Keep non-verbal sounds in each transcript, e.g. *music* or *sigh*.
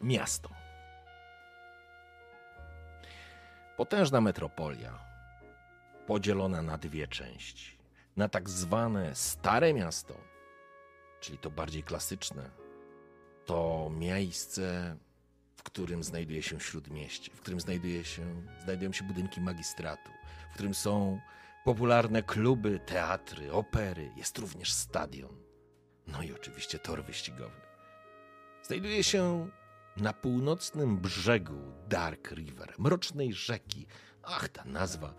Miasto. Potężna metropolia, podzielona na dwie części. Na tak zwane Stare Miasto, czyli to bardziej klasyczne, to miejsce, w którym znajduje się śródmieście, w którym znajduje się, znajdują się budynki magistratu, w którym są popularne kluby, teatry, opery, jest również stadion. No i oczywiście tor wyścigowy. Znajduje się na północnym brzegu Dark River, mrocznej rzeki. Ach, ta nazwa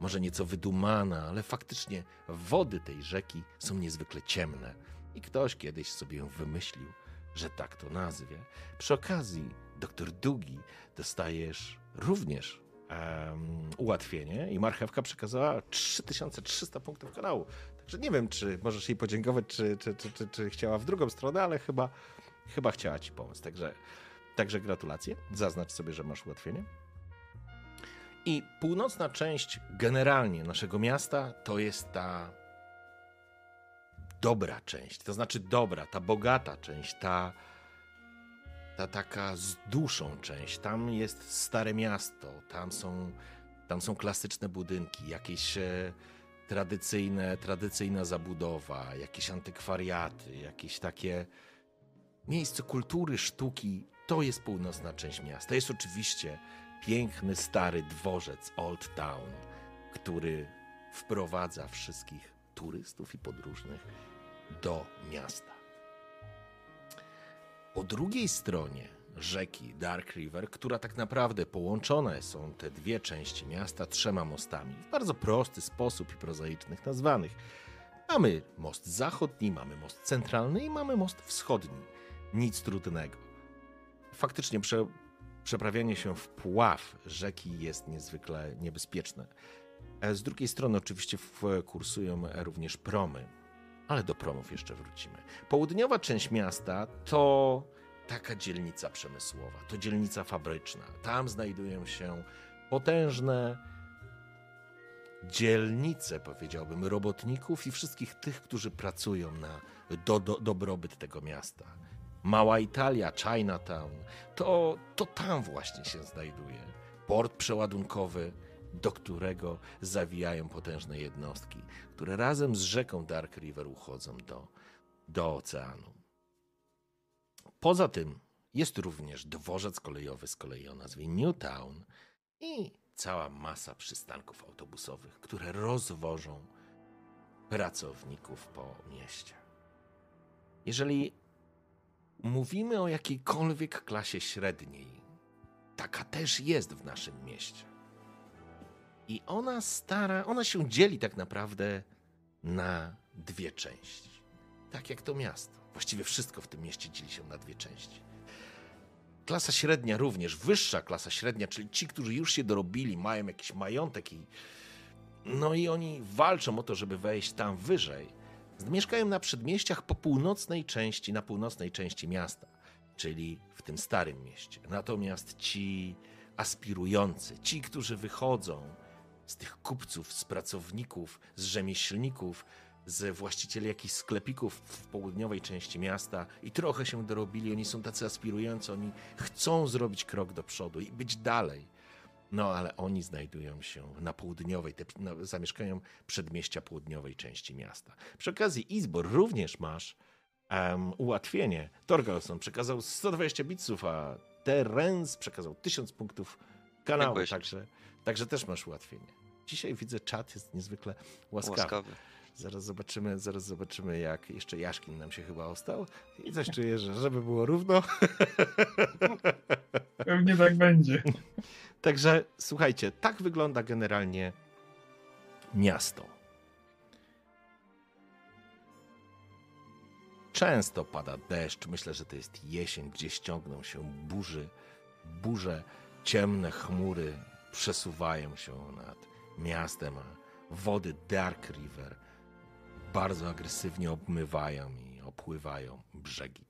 może nieco wydumana, ale faktycznie wody tej rzeki są niezwykle ciemne i ktoś kiedyś sobie ją wymyślił, że tak to nazwie. Przy okazji, doktor Dugi, dostajesz również um, ułatwienie i marchewka przekazała 3300 punktów kanału. Także nie wiem, czy możesz jej podziękować, czy, czy, czy, czy, czy chciała w drugą stronę, ale chyba, chyba chciała ci pomóc. Także Także gratulacje. Zaznacz sobie, że masz ułatwienie. I północna część generalnie naszego miasta to jest ta dobra część, to znaczy dobra, ta bogata część, ta, ta taka z duszą część. Tam jest stare miasto, tam są, tam są klasyczne budynki, jakieś e, tradycyjne, tradycyjna zabudowa, jakieś antykwariaty, jakieś takie miejsce kultury, sztuki to jest północna część miasta. Jest oczywiście piękny, stary dworzec Old Town, który wprowadza wszystkich turystów i podróżnych do miasta. Po drugiej stronie rzeki Dark River, która tak naprawdę połączone są te dwie części miasta trzema mostami w bardzo prosty sposób i prozaicznych nazwanych. Mamy most zachodni, mamy most centralny i mamy most wschodni. Nic trudnego faktycznie prze, przeprawianie się w pław rzeki jest niezwykle niebezpieczne. E, z drugiej strony oczywiście kursują również promy, ale do promów jeszcze wrócimy. Południowa część miasta to taka dzielnica przemysłowa, to dzielnica fabryczna. Tam znajdują się potężne dzielnice, powiedziałbym, robotników i wszystkich tych, którzy pracują na do, do, dobrobyt tego miasta. Mała Italia, Chinatown, to, to tam właśnie się znajduje. Port przeładunkowy, do którego zawijają potężne jednostki, które razem z rzeką Dark River uchodzą do, do oceanu. Poza tym jest również dworzec kolejowy z kolei o nazwie Newtown i cała masa przystanków autobusowych, które rozwożą pracowników po mieście. Jeżeli mówimy o jakiejkolwiek klasie średniej, taka też jest w naszym mieście. I ona stara, ona się dzieli tak naprawdę na dwie części. Tak jak to miasto. Właściwie wszystko w tym mieście dzieli się na dwie części. Klasa średnia również, wyższa klasa średnia, czyli ci, którzy już się dorobili, mają jakiś majątek i no i oni walczą o to, żeby wejść tam wyżej Mieszkają na przedmieściach po północnej części, na północnej części miasta, czyli w tym starym mieście. Natomiast ci aspirujący, ci, którzy wychodzą z tych kupców, z pracowników, z rzemieślników, z właścicieli jakichś sklepików w południowej części miasta i trochę się dorobili, oni są tacy aspirujący, oni chcą zrobić krok do przodu i być dalej. No ale oni znajdują się na południowej, te, no, zamieszkają przedmieścia południowej części miasta. Przy okazji Izbor również masz um, ułatwienie. Torgalson przekazał 120 bitsów, a Terence przekazał 1000 punktów kanału, także, także też masz ułatwienie. Dzisiaj widzę, czat jest niezwykle łaskawy. łaskawy. Zaraz zobaczymy, zaraz zobaczymy, jak jeszcze Jaszkin nam się chyba ostał. I coś czuję, że żeby było równo. *laughs* Pewnie tak będzie. Także słuchajcie, tak wygląda generalnie miasto. Często pada deszcz. Myślę, że to jest jesień, gdzie ściągną się burzy, burze, ciemne chmury przesuwają się nad miastem, a wody Dark River bardzo agresywnie obmywają i opływają brzegi.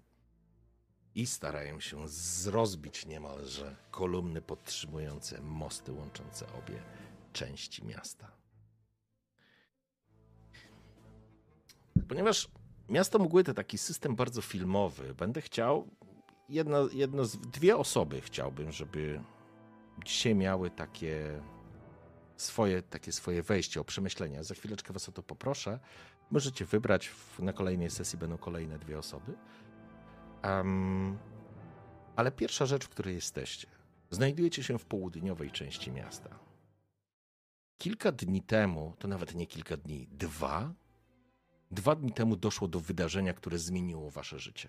I starają się rozbić niemalże kolumny podtrzymujące mosty łączące obie części miasta. Ponieważ Miasto Mgły to taki system bardzo filmowy, będę chciał, jedno, jedno z, dwie osoby chciałbym, żeby dzisiaj miały takie swoje, takie swoje wejście o przemyślenia. Za chwileczkę was o to poproszę. Możecie wybrać, na kolejnej sesji będą kolejne dwie osoby. Um, ale pierwsza rzecz, w której jesteście. Znajdujecie się w południowej części miasta. Kilka dni temu, to nawet nie kilka dni, dwa, dwa dni temu doszło do wydarzenia, które zmieniło wasze życie.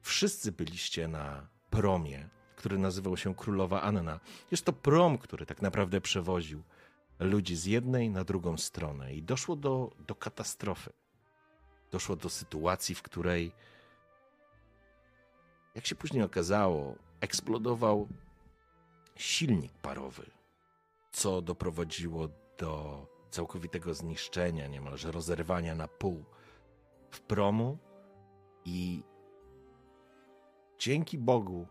Wszyscy byliście na promie, który nazywał się Królowa Anna. Jest to prom, który tak naprawdę przewoził ludzi z jednej na drugą stronę i doszło do, do katastrofy. Doszło do sytuacji, w której, jak się później okazało, eksplodował silnik parowy, co doprowadziło do całkowitego zniszczenia, niemalże rozerwania na pół w promu i dzięki Bogu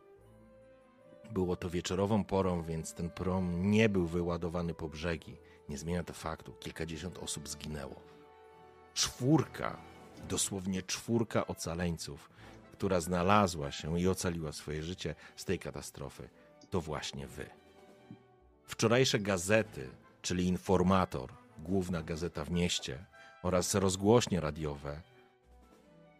było to wieczorową porą, więc ten prom nie był wyładowany po brzegi. Nie zmienia to faktu, kilkadziesiąt osób zginęło. Czwórka, dosłownie czwórka ocaleńców, która znalazła się i ocaliła swoje życie z tej katastrofy, to właśnie wy. Wczorajsze gazety, czyli Informator, główna gazeta w mieście oraz rozgłośnie radiowe,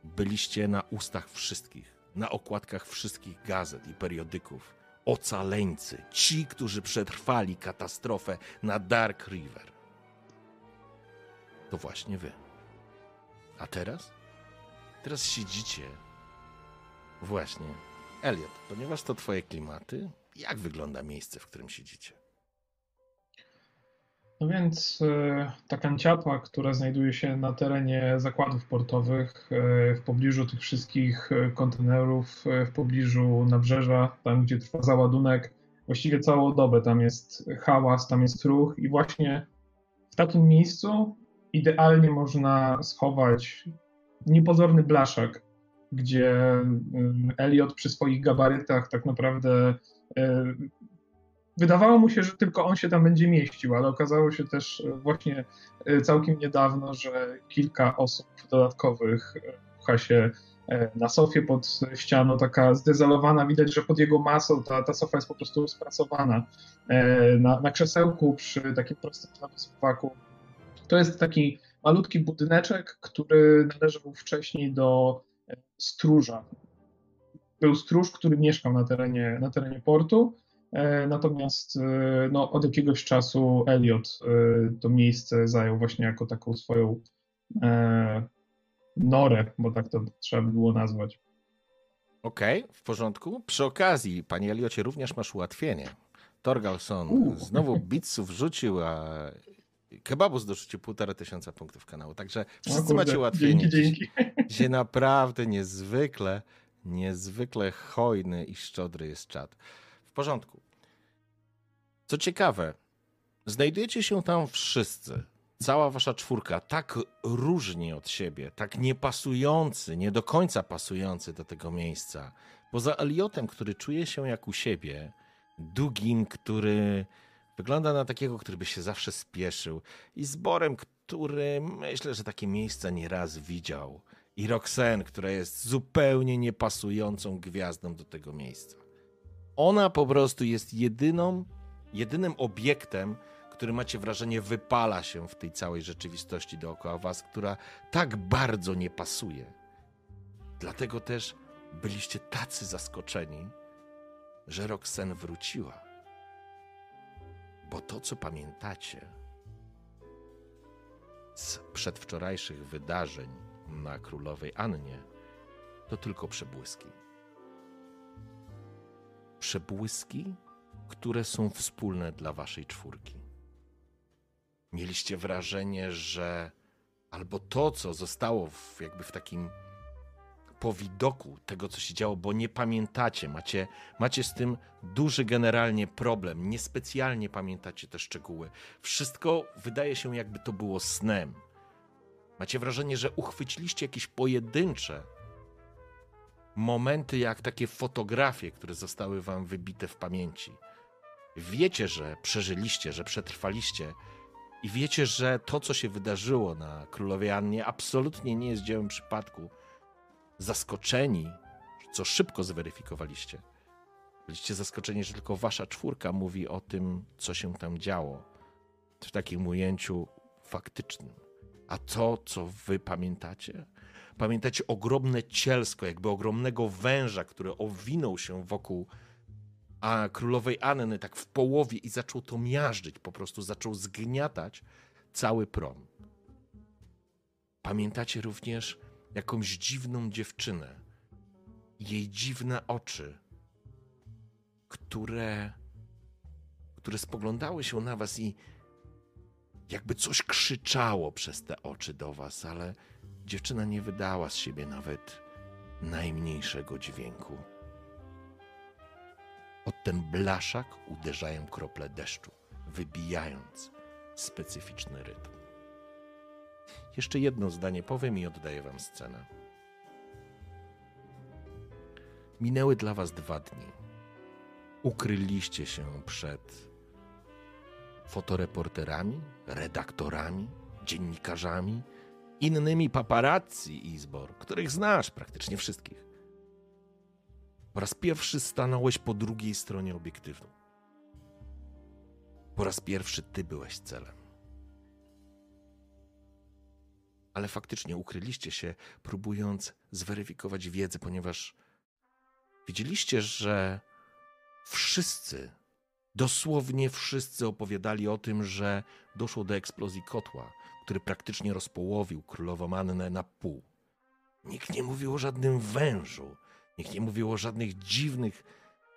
byliście na ustach wszystkich, na okładkach wszystkich gazet i periodyków. Ocaleńcy, ci, którzy przetrwali katastrofę na Dark River. To właśnie wy. A teraz? Teraz siedzicie. Właśnie. Elliot, ponieważ to twoje klimaty, jak wygląda miejsce, w którym siedzicie? No więc e, ta kanciapa, która znajduje się na terenie zakładów portowych, e, w pobliżu tych wszystkich e, kontenerów, w pobliżu nabrzeża, tam gdzie trwa załadunek, właściwie całą dobę tam jest hałas, tam jest ruch i właśnie w takim miejscu idealnie można schować niepozorny blaszak, gdzie Elliot przy swoich gabarytach tak naprawdę Wydawało mu się, że tylko on się tam będzie mieścił, ale okazało się też e, właśnie e, całkiem niedawno, że kilka osób dodatkowych e, pcha się na sofie pod ścianą, taka zdezolowana. Widać, że pod jego masą ta, ta sofa jest po prostu spracowana. Na, na krzesełku przy takim prostym suwaku. To jest taki malutki budyneczek, który należał wcześniej do stróża. Był stróż, który mieszkał na terenie, na terenie portu natomiast e, no, od jakiegoś czasu Elliot e, to miejsce zajął właśnie jako taką swoją norę, bo tak to trzeba by było nazwać. Okej, okay, w porządku. Przy okazji, panie Eliocie, również masz ułatwienie. Torgalson U. znowu bitsów rzucił, a kebabus dorzucił półtora tysiąca punktów kanału. Także wszyscy kurde, macie ułatwienie. Dzięki, dzięki. Gdzie naprawdę niezwykle, niezwykle hojny i szczodry jest czat. W porządku. Co ciekawe, znajdujecie się tam wszyscy, cała wasza czwórka, tak różni od siebie, tak niepasujący, nie do końca pasujący do tego miejsca. Poza Eliotem, który czuje się jak u siebie, Dugim, który wygląda na takiego, który by się zawsze spieszył, i Zborem, który myślę, że takie miejsca nieraz widział, i Roxanne, która jest zupełnie niepasującą gwiazdą do tego miejsca. Ona po prostu jest jedyną, jedynym obiektem, który macie wrażenie wypala się w tej całej rzeczywistości dookoła was, która tak bardzo nie pasuje. Dlatego też byliście tacy zaskoczeni, że Roxanne wróciła. Bo to, co pamiętacie z przedwczorajszych wydarzeń na Królowej Annie, to tylko przebłyski przebłyski, które są wspólne dla waszej czwórki. Mieliście wrażenie, że albo to, co zostało w, jakby w takim po widoku tego, co się działo, bo nie pamiętacie, macie, macie z tym duży generalnie problem, niespecjalnie pamiętacie te szczegóły. Wszystko wydaje się, jakby to było snem. Macie wrażenie, że uchwyciliście jakieś pojedyncze momenty, jak takie fotografie, które zostały wam wybite w pamięci. Wiecie, że przeżyliście, że przetrwaliście i wiecie, że to, co się wydarzyło na Królowej Annie, absolutnie nie jest dziełem przypadku. Zaskoczeni, co szybko zweryfikowaliście. Byliście zaskoczeni, że tylko wasza czwórka mówi o tym, co się tam działo. W takim ujęciu faktycznym. A to, co wy pamiętacie? Pamiętacie ogromne cielsko, jakby ogromnego węża, który owinął się wokół a królowej Anny tak w połowie i zaczął to miażdżyć, po prostu zaczął zgniatać cały prom. Pamiętacie również jakąś dziwną dziewczynę, jej dziwne oczy, które, które spoglądały się na was i jakby coś krzyczało przez te oczy do was, ale dziewczyna nie wydała z siebie nawet najmniejszego dźwięku. Od ten blaszak uderzają krople deszczu, wybijając specyficzny rytm. Jeszcze jedno zdanie powiem i oddaję wam scenę. Minęły dla was dwa dni. Ukryliście się przed fotoreporterami, redaktorami, dziennikarzami, innymi paparazzi Izbor, których znasz praktycznie wszystkich. Po raz pierwszy stanąłeś po drugiej stronie obiektywu. Po raz pierwszy ty byłeś celem. Ale faktycznie ukryliście się, próbując zweryfikować wiedzę, ponieważ widzieliście, że wszyscy, dosłownie wszyscy opowiadali o tym, że doszło do eksplozji kotła, który praktycznie rozpołowił królową Annę na pół. Nikt nie mówił o żadnym wężu, Nikt nie mówił o żadnych dziwnych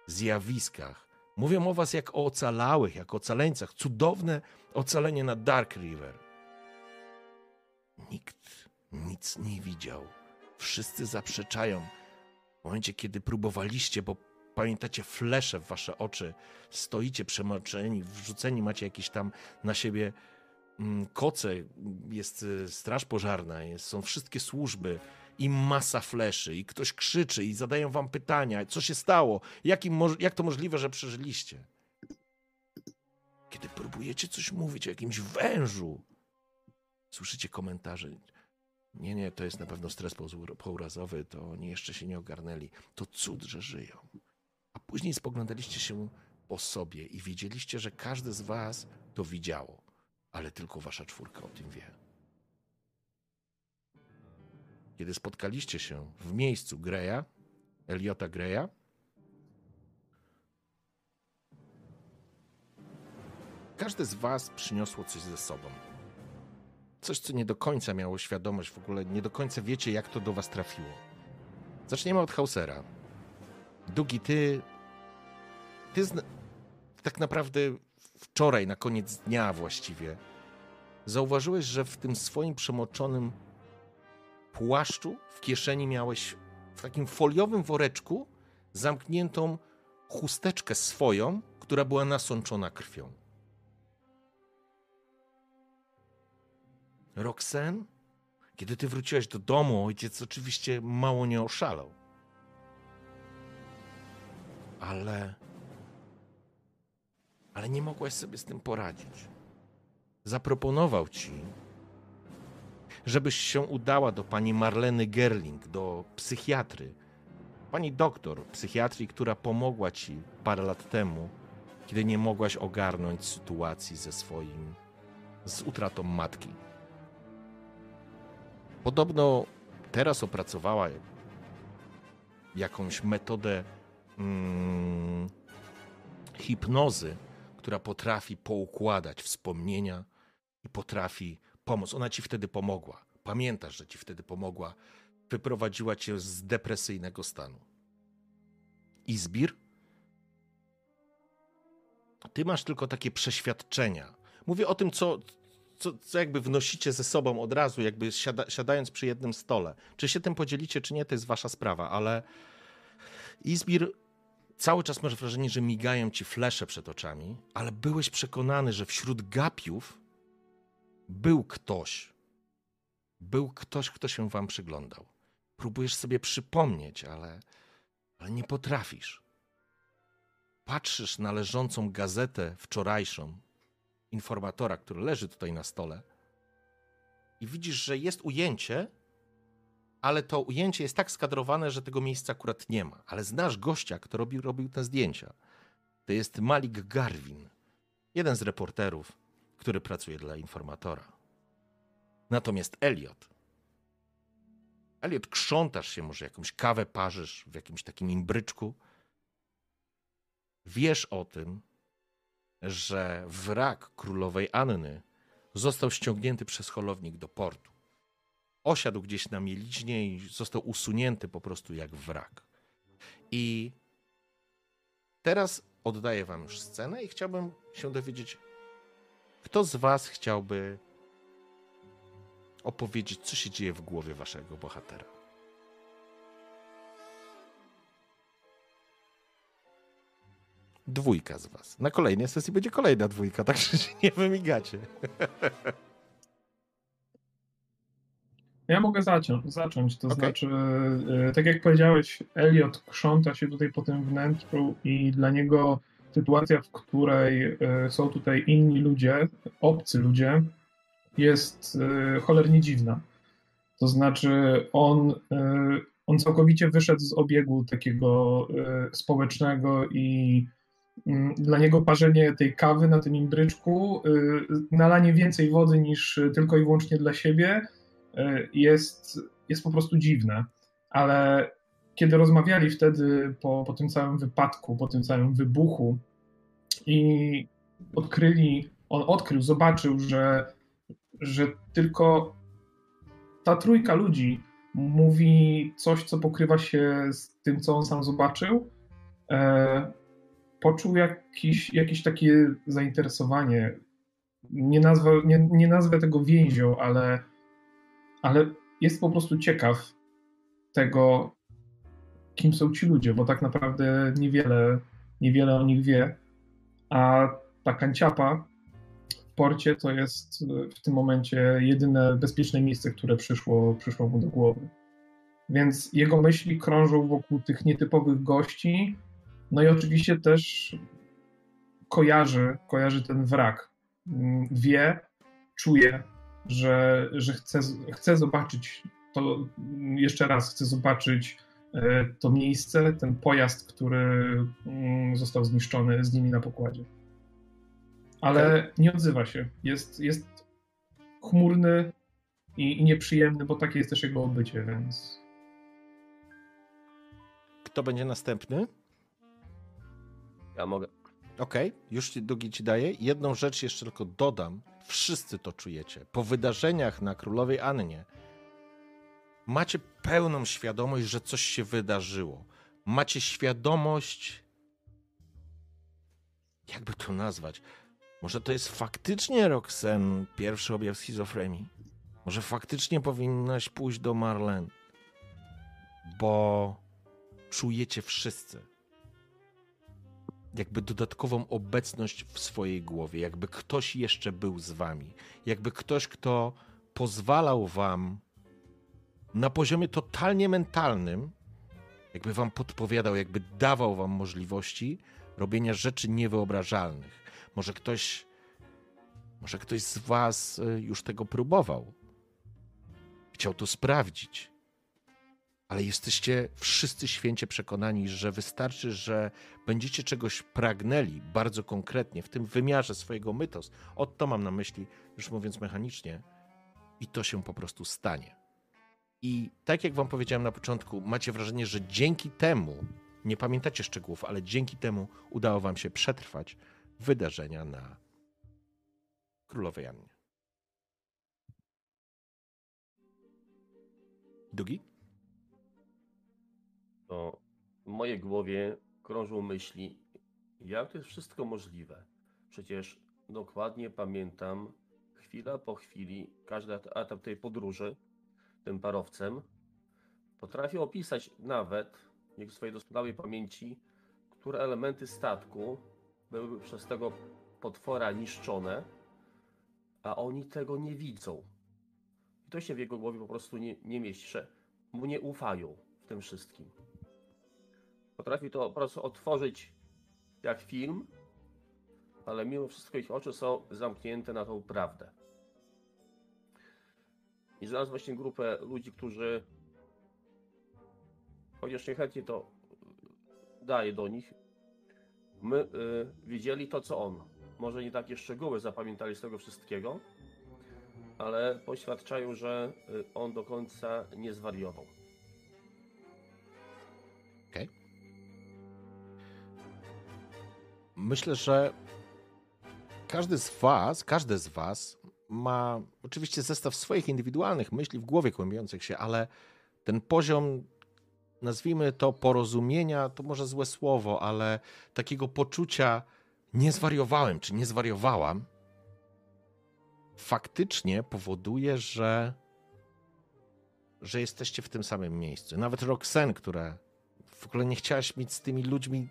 zjawiskach. Mówią o was jak o ocalałych, jak o ocaleńcach. Cudowne ocalenie na Dark River. Nikt nic nie widział. Wszyscy zaprzeczają. W momencie, kiedy próbowaliście, bo pamiętacie flesze w wasze oczy, stoicie przemoczeni, wrzuceni macie jakieś tam na siebie mm, koce, jest y, straż pożarna, jest, są wszystkie służby, i masa fleszy, i ktoś krzyczy, i zadają wam pytania, co się stało, jak, jak to możliwe, że przeżyliście. Kiedy próbujecie coś mówić o jakimś wężu, słyszycie komentarze. Nie, nie, to jest na pewno stres pourazowy, to oni jeszcze się nie ogarnęli. To cud, że żyją. A później spoglądaliście się po sobie i wiedzieliście, że każdy z was to widziało, ale tylko wasza czwórka o tym wie kiedy spotkaliście się w miejscu Greya, Eliota Greya, każde z was przyniosło coś ze sobą. Coś, co nie do końca miało świadomość, w ogóle nie do końca wiecie, jak to do was trafiło. Zaczniemy od Hausera. Dugi, ty. Ty zna... tak naprawdę wczoraj, na koniec dnia właściwie, zauważyłeś, że w tym swoim przemoczonym płaszczu w kieszeni miałeś w takim foliowym woreczku zamkniętą chusteczkę swoją, która była nasączona krwią. Roxen, kiedy ty wróciłaś do domu, ojciec oczywiście mało nie oszalał. Ale. Ale nie mogłaś sobie z tym poradzić. Zaproponował ci, żebyś się udała do pani Marleny Gerling, do psychiatry. Pani doktor psychiatrii, która pomogła ci parę lat temu, kiedy nie mogłaś ogarnąć sytuacji ze swoim, z utratą matki. Podobno teraz opracowała jakąś metodę mm, hipnozy, która potrafi poukładać wspomnienia i potrafi pomoc. Ona ci wtedy pomogła. Pamiętasz, że ci wtedy pomogła. Wyprowadziła cię z depresyjnego stanu. Izbir? Ty masz tylko takie przeświadczenia. Mówię o tym, co, co, co jakby wnosicie ze sobą od razu, jakby siada, siadając przy jednym stole. Czy się tym podzielicie, czy nie, to jest wasza sprawa, ale Izbir cały czas masz wrażenie, że migają ci flesze przed oczami, ale byłeś przekonany, że wśród gapiów był ktoś. Był ktoś, kto się wam przyglądał. Próbujesz sobie przypomnieć, ale, ale nie potrafisz. Patrzysz na leżącą gazetę wczorajszą, informatora, który leży tutaj na stole, i widzisz, że jest ujęcie, ale to ujęcie jest tak skadrowane, że tego miejsca akurat nie ma. Ale znasz gościa, kto robił, robił te zdjęcia. To jest Malik Garwin, jeden z reporterów, który pracuje dla informatora. Natomiast Elliot. Elliot, krzątasz się, może jakąś kawę parzysz w jakimś takim imbryczku. Wiesz o tym, że wrak królowej Anny został ściągnięty przez holownik do portu. Osiadł gdzieś na mieliźnie i został usunięty po prostu jak wrak. I teraz oddaję wam już scenę i chciałbym się dowiedzieć, kto z was chciałby opowiedzieć, co się dzieje w głowie waszego bohatera. Dwójka z was. Na kolejnej sesji będzie kolejna dwójka, *laughs* także się nie wymigacie. Ja mogę zaciąć, zacząć, to okay. znaczy, e, tak jak powiedziałeś, Elliot krząta się tutaj po tym wnętrzu i dla niego sytuacja, w której e, są tutaj inni ludzie, obcy ludzie, jest e, cholernie dziwna. To znaczy, on, on całkowicie wyszedł z obiegu takiego społecznego i mm, dla niego parzenie tej kawy na tym imbryczku, nalanie więcej wody niż tylko i wyłącznie dla siebie, jest, jest po prostu dziwne. Ale kiedy rozmawiali wtedy po, po tym całym wypadku, po tym całym wybuchu i odkryli, on odkrył, zobaczył, że, że tylko ta trójka ludzi mówi coś, co pokrywa się z tym, co on sam zobaczył, e, poczuł jakiś, jakieś takie zainteresowanie. Nie nazwę, nie, nie nazwę tego więzią, ale ale jest po prostu ciekaw tego, kim są ci ludzie, bo tak naprawdę niewiele, niewiele o nich wie. A ta kanciapa w porcie to jest w tym momencie jedyne bezpieczne miejsce, które przyszło, przyszło mu do głowy. Więc jego myśli krążą wokół tych nietypowych gości. No i oczywiście też kojarzy, kojarzy ten wrak. Wie, czuje, że, że chcę, chcę zobaczyć to jeszcze raz, chcę zobaczyć e, to miejsce, ten pojazd, który mm, został zniszczony z nimi na pokładzie. Ale nie odzywa się. Jest, jest chmurny i, i nieprzyjemny, bo takie jest też jego obycie, więc. Kto będzie następny? Ja mogę. Okej, okay, już drugi ci daję. Jedną rzecz jeszcze tylko dodam. Wszyscy to czujecie. Po wydarzeniach na Królowej Annie macie pełną świadomość, że coś się wydarzyło. Macie świadomość, jakby to nazwać, może to jest faktycznie Roxen pierwszy objaw schizofrenii? Może faktycznie powinnaś pójść do Marlen? Bo czujecie wszyscy jakby dodatkową obecność w swojej głowie, jakby ktoś jeszcze był z wami, jakby ktoś, kto pozwalał wam na poziomie totalnie mentalnym, jakby wam podpowiadał, jakby dawał wam możliwości robienia rzeczy niewyobrażalnych. Może ktoś, może ktoś z was y, już tego próbował. Chciał to sprawdzić ale jesteście wszyscy święcie przekonani, że wystarczy, że będziecie czegoś pragnęli bardzo konkretnie w tym wymiarze swojego mytos. O to mam na myśli, już mówiąc mechanicznie, i to się po prostu stanie. I tak jak wam powiedziałem na początku, macie wrażenie, że dzięki temu, nie pamiętacie szczegółów, ale dzięki temu udało wam się przetrwać wydarzenia na Królowej Annie. Dugi? to w mojej głowie krążą myśli, jak to jest wszystko możliwe. Przecież dokładnie pamiętam chwila po chwili, każdy et- etap tej podróży tym parowcem potrafił opisać nawet, w swojej doskonałej pamięci, które elementy statku były przez tego potwora niszczone, a oni tego nie widzą. I to się w jego głowie po prostu nie, nie mieści, że mu nie ufają w tym wszystkim. Potrafi to po prostu otworzyć jak film, ale mimo wszystko ich oczy są zamknięte na tą prawdę. I znalazł właśnie grupę ludzi, którzy chociaż niechętnie to daje do nich, my y, widzieli to, co on. Może nie takie szczegóły zapamiętali z tego wszystkiego, ale poświadczają, że y, on do końca nie zwariował. Okej. Myślę, że każdy z was, każdy z was ma oczywiście zestaw swoich indywidualnych myśli w głowie kłębiących się, ale ten poziom, nazwijmy to porozumienia, to może złe słowo, ale takiego poczucia nie zwariowałem, czy nie zwariowałam, faktycznie powoduje, że że jesteście w tym samym miejscu. Nawet Roxanne, która w ogóle nie chciałaś mieć z tymi ludźmi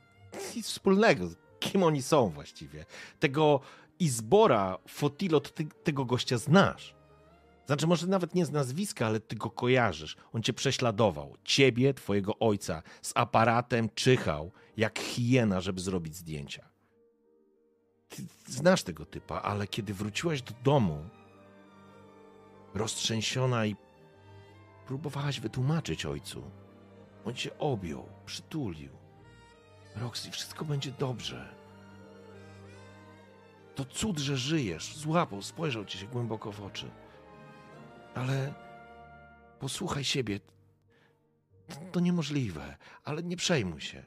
nic wspólnego. Kim oni są właściwie? Tego Izbora, Fotilo, to ty tego gościa znasz. Znaczy, może nawet nie z nazwiska, ale ty go kojarzysz. On cię prześladował. Ciebie, twojego ojca, z aparatem czyhał, jak hiena, żeby zrobić zdjęcia. Ty znasz tego typa, ale kiedy wróciłaś do domu, roztrzęsiona i próbowałaś wytłumaczyć ojcu, on cię objął, przytulił. Roxy, wszystko będzie dobrze. To cud, że żyjesz. Złapał, spojrzał ci się głęboko w oczy. Ale posłuchaj siebie. To, to niemożliwe, ale nie przejmuj się.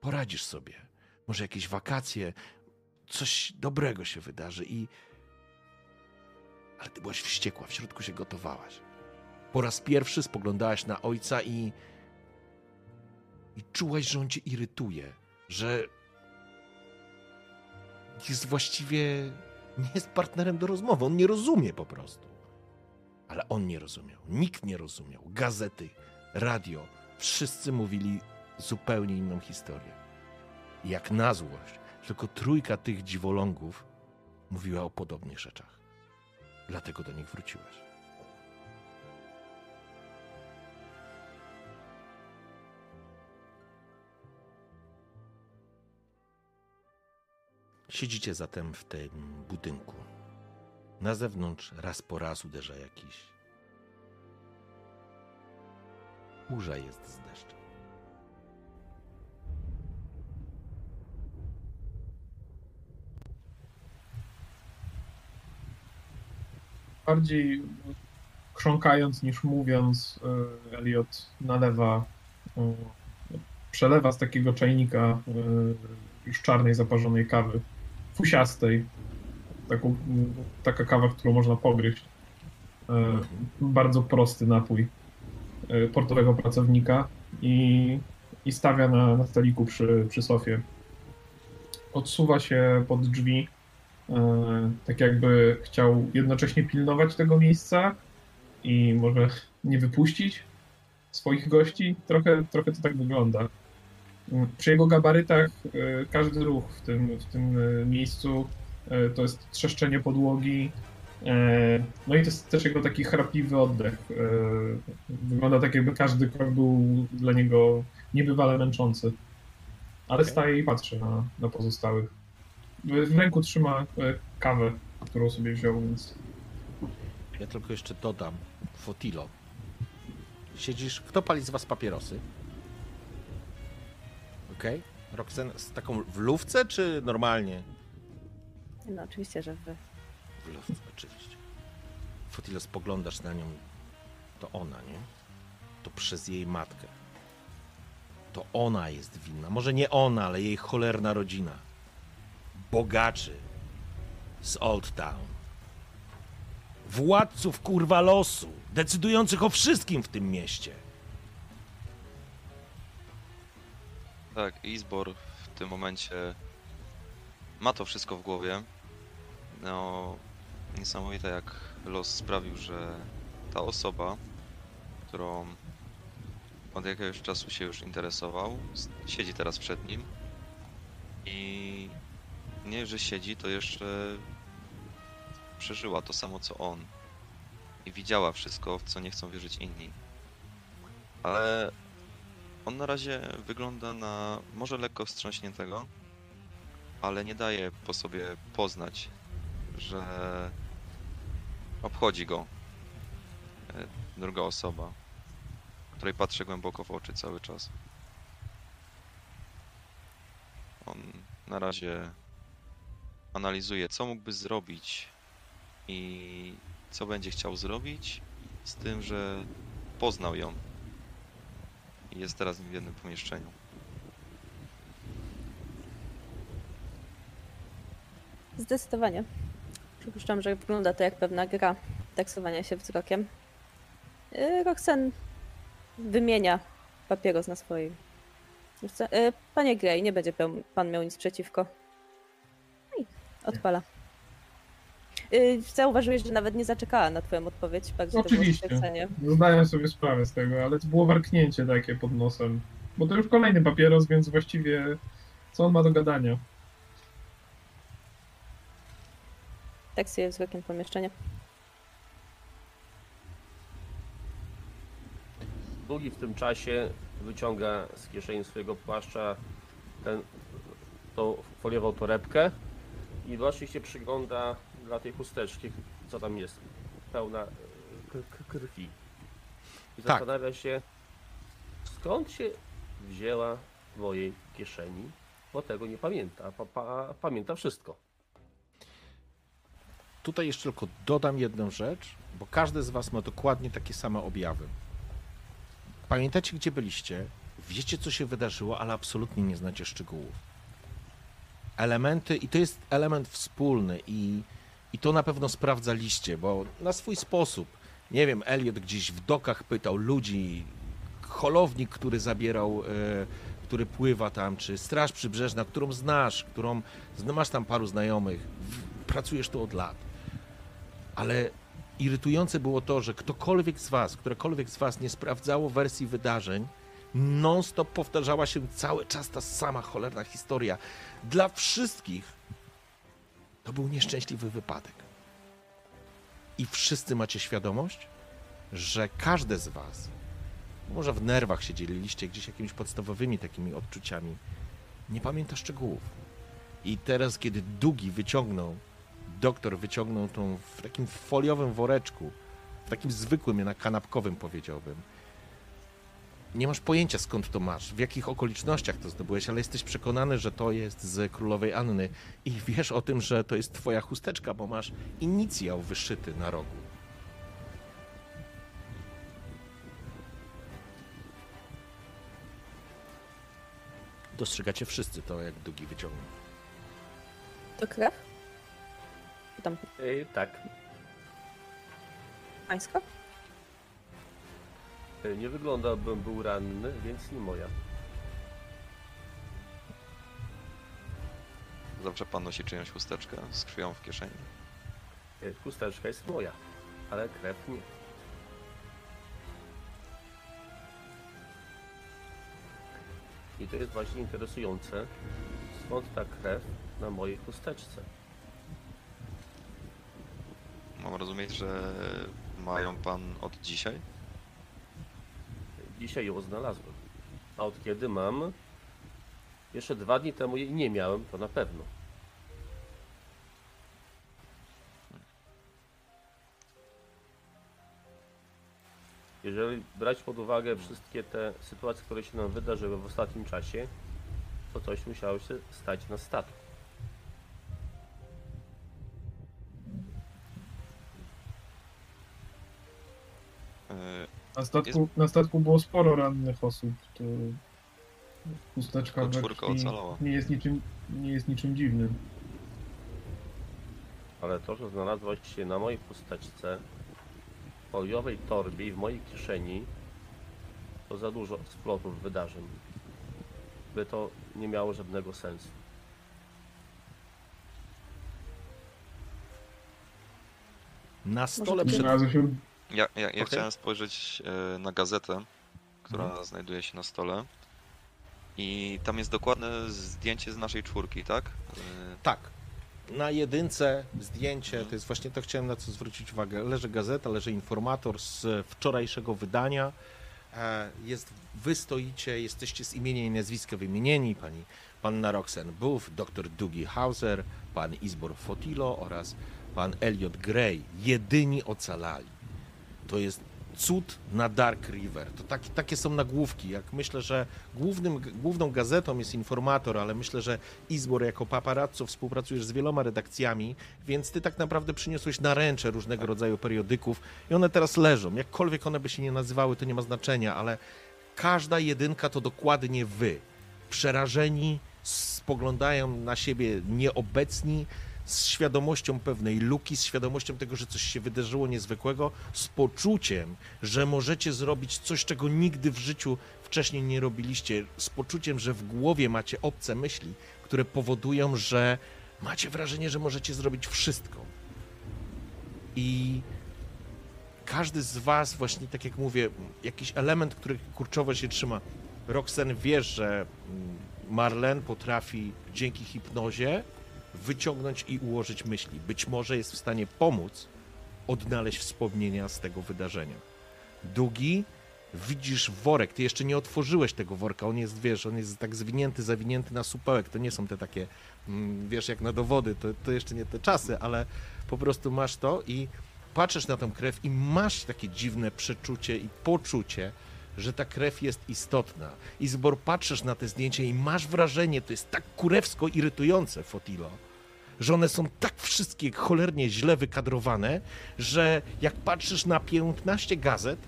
Poradzisz sobie. Może jakieś wakacje, coś dobrego się wydarzy i. Ale ty byłaś wściekła, w środku się gotowałaś. Po raz pierwszy spoglądałaś na ojca i i czułaś, że on cię irytuje, że jest właściwie nie jest partnerem do rozmowy. On nie rozumie po prostu. Ale on nie rozumiał. Nikt nie rozumiał. Gazety, radio, wszyscy mówili zupełnie inną historię. I jak na złość, tylko trójka tych dziwolągów mówiła o podobnych rzeczach. Dlatego do nich wróciłaś. Siedzicie zatem w tym budynku. Na zewnątrz raz po raz uderza jakiś. Burza jest z deszczem. Bardziej chrząkając niż mówiąc, e, Elliot nalewa, e, przelewa z takiego czajnika e, już czarnej, zaparzonej kawy, fusiastej. Taką, taka kawa, którą można pogryźć. Bardzo prosty napój portowego pracownika i, i stawia na, na stoliku przy, przy sofie. Odsuwa się pod drzwi, tak jakby chciał jednocześnie pilnować tego miejsca i może nie wypuścić swoich gości. Trochę, trochę to tak wygląda. Przy jego gabarytach każdy ruch w tym, w tym miejscu to jest trzeszczenie podłogi. No i to jest też jego taki chrapliwy oddech. Wygląda tak, jakby każdy krok był dla niego niebywale męczący. Ale Okej. staje i patrzy na, na pozostałych. W ręku trzyma kawę, którą sobie wziął, więc Ja tylko jeszcze dodam. Fotilo. Siedzisz. Kto pali z was papierosy? Okej. Roxen z taką w lówce, czy normalnie? No oczywiście, że wy. W oczywiście. Fotilo, spoglądasz na nią. To ona, nie? To przez jej matkę. To ona jest winna. Może nie ona, ale jej cholerna rodzina. Bogaczy z Old Town. Władców kurwa losu, decydujących o wszystkim w tym mieście. Tak, Izbor w tym momencie ma to wszystko w głowie. No, niesamowite, jak los sprawił, że ta osoba, którą od jakiegoś czasu się już interesował, siedzi teraz przed nim i nie, że siedzi, to jeszcze przeżyła to samo co on i widziała wszystko, w co nie chcą wierzyć inni. Ale on na razie wygląda na może lekko wstrząśniętego, ale nie daje po sobie poznać, że obchodzi go e, druga osoba, której patrzę głęboko w oczy cały czas. On na razie analizuje, co mógłby zrobić i co będzie chciał zrobić, z tym, że poznał ją i jest teraz w jednym pomieszczeniu. Zdecydowanie. Przypuszczam, że wygląda to jak pewna gra taksowania się wzrokiem. Yy, Roxen wymienia papieros na co? Yy, Panie Grey, nie będzie pan miał nic przeciwko. I odpala. Yy, Zauważyłeś, że nawet nie zaczekała na twoją odpowiedź. To było Oczywiście. stwierdzenie. Zdaję sobie sprawę z tego, ale to było warknięcie takie pod nosem. Bo to już kolejny papieros, więc właściwie co on ma do gadania? Taksuje wzrokiem pomieszczenie. Długi w tym czasie wyciąga z kieszeni swojego płaszcza ten, tą foliową torebkę i właśnie się przygląda dla tej chusteczki, co tam jest, pełna e, krwi. I Tak. zastanawia się, skąd się wzięła w mojej kieszeni, bo tego nie pamięta, pa, pa, pamięta wszystko. Tutaj jeszcze tylko dodam jedną rzecz, bo każdy z Was ma dokładnie takie same objawy. Pamiętacie, gdzie byliście, wiecie, co się wydarzyło, ale absolutnie nie znacie szczegółów. Elementy, i to jest element wspólny, i, i to na pewno sprawdzaliście, bo na swój sposób, nie wiem, Elliot gdzieś w dokach pytał ludzi, holownik, który zabierał, e, który pływa tam, czy Straż Przybrzeżna, którą znasz, którą masz tam paru znajomych, pracujesz tu od lat. Ale irytujące było to, że ktokolwiek z was, którekolwiek z was nie sprawdzało wersji wydarzeń, non-stop powtarzała się cały czas ta sama cholerna historia. Dla wszystkich to był nieszczęśliwy wypadek. I wszyscy macie świadomość, że każde z was, może w nerwach się dzieliliście gdzieś jakimiś podstawowymi takimi odczuciami, nie pamięta szczegółów. I teraz, kiedy Dugi wyciągnął, doktor wyciągnął tą w takim foliowym woreczku, w takim zwykłym, na kanapkowym powiedziałbym, nie masz pojęcia skąd to masz, w jakich okolicznościach to zdobyłeś, ale jesteś przekonany, że to jest z królowej Anny i wiesz o tym, że to jest twoja chusteczka, bo masz inicjał wyszyty na rogu. Dostrzegacie wszyscy to, jak Dugi wyciągnął. To krew? Tam Ej, tak, pańska? E, nie wygląda, bym był ranny, więc nie moja. Zawsze pan nosi czyjąś chusteczkę z krwią w kieszeni. E, Chusteczka jest moja, ale krew nie. I to jest właśnie interesujące, skąd ta krew na mojej chusteczce. Mam rozumieć, że mają pan od dzisiaj? Dzisiaj ją znalazłem. A od kiedy mam? Jeszcze dwa dni temu jej nie miałem, to na pewno. Jeżeli brać pod uwagę wszystkie te sytuacje, które się nam wydarzyły w ostatnim czasie, to coś musiało się stać na statku. Na statku, na statku było sporo rannych osób. To chusteczka Tylko we czwórka krwi ocalała. nie jest niczym, nie jest niczym dziwnym. Ale to, że znalazłaś się na mojej chusteczce, w foliowej torbie i w mojej kieszeni, to za dużo splotów wydarzeń. By to nie miało żadnego sensu. Na stole przed... Znalazło się Ja, ja, ja Okej. chciałem spojrzeć e, na gazetę, która Mhm. znajduje się na stole. I tam jest dokładne zdjęcie z naszej czwórki, tak? E, Tak. Na jedynce zdjęcie, to jest właśnie to chciałem na co zwrócić uwagę. Leży gazeta, leży informator z wczorajszego wydania. E, Jest, wy stoicie, jesteście z imienia i nazwiska wymienieni, pani panna Roxanne Buff, dr Dougie Hauser, pan Isbor Fotilo oraz pan Elliot Gray. Jedyni ocalali. To jest cud na Dark River. To taki, takie są nagłówki. Jak myślę, że głównym, główną gazetą jest informator, ale myślę, że Izbor jako paparazzo współpracujesz z wieloma redakcjami, więc ty tak naprawdę przyniosłeś naręcze różnego rodzaju periodyków i one teraz leżą. Jakkolwiek one by się nie nazywały, to nie ma znaczenia, ale każda jedynka to dokładnie wy. Przerażeni, spoglądają na siebie nieobecni, z świadomością pewnej luki, z świadomością tego, że coś się wydarzyło niezwykłego, z poczuciem, że możecie zrobić coś, czego nigdy w życiu wcześniej nie robiliście, z poczuciem, że w głowie macie obce myśli, które powodują, że macie wrażenie, że możecie zrobić wszystko. I każdy z was, właśnie tak jak mówię, jakiś element, który kurczowo się trzyma. Roxen wie, że Marlen potrafi dzięki hipnozie wyciągnąć i ułożyć myśli. Być może jest w stanie pomóc odnaleźć wspomnienia z tego wydarzenia. Dugi, widzisz worek, ty jeszcze nie otworzyłeś tego worka, on jest, wiesz, on jest tak zwinięty, zawinięty na supełek, to nie są te takie, mm, wiesz, jak na dowody, to, to jeszcze nie te czasy, ale po prostu masz to i patrzysz na tą krew i masz takie dziwne przeczucie i poczucie, że ta krew jest istotna. I zbor patrzysz na te zdjęcia i masz wrażenie, to jest tak kurewsko irytujące, Fotilo, że one są tak wszystkie cholernie źle wykadrowane, że jak patrzysz na 15 gazet,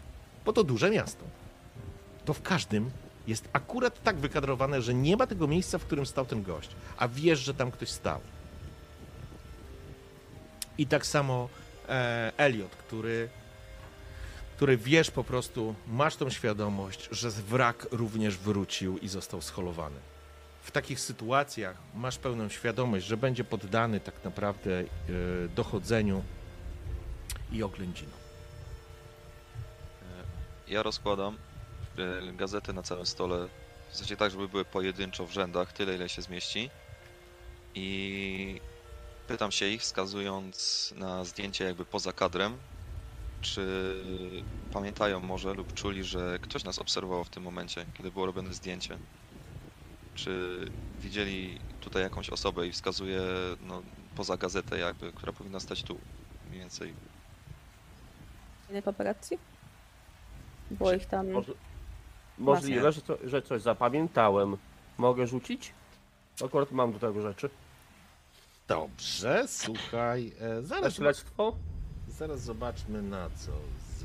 bo to duże miasto, to w każdym jest akurat tak wykadrowane, że nie ma tego miejsca, w którym stał ten gość, a wiesz, że tam ktoś stał. I tak samo e, Elliot, który, który wiesz po prostu, masz tą świadomość, że wrak również wrócił i został scholowany. W takich sytuacjach masz pełną świadomość, że będzie poddany tak naprawdę e, dochodzeniu i oględzinom. Ja rozkładam e, gazety na całym stole, w sensie tak, żeby były pojedynczo w rzędach, tyle ile się zmieści. I pytam się ich, wskazując na zdjęcie jakby poza kadrem, czy pamiętają może lub czuli, że ktoś nas obserwował w tym momencie, kiedy było robione zdjęcie. Czy widzieli tutaj jakąś osobę i wskazuje no, poza gazetę jakby, która powinna stać tu mniej więcej. Innej paparazzi? Było ich tam... Może, możliwe, że, co, że coś zapamiętałem. Mogę rzucić? Akurat mam do tego rzeczy. Dobrze, słuchaj, e, zaraz, śledztwo? Zaraz zobaczmy na co. Z...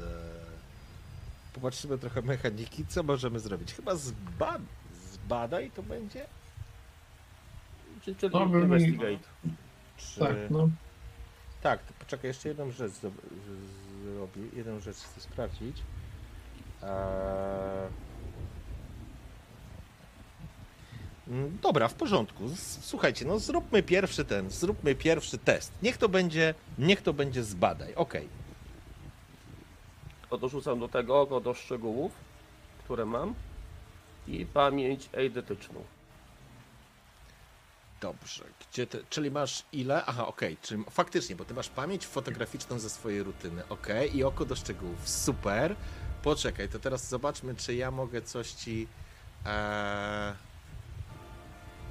Popatrzymy trochę mechaniki, co możemy zrobić. Chyba zba... zbadaj to będzie? Czy, czyli No, investigate. Czy... Tak, no. Tak, to poczekaj, jeszcze jedną rzecz zrobię. Jedną rzecz chcę sprawdzić. Eee... Mm, Dobra, w porządku. Słuchajcie, no zróbmy pierwszy ten, zróbmy pierwszy test. Niech to będzie, niech to będzie zbadaj. Okej. To dorzucam do tego oko do szczegółów, które mam i pamięć eidetyczną. Dobrze. Gdzie ty, czyli masz ile? Aha, okej. Czyli faktycznie, bo ty masz pamięć fotograficzną ze swojej rutyny. Okej. I oko do szczegółów. Super. Poczekaj, to teraz zobaczmy, czy ja mogę coś ci. Eee,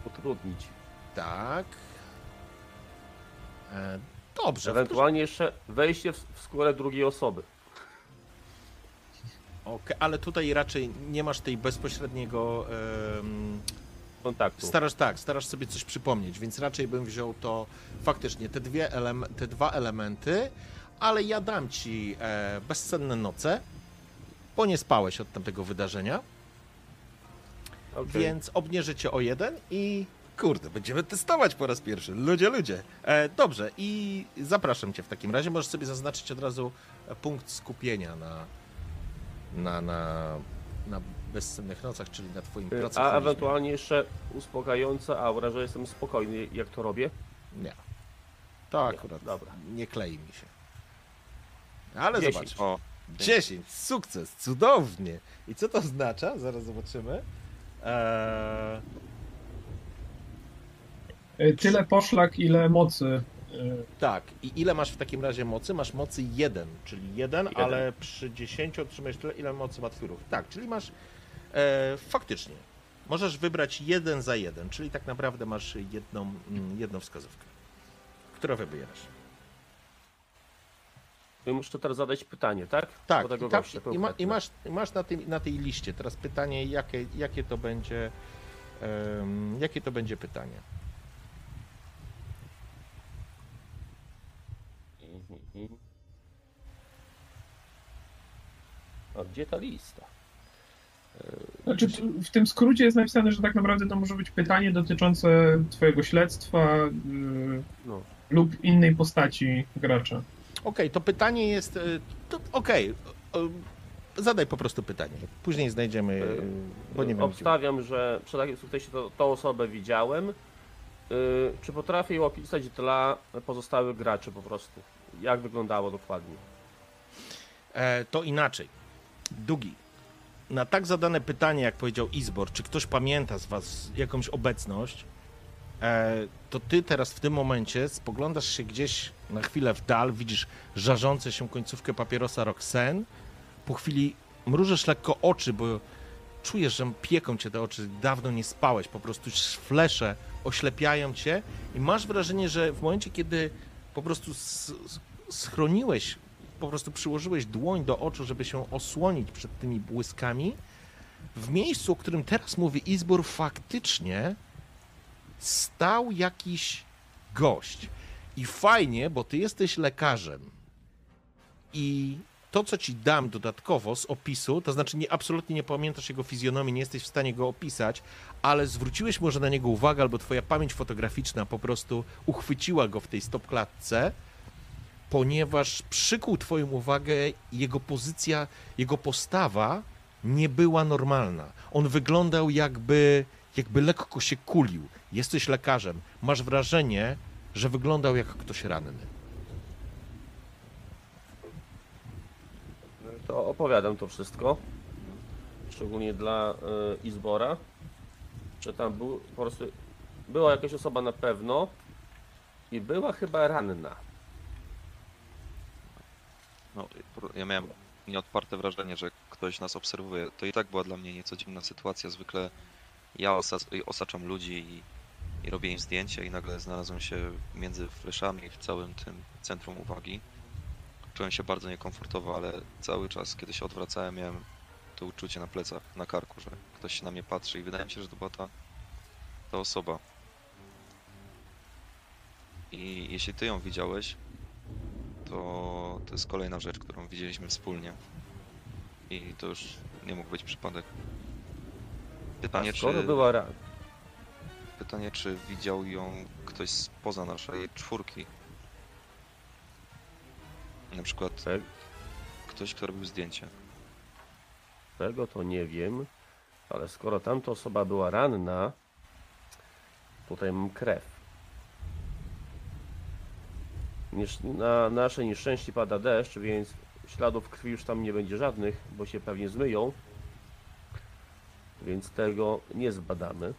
Utrudnić. tak. E, dobrze. Ewentualnie jeszcze wejście w, w skórę drugiej osoby. Okej, ale tutaj raczej nie masz tej bezpośredniego. Kontaktu. starasz tak, starasz sobie coś przypomnieć, więc raczej bym wziął to faktycznie te, dwie elem- te dwa elementy, ale ja dam ci e, bezcenne noce, bo nie spałeś od tamtego wydarzenia, Okej. więc obniżę cię o jeden i kurde, będziemy testować po raz pierwszy. Ludzie, ludzie. E, dobrze, i zapraszam cię w takim razie. Możesz sobie zaznaczyć od razu e, punkt skupienia na, na, na, na bezcennych nocach, czyli na twoim A pracowniku. ewentualnie jeszcze uspokajająca aura, że jestem spokojny jak to robię. Nie. To Nie, akurat dobra. nie klei mi się. Ale Dziesięć. zobacz. O, 10, sukces, cudownie. I co to oznacza? Zaraz zobaczymy. Eee, Y, Tyle poszlak, ile mocy. y, tak, i ile masz w takim razie mocy? Masz mocy 1, czyli 1, Jeden. ale przy 10 otrzymujesz tyle, ile mocy ma twój ruch. Tak, czyli masz e, faktycznie. Możesz wybrać jeden za jeden, czyli tak naprawdę masz jedną, mm, jedną wskazówkę. Którą wybierasz? Muszę teraz zadać pytanie, tak? Tak, i, tam, i, ma, i masz, masz na, tej, na tej liście teraz pytanie, jakie, jakie to będzie em, jakie to będzie pytanie. A gdzie ta lista? Znaczy, tu w tym skrócie jest napisane, że tak naprawdę to może być pytanie dotyczące Twojego śledztwa y, No. lub innej postaci gracza. Okej, to pytanie jest. e, Okej, e, zadaj po prostu pytanie. Później znajdziemy. e, Bo nie wiem. Obstawiam, że przy takim sukcesie to, tą osobę widziałem. Yy, czy potrafię ją opisać dla pozostałych graczy po prostu? Jak wyglądało dokładnie? E, to inaczej. Dugi. Na tak zadane pytanie, jak powiedział Izbor, czy ktoś pamięta z Was jakąś obecność, e, to ty teraz w tym momencie spoglądasz się gdzieś na chwilę w dal, widzisz żarzące się końcówkę papierosa Roxen. Po chwili mrużysz lekko oczy, bo czujesz, że pieką cię te oczy, dawno nie spałeś, po prostu flesze oślepiają cię i masz wrażenie, że w momencie, kiedy po prostu schroniłeś, po prostu przyłożyłeś dłoń do oczu, żeby się osłonić przed tymi błyskami, w miejscu, o którym teraz mówi Izbor, faktycznie stał jakiś gość. I fajnie, bo ty jesteś lekarzem. I to, co ci dam dodatkowo z opisu, to znaczy nie, absolutnie nie pamiętasz jego fizjonomii, nie jesteś w stanie go opisać, ale zwróciłeś może na niego uwagę, albo twoja pamięć fotograficzna po prostu uchwyciła go w tej stopklatce, ponieważ przykuł twoją uwagę jego pozycja, jego postawa nie była normalna. On wyglądał jakby, jakby lekko się kulił. Jesteś lekarzem, masz wrażenie, że wyglądał jak ktoś ranny. To opowiadam to wszystko. Szczególnie dla y, Izbora. Że tam był po prostu. Była jakaś osoba na pewno. I była chyba ranna. No, ja miałem nieodparte wrażenie, że ktoś nas obserwuje. To i tak była dla mnie nieco dziwna sytuacja. Zwykle ja osa- osaczam ludzi i, i robię im zdjęcia i nagle znalazłem się między fleszami w całym tym centrum uwagi. Czułem się bardzo niekomfortowo, ale cały czas, kiedy się odwracałem, miałem to uczucie na plecach, na karku, że ktoś się na mnie patrzy i wydaje mi się, że to była ta, ta osoba. I jeśli ty ją widziałeś, to to jest kolejna rzecz, którą widzieliśmy wspólnie. I to już nie mógł być przypadek. Pytanie, A czy, skoro była ranna. Pytanie, czy widział ją ktoś spoza naszej czwórki? Na przykład Te- ktoś, kto robił zdjęcie. Tego to nie wiem. Ale skoro tamta osoba była ranna. Tutaj mam krew. Niesz- Na nasze nieszczęście pada deszcz, więc śladów krwi już tam nie będzie żadnych, bo się pewnie zmyją. Więc tego nie zbadamy.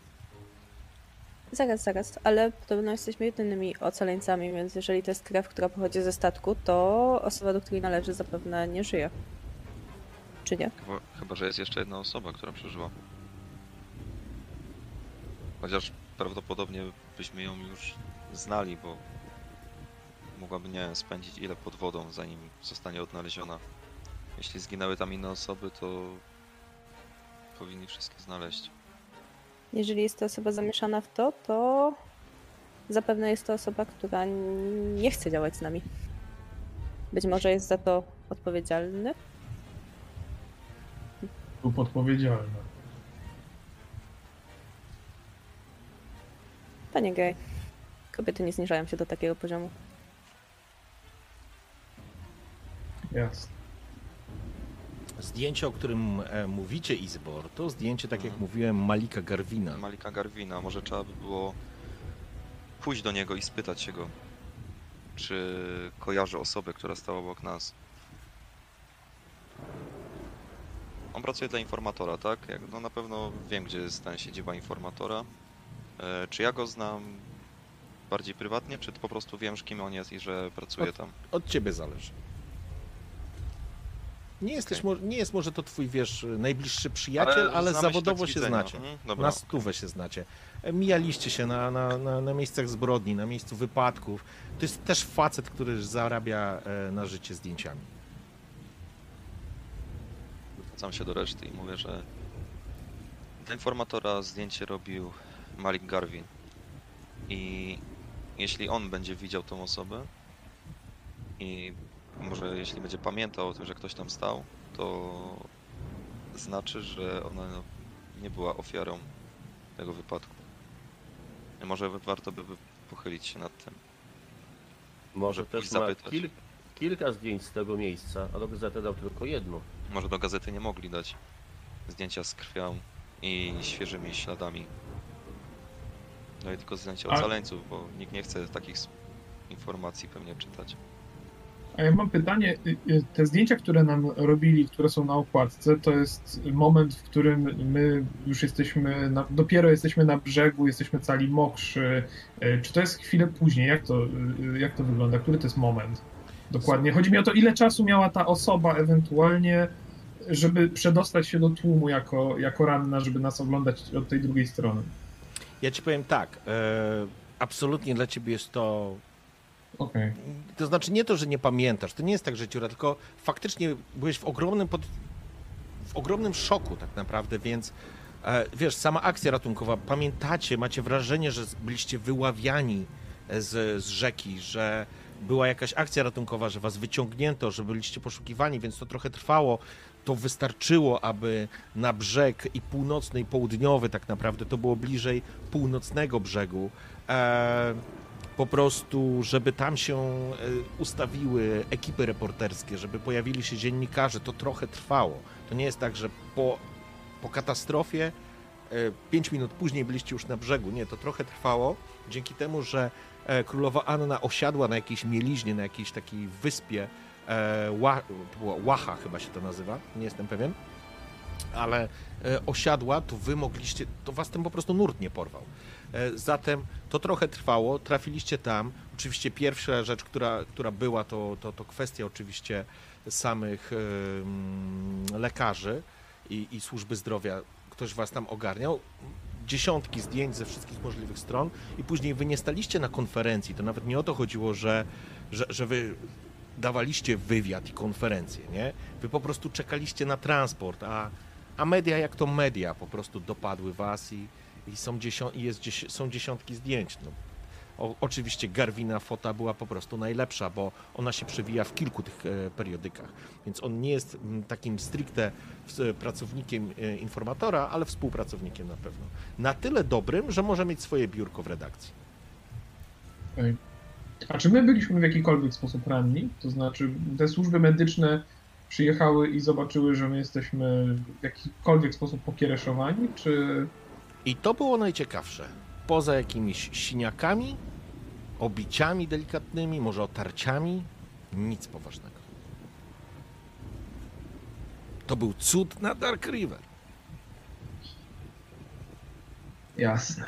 Zaraz, zaraz, ale podobno jesteśmy jedynymi ocaleńcami, więc jeżeli to jest krew, która pochodzi ze statku, to osoba, do której należy, zapewne nie żyje. Czy nie? Chyba, chyba, że jest jeszcze jedna osoba, która przeżyła. Chociaż prawdopodobnie byśmy ją już znali, bo mogłaby, nie wiem, spędzić ile pod wodą, zanim zostanie odnaleziona. Jeśli zginęły tam inne osoby, to powinni wszystkie znaleźć. Jeżeli jest to osoba zamieszana w to, to zapewne jest to osoba, która nie chce działać z nami. Być może jest za to odpowiedzialny. lub odpowiedzialna. Panie Gej, kobiety nie zniżają się do takiego poziomu. Jasne. Zdjęcie, o którym e, mówicie, Izbor, to zdjęcie, tak jak mhm. mówiłem, Malika Garwina. Malika Garwina. Może trzeba by było pójść do niego i spytać się go, czy kojarzy osobę, która stała obok nas. On pracuje dla informatora, tak? no na pewno wiem, gdzie jest ta siedziba informatora. E, czy ja go znam bardziej prywatnie, czy po prostu wiem, kim on jest i że pracuje od, tam? Od ciebie zależy. Nie, jesteś, mo- nie jest może to twój, wiesz, najbliższy przyjaciel, ale, znamy zawodowo tak z się znacie. Mhm. Na stówę się znacie. Mijaliście się na, na, na, na miejscach zbrodni, na miejscu wypadków. To jest też facet, który zarabia e, na życie zdjęciami. Wracam się do reszty i mówię, że dla informatora zdjęcie robił Malik Garvin. I jeśli on będzie widział tą osobę i może jeśli będzie pamiętał o tym, że ktoś tam stał, to znaczy, że ona nie była ofiarą tego wypadku. I może warto by pochylić się nad tym. Może Może też ma zapytać. kilka zdjęć z tego miejsca, a do gazety dał tylko jedno. Może do gazety nie mogli dać zdjęcia z krwią i świeżymi śladami. No i tylko zdjęcia ocaleńców, bo nikt nie chce takich informacji pewnie czytać. A ja mam pytanie, y, y, te zdjęcia, które nam robili, które są na okładce, to jest moment, w którym my już jesteśmy, na, dopiero jesteśmy na brzegu, jesteśmy cali mokrzy. Y, Czy to jest chwilę później? Jak to, jak to wygląda? Który to jest moment? Dokładnie. Chodzi mi o to, ile czasu miała ta osoba ewentualnie, żeby przedostać się do tłumu jako, jako ranna, żeby nas oglądać od tej drugiej strony. Ja ci powiem tak, e, absolutnie dla ciebie jest to Okej. To znaczy nie to, że nie pamiętasz, to nie jest tak, że ciura, tylko faktycznie byłeś w ogromnym, pod... w ogromnym szoku tak naprawdę, więc e, wiesz, sama akcja ratunkowa, pamiętacie, macie wrażenie, że byliście wyławiani z, z rzeki, że była jakaś akcja ratunkowa, że was wyciągnięto, że byliście poszukiwani, więc to trochę trwało. To wystarczyło, aby na brzeg i północny, i południowy tak naprawdę, to było bliżej północnego brzegu, e, po prostu, żeby tam się e, ustawiły ekipy reporterskie, żeby pojawili się dziennikarze, to trochę trwało. To nie jest tak, że po, po katastrofie e, pięć minut później byliście już na brzegu. Nie, to trochę trwało. Dzięki temu, że e, królowa Anna osiadła na jakiejś mieliźnie, na jakiejś takiej wyspie, e, Łacha chyba się to nazywa, nie jestem pewien, ale e, osiadła, to wy mogliście, to was ten po prostu nurt nie porwał. E, Zatem to trochę trwało, trafiliście tam. Oczywiście pierwsza rzecz, która, która była, to, to, to kwestia oczywiście samych em, lekarzy i, i służby zdrowia. Ktoś was tam ogarniał. Dziesiątki zdjęć ze wszystkich możliwych stron i później wy nie staliście na konferencji. To nawet nie o to chodziło, że, że, że wy dawaliście wywiad i konferencję, nie? Wy po prostu czekaliście na transport, a, a media jak to media po prostu dopadły was i, i są, dziesią- jest są dziesiątki zdjęć. No. O, oczywiście Garwina fota była po prostu najlepsza, bo ona się przewija w kilku tych e, periodykach, więc on nie jest mm, takim stricte w- pracownikiem e, informatora, ale współpracownikiem na pewno. Na tyle dobrym, że może mieć swoje biurko w redakcji. A czy my byliśmy w jakikolwiek sposób ranni? To znaczy, te służby medyczne przyjechały i zobaczyły, że my jesteśmy w jakikolwiek sposób pokiereszowani, czy... I to było najciekawsze. Poza jakimiś siniakami, obiciami delikatnymi, może otarciami, nic poważnego. To był cud na Dark River. Jasne.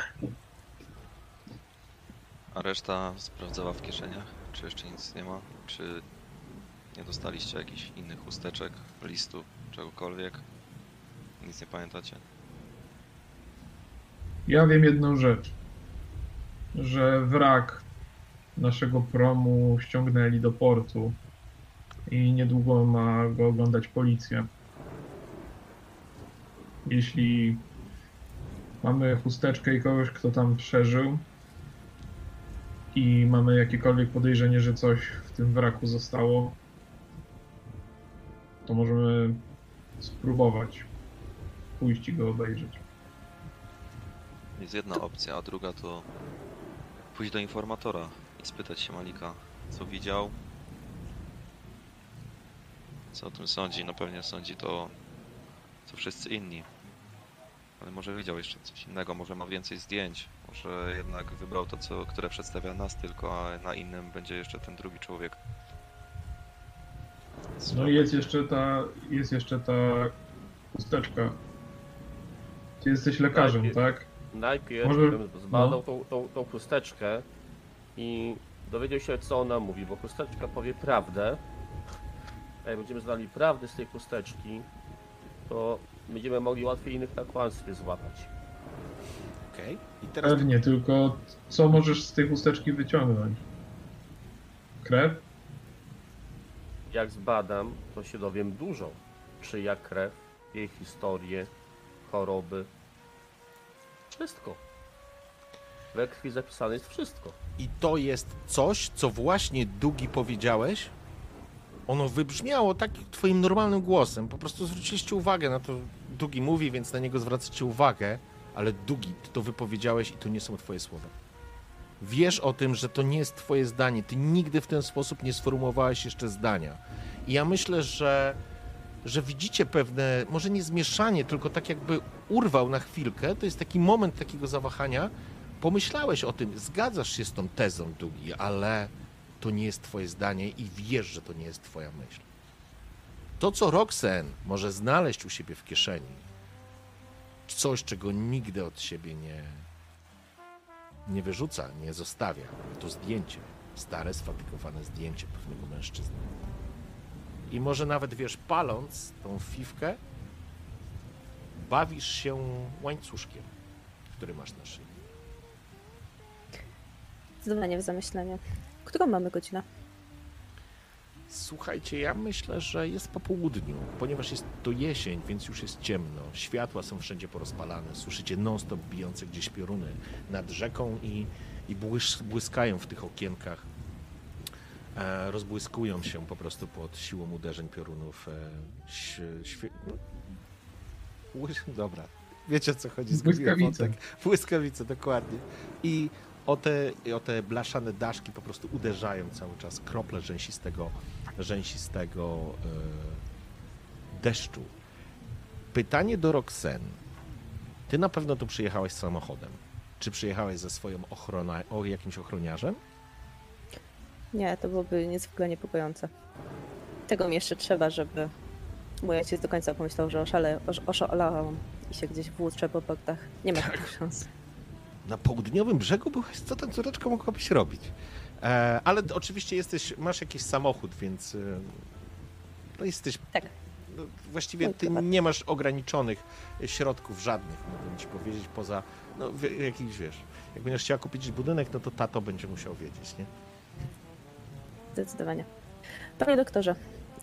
A reszta sprawdzała w kieszeniach, czy jeszcze nic nie ma, czy nie dostaliście jakichś innych chusteczek, listów, czegokolwiek. Nic nie pamiętacie. Ja wiem jedną rzecz, że wrak naszego promu ściągnęli do portu i niedługo ma go oglądać policja. Jeśli mamy chusteczkę i kogoś, kto tam przeżył i mamy jakiekolwiek podejrzenie, że coś w tym wraku zostało, to możemy spróbować pójść i go obejrzeć. Jest jedna opcja, a druga to pójść do informatora i spytać się Malika, co widział, co o tym sądzi. No pewnie sądzi to, co wszyscy inni. Ale może widział jeszcze coś innego, może ma więcej zdjęć, może jednak wybrał to, co, które przedstawia nas tylko, a na innym będzie jeszcze ten drugi człowiek. No i jest jeszcze ta, jest jeszcze ta Chusteczka. Ty jesteś lekarzem, Najpierw- tak? Najpierw Może- bym zbadał no. tą, tą, tą chusteczkę i dowiedział się, co ona mówi, bo chusteczka powie prawdę. A jak będziemy znali prawdę z tej chusteczki, to będziemy mogli łatwiej innych na kłamstwie złapać. Okej. I teraz Pewnie, tylko co możesz z tej chusteczki wyciągnąć? Krew? Jak zbadam, to się dowiem dużo. Czyja krew, jej historię, choroby. Wszystko. We krwi zapisane jest wszystko. I to jest coś, co właśnie Dugi powiedziałeś. Ono wybrzmiało tak twoim normalnym głosem. Po prostu zwróciliście uwagę na to. Dugi mówi, więc na niego zwracacie uwagę, ale Dugi, ty to wypowiedziałeś i to nie są twoje słowa. Wiesz o tym, że to nie jest twoje zdanie. Ty nigdy w ten sposób nie sformułowałeś jeszcze zdania. I ja myślę, że, że widzicie pewne, może nie zmieszanie, tylko tak jakby urwał na chwilkę. To jest taki moment takiego zawahania, pomyślałeś o tym, zgadzasz się z tą tezą, Dugi, ale to nie jest twoje zdanie i wiesz, że to nie jest twoja myśl. To, co Roxen może znaleźć u siebie w kieszeni, coś, czego nigdy od siebie nie, nie wyrzuca, nie zostawia, to zdjęcie. Stare, sfatygowane zdjęcie pewnego mężczyzny. I może nawet, wiesz, paląc tą fifkę, bawisz się łańcuszkiem, który masz na szyi. Zdawanie w zamyślenie. Którą mamy godzinę? Słuchajcie, ja myślę, że jest po południu, ponieważ jest to jesień, więc już jest ciemno. Światła są wszędzie porozpalane. Słyszycie non-stop bijące gdzieś pioruny nad rzeką i, i błys błyskają w tych okienkach. E, rozbłyskują się po prostu pod siłą uderzeń piorunów. E, świe... no. Dobra, wiecie o co chodzi. zgubiłem wątek. Błyskawice, dokładnie. I o te, o te blaszane daszki po prostu uderzają cały czas krople rzęsistego, rzęsistego e, deszczu. Pytanie do Roxen. Ty na pewno tu przyjechałeś samochodem. Czy przyjechałeś ze swoją ochrona, o jakimś ochroniarzem? Nie, to byłoby niezwykle niepokojące. Tego mi jeszcze trzeba, żeby mój ojciec do końca pomyślał, że oszale, osz, oszalałam i się gdzieś włóczę po portach. Nie ma takich szans. Na południowym brzegu byłeś? Co ta córeczka mogłabyś robić? E, ale oczywiście jesteś, masz jakiś samochód, więc e, no jesteś Tak. no, właściwie ty nie masz ograniczonych środków żadnych, mógłbym ci powiedzieć, poza no, jakiś wiesz. Jak będziesz chciała kupić budynek, no to tato będzie musiał wiedzieć, nie? Zdecydowanie. Panie doktorze,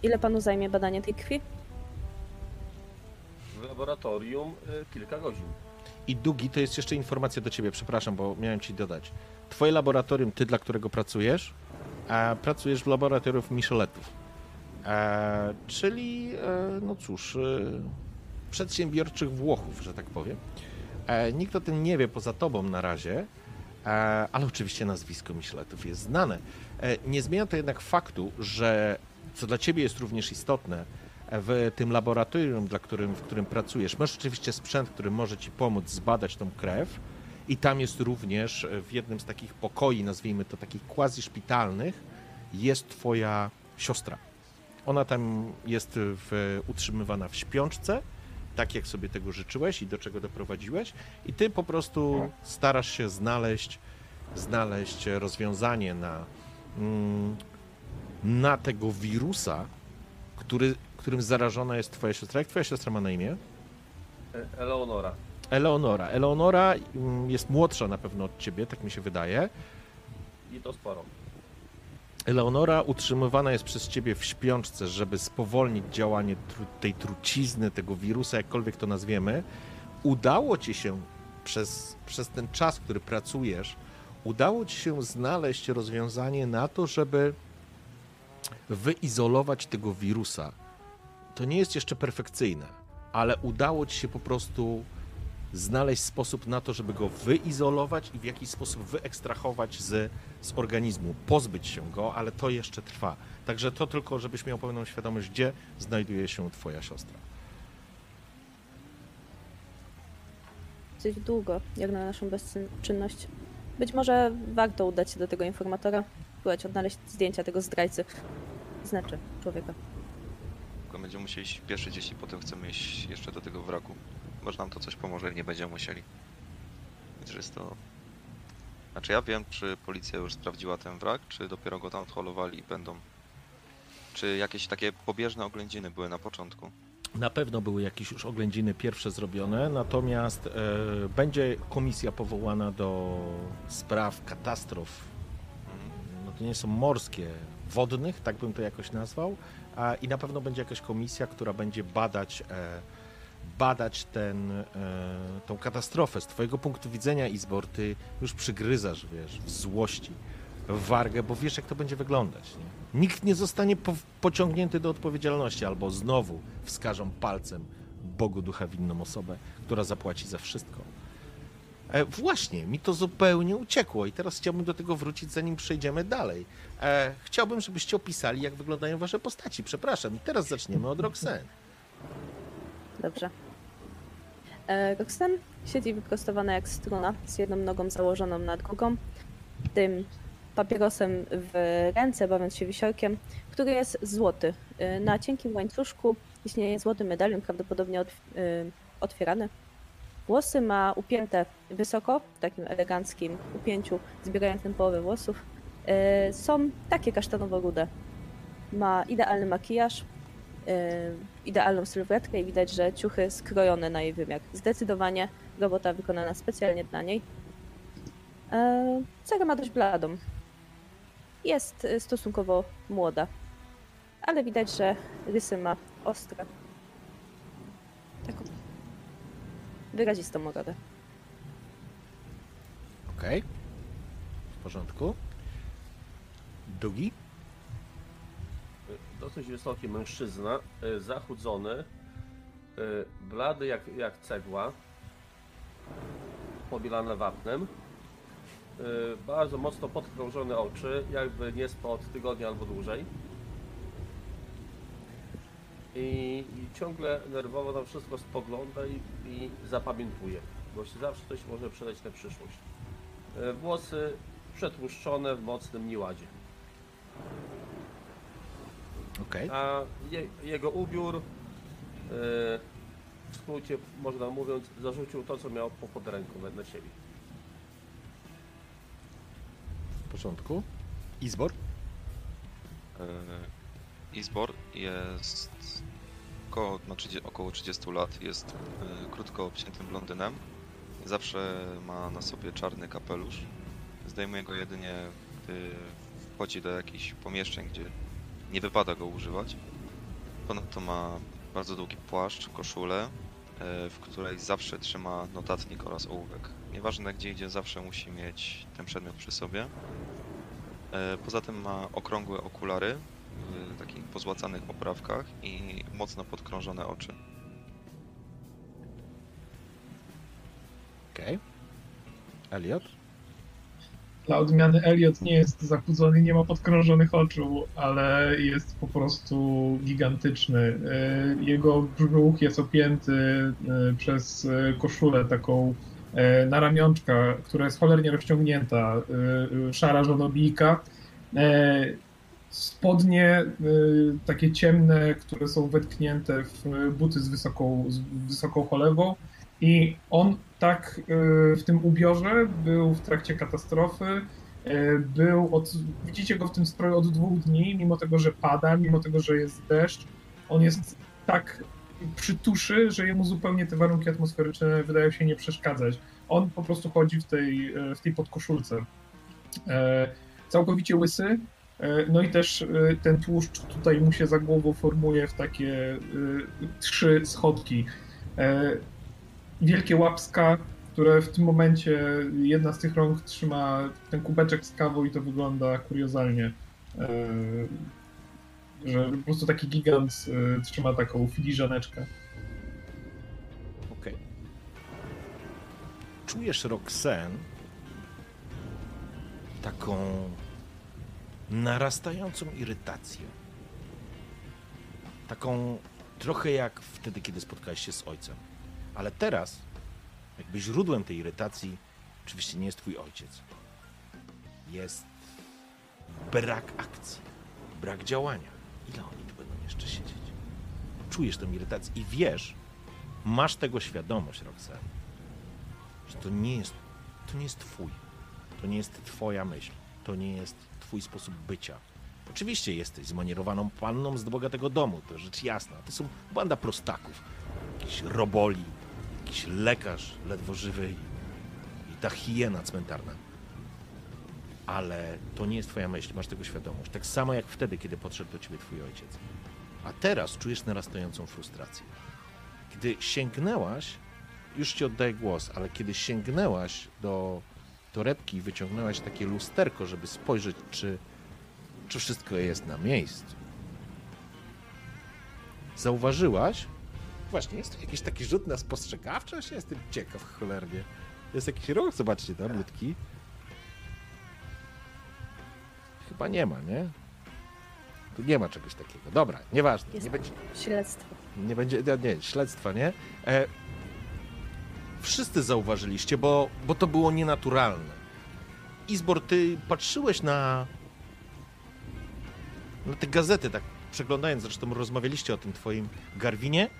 ile panu zajmie badanie tej krwi? W laboratorium y, kilka godzin. I Dugi, to jest jeszcze informacja do ciebie, przepraszam, bo miałem ci dodać. Twoje laboratorium, ty dla którego pracujesz, e, pracujesz w laboratorium Micheletów. E, czyli, e, no cóż, e, przedsiębiorczych Włochów, że tak powiem. E, nikt o tym nie wie poza tobą na razie, e, ale oczywiście nazwisko Micheletów jest znane. E, nie zmienia to jednak faktu, że co dla ciebie jest również istotne, w tym laboratorium, dla którym, w którym pracujesz, masz oczywiście sprzęt, który może ci pomóc zbadać tą krew i tam jest również e, w jednym z takich pokoi, nazwijmy to takich quasi-szpitalnych, jest twoja siostra. Ona tam jest w, utrzymywana w śpiączce, tak jak sobie tego życzyłeś i do czego doprowadziłeś i ty po prostu starasz się znaleźć, znaleźć rozwiązanie na, na tego wirusa, który, którym zarażona jest twoja siostra. Jak twoja siostra ma na imię? E, Eleonora. Eleonora. Eleonora mm, jest młodsza na pewno od ciebie, tak mi się wydaje. I to sporo. Eleonora utrzymywana jest przez ciebie w śpiączce, żeby spowolnić działanie tru, tej trucizny, tego wirusa, jakkolwiek to nazwiemy. Udało ci się przez, przez ten czas, który pracujesz, udało ci się znaleźć rozwiązanie na to, żeby wyizolować tego wirusa. To nie jest jeszcze perfekcyjne, ale udało ci się po prostu znaleźć sposób na to, żeby go wyizolować i w jakiś sposób wyekstrahować z, z organizmu, pozbyć się go, ale to jeszcze trwa. Także to tylko, żebyś miał pełną świadomość, gdzie znajduje się twoja siostra. Dosyć długo, jak na naszą bezczynność. Być może warto udać się do tego informatora, próbować odnaleźć zdjęcia tego zdrajcy. Znaczy, człowieka. tylko będziemy musieli śpieszyć, jeśli potem chcemy iść jeszcze do tego wraku. Może nam to coś pomoże nie będziemy musieli. Więc jest to... Znaczy ja wiem, czy policja już sprawdziła ten wrak, czy dopiero go tam odholowali i będą... Czy jakieś takie pobieżne oględziny były na początku? Na pewno były jakieś już oględziny pierwsze zrobione, natomiast e, będzie komisja powołana do spraw katastrof. No to nie są morskie, wodnych, tak bym to jakoś nazwał. A, I na pewno będzie jakaś komisja, która będzie badać, e, badać ten, e, tą katastrofę. Z twojego punktu widzenia, Izbor, ty już przygryzasz, wiesz, w złości, w wargę, bo wiesz, jak to będzie wyglądać. Nie? Nikt nie zostanie po, pociągnięty do odpowiedzialności, albo znowu wskażą palcem Bogu ducha winną osobę, która zapłaci za wszystko. E, właśnie, mi to zupełnie uciekło i teraz chciałbym do tego wrócić, zanim przejdziemy dalej. E, chciałbym, żebyście opisali, jak wyglądają wasze postaci. Przepraszam, i teraz zaczniemy od Roxanne. Dobrze. E, siedzi wyprostowana jak struna, z jedną nogą założoną na drugą, tym papierosem w ręce, bawiąc się wisiorkiem, który jest złoty. E, Na cienkim łańcuszku istnieje złoty medalion, prawdopodobnie e, otwierany. Włosy ma upięte wysoko, w takim eleganckim upięciu, zbierającym połowę włosów. E, Są takie kasztanowo-rude. Ma idealny makijaż, idealną sylwetkę i widać, że ciuchy skrojone na jej wymiar. Zdecydowanie robota wykonana specjalnie dla niej. Cerę ma dość bladą. Jest e, stosunkowo młoda, ale widać, że rysy ma ostre. Taką wyrazistą urodę. Okej. W porządku. Dugi? Dosyć wysoki mężczyzna, y, zachudzony, y, blady jak, jak cegła, pobielane wapnem, y, bardzo mocno podkrążone oczy, jakby nie spał od tygodnia albo dłużej. I, i ciągle nerwowo na wszystko spogląda i, i zapamiętuje, bo się zawsze coś może przydać na przyszłość. Y, Włosy przetłuszczone w mocnym nieładzie. Okej. A je, jego ubiór, yy, w skrócie można mówiąc, zarzucił to, co miał po pod ręką na siebie. W porządku. Izbor? E, Izbor jest około, no, 30, około 30 lat, jest e, krótko obciętym blondynem. Zawsze ma na sobie czarny kapelusz. Zdejmuje go jedynie, gdy wchodzi do jakichś pomieszczeń, gdzie nie wypada go używać. Ponadto ma bardzo długi płaszcz, koszulę, e, w której zawsze trzyma notatnik oraz ołówek. Nieważne gdzie idzie, zawsze musi mieć ten przedmiot przy sobie. E, Poza tym ma okrągłe okulary w takich pozłacanych oprawkach i mocno podkrążone oczy. Okej. Elliot? Dla odmiany Elliot nie jest zachudzony, nie ma podkrążonych oczu, ale jest po prostu gigantyczny. Y, Jego brzuch jest opięty y, przez koszulę taką na ramionczka, która jest cholernie rozciągnięta, y, y, szara żonobijka. Spodnie takie ciemne, które są wetknięte w buty z wysoką, z wysoką cholewą. I on tak w tym ubiorze był w trakcie katastrofy. Był od, widzicie go w tym stroju od dwóch dni, mimo tego, że pada, mimo tego, że jest deszcz. On jest tak przy tuszy, że jemu zupełnie te warunki atmosferyczne wydają się nie przeszkadzać. On po prostu chodzi w tej, y, w tej podkoszulce. E, Całkowicie łysy. e, No i też e, ten tłuszcz tutaj mu się za głową formuje w takie trzy schodki. E, wielkie łapska, które w tym momencie jedna z tych rąk trzyma ten kubeczek z kawą i to wygląda kuriozalnie. Że po prostu taki gigant e, trzyma taką filiżaneczkę. Okej. Czujesz Roxanne taką narastającą irytację. Taką trochę jak wtedy, kiedy spotkałeś się z ojcem. Ale teraz, jakby źródłem tej irytacji, oczywiście nie jest twój ojciec. Jest brak akcji, brak działania. Ile oni tu będą jeszcze siedzieć? czujesz tę irytację i wiesz, masz tego świadomość, Roxanne, że to nie jest, to nie jest twój, to nie jest twoja myśl, to nie jest twój sposób bycia. Oczywiście jesteś zmanierowaną panną z bogatego domu, to rzecz jasna. To są banda prostaków, jakiś roboli, jakiś lekarz ledwo żywy i, ta hiena cmentarna. Ale to nie jest twoja myśl, masz tego świadomość. Tak samo jak wtedy, kiedy podszedł do ciebie twój ojciec. A teraz czujesz narastającą frustrację. Kiedy sięgnęłaś, już ci oddaję głos, ale kiedy sięgnęłaś do torebki i wyciągnęłaś takie lusterko, żeby spojrzeć, czy, czy wszystko jest na miejscu, zauważyłaś, właśnie jest jakiś taki rzut na spostrzegawczość? Jestem ciekaw cholernie. Jest jakiś ruch, zobaczcie tam, łódki. Chyba nie ma, nie? Tu nie ma czegoś takiego. Dobra, nieważne. Jest. Nie będzie, Śledztwo. nie będzie, nie, śledztwa, nie? E, wszyscy zauważyliście, bo, bo to było nienaturalne. Izbor, ty patrzyłeś na, na te gazety, tak przeglądając, zresztą rozmawialiście o tym twoim Garwinie.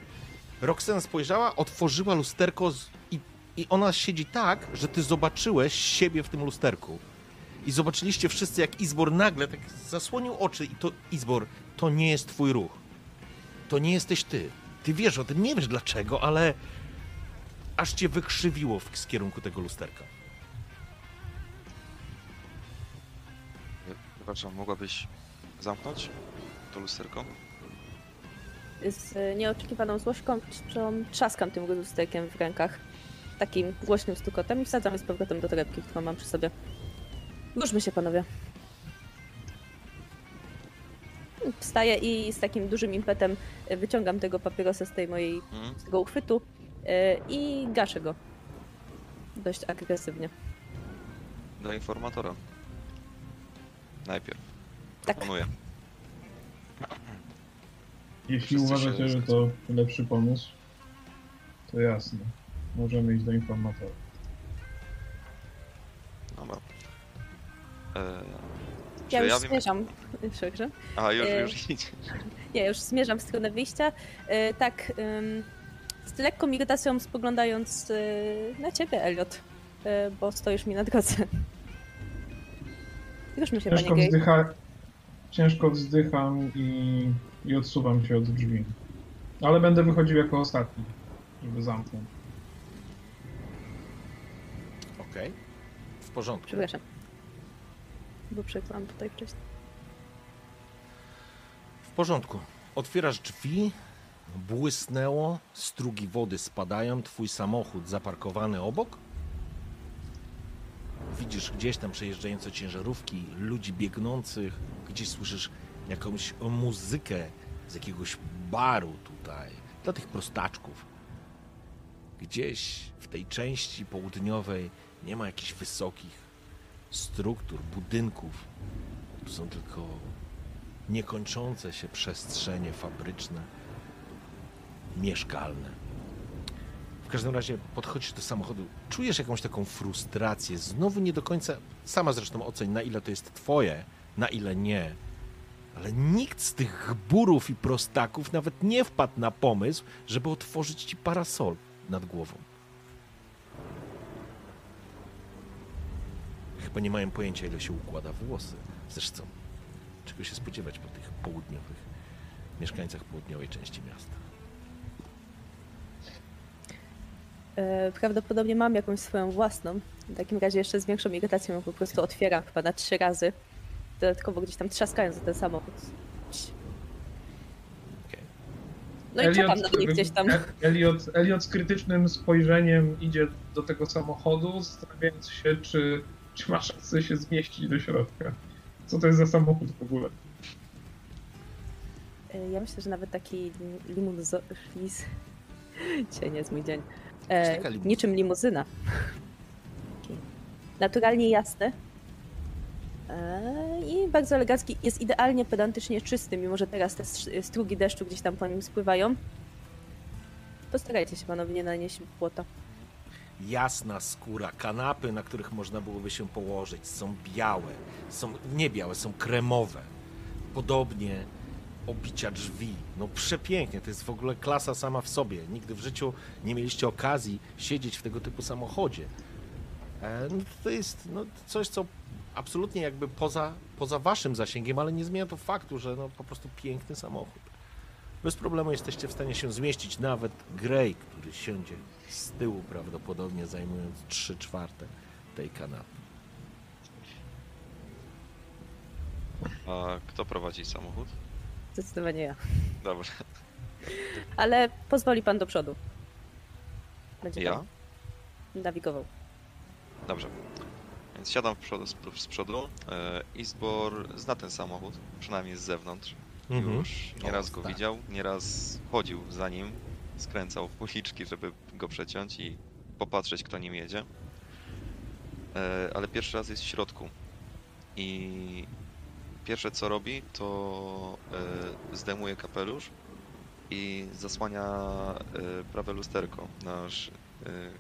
Roxanne spojrzała, otworzyła lusterko z, i, i ona siedzi tak, że ty zobaczyłeś siebie w tym lusterku. I zobaczyliście wszyscy, jak Izbor nagle tak zasłonił oczy i to, Izbor, to nie jest twój ruch to nie jesteś ty. Ty wiesz o tym, nie wiesz dlaczego, ale aż cię wykrzywiło w, kierunku tego lusterka. Przepraszam, mogłabyś zamknąć to lusterko? Z nieoczekiwaną złośką trzaskam tym lusterkiem w rękach. Takim głośnym stukotem i wsadzam je z powrotem do torebki, którą mam przy sobie. Ruszmy się, panowie. Wstaję i z takim dużym impetem e, wyciągam tego papierosa z tej mojej, Mhm. z tego uchwytu e, i gaszę go. Dość agresywnie. Do informatora. Najpierw. Tak. Proponuję. Jeśli Wszyscy się uważacie, że to lepszy pomysł, to jasne. Możemy iść do informatora. Dobra. Eee, Ja już ja wiem... zmierzam. *laughs* Przepraszam. A, już, e, już *laughs* idzie. Nie, już zmierzam w stronę wyjścia. E, tak, ym, z lekką irytacją spoglądając e, na ciebie, Elliot, bo stoisz mi na drodze. Ruszmy się, panie Ciężko, Gay. wzdycha... Ciężko wzdycham i... i odsuwam się od drzwi. Ale będę wychodził jako ostatni, żeby zamknąć. Okej. W porządku. Przepraszam. Bo przekłam tutaj wcześniej. W porządku. Otwierasz drzwi, błysnęło, strugi wody spadają, twój samochód zaparkowany obok. Widzisz gdzieś tam przejeżdżające ciężarówki, ludzi biegnących, gdzieś słyszysz jakąś muzykę z jakiegoś baru tutaj, dla tych prostaczków. Gdzieś w tej części południowej nie ma jakichś wysokich struktur, budynków. Tu są tylko niekończące się przestrzenie fabryczne, mieszkalne. W każdym razie podchodzisz do samochodu, czujesz jakąś taką frustrację, znowu nie do końca, sama zresztą oceń, na ile to jest twoje, na ile nie. Ale nikt z tych burów i prostaków nawet nie wpadł na pomysł, żeby otworzyć ci parasol nad głową. Chyba nie mają pojęcia, ile się układa włosy. Zresztą, czego się spodziewać po tych południowych mieszkańcach południowej części miasta. E, prawdopodobnie mam jakąś swoją własną. W takim razie jeszcze z większą irytacją ją po prostu otwieram chyba na trzy razy. Dodatkowo gdzieś tam trzaskając za ten samochód. Okej. No i czekam na mnie gdzieś tam. Elliot, Elliot z krytycznym spojrzeniem idzie do tego samochodu, zastanawiając się, czy, czy ma szansę się zmieścić do środka. Co to jest za samochód w ogóle? E, Ja myślę, że nawet taki limuzo... Liz... *laughs* Dzisiaj nie jest mój dzień. E, niczym limuzyna. *laughs* Naturalnie jasny. E, I bardzo elegancki. Jest idealnie pedantycznie czysty, mimo że teraz te str- strugi deszczu gdzieś tam po nim spływają. Postarajcie się panowie nie nanieść błota. Jasna skóra, kanapy, na których można byłoby się położyć, są białe, są nie białe, są kremowe. Podobnie obicia drzwi. No przepięknie, to jest w ogóle klasa sama w sobie. Nigdy w życiu nie mieliście okazji siedzieć w tego typu samochodzie. E, no to jest no, coś, co absolutnie jakby poza, poza waszym zasięgiem, ale nie zmienia to faktu, że no, po prostu piękny samochód. Bez problemu jesteście w stanie się zmieścić, nawet Grey, który siądzie z tyłu prawdopodobnie zajmując 3 czwarte tej kanapy. A kto prowadzi samochód? Zdecydowanie ja. Dobrze. Ale pozwoli pan do przodu. Będzie Ja? pan nawigował. Dobrze. Więc siadam w przodu, z, przodu. E, Izbor zna ten samochód, przynajmniej z zewnątrz. Mhm. Już nieraz go tak. widział, nieraz chodził za nim, skręcał w uliczki, żeby go przeciąć i popatrzeć, kto nim jedzie. E, ale pierwszy raz jest w środku. I pierwsze co robi, to e, zdejmuje kapelusz i zasłania e, prawe lusterko, nasz,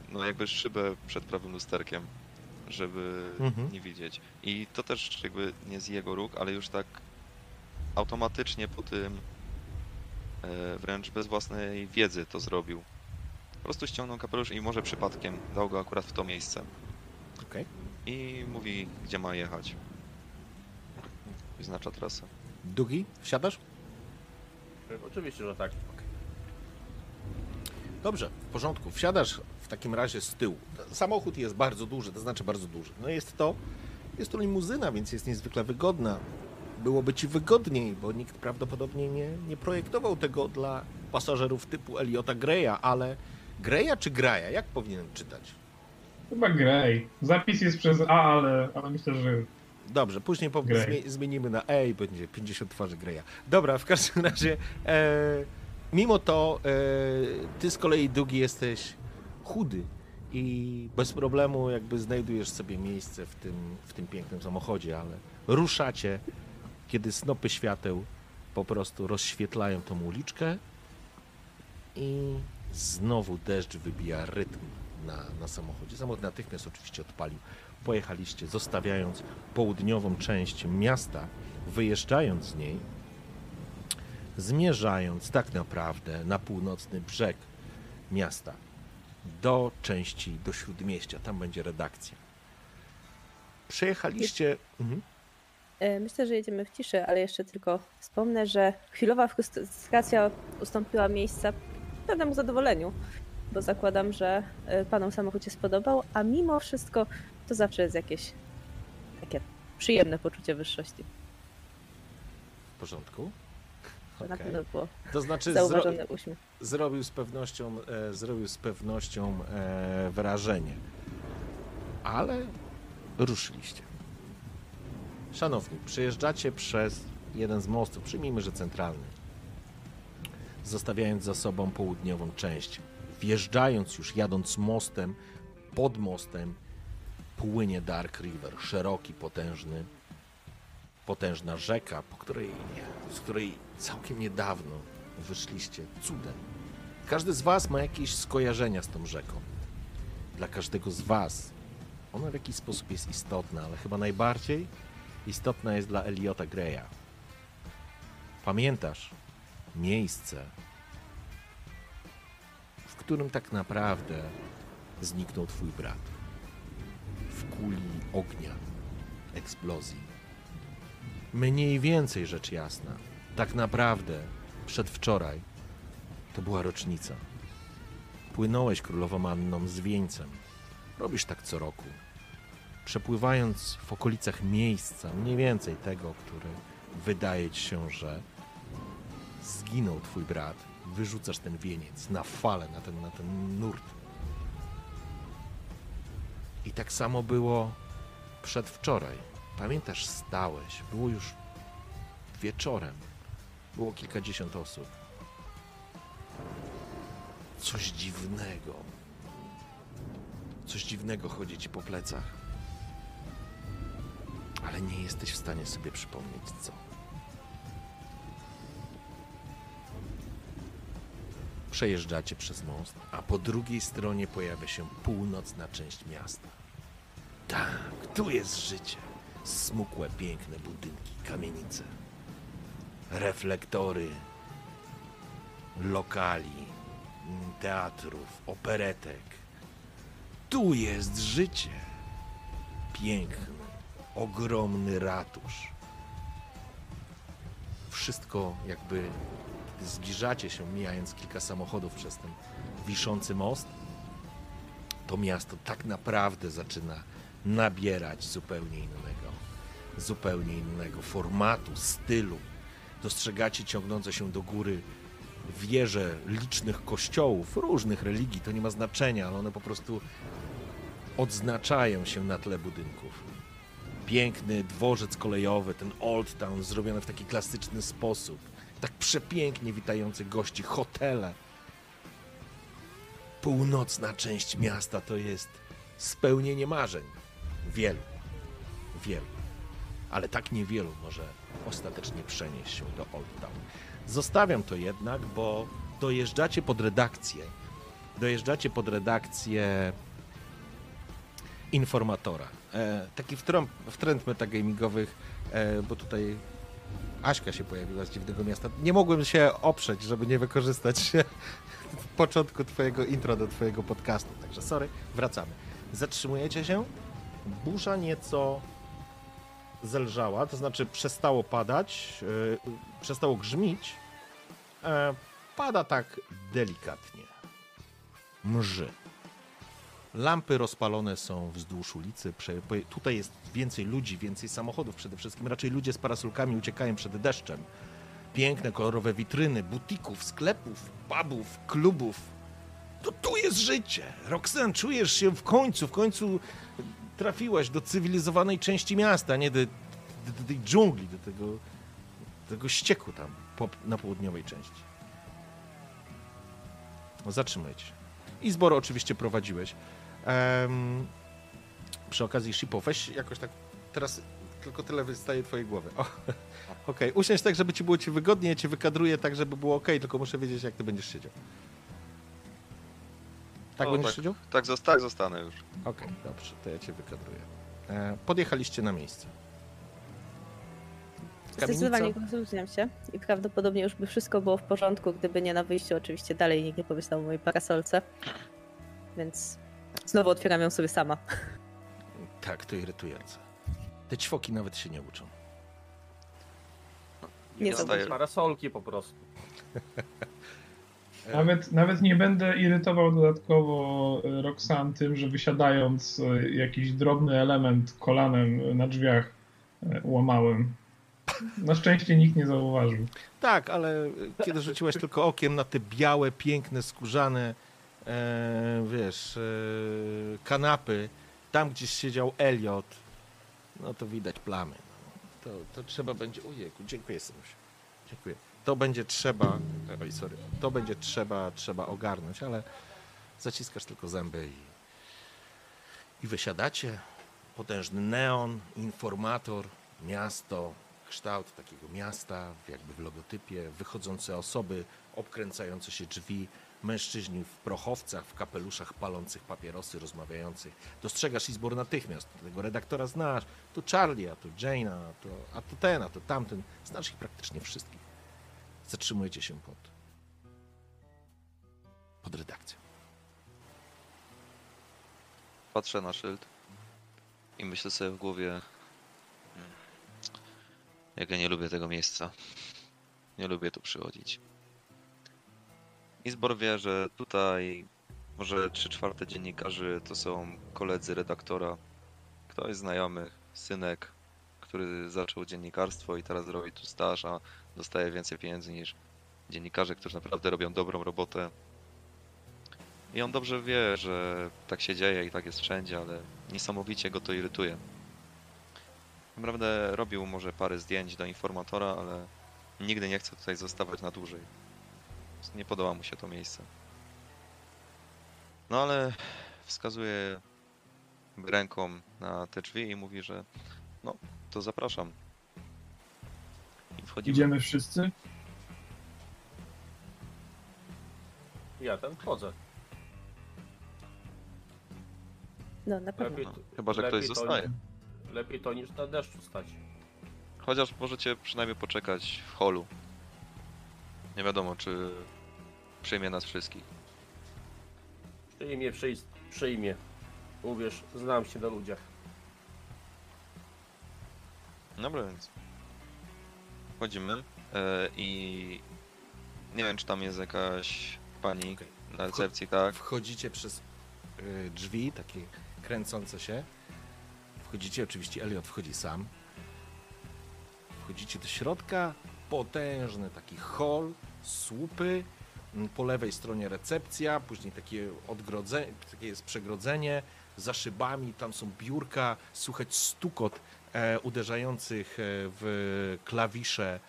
no jakby szybę przed prawym lusterkiem, żeby Mhm. nie widzieć. I to też jakby nie z jego róg, ale już tak automatycznie po tym, wręcz bez własnej wiedzy to zrobił. Po prostu ściągnął kapelusz i może przypadkiem dał go akurat w to miejsce. Okej. I mówi, gdzie ma jechać. Wyznacza trasę. Dugi, wsiadasz? Oczywiście, że tak. Dobrze, w porządku. Wsiadasz w takim razie z tyłu. Samochód jest bardzo duży, to znaczy bardzo duży. No jest to, jest to limuzyna, więc jest niezwykle wygodna. Byłoby ci wygodniej, bo nikt prawdopodobnie nie, nie projektował tego dla pasażerów typu Eliota Greya, ale Greya czy Graja? Jak powinienem czytać? Chyba Grey. Zapis jest przez A, ale, ale myślę, że Dobrze, później po, zmie, zmienimy na E i będzie 50 twarzy Greya. Dobra, w każdym *laughs* razie, e, mimo to, e, ty z kolei, Dugi, jesteś chudy i bez problemu jakby znajdujesz sobie miejsce w tym, w tym pięknym samochodzie, ale ruszacie, kiedy snopy świateł po prostu rozświetlają tą uliczkę i znowu deszcz wybija rytm na, na samochodzie. Samochód natychmiast oczywiście odpalił. Pojechaliście, zostawiając południową część miasta, wyjeżdżając z niej, zmierzając tak naprawdę na północny brzeg miasta, do części, do śródmieścia. Tam będzie redakcja. Przejechaliście. Mhm. E, Myślę, że jedziemy w ciszy, ale jeszcze tylko wspomnę, że chwilowa frustracja ustąpiła miejsca pewnemu zadowoleniu, bo zakładam, że e, panom samochód się spodobał, a mimo wszystko to zawsze jest jakieś takie przyjemne poczucie wyższości. W porządku. To na Okej. pewno było To znaczy, zro, zrobił z pewnością, e, zrobił z pewnością e, wrażenie. Ale ruszyliście. Szanowni, przejeżdżacie przez jeden z mostów, przyjmijmy, że centralny, zostawiając za sobą południową część. Wjeżdżając już, jadąc mostem, pod mostem płynie Dark River, szeroki, potężny, potężna rzeka, po której, z której całkiem niedawno wyszliście cudem. Każdy z Was ma jakieś skojarzenia z tą rzeką. Dla każdego z Was ona w jakiś sposób jest istotna, ale chyba najbardziej istotna jest dla Eliota Greya. Pamiętasz miejsce, w którym tak naprawdę zniknął Twój brat? W kuli ognia, eksplozji. Mniej więcej rzecz jasna. Tak naprawdę przedwczoraj to była rocznica. Płynąłeś królową Anną z wieńcem. Robisz tak co roku. Przepływając w okolicach miejsca, mniej więcej tego, który wydaje ci się, że zginął twój brat, wyrzucasz ten wieniec na falę, na ten, na ten nurt. I tak samo było przedwczoraj. Pamiętasz, stałeś, było już wieczorem. Było kilkadziesiąt osób. Coś dziwnego. Coś dziwnego chodzi ci po plecach. Ale nie jesteś w stanie sobie przypomnieć co. Przejeżdżacie przez most, a po drugiej stronie pojawia się północna część miasta. Tak, tu jest życie. Smukłe, piękne budynki, kamienice. reflektory lokali, teatrów, operetek. Tu jest życie. Piękny, ogromny ratusz. Wszystko jakby zbliżacie się, mijając kilka samochodów przez ten wiszący most, to miasto tak naprawdę zaczyna nabierać zupełnie innego, zupełnie innego formatu, stylu. Dostrzegacie ciągnące się do góry wieże licznych kościołów, różnych religii, to nie ma znaczenia, ale one po prostu odznaczają się na tle budynków. Piękny dworzec kolejowy, ten Old Town zrobiony w taki klasyczny sposób, tak przepięknie witający gości, hotele. Północna część miasta to jest spełnienie marzeń. Wielu, wielu, ale tak niewielu może ostatecznie przenieść się do Old Town. Zostawiam to jednak, bo dojeżdżacie pod redakcję. Dojeżdżacie pod redakcję informatora. E, taki wtrąb, wtręt metagamingowych, e, bo tutaj Aśka się pojawiła z dziwnego miasta. Nie mogłem się oprzeć, żeby nie wykorzystać w początku twojego intro do twojego podcastu. Także sorry, wracamy. Zatrzymujecie się. Burza nieco zelżała, to znaczy przestało padać, yy, przestało grzmić. E, pada tak delikatnie. Mrzy. Lampy rozpalone są wzdłuż ulicy. Tutaj jest więcej ludzi, więcej samochodów przede wszystkim. Raczej ludzie z parasolkami uciekają przed deszczem. Piękne, kolorowe witryny, butików, sklepów, pubów, klubów. To tu jest życie. Roxanne, czujesz się w końcu, w końcu trafiłaś do cywilizowanej części miasta, nie do, do, do tej dżungli, do tego, do tego ścieku tam po, na południowej części. No, Zatrzymajcie. I zboru oczywiście prowadziłeś. Em, przy okazji Shipo, weź jakoś tak teraz tylko tyle wystaje twojej głowy. *laughs* Okej, usiądź tak, żeby ci było ci wygodnie, ja cię wykadruję tak, żeby było ok, tylko muszę wiedzieć, jak ty będziesz siedział. Tak O, będziesz tak. siedział? Tak, zosta- tak zostanę już. Okej, dobrze, to ja cię wykadruję. E, podjechaliście na miejsce. Zdecydowanie konsultuję się i prawdopodobnie już by wszystko było w porządku, gdyby nie na wyjściu oczywiście dalej nikt nie pomyślał o mojej parasolce. Więc znowu otwieram ją sobie sama. Tak, to irytujące. Te ćwoki nawet się nie uczą. Nie Są zostaje. parasolki po prostu. *laughs* Nawet, nawet nie będę irytował dodatkowo e, Roxanne tym, że wysiadając e, jakiś drobny element kolanem na drzwiach e, łamałem. Na szczęście nikt nie zauważył. Tak, ale kiedy rzuciłaś tylko okiem na te białe, piękne, skórzane, wiesz, e, kanapy, tam gdzieś siedział Elliot, no to widać plamy. To, to trzeba będzie, ojejku, dziękuję Synuś, dziękuję. To będzie trzeba, oj sorry, to będzie trzeba, trzeba ogarnąć, ale zaciskasz tylko zęby i, i wysiadacie. Potężny neon, informator, miasto, kształt takiego miasta, jakby w logotypie, wychodzące osoby, obkręcające się drzwi, mężczyźni w prochowcach, w kapeluszach palących papierosy, rozmawiających. Dostrzegasz Izbor natychmiast, tego redaktora znasz, tu Charlie, a tu Jane'a, a tu, a tu ten, a tu tamten. Znasz ich praktycznie wszystkich. Zatrzymujecie się pod, pod redakcją. Patrzę na szyld i myślę sobie w głowie, "Hmm, jak ja nie lubię tego miejsca. Nie lubię tu przychodzić. I zbor wie, że tutaj może 3 czwarte dziennikarzy to są koledzy redaktora, ktoś znajomych, synek, który zaczął dziennikarstwo i teraz robi tu staż, a dostaje więcej pieniędzy niż dziennikarze, którzy naprawdę robią dobrą robotę. I on dobrze wie, że tak się dzieje i tak jest wszędzie, ale niesamowicie go to irytuje. Naprawdę robił może parę zdjęć do informatora, ale nigdy nie chce tutaj zostawać na dłużej. Nie podoba mu się to miejsce. No ale wskazuje ręką na te drzwi i mówi, że no, to zapraszam. I wchodzimy. Idziemy wszyscy? Ja ten wchodzę. No, na pewno. Lepiej, No, chyba, że lepiej ktoś to- zostaje. Lepiej to niż na deszczu stać. Chociaż możecie przynajmniej poczekać w holu. Nie wiadomo, czy przyjmie nas wszystkich. Przyjmie, przyjmie. Uwierz, znam się na ludziach. Dobra, więc wchodzimy e, i nie wiem, czy tam jest jakaś pani Okej. na recepcji, tak? Wchodzicie przez y, drzwi, takie kręcące się. Wchodzicie, oczywiście Elliot wchodzi sam. Wchodzicie do środka, potężny taki hall, słupy, po lewej stronie recepcja, później takie odgrodzenie, takie jest przegrodzenie, za szybami tam są biurka, słychać stukot e, uderzających e, w klawisze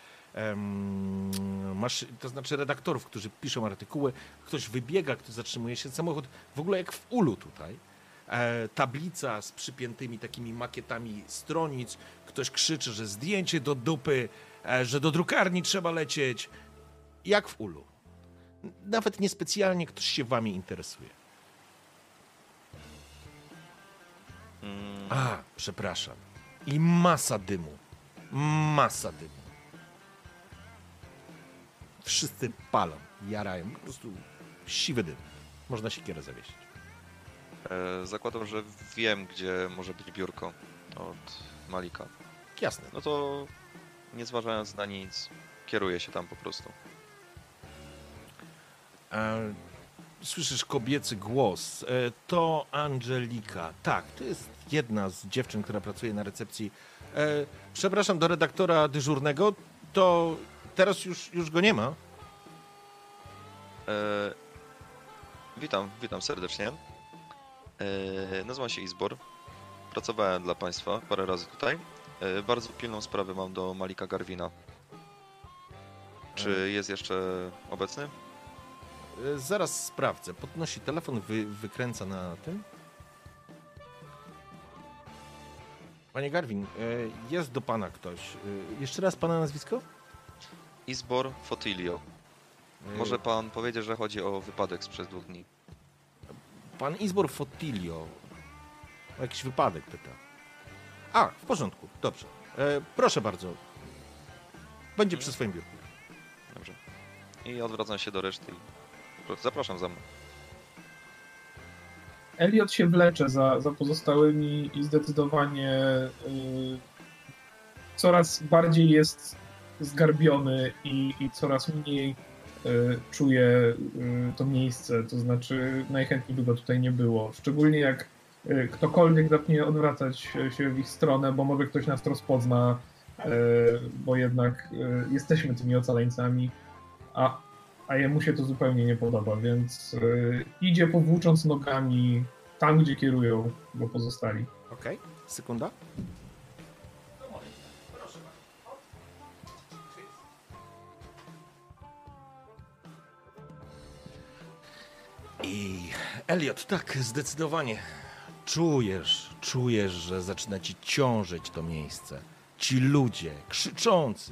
maszy, to znaczy redaktorów, którzy piszą artykuły, ktoś wybiega, ktoś zatrzymuje się, samochód w ogóle jak w ulu tutaj. E, tablica z przypiętymi takimi makietami stronic, ktoś krzyczy, że zdjęcie do dupy, e, że do drukarni trzeba lecieć, jak w ulu. Nawet niespecjalnie ktoś się wami interesuje. Mm, A, przepraszam. I masa dymu. Masa dymu. Wszyscy palą, jarają. Po prostu siwy dym. Można siekierę zawiesić. e, zakładam, że wiem, gdzie może być biurko od Malika. Jasne. No to nie zważając na nic, kieruję się tam po prostu. E, słyszysz kobiecy głos. E, to Angelika. Tak, to jest jedna z dziewczyn, która pracuje na recepcji. E, przepraszam, do redaktora dyżurnego. To teraz już, już go nie ma. E, witam, witam serdecznie. E, nazywam się Izbor. Pracowałem dla Państwa parę razy tutaj. E, bardzo pilną sprawę mam do Malika Garwina. Czy jest jeszcze obecny? E, zaraz sprawdzę. Podnosi telefon, wy, wykręca na tym. Panie Garwin, e, jest do pana ktoś. E, jeszcze raz pana nazwisko? Izbor Fotilio. Może pan powiedzieć, że chodzi o wypadek sprzed dwóch dni. Pan Izbor Fotilio. O jakiś wypadek pyta. A, w porządku, dobrze. Proszę bardzo. Będzie przy swoim biurku. Dobrze. I odwracam się do reszty. Zapraszam za mną. Elliot się wlecze za, za pozostałymi i zdecydowanie y, coraz bardziej jest zgarbiony i, i coraz mniej y, czuje y, to miejsce. To znaczy, najchętniej by go tutaj nie było. Szczególnie jak y, ktokolwiek zacznie odwracać się w ich stronę, bo może ktoś nas rozpozna, y, bo jednak y, jesteśmy tymi ocaleńcami. A a jemu się to zupełnie nie podoba, więc y, idzie powłócząc nogami tam, gdzie kierują go pozostali. Okej, sekunda. I Elliot, tak, zdecydowanie. Czujesz, czujesz, że zaczyna ci ciążyć to miejsce. Ci ludzie, krzyczący.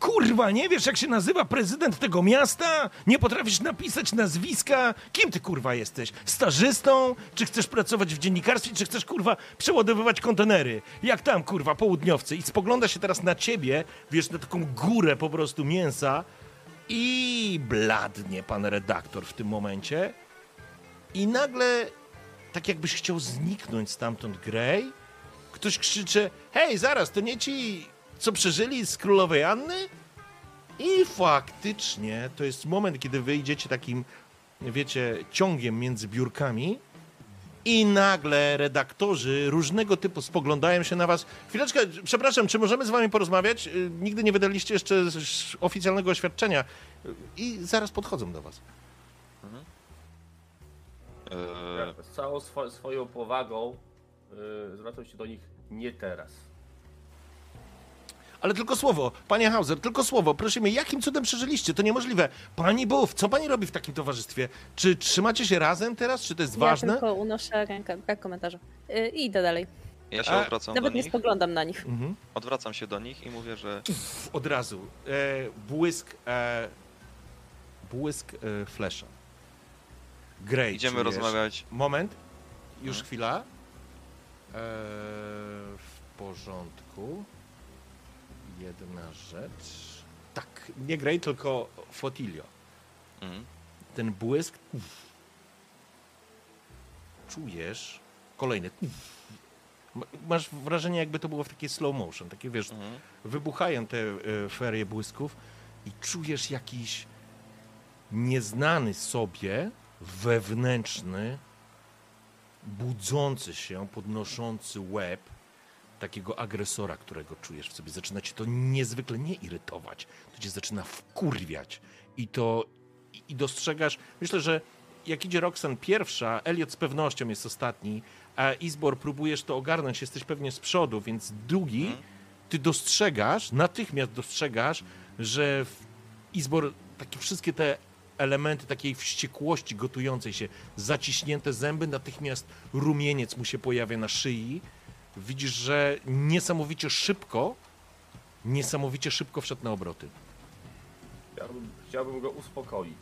Kurwa, nie wiesz, jak się nazywa prezydent tego miasta? Nie potrafisz napisać nazwiska? Kim ty kurwa jesteś? Stażystą? Czy chcesz pracować w dziennikarstwie? Czy chcesz kurwa przeładowywać kontenery? Jak tam kurwa południowcy? I spogląda się teraz na ciebie, wiesz, na taką górę po prostu mięsa i bladnie pan redaktor w tym momencie. I nagle, tak jakbyś chciał zniknąć stamtąd, Grey, ktoś krzycze: Hej, zaraz, to nie ci, co przeżyli z królowej Anny? I faktycznie to jest moment, kiedy wyjdziecie takim, wiecie, ciągiem między biurkami. I nagle redaktorzy różnego typu spoglądają się na was. Chwileczkę, przepraszam, czy możemy z wami porozmawiać? Y, Nigdy nie wydaliście jeszcze sz- oficjalnego oświadczenia. Y, I zaraz podchodzą do was. Eee, Z całą swo swoją powagą yy, zwracam się do nich nie teraz. Ale tylko słowo, panie Hauser, tylko słowo. Prosimy, jakim cudem przeżyliście? To niemożliwe. Pani Buff, co pani robi w takim towarzystwie? Czy trzymacie się razem teraz? Czy to jest Ja ważne? tylko unoszę rękę, brak komentarza. Y, I idę dalej. ja się A, odwracam do Nawet nie nich. spoglądam na nich. Mhm. Odwracam się do nich i mówię, że Od razu. E, błysk. E, błysk e, flesza. Grey. idziemy czujesz? rozmawiać. Moment. Już Mhm. chwila. E, w porządku. Jedna rzecz. Tak, nie Grey, tylko Fotilio. Mhm. Ten błysk. Uff. Czujesz kolejny. Uff. Ma- Masz wrażenie, jakby to było w takie slow motion. Takie wiesz, Mhm. wybuchają te e, ferie błysków i czujesz jakiś nieznany sobie, wewnętrzny, budzący się, podnoszący łeb takiego agresora, którego czujesz w sobie. Zaczyna cię to niezwykle nie irytować, to cię zaczyna wkurwiać i to i- dostrzegasz, myślę, że jak idzie Roxanne pierwsza, Elliot z pewnością jest ostatni, a Izbor próbujesz to ogarnąć, jesteś pewnie z przodu, więc długi, Mhm. ty dostrzegasz, natychmiast dostrzegasz, że Izbor, takie wszystkie te elementy takiej wściekłości gotującej się, zaciśnięte zęby, natychmiast rumieniec mu się pojawia na szyi. Widzisz, że niesamowicie szybko, niesamowicie szybko wszedł na obroty. Chciałbym, chciałbym go uspokoić.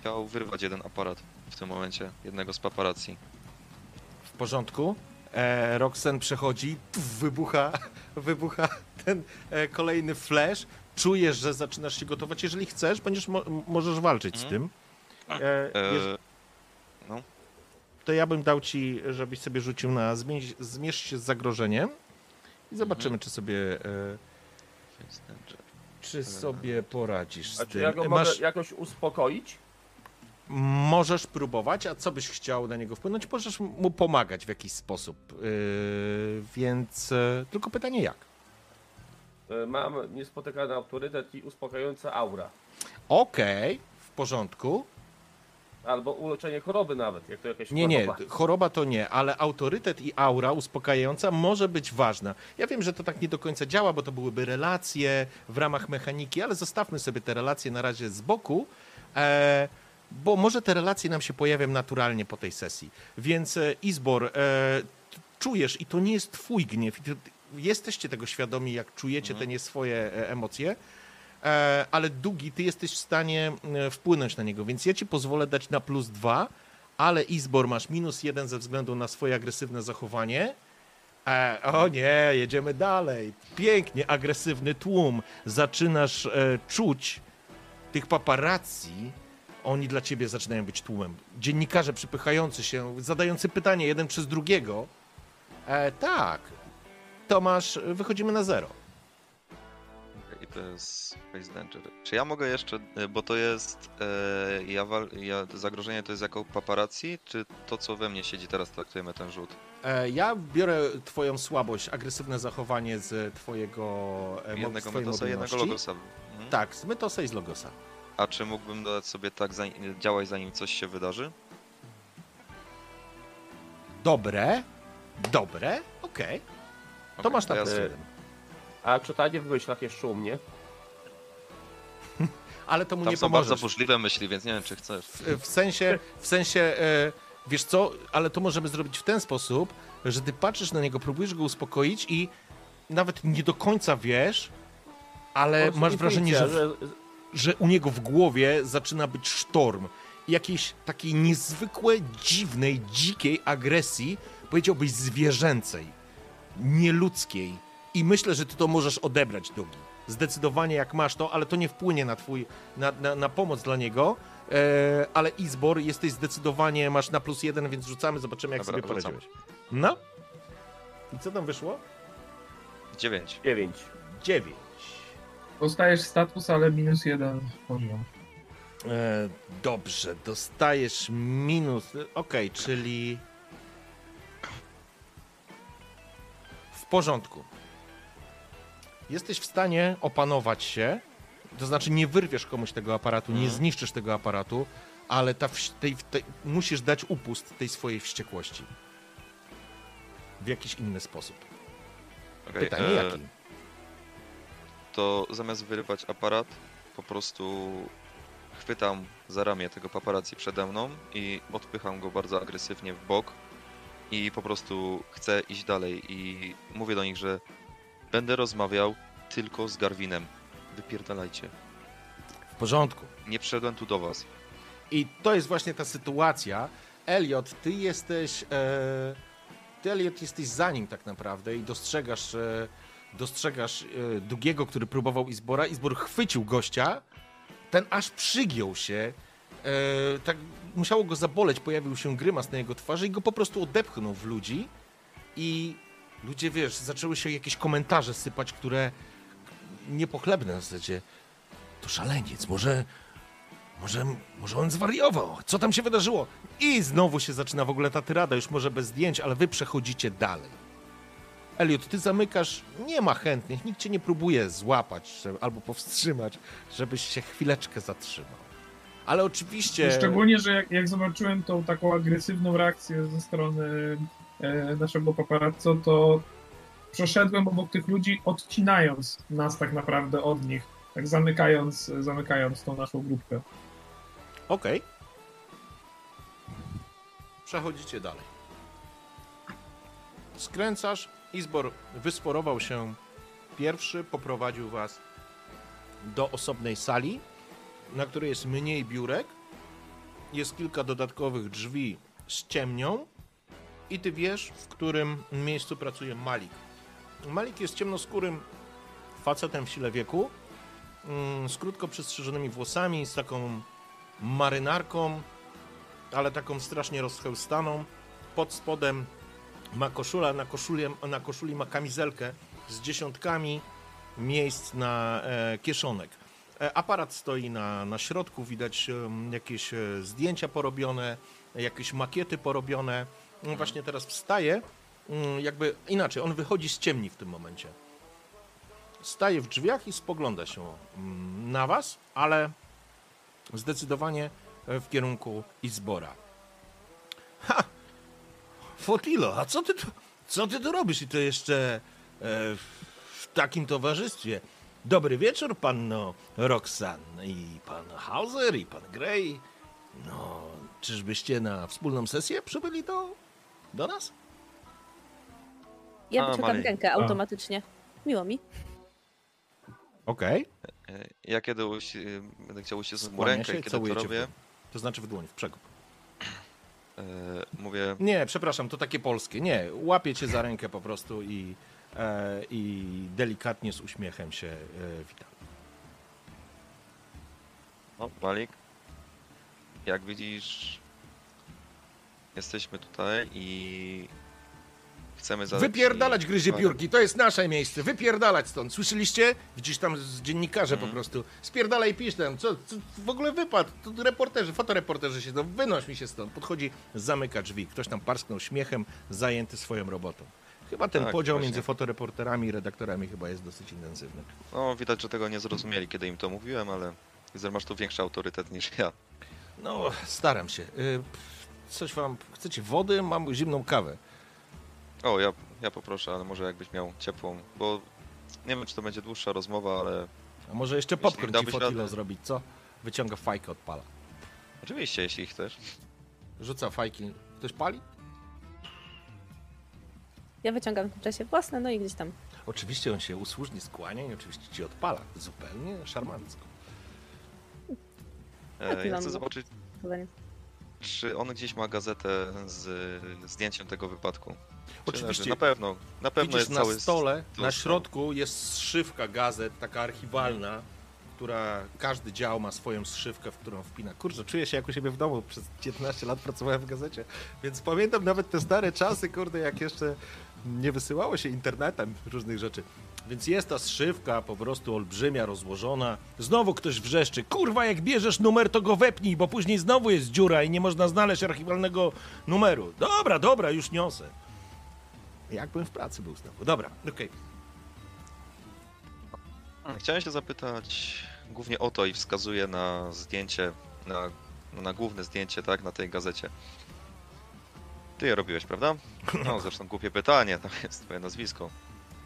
Chciał wyrwać jeden aparat w tym momencie, jednego z paparazzi. W porządku. E, Roxen przechodzi, wybucha, *laughs* wybucha ten e, kolejny flash. Czujesz, że zaczynasz się gotować. Jeżeli chcesz, będziesz mo- możesz walczyć z Mhm. tym. E, E, jeż- to ja bym dał ci, żebyś sobie rzucił na zmierz, zmierz się z zagrożeniem i zobaczymy, Mhm. czy sobie e, czy sobie poradzisz z A czy tym. ja go Masz, jakoś uspokoić? Możesz próbować, a co byś chciał na niego wpłynąć? Możesz mu pomagać w jakiś sposób. Yy, więc e, tylko pytanie jak. E, Mam niespotykany autorytet i uspokajająca aura. Okej, w porządku. Albo uleczenie choroby nawet, jak to jakaś Nie, nie, choroba. choroba to nie, ale autorytet i aura uspokajająca może być ważna. Ja wiem, że to tak nie do końca działa, bo to byłyby relacje w ramach mechaniki, ale zostawmy sobie te relacje na razie z boku, e, bo może te relacje nam się pojawią naturalnie po tej sesji. Więc e, Izbor, e, czujesz i to nie jest twój gniew. Jesteście tego świadomi, jak czujecie te nie swoje e, emocje, ale Dugi, ty jesteś w stanie e, wpłynąć na niego, więc ja ci pozwolę dać na plus dwa, ale Izbor masz minus jeden ze względu na swoje agresywne zachowanie. E, o nie, jedziemy dalej. Pięknie, agresywny tłum. Zaczynasz e, czuć tych paparazzi. Oni dla ciebie zaczynają być tłumem. Dziennikarze przypychający się, zadający pytanie jeden przez drugiego. E, tak, Tomasz, wychodzimy na zero. I to jest Face Danger. Czy ja mogę jeszcze, e, bo to jest, e, ja, wal, ja, zagrożenie to jest jako paparazzi, czy to co we mnie siedzi teraz traktujemy ten rzut? E, ja biorę twoją słabość, agresywne zachowanie z twojego e, Jednego Metosa, jednego mobilności. Logosa. Mhm. Tak, z Mytosa i z Logosa. A czy mógłbym dodać sobie tak zanim, działać zanim coś się wydarzy? Dobre, dobre, okej. To Okej, masz na ja plus sobie- jeden. A czytanie w myślach jeszcze u mnie? *laughs* Ale to mu Tam nie są bardzo pomożesz. burzliwe myśli, więc nie wiem czy chcesz. W, w sensie, w sensie, e, wiesz co, ale to możemy zrobić w ten sposób, że ty patrzysz na niego, próbujesz go uspokoić i nawet nie do końca wiesz, ale prostu masz wrażenie, że, w, że u niego w głowie zaczyna być sztorm. Jakiejś takiej niezwykłe, dziwnej, dzikiej agresji, powiedziałbyś zwierzęcej, nieludzkiej. I myślę, że ty to możesz odebrać, Dugi. Zdecydowanie jak masz to, ale to nie wpłynie na twój, na, na, na pomoc dla niego. E, ale Izbor, jesteś zdecydowanie, masz na plus jeden, więc rzucamy, zobaczymy jak Dobra, sobie rzucam. poradziłeś. No. I co tam wyszło? 9. 9. Dziewięć. Dostajesz status, ale minus jeden poziom. E, dobrze, dostajesz minus. Okej, czyli. W porządku. Jesteś w stanie opanować się, to znaczy nie wyrwiesz komuś tego aparatu, nie Mhm. zniszczysz tego aparatu, ale ta tej, tej, musisz dać upust tej swojej wściekłości. W jakiś inny sposób. Okej, Pytanie e, jaki? To zamiast wyrywać aparat, po prostu chwytam za ramię tego paparazzi przede mną i odpycham go bardzo agresywnie w bok i po prostu chcę iść dalej i mówię do nich, że będę rozmawiał tylko z Garwinem. Wypierdalajcie. W porządku. Nie przyszedłem tu do was. I to jest właśnie ta sytuacja. Elliot, ty jesteś. E, ty, Elliot, jesteś za nim tak naprawdę i dostrzegasz, że dostrzegasz e, Dugiego, który próbował Izbora. Izbor chwycił gościa, ten aż przygiął się, e, tak musiało go zaboleć, pojawił się grymas na jego twarzy i go po prostu odepchnął w ludzi i ludzie, wiesz, zaczęły się jakieś komentarze sypać, które niepochlebne w zasadzie. To szaleniec, może, może, może on zwariował. Co tam się wydarzyło? I znowu się zaczyna w ogóle ta tyrada, już może bez zdjęć, ale wy przechodzicie dalej. Elliot, ty zamykasz, nie ma chętnych, nikt cię nie próbuje złapać żeby, albo powstrzymać, żebyś się chwileczkę zatrzymał. Ale oczywiście... Szczególnie, że jak, jak zobaczyłem tą taką agresywną reakcję ze strony naszego paparazzo, to przeszedłem obok tych ludzi, odcinając nas tak naprawdę od nich, tak zamykając, zamykając tą naszą grupkę. Okej. Przechodzicie dalej. Skręcasz. Izbor wysporował się pierwszy, poprowadził was do osobnej sali, na której jest mniej biurek. Jest kilka dodatkowych drzwi z ciemnią i ty wiesz, w którym miejscu pracuje Malik. Malik jest ciemnoskórym facetem w sile wieku, mm, z krótko przystrzyżonymi włosami, z taką marynarką, ale taką strasznie rozchełstaną. Pod spodem ma koszulę, na koszuli, na koszuli ma kamizelkę z dziesiątkami miejsc na e, kieszonek. E, aparat stoi na, na środku, widać jakieś e, zdjęcia porobione, jakieś makiety porobione. Właśnie teraz wstaje, mm, jakby inaczej, on wychodzi z ciemni w tym momencie. Staje w drzwiach i spogląda się mm, na was, ale zdecydowanie w kierunku Izbora. Ha! Fotilo, a co ty tu, co ty tu robisz i to jeszcze e, w takim towarzystwie? Dobry wieczór, panno Roxan i pan Hauser i pan Grey. No, czyżbyście na wspólną sesję przybyli do, do nas? Ja A, rękę automatycznie. Miło mi. Okej. E, Ja kiedy usi- będę chciał uścisnąć mu Skłania rękę się, i kiedy całuje to cię w robię. To znaczy w dłoń, w przekop. e, mówię, Nie, przepraszam, to takie polskie. Nie, łapię cię za rękę po prostu i, e, i delikatnie z uśmiechem się e, witam. no Malik, jak widzisz, jesteśmy tutaj i chcemy zadać Wypierdalać gryzie piórki, to jest nasze miejsce, wypierdalać stąd. Słyszeliście? Widzisz tam z dziennikarze po Mhm. prostu. Spierdalaj, pisz tam, co, co w ogóle wypadł? Tu reporterzy, fotoreporterzy siedzą, wynoś mi się stąd. Podchodzi, zamyka drzwi. Ktoś tam parsknął śmiechem, zajęty swoją robotą. Chyba ten Tak, podział właśnie. między fotoreporterami i redaktorami chyba jest dosyć intensywny. No, widać, że tego nie zrozumieli, kiedy im to mówiłem, ale masz tu większy autorytet niż ja. No, staram się. Coś wam, chcecie wody? Mam zimną kawę. O, ja, ja poproszę, ale może jakbyś miał ciepłą, bo nie wiem, czy to będzie dłuższa rozmowa, ale A może jeszcze popcorn ci fotilo radę. zrobić, co? Wyciąga fajkę, odpala. oczywiście, jeśli chcesz. Rzuca fajki. Ktoś pali? Ja wyciągam w tym czasie własne, no i gdzieś tam. Oczywiście on się usłużnie skłania i oczywiście ci odpala. Zupełnie szarmancko. E, ja chcę zobaczyć, zadanie. Czy on gdzieś ma gazetę z zdjęciem tego wypadku. Czy Oczywiście. Na pewno, na pewno Widzisz jest na cały... stole, tu na środku jest zszywka gazet, taka archiwalna, która każdy dział ma swoją zszywkę, w którą wpina. Kurczę, czuję się jak u siebie w domu. Przez 15 lat pracowałem w gazecie, więc pamiętam nawet te stare czasy, kurde, jak jeszcze nie wysyłało się internetem różnych rzeczy. Więc jest ta zszywka po prostu olbrzymia, rozłożona. Znowu ktoś wrzeszczy, kurwa, jak bierzesz numer, to go wepnij, bo później znowu jest dziura i nie można znaleźć archiwalnego numeru. Dobra, dobra, już niosę. Jakbym w pracy był znowu. Dobra, okej. Chciałem się zapytać głównie o to i wskazuję na zdjęcie, na, no, na główne zdjęcie, tak, na tej gazecie. Ty je robiłeś, prawda? *laughs* No, zresztą głupie pytanie, tam jest twoje nazwisko.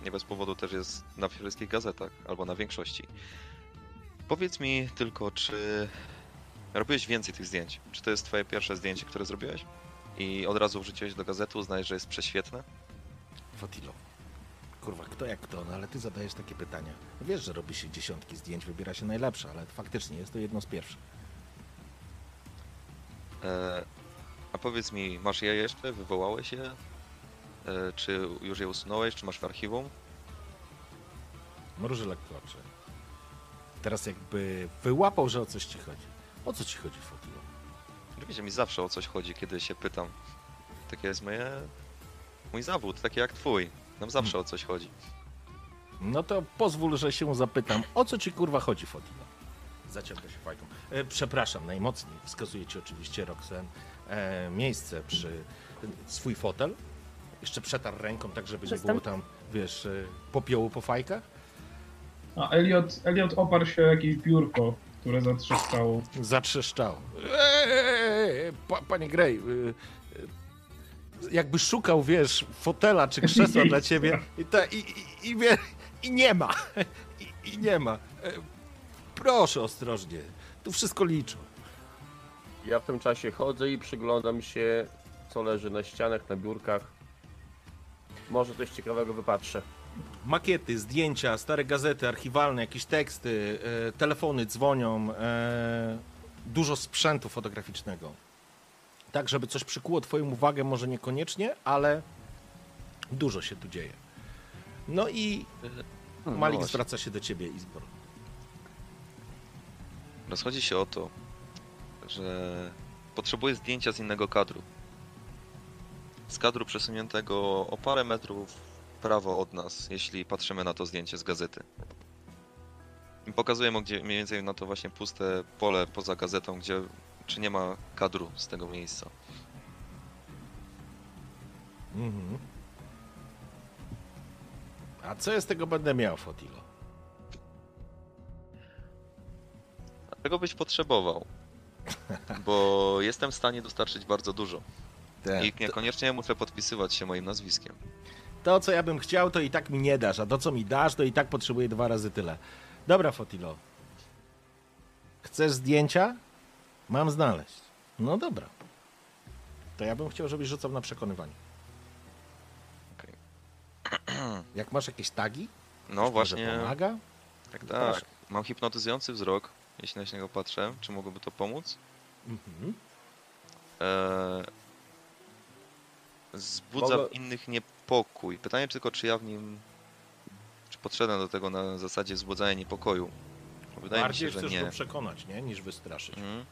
Nie bez powodu też jest na wszystkich gazetach, albo na większości. Powiedz mi tylko, czy robiłeś więcej tych zdjęć? Czy to jest twoje pierwsze zdjęcie, które zrobiłeś? I od razu wrzuciłeś do gazety, uznajesz, że jest prześwietne? Fotilo. Kurwa, kto jak kto, no ale ty zadajesz takie pytania. Wiesz, że robi się dziesiątki zdjęć, wybiera się najlepsze, ale faktycznie jest to jedno z pierwszych. E, a powiedz mi, masz je jeszcze? Wywołałeś je? E, czy już je usunąłeś? Czy masz w archiwum? mruży lekko oczy. Teraz jakby wyłapał, że o coś ci chodzi. O co ci chodzi, Fotilo? Oczywiście mi zawsze o coś chodzi, kiedy się pytam. Takie jest moje... mój zawód, taki jak twój. Nam zawsze o coś chodzi. No to pozwól, że się zapytam, o co ci kurwa chodzi, Fotilo? Zaciąga się fajką. E, przepraszam, najmocniej. Wskazuje ci oczywiście Roxen e, miejsce przy swój fotel. Jeszcze przetarł ręką, tak żeby nie Przestań. było tam, wiesz, e, popiołu po fajkach. A Elliot, Elliot oparł się o jakieś biurko, które zatrzaskało. Zatrzeszczało. Eee, pa, panie Grey, y, y, jakby szukał, wiesz, fotela czy krzesła *laughs* dla ciebie i, ta, i, i, i, wie, i nie ma. *laughs* I, I nie ma. E, Proszę ostrożnie. Tu wszystko liczą. Ja w tym czasie chodzę i przyglądam się, co leży na ścianach, na biurkach. Może coś ciekawego wypatrzę. Makiety, zdjęcia, stare gazety archiwalne, jakieś teksty, e, telefony dzwonią, e, dużo sprzętu fotograficznego. Tak, żeby coś przykuło twoją uwagę, może niekoniecznie, ale dużo się tu dzieje. No i No Malik właśnie. zwraca się do ciebie, Izbor. Rozchodzi się o to, że potrzebuję zdjęcia z innego kadru. Z kadru przesuniętego o parę metrów w prawo od nas, jeśli patrzymy na to zdjęcie z gazety. I pokazuję mu gdzie, mniej więcej na to właśnie puste pole poza gazetą, gdzie czy nie ma kadru z tego miejsca. Mhm. A co ja z tego będę miał, Fotilo? A tego byś potrzebował. Bo jestem w stanie dostarczyć bardzo dużo. I niekoniecznie muszę podpisywać się moim nazwiskiem. To, co ja bym chciał, to i tak mi nie dasz, a to, co mi dasz, to i tak potrzebuję dwa razy tyle. Dobra, Fotilo. Chcesz zdjęcia? Mam znaleźć. No dobra. To ja bym chciał, żebyś rzucał na przekonywanie. Okej. *clears throat* Jak masz jakieś tagi? No właśnie, pomaga? tak, Proszę. tak. Mam hipnotyzujący wzrok, jeśli na niego patrzę. Czy mogłoby to pomóc? Mhm. Eee, wzbudza Mogę- w innych niepokój. Pytanie tylko, czy ja w nim... Czy podszedłem do tego na zasadzie wzbudzania niepokoju? Wydaje Bardziej mi się, że chcesz nie. go przekonać, nie? Niż wystraszyć. Mhm.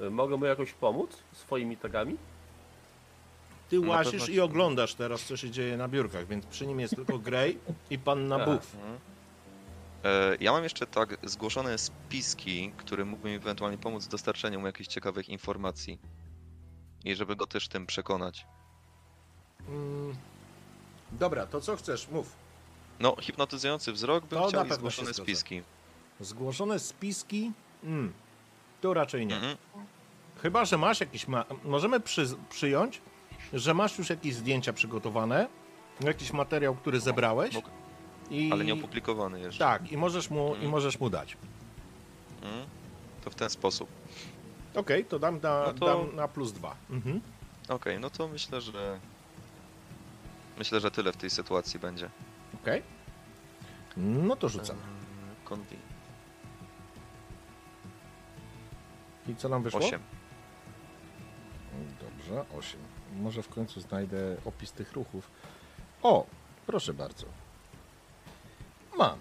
Y, Mogę mu jakoś pomóc swoimi tagami? Ty Na łasisz pewno i oglądasz teraz, co się dzieje na biurkach, więc przy nim jest tylko Grey i panna Tak. Buff. Mhm. Eee, ja mam jeszcze tak zgłoszone spiski, które mógłby mi ewentualnie pomóc w dostarczeniu mu jakichś ciekawych informacji. I żeby go też tym przekonać. Mm. Dobra, to co chcesz? Mów. No, hipnotyzujący wzrok bym To chciał i zgłoszone spiski. Zgłoszone spiski? Mm. Tu raczej nie. Mhm. Chyba, że masz jakieś. Ma... Możemy przy... przyjąć, że masz już jakieś zdjęcia przygotowane, jakiś materiał, który zebrałeś. Mógł- I... Ale nie opublikowany jeszcze. Tak, i możesz mu, i Mhm. możesz mu dać. Mhm. To w ten sposób. Okej, to dam na, No to- dam na plus dwa. Mhm. Okej, no to myślę, że. Myślę, że tyle w tej sytuacji będzie. Okej. No to rzucam. Konwi. I co nam wyszło? 8. Dobrze, 8. Może w końcu znajdę opis tych ruchów. O, proszę bardzo. Mam.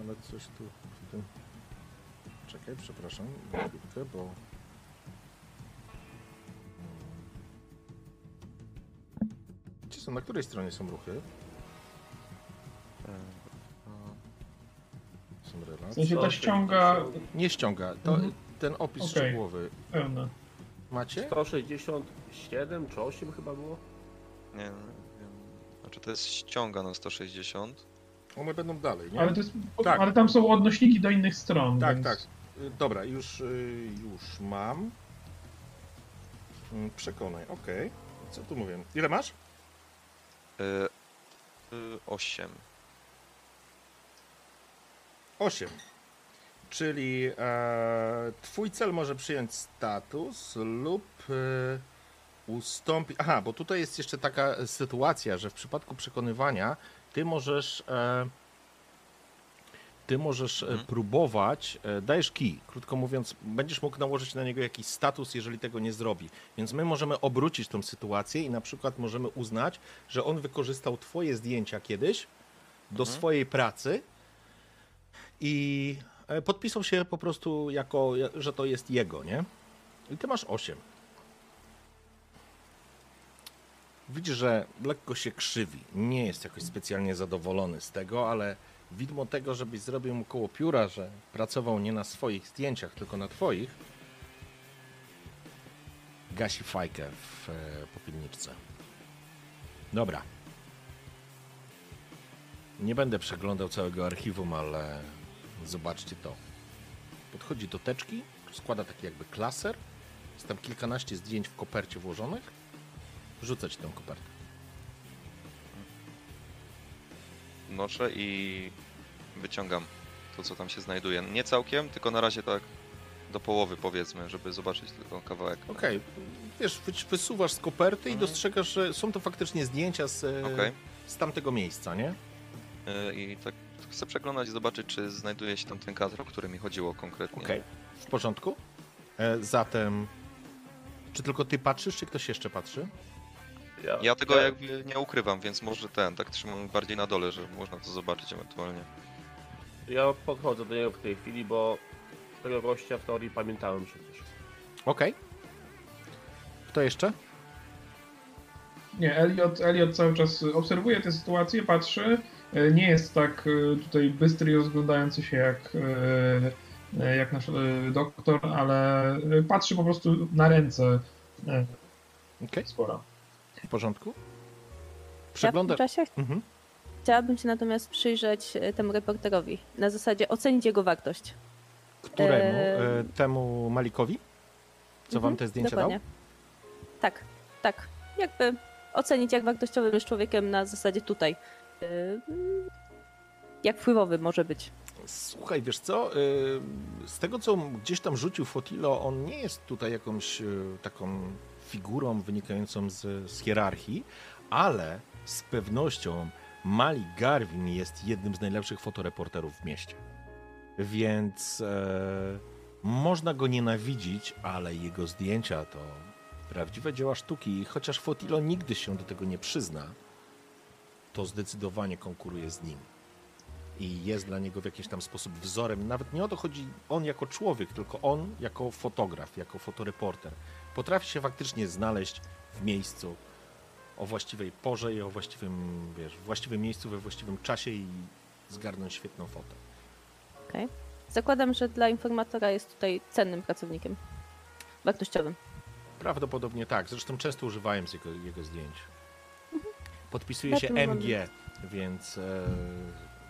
Ale coś tu. Czekaj, przepraszam, na chwilkę, bo. Gdzie są? Na której stronie są ruchy? Są W relacje. sensie Co? ściąga Nie ściąga. To Mhm. ten opis Okej. szczegółowy. pełne. Macie? 167 czy 8 chyba było? Nie, nie wiem. Znaczy to jest ściąga na 160. One będą dalej, nie? Ale, to jest, Tak. ale tam są odnośniki do innych stron. Tak, więc... tak. Y, Dobra, już, y, już mam. Mm, Przekonaj, okej. Co tu mówię? Ile masz? Eee, y, 8. 8. Czyli e, twój cel może przyjąć status lub e, ustąpić. Aha, bo tutaj jest jeszcze taka sytuacja, że w przypadku przekonywania ty możesz e, ty możesz e, Mhm. próbować, e, dajesz kij, krótko mówiąc, będziesz mógł nałożyć na niego jakiś status, jeżeli tego nie zrobi. Więc my możemy obrócić tą sytuację i na przykład możemy uznać, że on wykorzystał twoje zdjęcia kiedyś do Mhm. swojej pracy i podpisał się po prostu jako, że to jest jego, nie? I ty masz 8. Widzisz, że lekko się krzywi. Nie jest jakoś specjalnie zadowolony z tego, ale widmo tego, żebyś zrobił mu koło pióra, że pracował nie na swoich zdjęciach, tylko na twoich, gasi fajkę w e, popielniczce. Dobra. Nie będę przeglądał całego archiwum, ale zobaczcie to. Podchodzi do teczki, składa taki jakby klaser. Jest tam kilkanaście zdjęć w kopercie włożonych. Rzucać tę kopertę. Noszę i wyciągam to, co tam się znajduje. Nie całkiem, tylko na razie tak do połowy powiedzmy, żeby zobaczyć tylko kawałek. Okej, wiesz, wy- wysuwasz z koperty i Mhm. dostrzegasz, że są to faktycznie zdjęcia z, e, Okej. z tamtego miejsca, nie? Y, I tak chcę przeglądać i zobaczyć, czy znajduje się tam ten kadr, o który mi chodziło konkretnie. Okej, w porządku. E, zatem, czy tylko ty patrzysz, czy ktoś jeszcze patrzy? Ja tego jakby nie ukrywam, więc może ten, tak trzymam bardziej na dole, że można to zobaczyć ewentualnie. Ja podchodzę do niego w tej chwili, bo tego gościa w teorii pamiętałem przecież. Okej. Kto jeszcze? Nie, Elliot, Elliot cały czas obserwuje tę sytuację, patrzy. E, Nie jest tak e, tutaj bystry i rozglądający się jak, e, jak nasz doktor, ale patrzy po prostu na ręce Okej, spora. W porządku. Ja w tym czasie Mhm. chciałabym się natomiast przyjrzeć e, temu reporterowi. Na zasadzie ocenić jego wartość. Któremu? Eee, E, temu Malikowi? Co wam Mhm, te zdjęcia dokładnie. Tak, tak. Jakby ocenić, jak wartościowym jest człowiekiem na zasadzie tutaj. E, Jak wpływowy może być. dał? Słuchaj, wiesz co? e, Z tego, co gdzieś tam rzucił Fotilo, on nie jest tutaj jakąś e, taką figurą wynikającą z, z hierarchii, ale z pewnością Malik Garvin jest jednym z najlepszych fotoreporterów w mieście. Więc e, można go nienawidzić, ale jego zdjęcia to prawdziwe dzieła sztuki. I chociaż Fotilo nigdy się do tego nie przyzna, to zdecydowanie konkuruje z nim. I jest dla niego w jakiś tam sposób wzorem. Nawet nie o to chodzi on jako człowiek, tylko on jako fotograf, jako fotoreporter. Potrafi się faktycznie znaleźć w miejscu o właściwej porze i o właściwym, wiesz, właściwym miejscu we właściwym czasie i zgarnąć świetną fotę. Okay. Zakładam, że dla informatora jest tutaj cennym pracownikiem. Wartościowym. Prawdopodobnie tak. Zresztą często używałem z jego, jego zdjęć. Podpisuje Na się MG, więc e,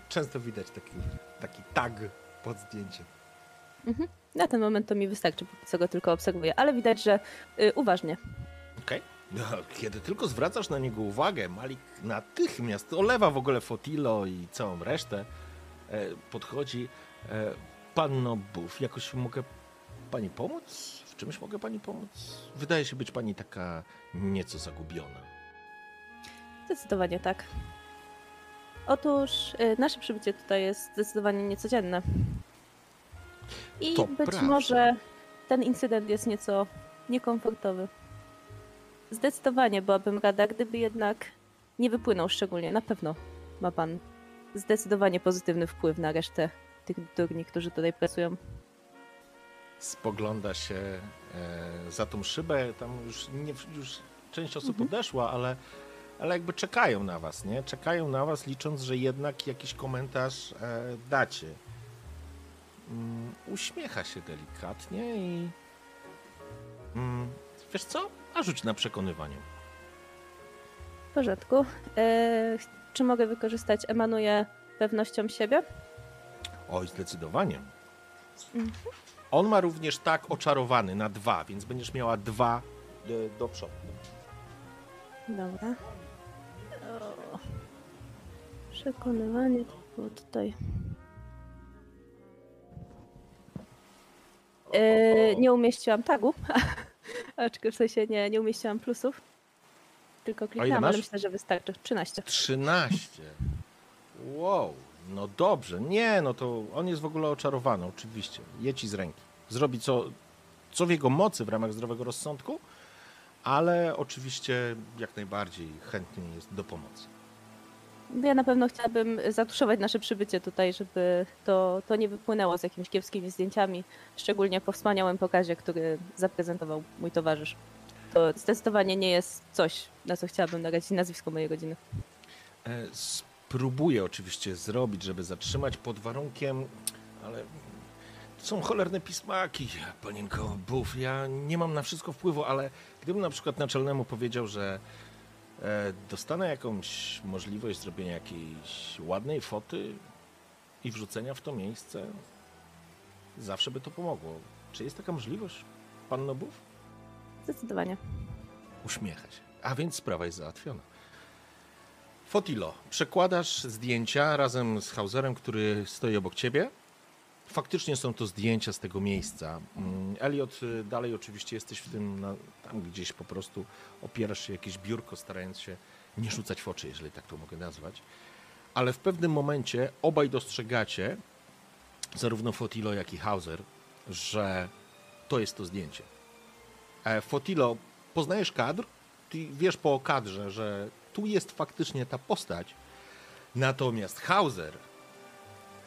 często widać taki, taki tag pod zdjęciem. Na ten moment to mi wystarczy, póki co go tylko obserwuję, ale widać, że y, uważnie. Okej. No, kiedy tylko zwracasz na niego uwagę, Malik natychmiast olewa w ogóle Fotilo i całą resztę. E, podchodzi. E, Panno Buf, jakoś mogę pani pomóc? W czymś mogę pani pomóc? Wydaje się być pani taka nieco zagubiona. Zdecydowanie tak. Otóż y, nasze przybycie tutaj jest zdecydowanie niecodzienne. I To być prawda. może ten incydent jest nieco niekomfortowy. Zdecydowanie byłabym rada, gdyby jednak nie wypłynął szczególnie. Na pewno ma pan zdecydowanie pozytywny wpływ na resztę tych durni, którzy tutaj pracują. Spogląda się e, za tą szybę. Tam już, nie, już część osób Mhm. odeszła, ale, ale jakby czekają na was, nie? Czekają na was, licząc, że jednak jakiś komentarz e, dacie. Mm, uśmiecha się delikatnie i. Mm, wiesz co? A rzuć na przekonywanie. W porządku. E, czy mogę wykorzystać emanuje pewnością siebie? Oj, zdecydowanie. Mhm. On ma również tak oczarowany na dwa, więc będziesz miała dwa e, do przodu. Dobra. Przekonywanie tutaj. E, nie umieściłam tagu. *laughs* Aczkolwiek w sensie nie, nie umieściłam plusów. Tylko kliknęłam, ale myślę, że wystarczy. 13. 13. Wow, No dobrze, nie, no to on jest w ogóle oczarowany, oczywiście. Je ci z ręki. Zrobi co, co w jego mocy w ramach zdrowego rozsądku, ale oczywiście jak najbardziej chętnie jest do pomocy. Ja na pewno chciałabym zatuszować nasze przybycie tutaj, żeby to, to nie wypłynęło z jakimiś kiepskimi zdjęciami, szczególnie po wspaniałym pokazie, który zaprezentował mój towarzysz. To zdecydowanie nie jest coś, na co chciałabym narazić nazwisko mojej rodziny. E, Spróbuję oczywiście zrobić, żeby zatrzymać pod warunkiem, ale to są cholerne pismaki, panienko Buf. Ja nie mam na wszystko wpływu, ale gdybym na przykład naczelnemu powiedział, że dostanę jakąś możliwość zrobienia jakiejś ładnej foty i wrzucenia w to miejsce, zawsze by to pomogło. Czy jest taka możliwość, panno Buf? Zdecydowanie. Uśmiecha się. A więc sprawa jest załatwiona. Fotilo, przekładasz zdjęcia razem z Hauserem, który stoi obok ciebie. Faktycznie są to zdjęcia z tego miejsca. Mm, Elliot, y, dalej oczywiście jesteś w tym, na, tam gdzieś po prostu opierasz się jakieś biurko, starając się nie rzucać w oczy, jeżeli tak to mogę nazwać. Ale w pewnym momencie obaj dostrzegacie, zarówno Fotilo, jak i Hauser, że to jest to zdjęcie. E, Fotilo, poznajesz kadr? Ty wiesz po kadrze, że tu jest faktycznie ta postać. Natomiast Hauser,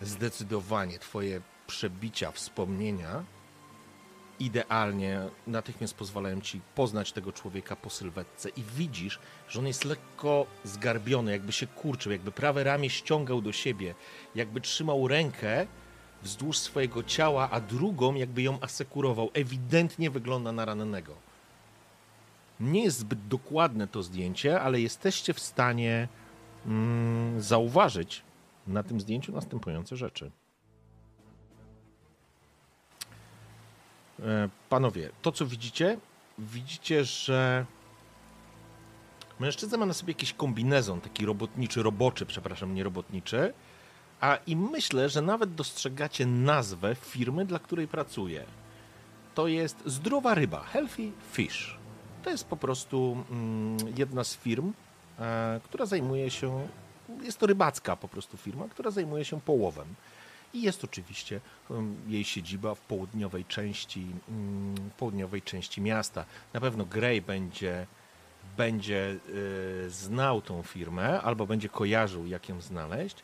zdecydowanie twoje przebicia, wspomnienia idealnie natychmiast pozwalają ci poznać tego człowieka po sylwetce i widzisz, że on jest lekko zgarbiony, jakby się kurczył, jakby prawe ramię ściągał do siebie, jakby trzymał rękę wzdłuż swojego ciała, a drugą jakby ją asekurował. Ewidentnie wygląda na rannego. Nie jest zbyt dokładne to zdjęcie, ale jesteście w stanie mm, zauważyć na tym zdjęciu następujące rzeczy. Panowie, to co widzicie, widzicie, że mężczyzna ma na sobie jakiś kombinezon, taki robotniczy, roboczy, przepraszam, nie robotniczy, a i myślę, że nawet dostrzegacie nazwę firmy, dla której pracuje. To jest zdrowa ryba, Healthy Fish. To jest po prostu mm, jedna z firm, e, która zajmuje się, jest to rybacka po prostu firma, która zajmuje się połowem. I jest oczywiście um, jej siedziba w południowej części, mm, w południowej części miasta. Na pewno Gray będzie, będzie y, znał tą firmę albo będzie kojarzył, jak ją znaleźć.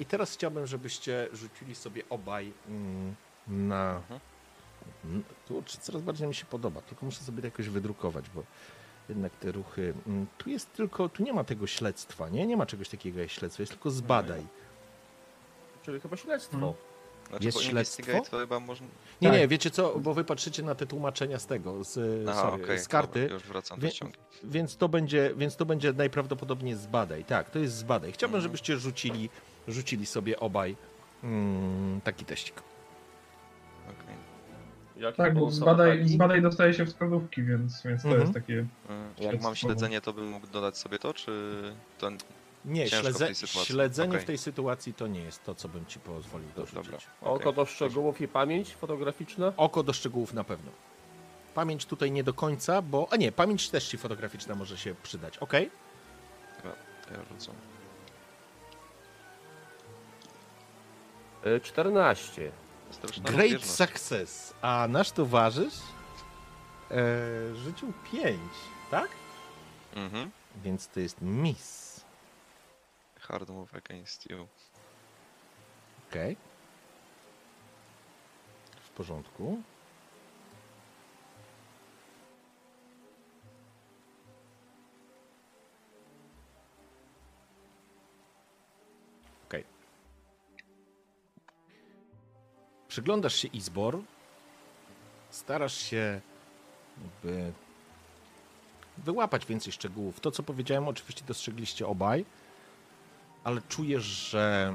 I teraz chciałbym, żebyście rzucili sobie obaj mm, na. Mm, Tu czy coraz bardziej mi się podoba, tylko muszę sobie to jakoś wydrukować, bo jednak te ruchy. mm, Tu jest tylko, tu nie ma tego śledztwa, nie? Nie ma czegoś takiego jak śledztwo, jest tylko zbadaj. Czyli chyba śledztwo. Mhm. Znaczy, Jest śledztwo? to chyba można... Nie, Tak. nie, wiecie co, bo wy patrzycie na te tłumaczenia z tego, z, Aha, sorry, okej, z karty, dobra, już wracam do Wie- ściągi. więc, to będzie, więc to będzie najprawdopodobniej zbadaj. Tak, to jest zbadaj. Chciałbym, Mhm. żebyście rzucili, rzucili sobie obaj mm, taki teścik. Okej. Jaki Tak, bo zbadaj, zbadaj dostaje się wskazówki, więc, więc to Mhm. jest takie... Y, Jak mam śledzenie, to bym mógł dodać sobie to, czy to... Nie, Ciężko śledze, śledzenie Okej. w tej sytuacji to nie jest to, co bym ci pozwolił Do- dorzucić. dobra. Oko okej. do szczegółów i pamięć fotograficzna? Oko do szczegółów na pewno. Pamięć tutaj nie do końca, bo. A nie, pamięć też ci fotograficzna może się przydać. Ok? To ja rzucam. Y, 14. Straszna Great success. A nasz towarzysz e, rzucił 5, tak? Mhm. Więc to jest miss. Hard move against you. Ok. W porządku. Ok. Przyglądasz się Izbor. Starasz się jakby wyłapać więcej szczegółów. To, co powiedziałem, oczywiście dostrzegliście obaj, ale czujesz, że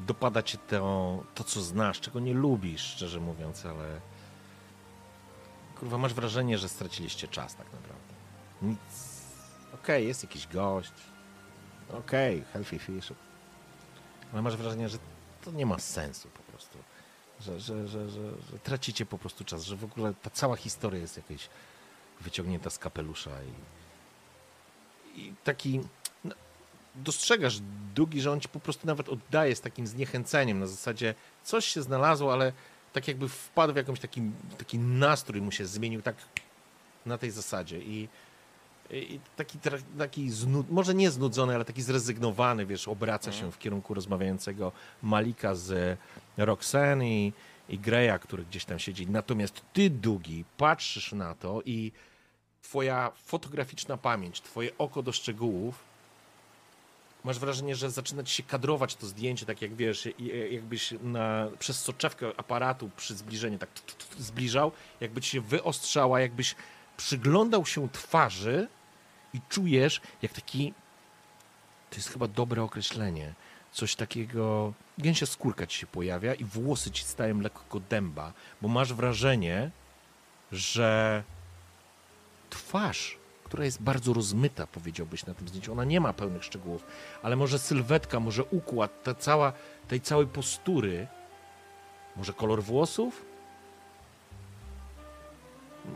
dopada cię to, to, co znasz, czego nie lubisz, szczerze mówiąc, ale kurwa, masz wrażenie, że straciliście czas tak naprawdę. Nic. Okej, jest jakiś gość. Okej, healthy fish. Ale masz wrażenie, że to nie ma sensu po prostu. Że, że, że, że, że tracicie po prostu czas, że w ogóle ta cała historia jest jakaś wyciągnięta z kapelusza i, i taki dostrzegasz Dugi, że on ci po prostu nawet oddaje z takim zniechęceniem, na zasadzie coś się znalazło, ale tak jakby wpadł w jakąś taki, taki nastrój mu się zmienił tak na tej zasadzie i, i taki, taki znud, może nie znudzony, ale taki zrezygnowany, wiesz, obraca się w kierunku rozmawiającego Malika z Roxanne i, i Greya, który gdzieś tam siedzi. Natomiast ty, Dugi, patrzysz na to i twoja fotograficzna pamięć, twoje oko do szczegółów masz wrażenie, że zaczyna ci się kadrować to zdjęcie, tak jak wiesz, i- jakbyś na, przez soczewkę aparatu przy zbliżeniu tak zbliżał, jakby ci się wyostrzała, jakbyś przyglądał się twarzy i czujesz, jak taki, to jest chyba dobre określenie, coś takiego, gęsia skórka ci się pojawia i włosy ci stają lekko dęba, bo masz wrażenie, że twarz, która jest bardzo rozmyta, powiedziałbyś na tym zdjęciu. Ona nie ma pełnych szczegółów, ale może sylwetka, może układ, ta cała, tej całej postury, może kolor włosów?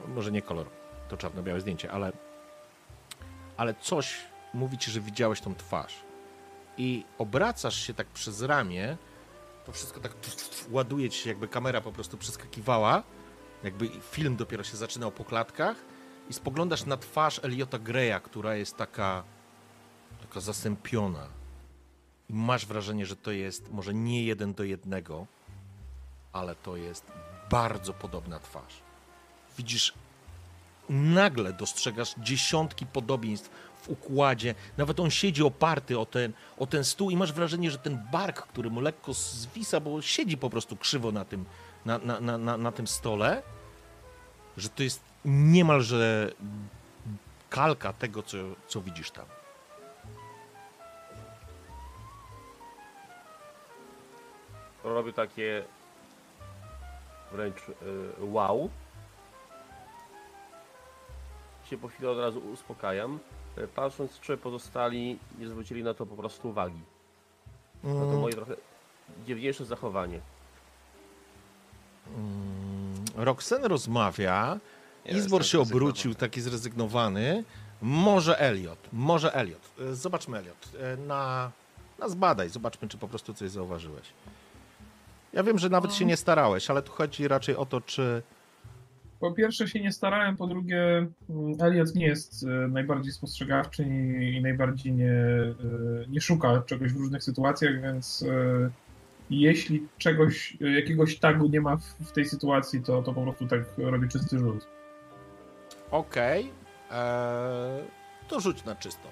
Może nie kolor, to czarno-białe zdjęcie, ale, ale coś mówi ci, że widziałeś tą twarz. I obracasz się tak przez ramię, to wszystko tak tf, tf, ładuje ci się, jakby kamera po prostu przeskakiwała, jakby film dopiero się zaczynał po klatkach i spoglądasz na twarz Eliota Greya, która jest taka, taka zasępiona. I masz wrażenie, że to jest może nie jeden do jednego, ale to jest bardzo podobna twarz. Widzisz, nagle dostrzegasz dziesiątki podobieństw w układzie. Nawet on siedzi oparty o ten, o ten stół i masz wrażenie, że ten bark, który mu lekko zwisa, bo siedzi po prostu krzywo na tym, na, na, na, na, na tym stole, że to jest niemalże kalka tego, co, co widzisz tam. Robię takie wręcz y, wow. Się po chwili od razu uspokajam, y, patrząc czy pozostali nie zwrócili na to po prostu uwagi. Na to moje trochę dziwniejsze zachowanie. Roxen rozmawia, Izbor się obrócił, taki zrezygnowany. Może Elliot, może Elliot. E, Zobaczmy Elliot. E, Na, na zbadaj, zobaczmy, czy po prostu coś zauważyłeś. Ja wiem, że nawet się nie starałeś, ale tu chodzi raczej o to, czy Po pierwsze się nie starałem, po drugie mm, Elliot nie jest e, najbardziej spostrzegawczy i, najbardziej nie, nie szuka czegoś w różnych sytuacjach, więc jeśli czegoś, jakiegoś tagu nie ma w, w tej sytuacji, to, to po prostu tak robi czysty rzut. Okej, e, to rzuć na czysto.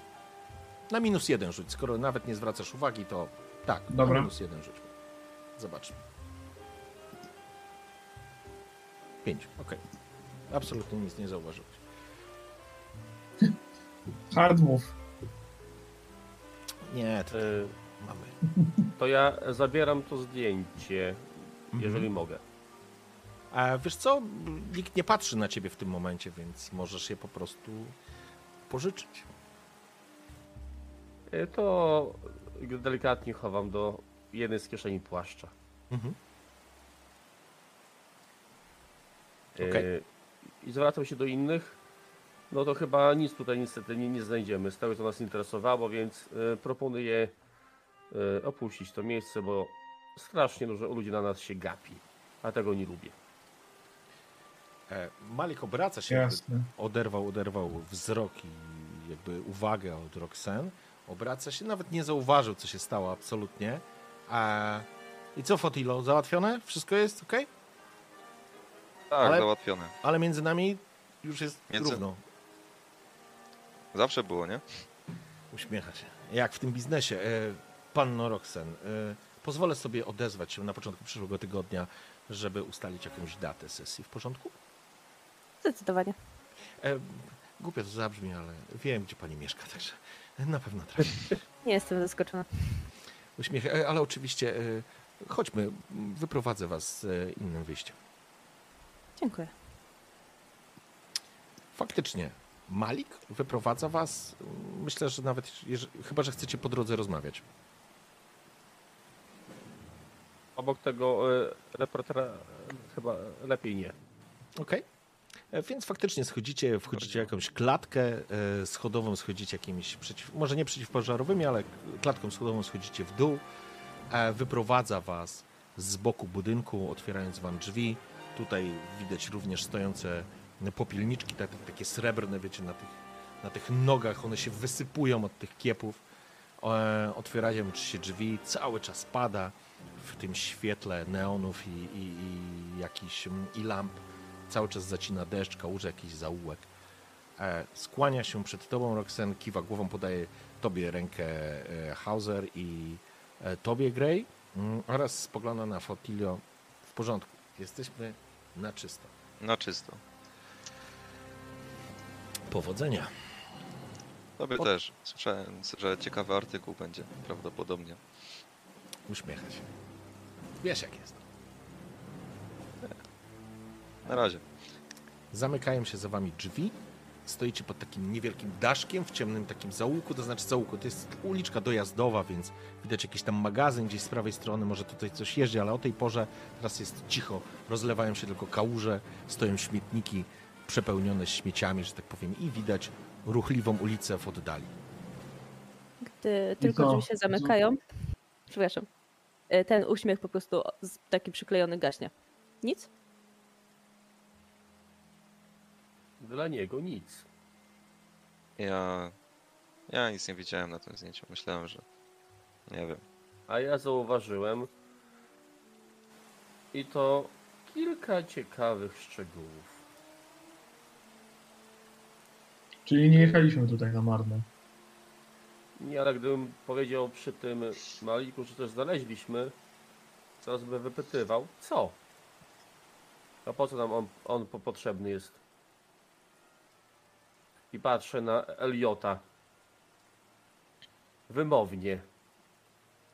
Na minus jeden rzuć. Skoro nawet nie zwracasz uwagi, to tak, na Dobra. minus jeden rzuć. Zobaczmy. Pięć, okej. Absolutnie nic nie zauważyłeś. Hard move. Nie, to Y, mamy. To ja zabieram to zdjęcie, Mhm. jeżeli mogę. A wiesz co? Nikt nie patrzy na ciebie w tym momencie, więc możesz je po prostu pożyczyć. Y, To delikatnie chowam do jednej z kieszeni płaszcza. Mhm. Y, Okej. I zwracam się do innych. No to chyba nic tutaj niestety nie, nie znajdziemy z tego, co nas interesowało, więc y, proponuję opuścić to miejsce, bo strasznie dużo ludzi na nas się gapi, a tego nie lubię. E, Malik obraca się, Jasne. oderwał, oderwał wzrok i jakby uwagę od Roxanne. Obraca się, nawet nie zauważył, co się stało absolutnie. A... I co, Fotilo? Załatwione? Wszystko jest ok? Tak, Ale- załatwione. Ale między nami już jest Między- równo. Zawsze było, nie? Uśmiecha się. Jak w tym biznesie. E, Panno Roxen, e, pozwolę sobie odezwać się na początku przyszłego tygodnia, żeby ustalić jakąś datę sesji. W porządku? Zdecydowanie. E, głupio to zabrzmi, ale wiem, gdzie pani mieszka, także na pewno trafi. *laughs* Nie jestem zaskoczona. Uśmiech, e, ale oczywiście e, chodźmy, wyprowadzę was z e, innym wyjściem. Dziękuję. Faktycznie, Malik wyprowadza was, myślę, że nawet, jeż- chyba, że chcecie po drodze rozmawiać. Obok tego y, reportera y, chyba lepiej nie. Okej? E, Więc faktycznie schodzicie, wchodzicie w jakąś klatkę e, schodową, schodzicie jakimiś, przeciw, może nie przeciwpożarowymi, ale klatką schodową schodzicie w dół. E, Wyprowadza was z boku budynku, otwierając wam drzwi. Tutaj widać również stojące popielniczki, tak, takie srebrne, wiecie, na tych, na tych nogach. One się wysypują od tych kiepów. Otwierają się drzwi, cały czas pada w tym świetle neonów i, i, i jakichś i lamp. Cały czas zacina deszcz, kałuże jakiś zaułek. E, skłania się przed tobą, Roxen, kiwa głową, podaje tobie rękę e, Hauser i e, tobie Grey mm, oraz spogląda na Fotilio. W porządku, jesteśmy na czysto. Na czysto. Powodzenia. Tobie O- też. Słyszałem, że ciekawy artykuł będzie prawdopodobnie. Uśmiecha się. Wiesz jak jest. Na razie. Zamykają się za wami drzwi. Stoicie pod takim niewielkim daszkiem w ciemnym takim zaułku, to znaczy zaułku, to jest uliczka dojazdowa, więc widać jakiś tam magazyn gdzieś z prawej strony, może tutaj coś jeździ, ale o tej porze teraz jest cicho, rozlewają się tylko kałuże, stoją śmietniki przepełnione śmieciami, że tak powiem, i widać ruchliwą ulicę w oddali. Gdy tylko co? drzwi się zamykają, przepraszam, ten uśmiech po prostu z- taki przyklejony gaśnie. Nic? Dla niego nic. Ja. Ja nic nie widziałem na tym zdjęciu. Myślałem, że. Nie wiem. A ja zauważyłem i to kilka ciekawych szczegółów. Czyli nie jechaliśmy tutaj na marne. Nie, ale gdybym powiedział przy tym Maliku, że też znaleźliśmy, zaraz by wypytywał, co? A po co nam on, on po- potrzebny jest? I patrzę na Eliota. Wymownie.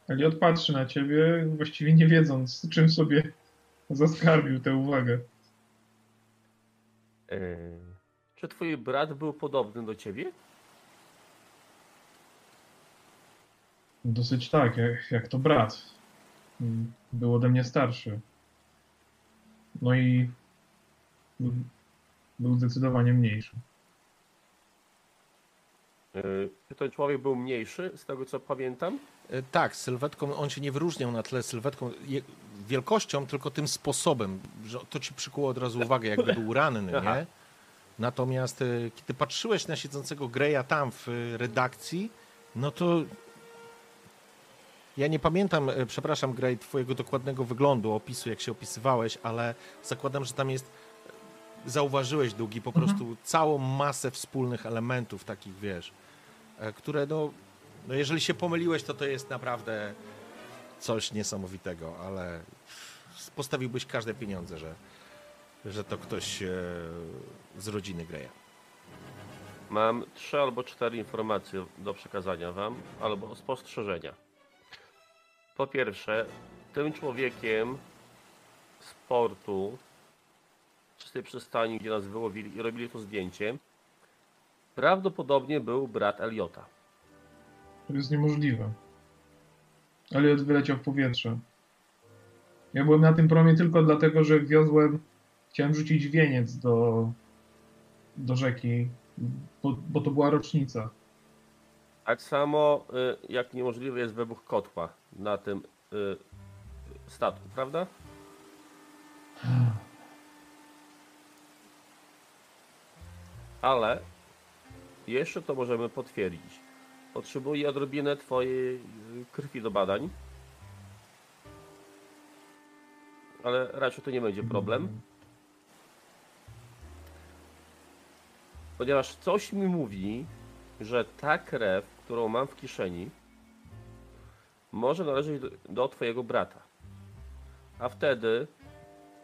Eliot patrzy na ciebie, właściwie nie wiedząc, czym sobie zaskarbił tę uwagę. Yy, czy twój brat był podobny do ciebie? Dosyć tak, jak, jak to brat. Był ode mnie starszy. No i był, był zdecydowanie mniejszy. Czy ten człowiek był mniejszy, z tego co pamiętam? E, Tak, sylwetką on się nie wyróżniał na tle sylwetką wielkością, tylko tym sposobem, że to ci przykuło od razu uwagę, jakby był ranny, *laughs* Aha. nie? Natomiast e, kiedy patrzyłeś na siedzącego Greya tam w e, redakcji, no to ja nie pamiętam, przepraszam Grey, twojego dokładnego wyglądu, opisu, jak się opisywałeś, ale zakładam, że tam jest, zauważyłeś, Długi, po Mhm. prostu całą masę wspólnych elementów takich, wiesz, które no, no jeżeli się pomyliłeś, to to jest naprawdę coś niesamowitego, ale postawiłbyś każde pieniądze, że, że to ktoś e, z rodziny Greya. Mam trzy albo cztery informacje do przekazania wam, albo spostrzeżenia. Po pierwsze, tym człowiekiem z portu, z tej przystani, gdzie nas wyłowili i robili to zdjęcie, prawdopodobnie był brat Eliota. To jest niemożliwe. Eliot wyleciał w powietrze. Ja byłem na tym promie tylko dlatego, że wiozłem, chciałem rzucić wieniec do, do rzeki, bo, bo to była rocznica. Tak samo y, jak niemożliwy jest wybuch kotła na tym y, statku, prawda? Ale jeszcze to możemy potwierdzić. Potrzebuję odrobinę Twojej y, krwi do badań. Ale raczej to nie będzie problem. Ponieważ coś mi mówi, że ta krew, którą mam w kieszeni, może należeć do, do Twojego brata. A wtedy,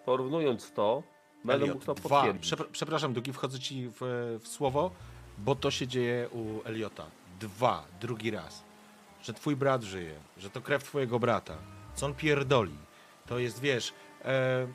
porównując to, będę Elliot, mógł to potwierdzić. Przepra- przepraszam, Dugi, wchodzę ci w, w słowo, bo to się dzieje u Eliota. Dwa, drugi raz. Że twój brat żyje, że to krew twojego brata. Co on pierdoli? To jest, wiesz, e,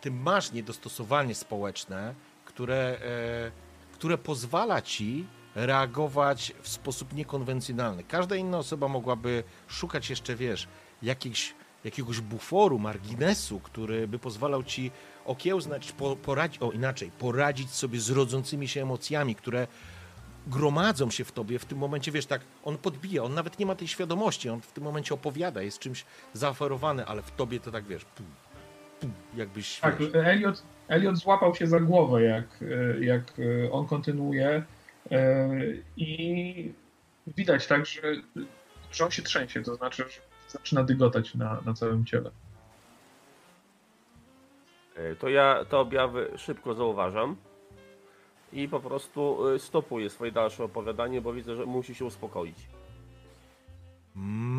ty masz niedostosowanie społeczne, które, e, które pozwala ci reagować w sposób niekonwencjonalny. Każda inna osoba mogłaby szukać jeszcze, wiesz, jakichś, jakiegoś buforu, marginesu, który by pozwalał ci okiełznać, po, poradzić, o inaczej, poradzić sobie z rodzącymi się emocjami, które gromadzą się w tobie w tym momencie, wiesz, tak, on podbija, on nawet nie ma tej świadomości, on w tym momencie opowiada, jest czymś zaoferowany, ale w tobie to tak, wiesz, pum, pum, jakbyś, Tak, wiesz, Elliot, Elliot złapał się za głowę, jak, jak e, on kontynuuje e, i widać tak, że, że on się trzęsie, to znaczy, że zaczyna dygotać na, na całym ciele. E, To ja te objawy szybko zauważam i po prostu e, stopuję swoje dalsze opowiadanie, bo widzę, że musi się uspokoić.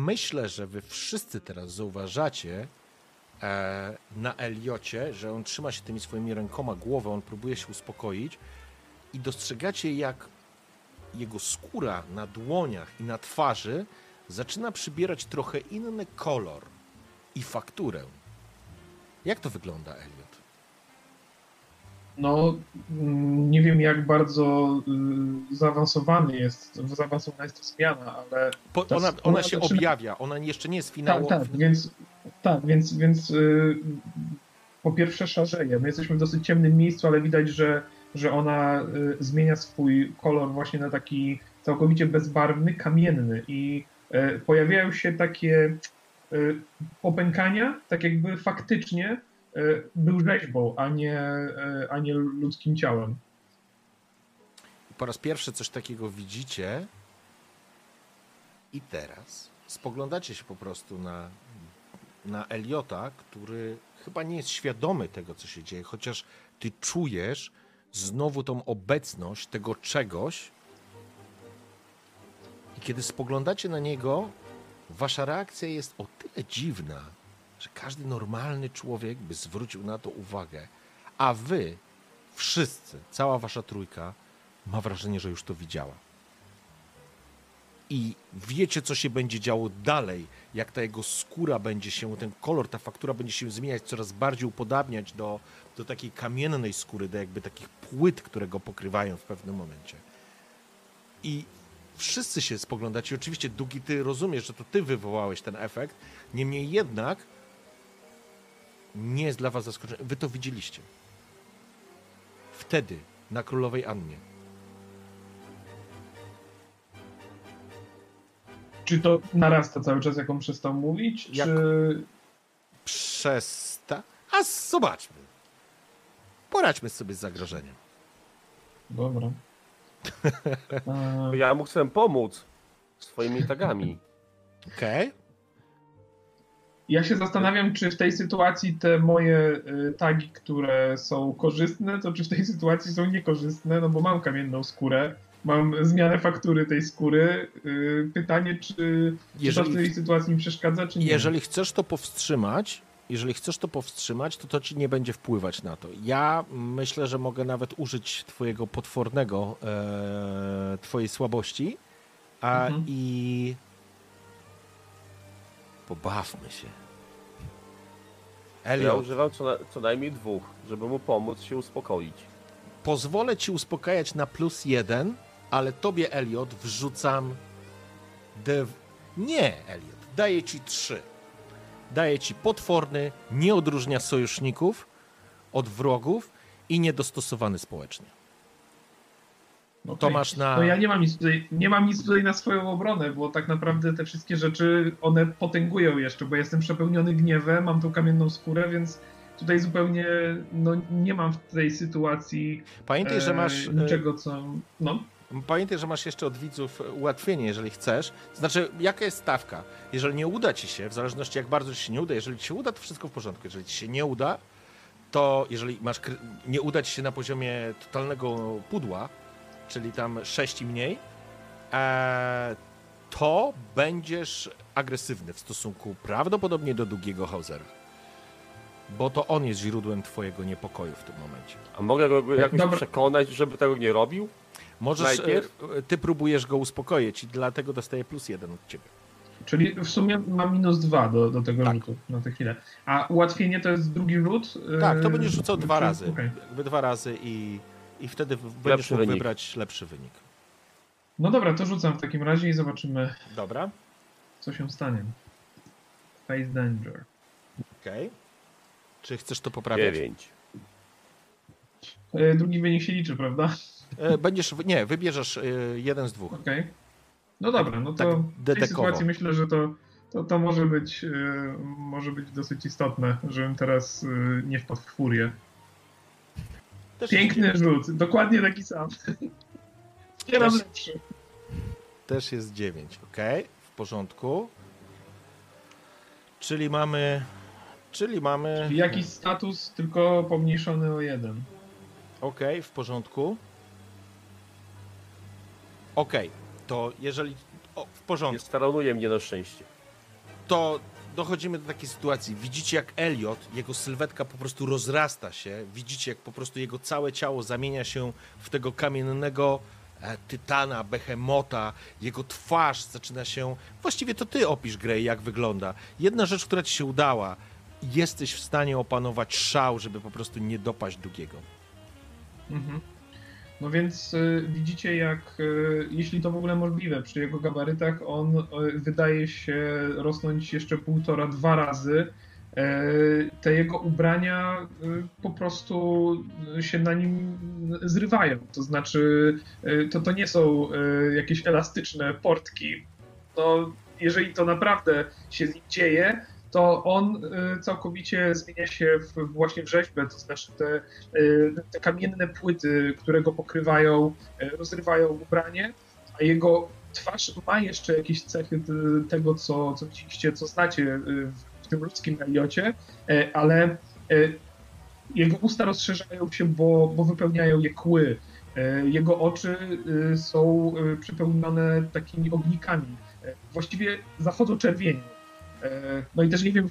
Myślę, że wy wszyscy teraz zauważacie e, na Eliocie, że on trzyma się tymi swoimi rękoma głowę, on próbuje się uspokoić i dostrzegacie, jak jego skóra na dłoniach i na twarzy zaczyna przybierać trochę inny kolor i fakturę. Jak to wygląda, Eliot? No, mm, nie wiem jak bardzo y, zaawansowany jest, zaawansowana jest to zmiana, ale Po, ona, ona ona się zaczyna- objawia, ona jeszcze nie jest tak, finałowa. tak, więc tak, więc, więc y, po pierwsze szarzeje. My jesteśmy w dosyć ciemnym miejscu, ale widać, że, że ona y, zmienia swój kolor właśnie na taki całkowicie bezbarwny, kamienny i pojawiają się takie popękania, tak jakby faktycznie był rzeźbą, a nie, y, a nie ludzkim ciałem. Po raz pierwszy coś takiego widzicie i teraz spoglądacie się po prostu na, na Eliota, który chyba nie jest świadomy tego, co się dzieje, chociaż ty czujesz znowu tą obecność tego czegoś i kiedy spoglądacie na niego, wasza reakcja jest o tyle dziwna, że każdy normalny człowiek by zwrócił na to uwagę, a wy wszyscy, cała wasza trójka ma wrażenie, że już to widziała. I wiecie, co się będzie działo dalej, jak ta jego skóra będzie się, ten kolor, ta faktura będzie się zmieniać, coraz bardziej upodabniać do, do takiej kamiennej skóry, do jakby takich płyt, które go pokrywają w pewnym momencie. I wszyscy się spoglądacie. Oczywiście, Dugi, ty rozumiesz, że to ty wywołałeś ten efekt. Niemniej jednak nie jest dla was zaskoczenie. Wy to widzieliście. Wtedy na Królowej Annie. Czy to narasta cały czas, jak on przestał mówić, Jak- czy... Przesta... A zobaczmy. Poradźmy sobie z zagrożeniem. Dobra. *laughs* Ja mu chcę pomóc swoimi tagami. Okej? Ja się zastanawiam, czy w tej sytuacji te moje y, tagi, które są korzystne, to czy w tej sytuacji są niekorzystne, no bo mam kamienną skórę, mam zmianę faktury tej skóry. Y, Pytanie, czy, czy to w Jeżeli, tej sytuacji mi przeszkadza, czy nie? jeżeli chcesz to powstrzymać, jeżeli chcesz to powstrzymać, to to ci nie będzie wpływać na to. Ja myślę, że mogę nawet użyć twojego potwornego, e, twojej słabości a, Mhm. i pobawmy się. Ja Elliot, używam co, na, co najmniej dwóch, żeby mu pomóc się uspokoić. pozwolę ci uspokajać na plus jeden, ale tobie, Elliot, wrzucam. Dev... Nie, Elliot, daję ci trzy. Daję ci potworny, nie odróżnia sojuszników od wrogów i niedostosowany społecznie. To masz na- No ja nie mam, nic tutaj, nie mam nic tutaj na swoją obronę, bo tak naprawdę te wszystkie rzeczy, one potęgują jeszcze, bo jestem przepełniony gniewem, mam tą kamienną skórę, więc tutaj zupełnie no, nie mam w tej sytuacji Pamiętaj, że e, masz. e, niczego, co... No, Pamiętaj, że masz jeszcze od widzów ułatwienie, jeżeli chcesz. Znaczy, jaka jest stawka? Jeżeli nie uda ci się, w zależności jak bardzo ci się nie uda, jeżeli ci się uda, to wszystko w porządku. Jeżeli ci się nie uda, to jeżeli masz nie uda ci się na poziomie totalnego pudła, czyli tam 6 i mniej, e, to będziesz agresywny w stosunku prawdopodobnie do długiego Hausera. Bo to on jest źródłem twojego niepokoju w tym momencie. A mogę go jakoś Dobra. przekonać, żeby tego nie robił? Możesz, Najpierw? e, ty próbujesz go uspokoić i dlatego dostaje plus jeden od ciebie. czyli w sumie mam minus dwa do, do tego Tak. rzutu na tę chwilę. A ułatwienie to jest drugi rzut? Tak, to e, będziesz rzucał dwa razy. Jakby dwa razy i, i wtedy będziesz mógł wynik. wybrać lepszy wynik. No dobra, to rzucam w takim razie i zobaczymy, Dobra, co się stanie. Face danger. okej. Czy chcesz to poprawiać? Dziewięć. e, drugi wynik się liczy, prawda? E, Będziesz, nie, wybierzesz e, jeden z dwóch. Okej. No dobra, no to tak w tej dedekowo. sytuacji myślę, że to, to, to może, być, może być dosyć istotne, żebym teraz nie wpadł w furię. Też Piękny jest, rzut, dokładnie taki sam. Nie raz Też- lepszy. też jest 9, ok? W porządku. Czyli mamy. Czyli mamy. Jakiś status, tylko pomniejszony o jeden. Ok, w porządku. Ok, to jeżeli. O, w porządku. staranuje mnie na szczęście. To dochodzimy do takiej sytuacji. Widzicie, jak Elliot, jego sylwetka po prostu rozrasta się. Widzicie, jak po prostu jego całe ciało zamienia się w tego kamiennego e, tytana, behemota. Jego twarz zaczyna się. Właściwie to ty opisz, Grey, jak wygląda. Jedna rzecz, która ci się udała. Jesteś w stanie opanować szał, żeby po prostu nie dopaść drugiego. Mhm. No więc y, widzicie, jak y, jeśli to w ogóle możliwe, przy jego gabarytach on y, wydaje się rosnąć jeszcze półtora, dwa razy. Y, te jego ubrania po prostu się na nim zrywają. To znaczy, to, to nie są jakieś elastyczne portki. No, jeżeli to naprawdę się dzieje, to on y, całkowicie zmienia się w, właśnie w rzeźbę, to znaczy te y, te kamienne płyty, które go pokrywają, y, rozrywają ubranie, a jego twarz ma jeszcze jakieś cechy tego, co, co widzieliście, co znacie w- tym ludzkim Eliocie, ale jego usta rozszerzają się, bo, bo wypełniają je kły. Jego oczy są przepełnione takimi ognikami. Właściwie zachodzą czerwieni. Y, No i też nie wiem,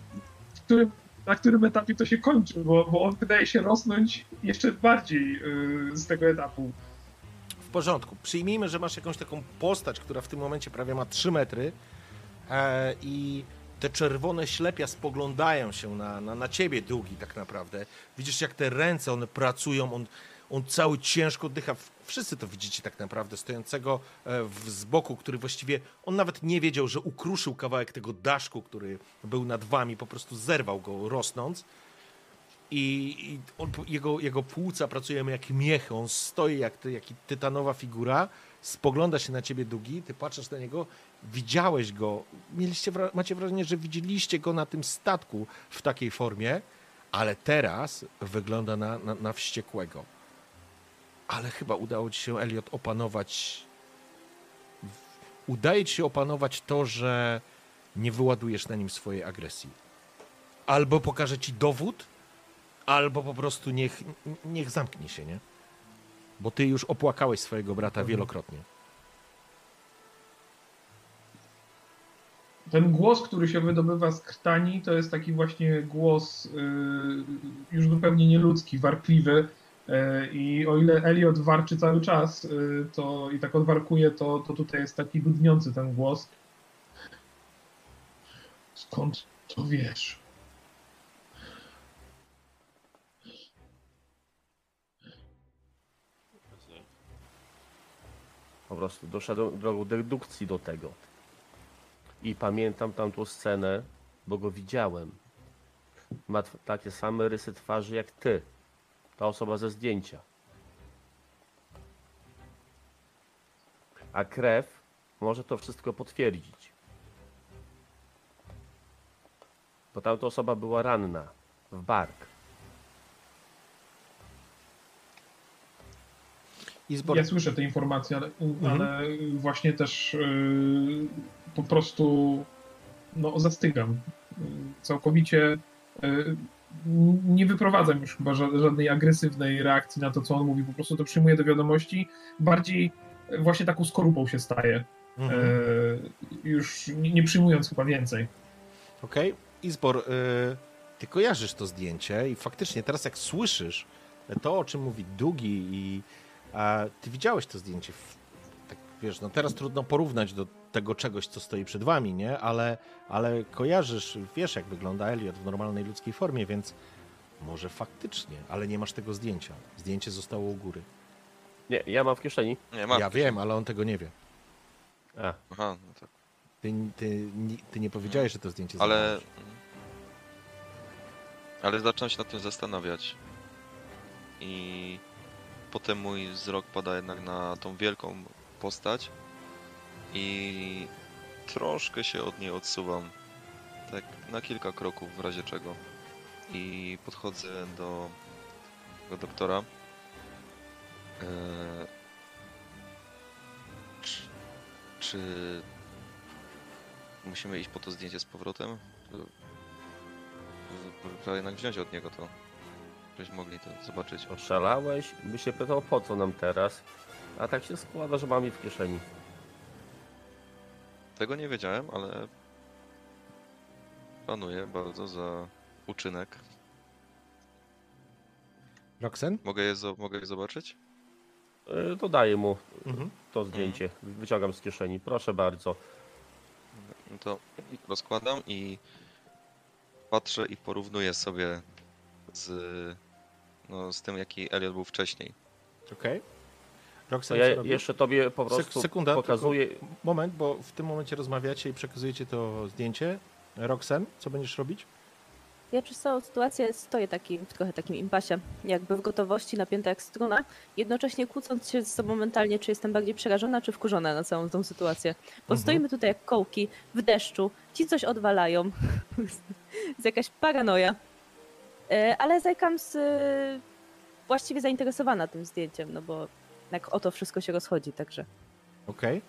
w którym na którym etapie to się kończy, bo, bo on wydaje się rosnąć jeszcze bardziej yy, z tego etapu. W porządku. Przyjmijmy, że masz jakąś taką postać, która w tym momencie prawie ma 3 metry e, i te czerwone ślepia spoglądają się na, na, na ciebie, długi tak naprawdę. Widzisz, jak te ręce, one pracują, on, on cały ciężko oddycha. Wszyscy to widzicie tak naprawdę, stojącego e, w, z boku, który właściwie, on nawet nie wiedział, że ukruszył kawałek tego daszku, który był nad wami, po prostu zerwał go rosnąc. I, i on, jego, jego płuca pracują jak miechy, on stoi jak, ty, jak tytanowa figura, spogląda się na ciebie długi, ty patrzysz na niego, widziałeś go, mieliście, macie wrażenie, że widzieliście go na tym statku w takiej formie, ale teraz wygląda na, na, na wściekłego. Ale chyba udało ci się, Elliot, opanować. Udaje ci się opanować to, że nie wyładujesz na nim swojej agresji. Albo pokaże ci dowód, albo po prostu niech, niech zamknie się, nie? Bo ty już opłakałeś swojego brata wielokrotnie. Ten głos, który się wydobywa z krtani, to jest taki właśnie głos yy, już zupełnie nieludzki, warkliwy. Yy, I o ile Elliot warczy cały czas yy, to i tak odwarkuje, to, to tutaj jest taki dudniący ten głos. Skąd to wiesz? Po prostu doszedłem drogą dedukcji do tego. I pamiętam tamtą scenę, bo go widziałem. Ma takie same rysy twarzy jak ty. Ta osoba ze zdjęcia. A krew może to wszystko potwierdzić. Bo tamta osoba była ranna w bark. Ja słyszę te informacje, ale, ale właśnie też yy, po prostu no, zastygam. Yy, Całkowicie yy, nie wyprowadzam już chyba ża- żadnej agresywnej reakcji na to, co on mówi. Po prostu to przyjmuję do wiadomości. Bardziej właśnie taką skorupą się staje. Mhm. Yy, już nie, nie przyjmując chyba więcej. Okej. Izbor, y, ty kojarzysz to zdjęcie i faktycznie teraz jak słyszysz to, o czym mówi Dugi i a, ty widziałeś to zdjęcie. W, tak, wiesz, no teraz trudno porównać do tego czegoś, co stoi przed wami, nie? Ale, ale kojarzysz, wiesz jak wygląda Elliot w normalnej ludzkiej formie, więc może faktycznie, ale nie masz tego zdjęcia. Zdjęcie zostało u góry. Nie, ja mam w kieszeni. Nie, mam. Ja wiem, ale on tego nie wie. A, Aha, no tak. Ty, ty, ty nie powiedziałeś, że to zdjęcie Ale... zabrałeś. Ale zacząłem się nad tym zastanawiać. I potem mój wzrok pada jednak na tą wielką postać i troszkę się od niej odsuwam. Tak na kilka kroków w razie czego. I podchodzę do, do doktora. Eee, czy, czy musimy iść po to zdjęcie z powrotem? Trzeba jednak wziąć od niego to. Żebyśmy mogli to zobaczyć. Oszalałeś? By się pytał, po co nam teraz? A tak się składa, że mam je w kieszeni. Tego nie wiedziałem, ale planuję bardzo za uczynek. Roxen? Mogę je, zo- mogę je zobaczyć? Yy, Dodaję mu Mhm. to zdjęcie. Wyciągam z kieszeni. Proszę bardzo. No to rozkładam i patrzę i porównuję sobie z, no, z tym, jaki Elliot był wcześniej. Okej. To Roxen, ja jeszcze tobie po Sek- prostu sekunda, pokazuję. Moment, bo w tym momencie rozmawiacie i przekazujecie to zdjęcie. Roxen, co będziesz robić? Ja przez całą sytuację stoję taki, w trochę takim impasie, jakby w gotowości, napięta jak struna, jednocześnie kłócąc się z sobą mentalnie, czy jestem bardziej przerażona, czy wkurzona na całą tą sytuację. Bo Mhm. stoimy tutaj jak kołki, w deszczu, ci coś odwalają, *laughs* jest jakaś paranoja. E, Ale zajkam z, e, właściwie zainteresowana tym zdjęciem, no bo jak o to wszystko się rozchodzi, także. Okej.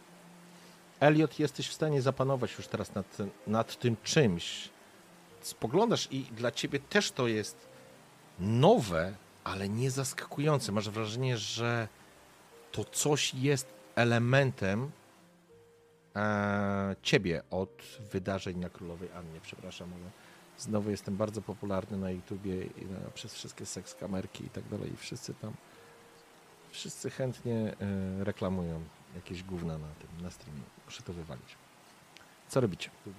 Elliot, jesteś w stanie zapanować już teraz nad, nad tym czymś. Spoglądasz i dla ciebie też to jest nowe, ale nie zaskakujące. Masz wrażenie, że to coś jest elementem e, ciebie od wydarzeń na Królowej Annie. Przepraszam, ale znowu jestem bardzo popularny na YouTubie i na, przez wszystkie seks kamerki i tak dalej. I wszyscy tam Wszyscy chętnie e, reklamują jakieś gówna na tym, na streamie. Muszę to wywalić. Co robicie? E,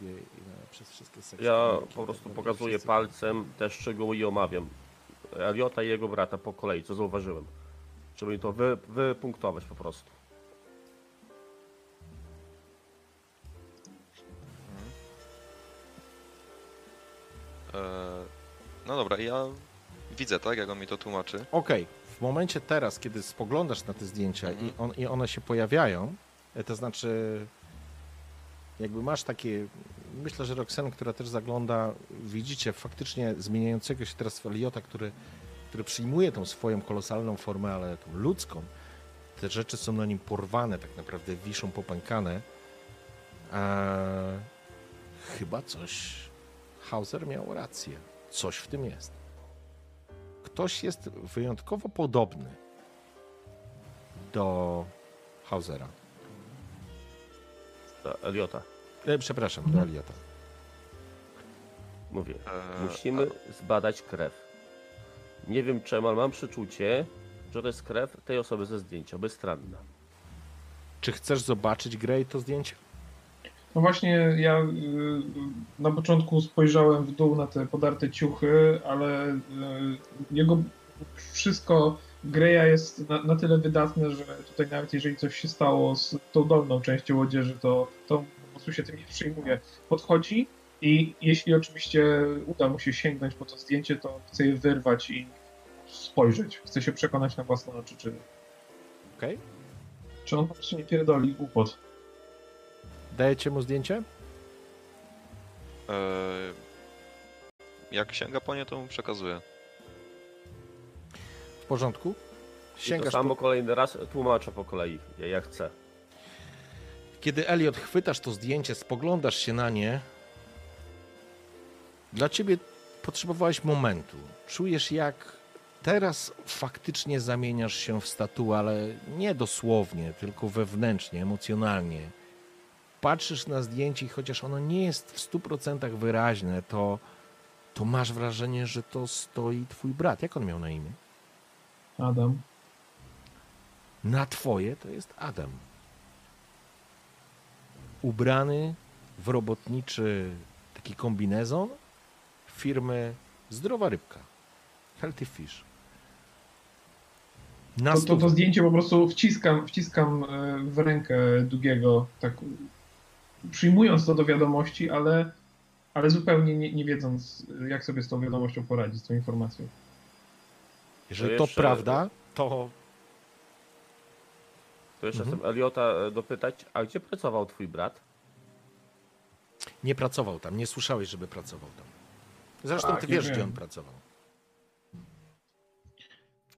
przez wszystkie sekcje. Ja po prostu pokazuję Wszyscy- palcem te szczegóły i omawiam. Eliota i jego brata po kolei, co zauważyłem. Żeby mi to wy, wypunktować po prostu. Eee, no dobra, ja widzę, tak, jak on mi to tłumaczy. Okej, w momencie teraz, kiedy spoglądasz na te zdjęcia Mhm. i, on, i one się pojawiają, e, to znaczy jakby masz takie, myślę, że Roxanne, która też zagląda, widzicie faktycznie zmieniającego się teraz Eliota, który, który przyjmuje tą swoją kolosalną formę, ale tą ludzką. Te rzeczy są na nim porwane, tak naprawdę wiszą popękane. Chyba coś Hauser miał rację. Coś w tym jest ktoś jest wyjątkowo podobny do Hausera. Do Eliota. E, przepraszam, do Eliota. Mówię, Eee, musimy zbadać krew. Nie wiem czemu, ale mam przeczucie, że to jest krew tej osoby ze zdjęcia, bezstranna. Czy chcesz zobaczyć Grey to zdjęcie? No właśnie, ja y, na początku spojrzałem w dół na te podarte ciuchy, ale y, jego wszystko Greya jest na, na tyle wydatne, że tutaj nawet jeżeli coś się stało z tą dolną częścią odzieży, to, to po prostu się tym nie przejmuje. Podchodzi i jeśli oczywiście uda mu się sięgnąć po to zdjęcie, to chce je wyrwać i spojrzeć. Chce się przekonać na własne oczy, czy, Okej. czy on po prostu nie pierdoli głupot. Dajecie mu zdjęcie? eee, jak sięga po nie, to mu przekazuję. W porządku? I to Sięgasz samo po... kolejny raz tłumaczę po kolei, ja- jak chcę. Kiedy Elliot chwytasz to zdjęcie, spoglądasz się na nie, dla ciebie potrzebowałeś momentu. Czujesz, jak teraz faktycznie zamieniasz się w statuę, ale nie dosłownie, tylko wewnętrznie, emocjonalnie. Patrzysz na zdjęcie i chociaż ono nie jest w 100% wyraźne, to, to masz wrażenie, że to stoi twój brat. Jak on miał na imię? Adam. Na twoje to jest Adam. Ubrany w robotniczy taki kombinezon firmy Zdrowa Rybka. Healthy Fish. To, to, to zdjęcie po prostu wciskam, wciskam e, w rękę Dugiego, tak przyjmując to do wiadomości, ale, ale zupełnie nie, nie wiedząc, jak sobie z tą wiadomością poradzić, z tą informacją. Jeżeli To to jeszcze- prawda, to To jeszcze Mhm. chcę Eliota e, dopytać, a gdzie pracował twój brat? Nie pracował tam, nie słyszałeś, żeby pracował tam. Zresztą Tak, ty wiesz, gdzie wiem. on pracował.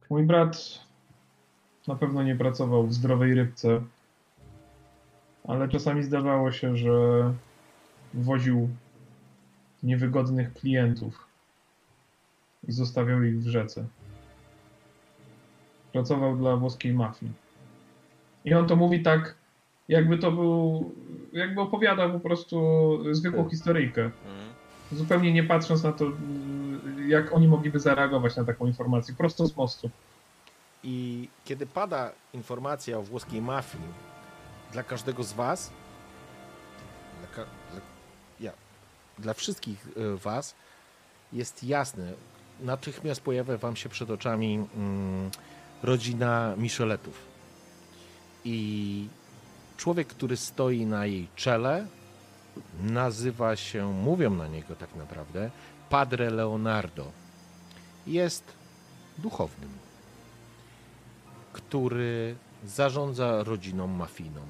Mój brat na pewno nie pracował w zdrowej rybce, ale czasami zdawało się, że woził niewygodnych klientów i zostawiał ich w rzece. Pracował dla włoskiej mafii. I on to mówi tak, jakby to był, jakby opowiadał po prostu zwykłą historyjkę. Mhm. Zupełnie nie patrząc na to, jak oni mogliby zareagować na taką informację, prosto z mostu. I kiedy pada informacja o włoskiej mafii, dla każdego z was, dla, ka- dla, ja, dla wszystkich e, was jest jasne, natychmiast pojawia wam się przed oczami mm, rodzina Micheletów. I człowiek, który stoi na jej czele, nazywa się, mówią na niego tak naprawdę, Padre Leonardo. Jest duchownym który zarządza rodziną mafijną.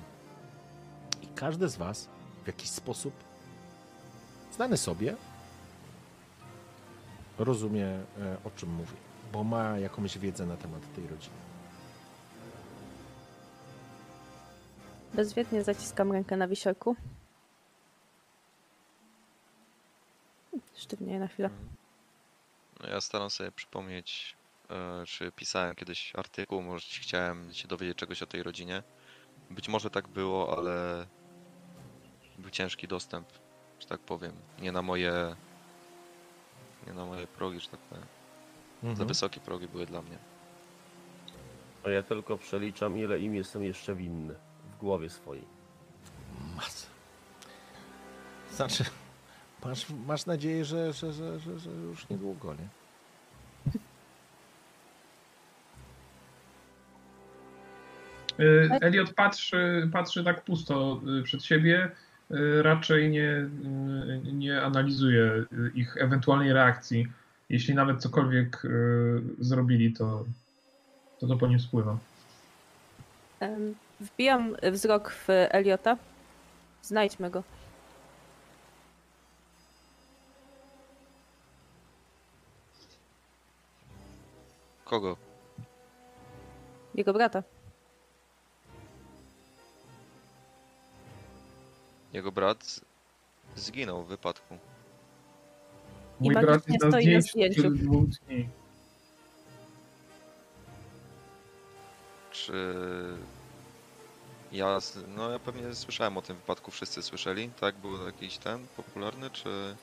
Każdy z Was w jakiś sposób znany sobie rozumie, e, o czym mówi, bo ma jakąś wiedzę na temat tej rodziny. Bezwiednie zaciskam rękę na wisiorku. Sztywnieję na chwilę. No ja staram sobie przypomnieć, e, czy pisałem kiedyś artykuł, może chciałem się dowiedzieć czegoś o tej rodzinie. Być może tak było, ale był ciężki dostęp, że tak powiem. Nie na moje. Nie na moje progi, że tak powiem. Za Mhm. wysokie progi były dla mnie. A ja tylko przeliczam, ile im jestem jeszcze winny w głowie swojej. Masę. Znaczy, masz, masz nadzieję, że, że, że, że, że już niedługo, nie? Y, Elliot patrzy, patrzy tak pusto y, przed siebie, raczej nie, y, nie analizuje y, ich ewentualnej reakcji. Jeśli nawet cokolwiek y, zrobili, to to, to po nim spływa. Wbijam wzrok w Eliota. Znajdźmy go. Kogo? Jego brata. Jego brat zginął w wypadku. Mój magicznie brat jest na stoi na zdjęciu. Czy. Ja. No, ja pewnie słyszałem o tym wypadku, wszyscy słyszeli, tak? Był jakiś ten popularny, czy.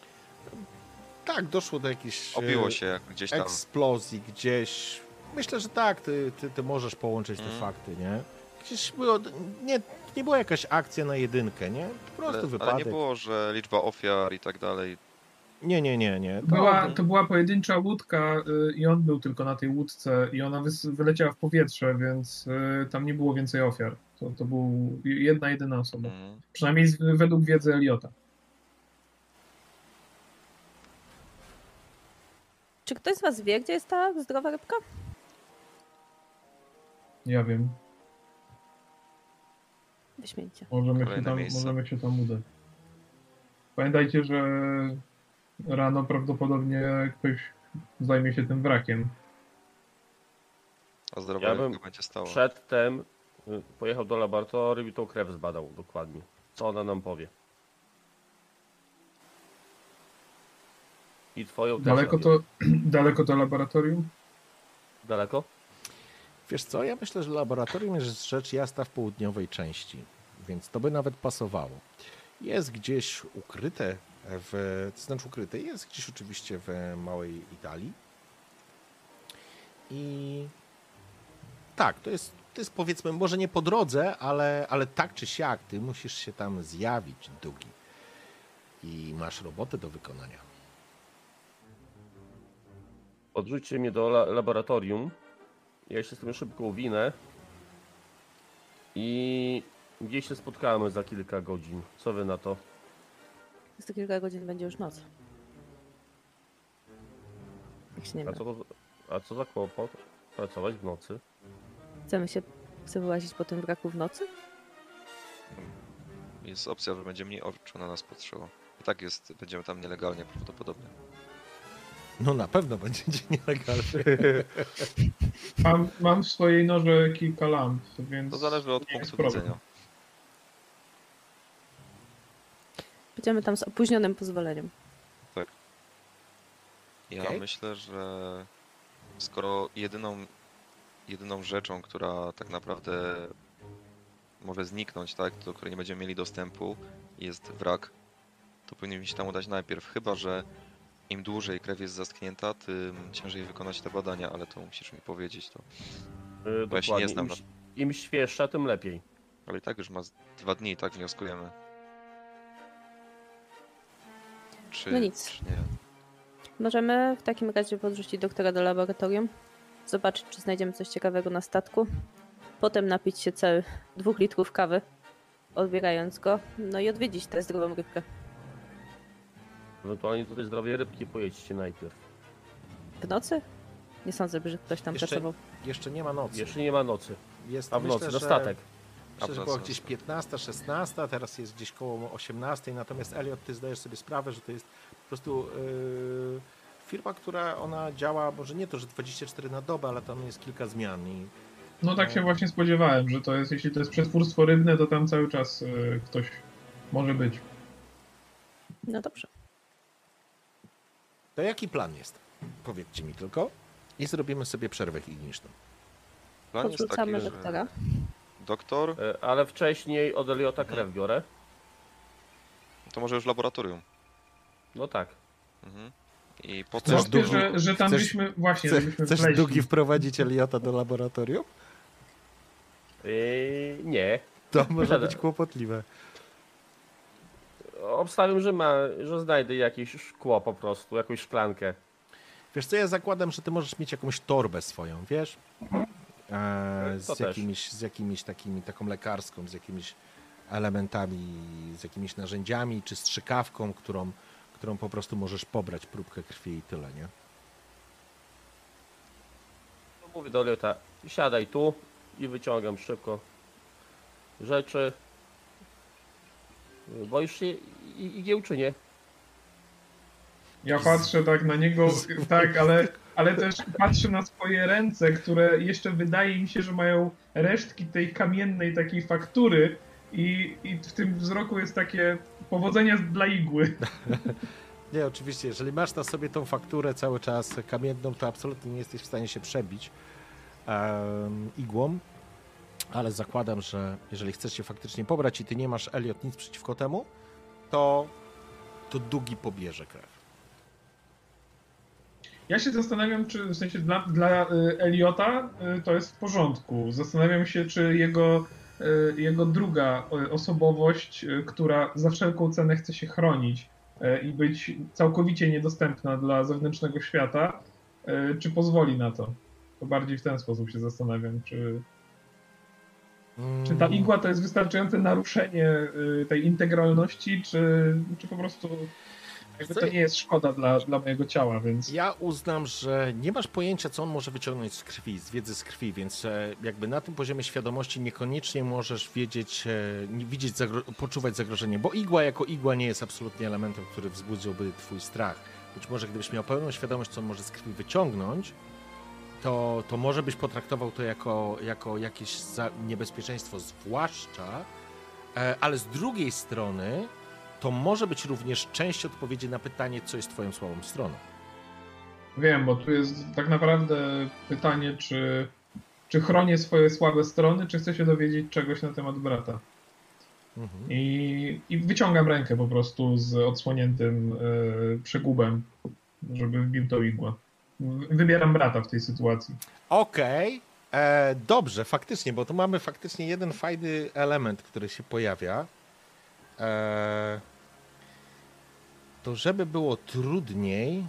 Tak, doszło do jakiejś e, Obiło się jak gdzieś tam. eksplozji gdzieś. Myślę, że tak, ty, ty, ty możesz połączyć te Mm. fakty, nie? Gdzieś było, nie, nie była jakaś akcja na jedynkę, nie? Po prostu Ale, wypadek. ale nie było, że liczba ofiar i tak dalej. nie, nie, nie, nie. To, Była, to była pojedyncza łódka y, i on był tylko na tej łódce i ona wyleciała w powietrze, więc y, tam nie było więcej ofiar. To, to był jedna, jedyna osoba. Mhm. Przynajmniej z, według wiedzy Eliota. Czy ktoś z was wie, gdzie jest ta zdrowa rybka? Ja wiem. Wyśmienicie. Możemy się, tam, miejsce. możemy się tam udać. Pamiętajcie, że rano prawdopodobnie ktoś zajmie się tym wrakiem. A zdrowa Ja bym będzie stała. Przedtem y, pojechał do laboratorium i tą krew zbadał dokładnie. Co ona nam powie. I twoją też. Daleko to, *clears throat* daleko to laboratorium? Daleko? Wiesz co, ja myślę, że laboratorium jest rzecz jasna w południowej części, więc to by nawet pasowało. Jest gdzieś ukryte, w, to znaczy ukryte, jest gdzieś oczywiście w małej Italii. I tak, to jest, to jest powiedzmy, może nie po drodze, ale, ale tak czy siak, ty musisz się tam zjawić, Dugi. I masz robotę do wykonania. Odrzućcie mnie do la laboratorium. Ja się z tym szybko uwinę. I gdzieś się spotkamy za kilka godzin. Co wy na to? Za kilka godzin będzie już noc. Jak się nie A mylę. co, to, a co za kłopot? Pracować w nocy? Chcemy się chce wyłazić po tym braku w nocy? Jest opcja, że będzie mniej oczu na nas patrzyło. I tak jest, będziemy tam nielegalnie prawdopodobnie. No na pewno będziecie *laughs* nielegalni. *laughs* Mam, mam w swojej noże kilka lamp, więc... To zależy od punktu widzenia. Będziemy tam z opóźnionym pozwoleniem. Ja Okej. myślę, że skoro jedyną, jedyną rzeczą, która tak naprawdę może zniknąć, tak, do której nie będziemy mieli dostępu, jest wrak, to powinniśmy się tam udać najpierw. Chyba, że im dłużej krew jest zaschnięta, tym ciężej wykonać te badania, ale to musisz mi powiedzieć to. Yy, Bo ja się nie znam Im, Im świeższa, tym lepiej. Ale i tak już ma dwa dni, tak wnioskujemy. Czy, No nic. czy nie? Możemy w takim razie podrzucić doktora do laboratorium, zobaczyć, czy znajdziemy coś ciekawego na statku, potem napić się cały dwóch litrów kawy, odbierając go, no i odwiedzić tę zdrową rybkę. Ewentualnie tutaj zdrowie rybki pojedźcie najpierw. W nocy? Nie sądzę, że ktoś tam Jeszcze- pracował. Jeszcze nie ma nocy. Jeszcze nie ma nocy, Jest, a w nocy na że- statek. Myślę, że było gdzieś 15, 16, teraz jest gdzieś koło 18, natomiast Elliot, ty zdajesz sobie sprawę, że to jest po prostu yy, firma, która ona działa, może nie to, że 24 na dobę, ale tam jest kilka zmian i No tak się właśnie spodziewałem, że to jest, jeśli to jest przetwórstwo rybne, to tam cały czas y, ktoś może być. No dobrze. To jaki plan jest? Powiedzcie mi tylko i zrobimy sobie przerwę higieniczną. Plan jest taki, że doktora. doktor, E, Ale wcześniej od Eliota krew biorę. to może już laboratorium. No tak. Mhm. I potem... Chcesz Wątpię, długi- że, że tam chcesz- byśmy, właśnie, Chcesz, żebyśmy chcesz wleźli. Dugi wprowadzić Eliota do laboratorium? Yy, nie. To może Żaden. być *laughs* kłopotliwe. Obstawiam, że ma, że znajdę jakieś szkło po prostu, jakąś szklankę. Wiesz co, ja zakładam, że ty możesz mieć jakąś torbę swoją, wiesz? E, To z, jakimiś, z jakimiś takimi, taką lekarską, z jakimiś elementami, z jakimiś narzędziami, czy strzykawką, którą, którą po prostu możesz pobrać próbkę krwi i tyle, nie? To mówię do Eliota, siadaj tu i wyciągam szybko rzeczy. Boisz się i- igieł czy nie? Ja patrzę tak na niego, tak, ale, ale też patrzę na swoje ręce, które jeszcze wydaje mi się, że mają resztki tej kamiennej takiej faktury i, i w tym wzroku jest takie powodzenia dla igły. *laughs* Nie, oczywiście, jeżeli masz na sobie tą fakturę cały czas kamienną, to absolutnie nie jesteś w stanie się przebić em, igłą, ale zakładam, że jeżeli chcesz się faktycznie pobrać i ty nie masz, Elliot, nic przeciwko temu, to, to Dugi pobierze krew. Ja się zastanawiam, czy w sensie dla, dla y, Eliota y, to jest w porządku. Zastanawiam się, czy jego, y, jego druga osobowość, która za wszelką cenę chce się chronić i być całkowicie niedostępna dla zewnętrznego świata, czy pozwoli na to. To bardziej w ten sposób się zastanawiam, czy, czy ta igła to jest wystarczające naruszenie y, tej integralności, czy, czy po prostu jakby to nie jest szkoda dla, dla mojego ciała, więc... Ja uznam, że nie masz pojęcia, co on może wyciągnąć z krwi, z wiedzy z krwi, więc e, jakby na tym poziomie świadomości niekoniecznie możesz wiedzieć, e, widzieć, zagro- poczuwać zagrożenie, bo igła jako igła nie jest absolutnie elementem, który wzbudziłby twój strach. Być może gdybyś miał pełną świadomość, co on może z krwi wyciągnąć, to, to może byś potraktował to jako, jako jakieś niebezpieczeństwo, zwłaszcza, e, ale z drugiej strony to może być również część odpowiedzi na pytanie, co jest twoją słabą stroną. Wiem, bo tu jest tak naprawdę pytanie, czy, czy chronię swoje słabe strony, czy chcę się dowiedzieć czegoś na temat brata. Mhm. I, i wyciągam rękę po prostu z odsłoniętym e, przegubem, żeby wbił tą igłę. Wybieram brata w tej sytuacji. Okej, e, dobrze, faktycznie, bo tu mamy faktycznie jeden fajny element, który się pojawia. E, to żeby było trudniej.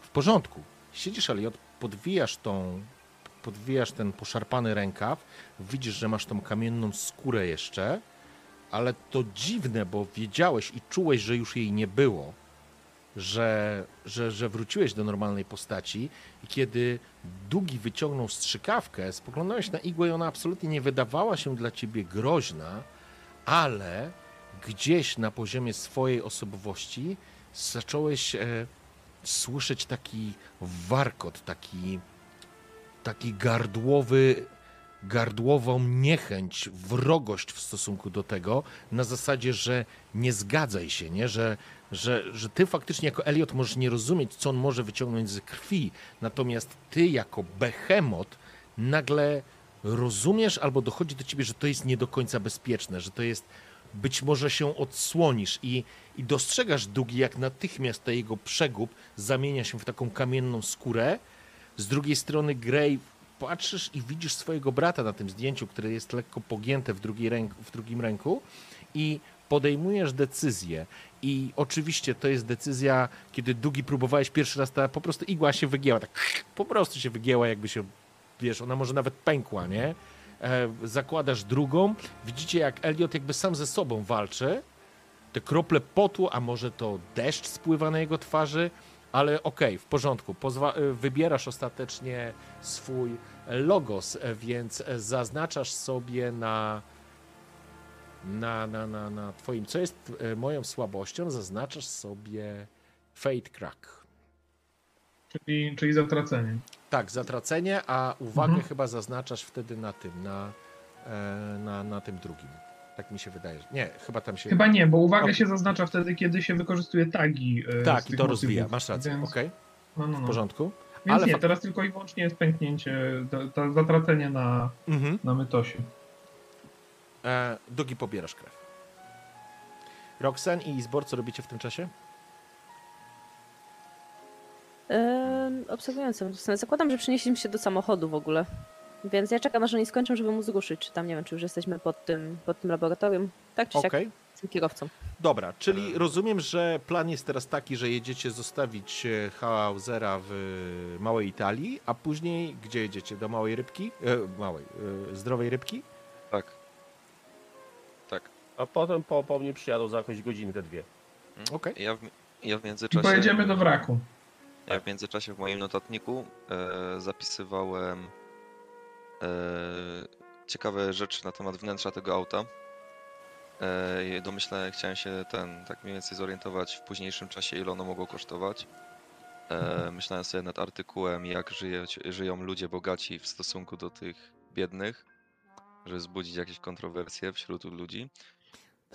W porządku. Siedzisz, Elliot, podwijasz tą, podwijasz ten poszarpany rękaw, widzisz, że masz tą kamienną skórę jeszcze, ale to dziwne, bo wiedziałeś i czułeś, że już jej nie było że, że, że wróciłeś do normalnej postaci i kiedy Dugi wyciągnął strzykawkę, spoglądałeś na igłę i ona absolutnie nie wydawała się dla ciebie groźna, ale gdzieś na poziomie swojej osobowości zacząłeś e, słyszeć taki warkot, taki, taki gardłowy, gardłową niechęć, wrogość w stosunku do tego, na zasadzie, że nie zgadzaj się, nie? Że, że, że ty faktycznie jako Elliot możesz nie rozumieć, co on może wyciągnąć z krwi, natomiast ty jako behemot nagle rozumiesz albo dochodzi do ciebie, że to jest nie do końca bezpieczne, że to jest być może się odsłonisz i, i dostrzegasz Dugi, jak natychmiast ten jego przegub zamienia się w taką kamienną skórę. Z drugiej strony Grey patrzysz i widzisz swojego brata na tym zdjęciu, które jest lekko pogięte w, drugiej ręku, w drugim ręku i podejmujesz decyzję. I oczywiście to jest decyzja, kiedy Dugi próbowałeś pierwszy raz, ta po prostu igła się wygięła, tak po prostu się wygięła, jakby się, wiesz, ona może nawet pękła, nie? E, zakładasz drugą, widzicie jak Elliot jakby sam ze sobą walczy, te krople potu, a może to deszcz spływa na jego twarzy, ale okej, okay, w porządku. Pozwa- e, wybierasz ostatecznie swój logos, e, więc zaznaczasz sobie na, na, na, na, na twoim, co jest moją słabością, zaznaczasz sobie Fate Crack. Czyli, czyli zatracenie. Tak, zatracenie, a uwagę mhm. chyba zaznaczasz wtedy na tym, na, na, na tym drugim. Tak mi się wydaje. Nie, chyba tam się. Chyba nie, bo uwagę o. się zaznacza wtedy, kiedy się wykorzystuje tagi. Tak, i to rozwija, masz rację. Więc... Okej. Okay. No, no, no. W porządku. Więc Ale nie, teraz tylko i wyłącznie jest pęknięcie, to, zatracenie na, mhm. na mytosie. E, Dugi pobierasz krew. Roxen i Izbor, co robicie w tym czasie? obserwującym. Zakładam, że przenieśliśmy się do samochodu w ogóle. Więc ja czekam, aż oni skończą, żeby móc zgłuszyć. Czy tam, nie wiem, czy już jesteśmy pod tym, pod tym laboratorium. Tak czy okay. siak z tym kierowcą. Dobra, czyli rozumiem, że plan jest teraz taki, że jedziecie zostawić e, Hausera w e, Małej Italii, a później gdzie jedziecie? Do Małej Rybki? E, małej, e, Zdrowej Rybki? A potem po, po mnie przyjadą za jakąś godzinkę, dwie. Okej. Okay. Ja, w, ja w międzyczasie... Pojedziemy do wraku. Ja w międzyczasie w moim notatniku e, zapisywałem e, ciekawe rzeczy na temat wnętrza tego auta. E, domyślę, chciałem się ten, tak mniej więcej zorientować w późniejszym czasie, ile ono mogło kosztować. E, myślałem sobie nad artykułem, jak żyje, żyją ludzie bogaci w stosunku do tych biednych, żeby wzbudzić jakieś kontrowersje wśród ludzi.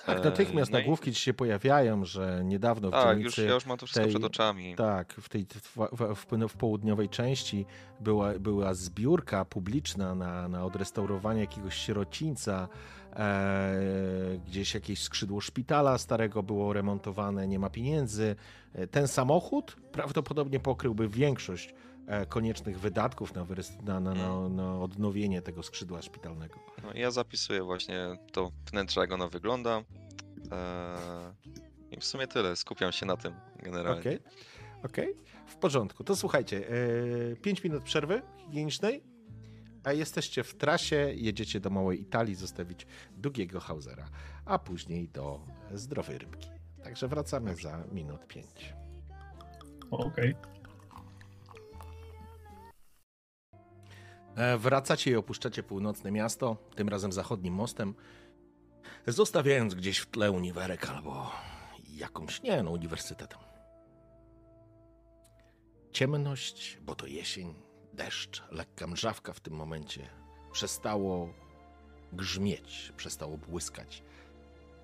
Tak, natychmiast no nagłówki ci się pojawiają, że niedawno w Tak, już, ja już mam to wszystko tej, przed oczami. Tak, w tej w, w, w, południowej części była, była zbiórka publiczna na, na odrestaurowanie jakiegoś sierocińca. E, gdzieś jakieś skrzydło szpitala starego było remontowane, nie ma pieniędzy. E, ten samochód prawdopodobnie pokryłby większość E, koniecznych wydatków na, na, na, na, mm. na odnowienie tego skrzydła szpitalnego. No, ja zapisuję właśnie to wnętrze, jak ono wygląda. Eee, I w sumie tyle. Skupiam się na tym generalnie. Okej, okay. okay. w porządku. To słuchajcie, 5 e, minut przerwy higienicznej, a jesteście w trasie, jedziecie do Małej Italii zostawić długiego Hausera, a później do Zdrowej Rybki. Także wracamy za minut 5. Okej. Okay. Wracacie i opuszczacie północne miasto, tym razem zachodnim mostem, zostawiając gdzieś w tle uniwerek albo jakąś, nie no, uniwersytet. Ciemność, bo to jesień, deszcz, lekka mrzawka w tym momencie. Przestało grzmieć, przestało błyskać.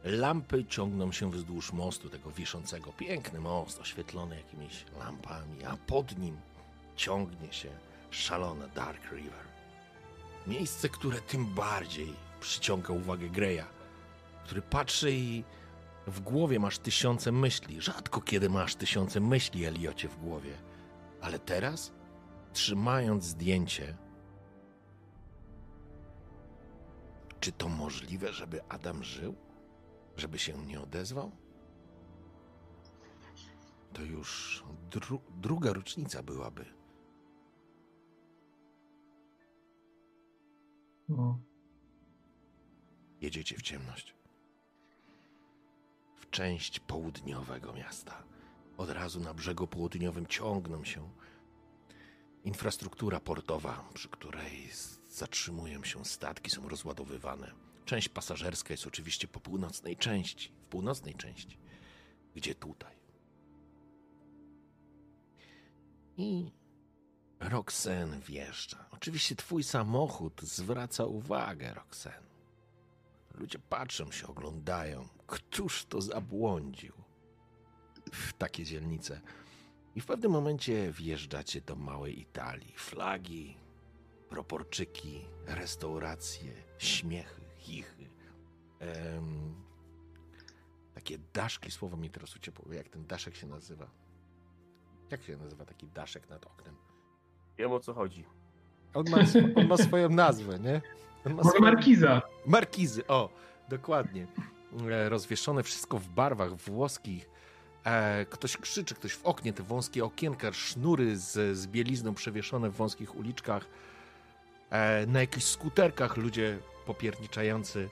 Lampy ciągną się wzdłuż mostu, tego wiszącego. Piękny most, oświetlony jakimiś lampami, a pod nim ciągnie się szalone Dark River. Miejsce, które tym bardziej przyciąga uwagę Greya, który patrzy i w głowie masz tysiące myśli. Rzadko kiedy masz tysiące myśli, Eliocie, w głowie. Ale teraz, trzymając zdjęcie, czy to możliwe, żeby Adam żył? Żeby się nie odezwał? To już dru druga rocznica byłaby No. Jedziecie w ciemność. W część południowego miasta. Od razu na brzegu południowym ciągną się infrastruktura portowa, przy której zatrzymują się statki, są rozładowywane. Część pasażerska jest oczywiście po północnej części, w północnej części, gdzie tutaj. I Roxen wjeżdża. Oczywiście twój samochód zwraca uwagę, Roxen. Ludzie patrzą się, oglądają. Któż to zabłądził w takie dzielnice? I w pewnym momencie wjeżdżacie do małej Italii. Flagi, proporczyki, restauracje, śmiechy, chichy. Em, takie daszki, słowo mi teraz uciekło, jak ten daszek się nazywa. Jak się nazywa taki daszek nad oknem? Wiem o co chodzi. On ma, on ma swoją nazwę, nie? On ma swoją... markiza. Markizy, o, dokładnie. E, Rozwieszone wszystko w barwach włoskich. E, Ktoś krzyczy, ktoś w oknie, te wąskie okienka, sznury z, z bielizną przewieszone w wąskich uliczkach. E, Na jakichś skuterkach ludzie popierniczający.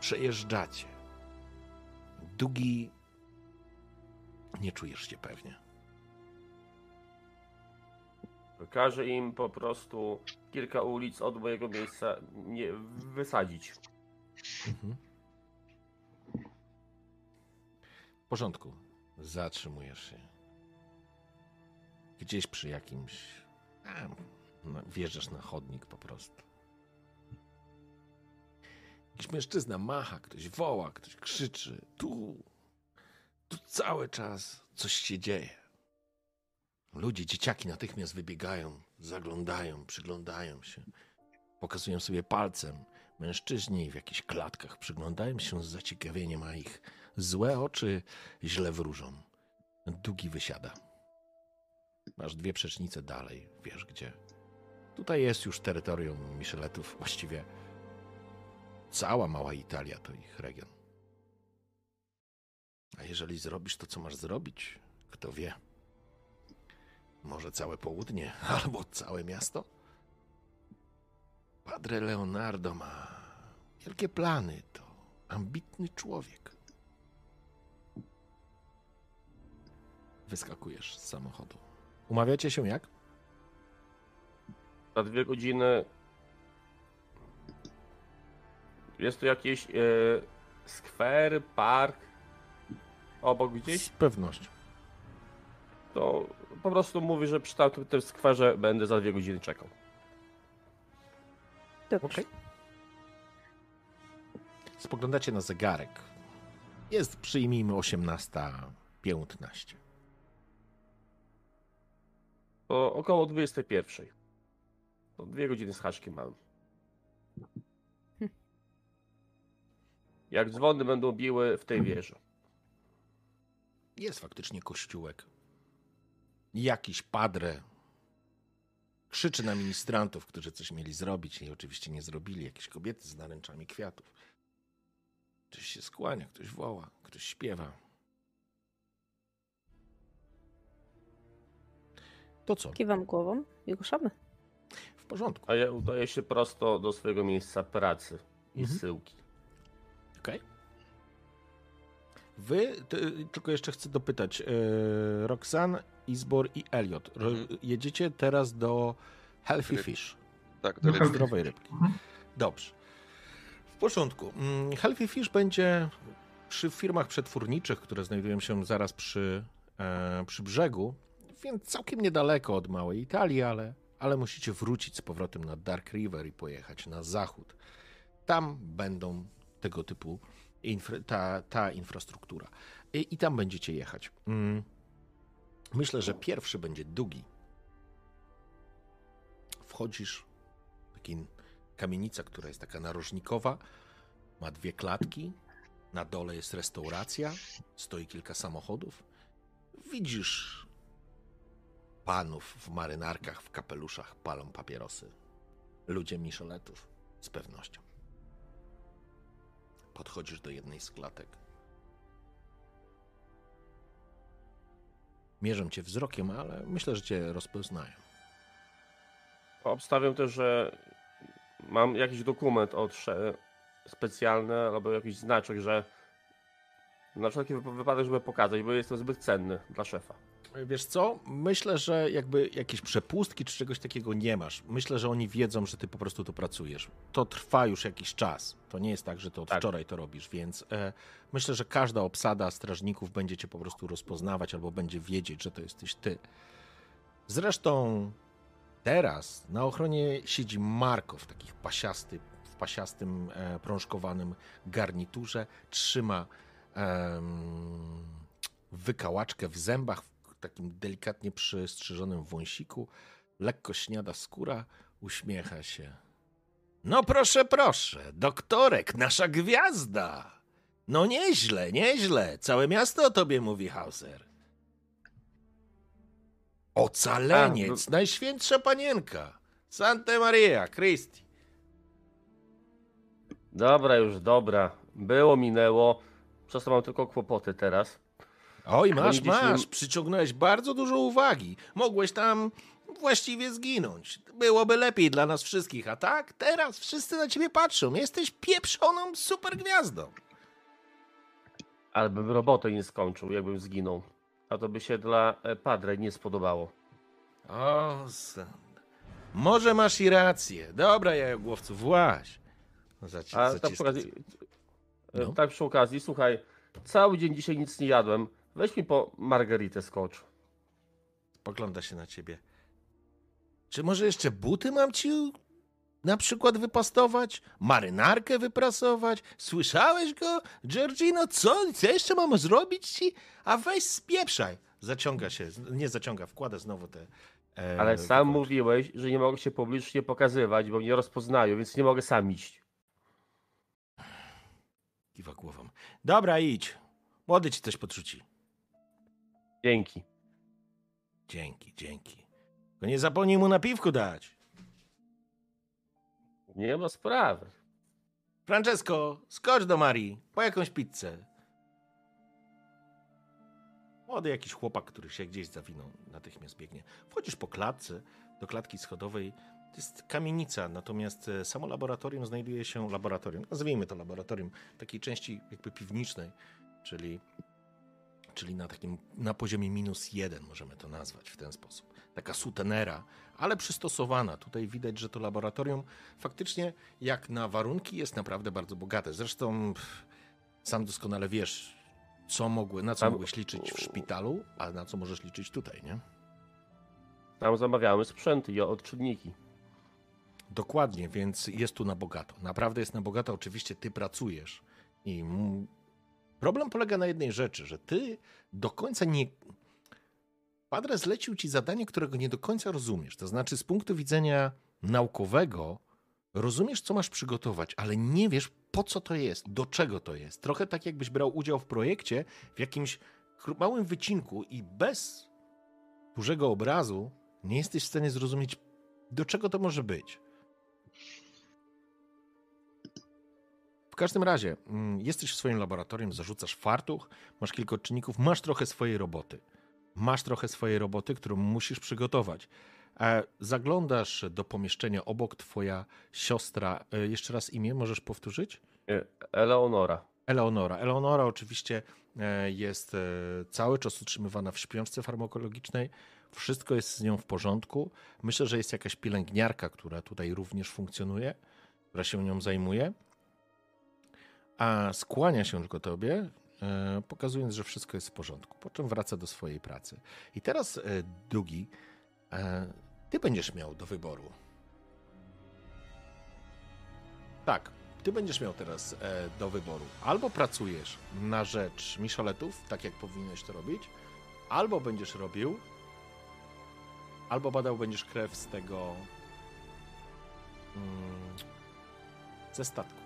Przejeżdżacie. Długi. Nie czujesz się pewnie. Każe im po prostu kilka ulic od mojego miejsca nie wysadzić. Mhm. W porządku. Zatrzymujesz się. Gdzieś przy jakimś. No, wjeżdżasz na chodnik po prostu. Jakiś mężczyzna macha, ktoś woła, ktoś krzyczy. Tu. Tu cały czas coś się dzieje. Ludzie, dzieciaki natychmiast wybiegają, zaglądają, przyglądają się. Pokazują sobie palcem. Mężczyźni w jakichś klatkach przyglądają się z zaciekawieniem, a ich złe oczy źle wróżą. Długi wysiada. Masz dwie przecznice dalej, wiesz gdzie. Tutaj jest już terytorium Micheletów, właściwie cała mała Italia to ich region. A jeżeli zrobisz to, co masz zrobić, kto wie? Może całe południe, *laughs* albo całe miasto? Padre Leonardo ma wielkie plany. To ambitny człowiek. Wyskakujesz z samochodu. Umawiacie się jak? Za dwie godziny. Jest tu jakiś e, skwer, park obok gdzieś? Z pewnością. To po prostu mówi, że przy tamtym tym skwerze będę za dwie godziny czekał. Dobrze. Okej. Spoglądacie na zegarek. Jest, przyjmijmy, 18.15. To około 21. To dwie godziny z haczkiem mam. Jak dzwony będą biły w tej wieży. Jest faktycznie kościółek. Jakiś padre krzyczy na ministrantów, którzy coś mieli zrobić i oczywiście nie zrobili. Jakieś kobiety z naręczami kwiatów. Ktoś się skłania, ktoś woła, ktoś śpiewa. To co? Kiwam głową i ruszamy. W porządku. A ja udaję się prosto do swojego miejsca pracy i Mhm. zsyłki. Okej. Wy, ty, tylko jeszcze chcę dopytać, e, Roxanne, Izbor i Elliot, ro, Mhm. jedziecie teraz do Healthy Ryb. Fish, Tak, jest pewnie. zdrowej rybki. Mhm. Dobrze. W porządku. Mm, Healthy Fish będzie przy firmach przetwórniczych, które znajdują się zaraz przy, e, przy brzegu, więc całkiem niedaleko od małej Italii, ale, ale musicie wrócić z powrotem na Dark River i pojechać na zachód. Tam będą tego typu infra, ta, ta infrastruktura. I, I tam będziecie jechać. Mm. Myślę, że pierwszy będzie długi. Wchodzisz, taki kamienica, która jest taka narożnikowa, ma dwie klatki, na dole jest restauracja, stoi kilka samochodów. Widzisz panów w marynarkach, w kapeluszach, palą papierosy. Ludzie Micheletów, z pewnością. Podchodzisz do jednej z klatek. Mierzą cię wzrokiem, ale myślę, że cię rozpoznają. Obstawiam też, że mam jakiś dokument od specjalny albo jakiś znaczek, że Na wszelki wyp- wypadek, żeby pokazać, bo jestem zbyt cenny dla szefa. Wiesz co? Myślę, że jakby jakieś przepustki czy czegoś takiego nie masz. Myślę, że oni wiedzą, że ty po prostu tu pracujesz. To trwa już jakiś czas. To nie jest tak, że to od Tak. wczoraj to robisz, więc e, myślę, że każda obsada strażników będzie cię po prostu rozpoznawać albo będzie wiedzieć, że to jesteś ty. Zresztą teraz na ochronie siedzi Marko w takich pasiasty, w pasiastym, e, prążkowanym garniturze. Trzyma em, wykałaczkę w zębach, takim delikatnie przystrzyżonym wąsiku. Lekko śniada skóra, uśmiecha się. No proszę, proszę, doktorek, nasza gwiazda. No nieźle, nieźle. Całe miasto o tobie mówi Hauser. Ocaleniec, A, najświętsza panienka. Santa Maria, Christi. Dobra, już dobra. Było, minęło. Przez to mam tylko kłopoty teraz. Oj, masz, masz. Przyciągnąłeś bardzo dużo uwagi. Mogłeś tam właściwie zginąć. Byłoby lepiej dla nas wszystkich, a tak? Teraz wszyscy na ciebie patrzą. Jesteś pieprzoną supergwiazdą. Ale bym robotę nie skończył, jakbym zginął. A to by się dla e, Padre nie spodobało. O, Sand. Może masz i rację. Dobra, jajogłowcu, właź. Zaci- A tak przy, okazji, e, No. tak przy okazji, słuchaj, cały dzień dzisiaj nic nie jadłem. Weź mi po margaritę skocz. Spogląda się na ciebie. Czy może jeszcze buty mam ci na przykład wypastować? Marynarkę wyprasować? Słyszałeś go? Georgino, co? Co jeszcze mam zrobić ci? A weź spieprzaj. Zaciąga się, nie zaciąga, wkłada znowu te... e, Ale sam mówiłeś, że nie mogę się publicznie pokazywać, bo mnie rozpoznają, więc nie mogę sam iść. Kiwa głową. Dobra, idź. Młody ci coś podrzuci. Dzięki. Dzięki, dzięki. Tylko nie zapomnij mu na piwku dać. Nie ma sprawy. Francesco, skocz do Marii po jakąś pizzę. Młody jakiś chłopak, który się gdzieś zawinął, natychmiast biegnie. Wchodzisz po klatce, do klatki schodowej. To jest kamienica, natomiast e, samo laboratorium znajduje się, laboratorium, nazwijmy to laboratorium, w takiej części jakby piwniczej, czyli, czyli na takim, na poziomie minus jeden możemy to nazwać w ten sposób. Taka sutenera, ale przystosowana. Tutaj widać, że to laboratorium faktycznie jak na warunki jest naprawdę bardzo bogate. Zresztą pff, sam doskonale wiesz, co mogły, na co Tam- mogłeś liczyć w szpitalu, a na co możesz liczyć tutaj, nie? Tam zamawiamy sprzęty i odczynniki. Dokładnie, więc jest tu na bogato. Naprawdę jest na bogato. Oczywiście ty pracujesz i problem polega na jednej rzeczy, że ty do końca nie. Padre zlecił ci zadanie, którego nie do końca rozumiesz. To znaczy, z punktu widzenia naukowego, rozumiesz, co masz przygotować, ale nie wiesz, po co to jest, do czego to jest. Trochę tak, jakbyś brał udział w projekcie w jakimś małym wycinku i bez dużego obrazu nie jesteś w stanie zrozumieć, do czego to może być. W każdym razie, mm, jesteś w swoim laboratorium, zarzucasz fartuch, masz kilka odczynników, masz trochę swojej roboty. Masz trochę swojej roboty, którą musisz przygotować. E, Zaglądasz do pomieszczenia obok, twoja siostra, e, jeszcze raz imię możesz powtórzyć? E, Eleonora. Eleonora. Eleonora oczywiście jest cały czas utrzymywana w śpiączce farmakologicznej. Wszystko jest z nią w porządku. Myślę, że jest jakaś pielęgniarka, która tutaj również funkcjonuje, która się nią zajmuje. A skłania się tylko tobie, e, pokazując, że wszystko jest w porządku, po czym wraca do swojej pracy. I teraz, e, Dugi, e, ty będziesz miał do wyboru. Tak, ty będziesz miał teraz do wyboru. Albo pracujesz na rzecz Micheletów, tak jak powinieneś to robić, albo będziesz robił, albo badał będziesz krew z tego mm, ze statku.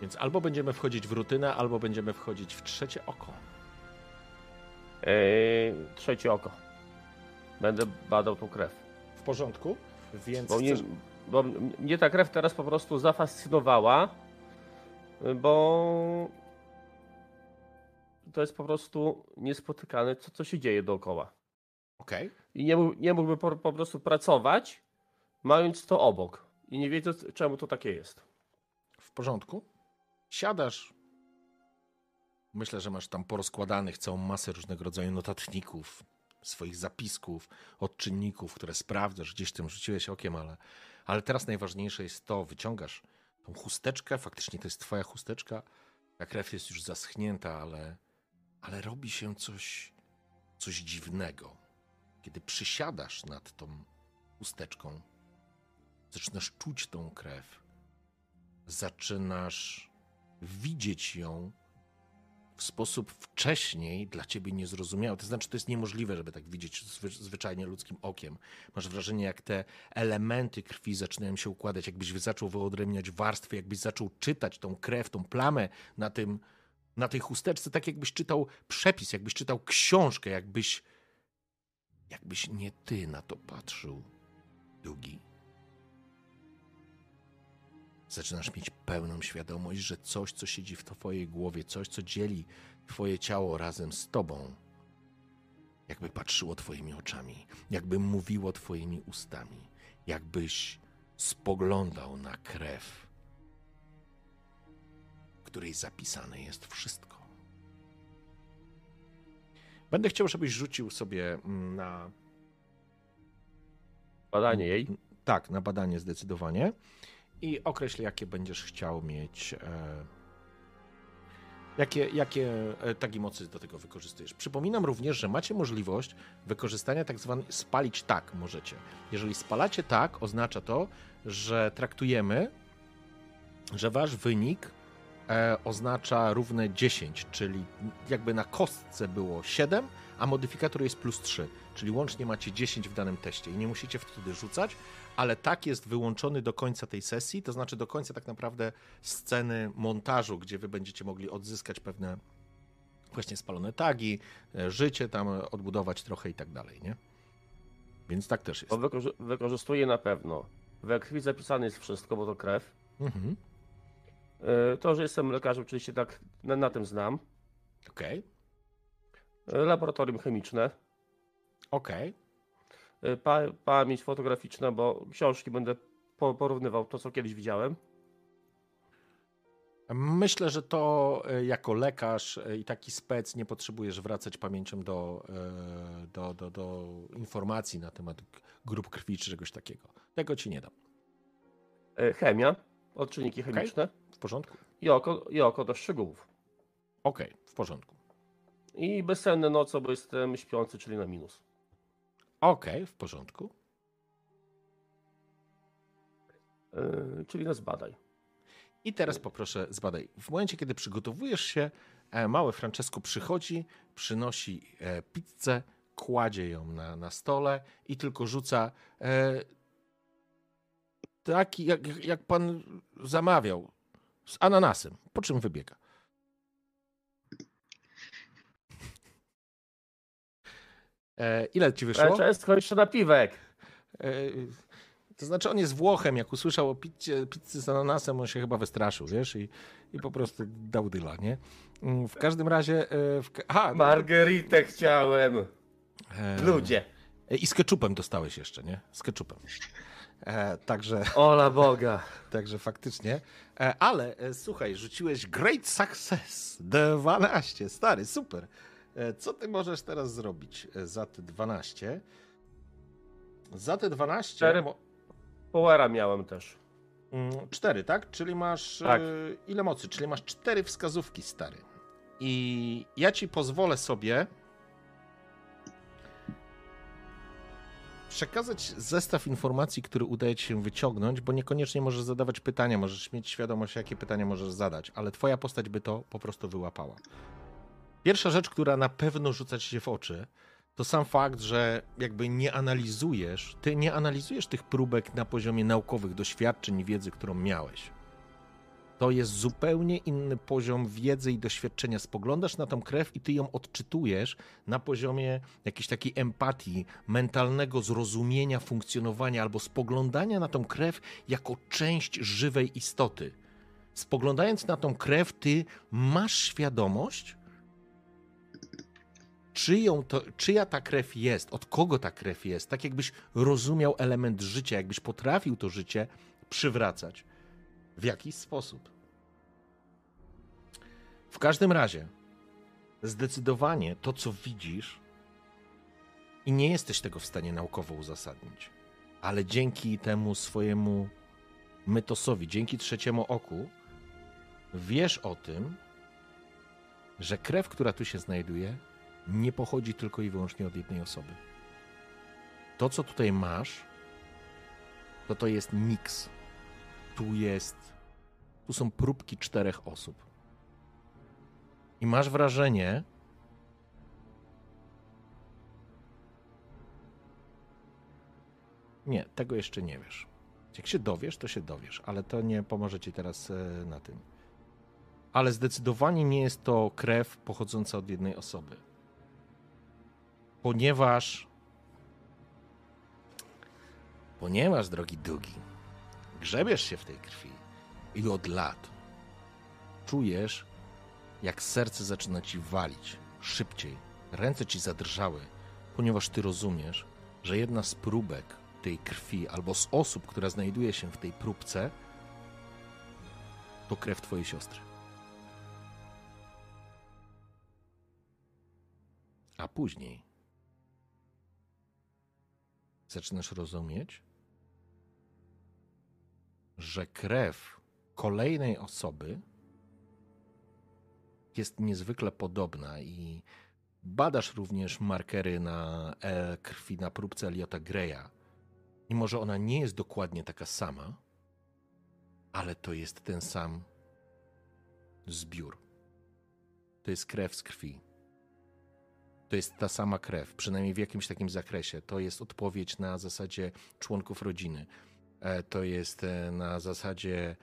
Więc albo będziemy wchodzić w rutynę, albo będziemy wchodzić w trzecie oko. E, trzecie oko. Będę badał tą krew. W porządku? Więc Bo mnie, chcesz- bo mnie ta krew teraz po prostu zafascynowała, bo to jest po prostu niespotykane, co, co się dzieje dookoła. Okej. I nie, nie mógłby po, po prostu pracować, mając to obok. i nie wiedzą, czemu to takie jest. W porządku. Siadasz. Myślę, że masz tam porozkładanych całą masę różnego rodzaju notatników, swoich zapisków, odczynników, które sprawdzasz, gdzieś tym rzuciłeś okiem, ale, ale teraz najważniejsze jest to, wyciągasz tą chusteczkę, faktycznie to jest twoja chusteczka, ta krew jest już zaschnięta, ale, ale robi się coś, coś dziwnego. Kiedy przysiadasz nad tą chusteczką, zaczynasz czuć tą krew, zaczynasz widzieć ją w sposób wcześniej dla ciebie niezrozumiały. To znaczy, to jest niemożliwe, żeby tak widzieć zwy, zwyczajnie ludzkim okiem. Masz wrażenie, jak te elementy krwi zaczynają się układać, jakbyś zaczął wyodrębniać warstwy, jakbyś zaczął czytać tą krew, tą plamę na, tym, na tej chusteczce, tak jakbyś czytał przepis, jakbyś czytał książkę, jakbyś, jakbyś nie ty na to patrzył, Długi. Zaczynasz mieć pełną świadomość, że coś, co siedzi w twojej głowie, coś, co dzieli twoje ciało razem z tobą, jakby patrzyło twoimi oczami, jakby mówiło twoimi ustami, jakbyś spoglądał na krew, w której zapisane jest wszystko. Będę chciał, żebyś rzucił sobie mm, na. Badanie jej. Tak, na badanie zdecydowanie i określ, jakie będziesz chciał mieć. E, jakie, jakie e, tagi mocy do tego wykorzystujesz. Przypominam również, że macie możliwość wykorzystania tak zwanej spalić tak możecie. Jeżeli spalacie tak, oznacza to, że traktujemy, że wasz wynik e, oznacza równe 10, czyli jakby na kostce było 7, a modyfikator jest plus 3, czyli łącznie macie 10 w danym teście i nie musicie wtedy rzucać, ale tak jest wyłączony do końca tej sesji, to znaczy do końca tak naprawdę sceny montażu, gdzie wy będziecie mogli odzyskać pewne właśnie spalone tagi, e, życie tam odbudować trochę i tak dalej, nie? Więc tak też jest. Bo wykorzy wykorzystuję na pewno. We krwi zapisane jest wszystko, bo to krew. Mhm. E, to, że jestem lekarzem, oczywiście tak na, na tym znam. Okej. E, Laboratorium chemiczne. Okej. Y, pa, pamięć fotograficzna, bo książki będę po, porównywał to, co kiedyś widziałem. Myślę, że to e, jako lekarz e, i taki spec nie potrzebujesz wracać pamięcią do, e, do, do, do informacji na temat grup krwi czy czegoś takiego. Tego ci nie dam. Y, Chemia, odczynniki chemiczne W porządku? i, oko, i oko do szczegółów. Okej, w porządku. I bezsenne noce, bo jestem śpiący, czyli na minus. Okej, w porządku. Yy, czyli nas badaj. I teraz poproszę, zbadaj. W momencie, kiedy przygotowujesz się, e, mały Francesco przychodzi, przynosi e, pizzę, kładzie ją na, na stole i tylko rzuca e, taki, jak, jak pan zamawiał, z ananasem, po czym wybiega. E, ile ci wyszło? Francesco, jeszcze napiwek. E, to znaczy on jest Włochem, jak usłyszał o pizzie, pizzy z ananasem, on się chyba wystraszył, wiesz, i, i po prostu dał dyla, nie? Mm, W każdym razie... e, W, aha, Margeritę chciałem. e, Ludzie. e, I z keczupem dostałeś jeszcze, nie? Z keczupem. E, także, Ola Boga. *laughs* także faktycznie. E, ale e, słuchaj, rzuciłeś great success. 12, stary, super. E, co ty możesz teraz zrobić za te 12? Za te 12... Cztery. mo- Powera miałem też. Mm, Cztery, tak? Czyli masz. Tak. e, ile mocy? Czyli masz cztery wskazówki, stary. I ja ci pozwolę sobie przekazać zestaw informacji, który udaje ci się wyciągnąć, bo niekoniecznie możesz zadawać pytania, możesz mieć świadomość, jakie pytania możesz zadać, ale twoja postać by to po prostu wyłapała. Pierwsza rzecz, która na pewno rzuca ci się w oczy, to sam fakt, że jakby nie analizujesz, ty nie analizujesz tych próbek na poziomie naukowych doświadczeń i wiedzy, którą miałeś. To jest zupełnie inny poziom wiedzy i doświadczenia. Spoglądasz na tą krew i ty ją odczytujesz na poziomie jakiejś takiej empatii, mentalnego zrozumienia funkcjonowania albo spoglądania na tą krew jako część żywej istoty. Spoglądając na tą krew, ty masz świadomość, czyją to, czyja ta krew jest, od kogo ta krew jest, tak jakbyś rozumiał element życia, jakbyś potrafił to życie przywracać. W jakiś sposób. W każdym razie, zdecydowanie to, co widzisz, i nie jesteś tego w stanie naukowo uzasadnić, ale dzięki temu swojemu mytosowi, dzięki trzeciemu oku, wiesz o tym, że krew, która tu się znajduje, nie pochodzi tylko i wyłącznie od jednej osoby. To, co tutaj masz, to to jest miks. Tu jest. Tu są próbki czterech osób. I masz wrażenie, Nie, tego jeszcze nie wiesz. Jak się dowiesz, to się dowiesz, ale to nie pomoże ci teraz e, na tym. Ale zdecydowanie nie jest to krew pochodząca od jednej osoby. Ponieważ. Ponieważ, drogi Dugi, grzebiesz się w tej krwi i od lat czujesz, jak serce zaczyna ci walić szybciej, ręce ci zadrżały, ponieważ ty rozumiesz, że jedna z próbek tej krwi albo z osób, która znajduje się w tej próbce, to krew twojej siostry. A później zaczynasz rozumieć, że krew kolejnej osoby jest niezwykle podobna i badasz również markery na e krwi na próbce Eliota Greya. I może ona nie jest dokładnie taka sama, ale to jest ten sam zbiór. To jest krew z krwi. To jest ta sama krew, przynajmniej w jakimś takim zakresie. To jest odpowiedź na zasadzie członków rodziny. E, to jest e, na zasadzie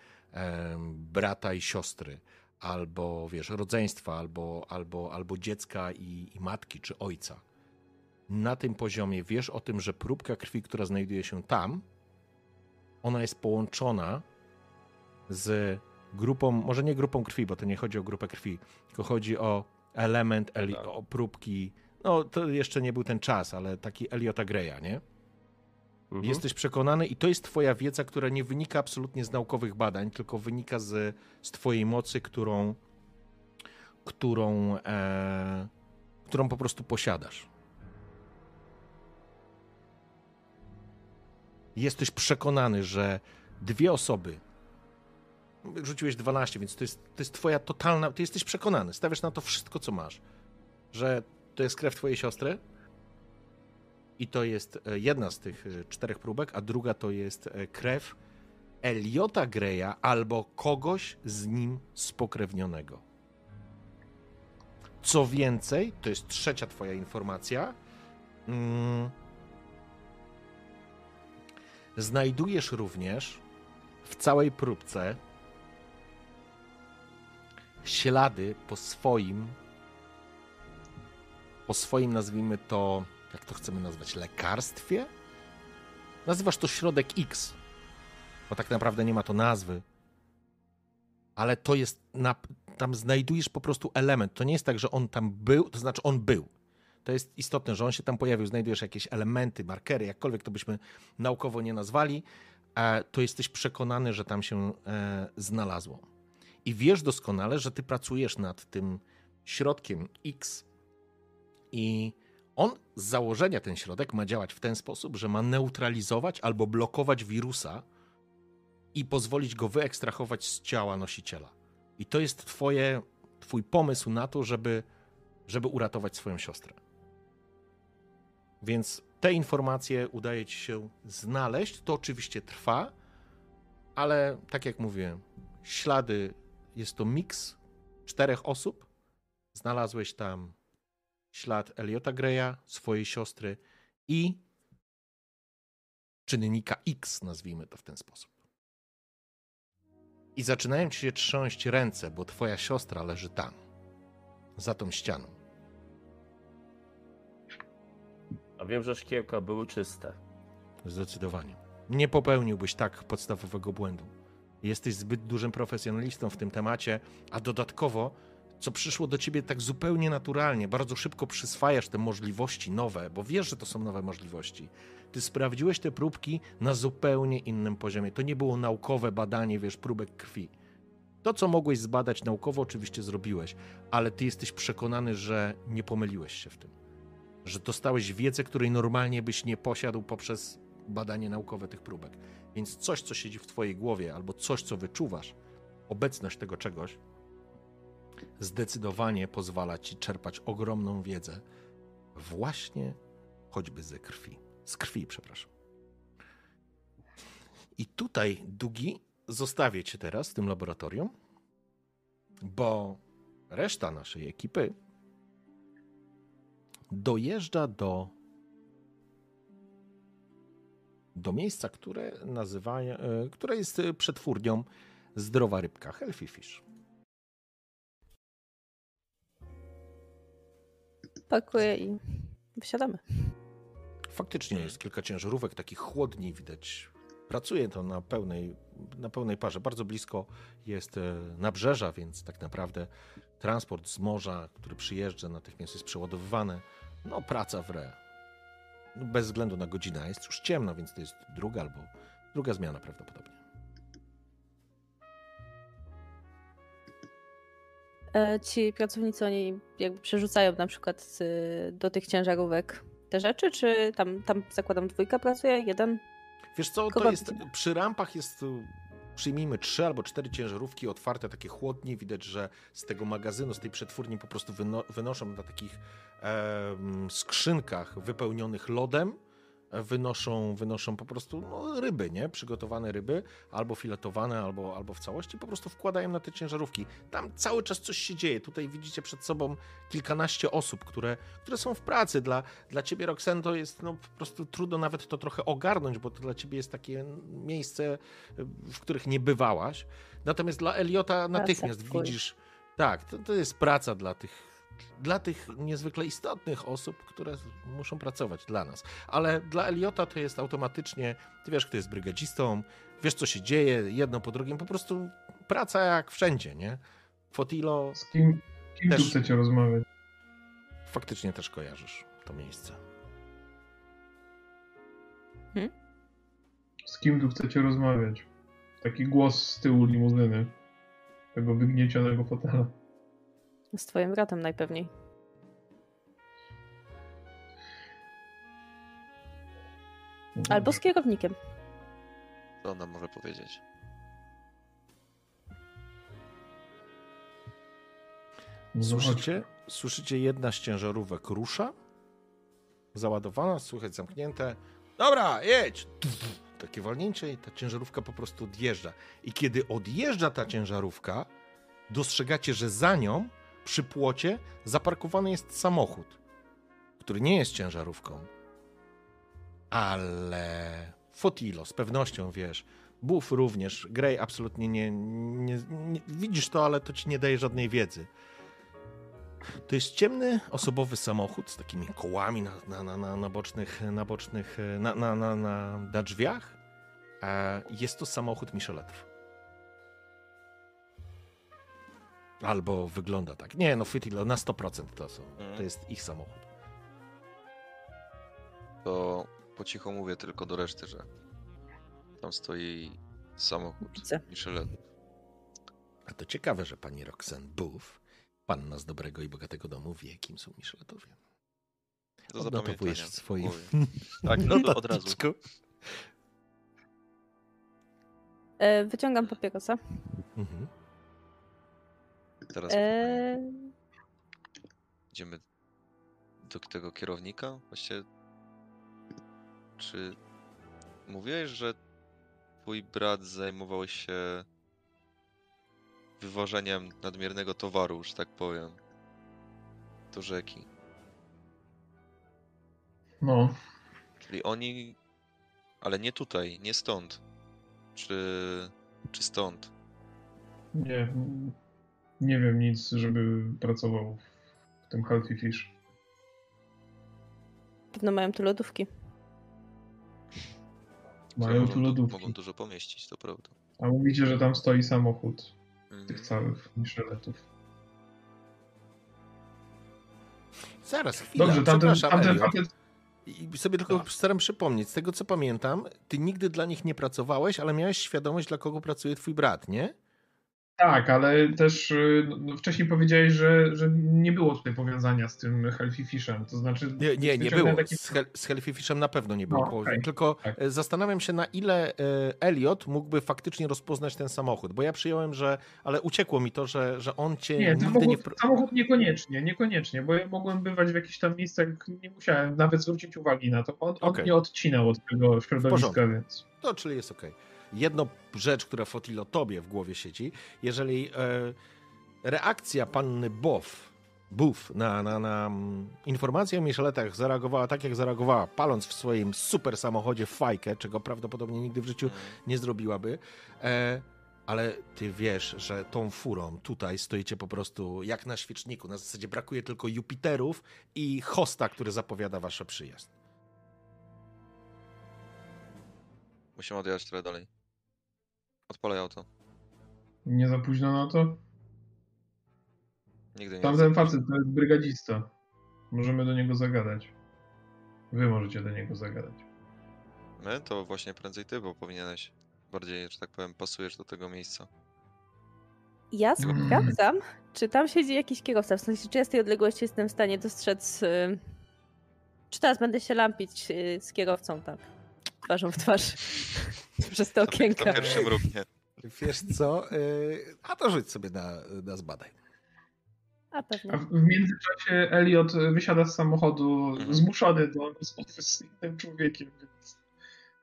brata i siostry, albo wiesz, rodzeństwa, albo, albo, albo dziecka i, i matki, czy ojca. Na tym poziomie wiesz o tym, że próbka krwi, która znajduje się tam, ona jest połączona z grupą, może nie grupą krwi, bo to nie chodzi o grupę krwi, tylko chodzi o element, eli- Tak. próbki. No, to jeszcze nie był ten czas, ale taki Eliota Greya, nie? Mhm. Jesteś przekonany i to jest twoja wiedza, która nie wynika absolutnie z naukowych badań, tylko wynika z, z twojej mocy, którą, którą, e, którą po prostu posiadasz. Jesteś przekonany, że dwie osoby, rzuciłeś 12, więc to jest, to jest twoja totalna, ty jesteś przekonany, stawiasz na to wszystko, co masz, że to jest krew twojej siostry, i to jest e, jedna z tych e, czterech próbek, a druga to jest e, krew Eliota Greya albo kogoś z nim spokrewnionego. Co więcej, to jest trzecia twoja informacja. Mm, znajdujesz również w całej próbce ślady po swoim po swoim, nazwijmy to, jak to chcemy nazwać, lekarstwie? Nazywasz to środek X, bo tak naprawdę nie ma to nazwy. Ale to jest, na, tam znajdujesz po prostu element. To nie jest tak, że on tam był, to znaczy on był. To jest istotne, że on się tam pojawił, znajdujesz jakieś elementy, markery, jakkolwiek to byśmy naukowo nie nazwali, e, to jesteś przekonany, że tam się e, znalazło. I wiesz doskonale, że ty pracujesz nad tym środkiem X i on z założenia ten środek ma działać w ten sposób, że ma neutralizować albo blokować wirusa i pozwolić go wyekstrahować z ciała nosiciela. I to jest twoje, twój pomysł na to, żeby, żeby uratować swoją siostrę. Więc te informacje udaje ci się znaleźć. To oczywiście trwa, ale tak jak mówię, ślady jest to miks czterech osób. Znalazłeś tam ślad Eliota Greya, swojej siostry i czynnika X, nazwijmy to w ten sposób. I zaczynają ci się trząść ręce, bo twoja siostra leży tam, za tą ścianą. A wiem, że szkiełka były czyste. Zdecydowanie. Nie popełniłbyś tak podstawowego błędu. Jesteś zbyt dużym profesjonalistą w tym temacie, a dodatkowo co przyszło do ciebie tak zupełnie naturalnie. Bardzo szybko przyswajasz te możliwości nowe, bo wiesz, że to są nowe możliwości. Ty sprawdziłeś te próbki na zupełnie innym poziomie. To nie było naukowe badanie, wiesz, próbek krwi. To, co mogłeś zbadać naukowo, oczywiście zrobiłeś, ale ty jesteś przekonany, że nie pomyliłeś się w tym. Że dostałeś wiedzę, której normalnie byś nie posiadł poprzez badanie naukowe tych próbek. Więc coś, co siedzi w twojej głowie, albo coś, co wyczuwasz, obecność tego czegoś, zdecydowanie pozwala ci czerpać ogromną wiedzę właśnie choćby ze krwi. Z krwi, przepraszam. I tutaj, Dugi, zostawię cię teraz w tym laboratorium, bo reszta naszej ekipy dojeżdża do do miejsca, które nazywa, e, które jest przetwórnią zdrowa rybka, healthy fish. Pakuję i wysiadamy. Faktycznie jest kilka ciężarówek, takich chłodni widać. Pracuje to na pełnej, na pełnej parze. Bardzo blisko jest e, nabrzeża, więc tak naprawdę transport z morza, który przyjeżdża, natychmiast jest przeładowywany. No, praca w re. No, bez względu na godzinę. Jest już ciemno, więc to jest druga albo druga zmiana prawdopodobnie. E, Ci pracownicy, oni jakby przerzucają na przykład do tych ciężarówek te rzeczy, czy tam, tam zakładam dwójka pracuje, jeden? Wiesz co, to Kogo jest, przy rampach jest, przyjmijmy trzy albo cztery ciężarówki otwarte, takie chłodnie, widać, że z tego magazynu, z tej przetwórni po prostu wyno, wynoszą na takich em, skrzynkach wypełnionych lodem, e, wynoszą, wynoszą po prostu no, ryby, nie? Przygotowane ryby, albo filetowane, albo, albo w całości, po prostu wkładają na te ciężarówki. Tam cały czas coś się dzieje. Tutaj widzicie przed sobą kilkanaście osób, które, które są w pracy. Dla, dla ciebie, Roxanne, to jest no, po prostu trudno nawet to trochę ogarnąć, bo to dla ciebie jest takie miejsce, w których nie bywałaś. Natomiast dla Eliota natychmiast widzisz, tak, to, to jest praca dla tych, dla tych niezwykle istotnych osób, które muszą pracować dla nas. Ale dla Eliota to jest automatycznie, ty wiesz, kto jest brygadzistą, wiesz, co się dzieje, jedno po drugim, po prostu praca jak wszędzie, nie? Fotilo Z kim, kim tu Też- chcecie rozmawiać? faktycznie też kojarzysz to miejsce. Z kim tu chcecie rozmawiać? Taki głos z tyłu limuzyny. Tego wygniecionego fotela. Z twoim bratem najpewniej. Albo z kierownikiem. Co on nam może powiedzieć? Słyszycie? Słyszycie, jedna z ciężarówek rusza, załadowana, słychać zamknięte. Dobra, jedź! Takie walnięcie i ta ciężarówka po prostu odjeżdża. I kiedy odjeżdża ta ciężarówka, dostrzegacie, że za nią, przy płocie, zaparkowany jest samochód, który nie jest ciężarówką, ale Fotilo, z pewnością wiesz. Buff również, Grey absolutnie nie, nie, nie... Widzisz to, ale to ci nie daje żadnej wiedzy. To jest ciemny, osobowy samochód z takimi kołami na, na, na, na, bocznych, na, bocznych na, na, na, na drzwiach. E, Jest to samochód Micheletów. Albo wygląda tak. Nie, no Fitilo na 100% to są. Mhm. To jest ich samochód. To po cichu mówię tylko do reszty, że tam stoi samochód. Micheletów. A to ciekawe, że pani Roxanne Buff, panna z dobrego i bogatego domu, wie, kim są Micheletowie. Do Odnotowujesz w swoim. *laughs* Tak, no to od razu. E, wyciągam papierosa. Mhm. Teraz E, idziemy do tego kierownika. Właściwie, czy mówiłeś, że twój brat zajmował się wywożeniem nadmiernego towaru, że tak powiem, do rzeki? No, Czyli oni, ale nie tutaj, nie stąd. Czy, czy stąd? nie, nie wiem nic, żeby pracował w tym Healthy Fish. pewno mają tu lodówki. Mają tu lodówki. Mogą dużo pomieścić, to prawda. A mówicie, że tam stoi samochód Mhm. tych całych Micheletów. Zaraz, chwila, Dobrze, tamten, tamten I sobie tylko Tak. staram przypomnieć, z tego co pamiętam, ty nigdy dla nich nie pracowałeś, ale miałeś świadomość, dla kogo pracuje twój brat, nie? Tak, ale też y, no, wcześniej powiedziałeś, że, że nie było tutaj powiązania z tym Healthy Fishem. To znaczy. Nie, nie, nie było. taki- Z, Hel z Healthy Fishem na pewno nie było No, okej. Tylko Tak. e, zastanawiam się, na ile e, Elliot mógłby faktycznie rozpoznać ten samochód, bo ja przyjąłem, że. Ale uciekło mi to, że, że on cię Nie, samochód, nie. samochód niekoniecznie, niekoniecznie, bo ja mogłem bywać w jakichś tam miejscach, nie musiałem nawet zwrócić uwagi na to. On, on Okej. nie odcinał od tego środowiska, więc. To czyli jest okej. Jedno rzecz, która Fotilo tobie w głowie siedzi, jeżeli e, reakcja panny Bow, Buff na, na, na mm, informację o Micheletach zareagowała tak, jak zareagowała, paląc w swoim super samochodzie fajkę, czego prawdopodobnie nigdy w życiu nie zrobiłaby. E, ale ty wiesz, że tą furą tutaj stoicie po prostu jak na świeczniku. Na zasadzie brakuje tylko Jupiterów i hosta, który zapowiada wasz przyjazd. Musimy odjechać trochę dalej. Odpalaj auto. Nie za późno na to. Nigdy nie Tamten facet to jest brygadzista. Możemy do niego zagadać. Wy możecie do niego zagadać. My? To właśnie prędzej ty, bo powinieneś bardziej, że tak powiem, pasujesz do tego miejsca. Ja Mm. sprawdzam, czy tam siedzi jakiś kierowca. W sensie, czy ja z tej odległości jestem w stanie dostrzec. y, Czy teraz będę się lampić y, z kierowcą tak? Twarzą w twarz. *laughs* Przez te To okienka. pierwszy mrugnie. Wiesz co? y, a to rzuć sobie na, na zbadaj. A pewnie. w międzyczasie Elliot wysiada z samochodu Mhm. zmuszony do rozmowy z innym człowiekiem, więc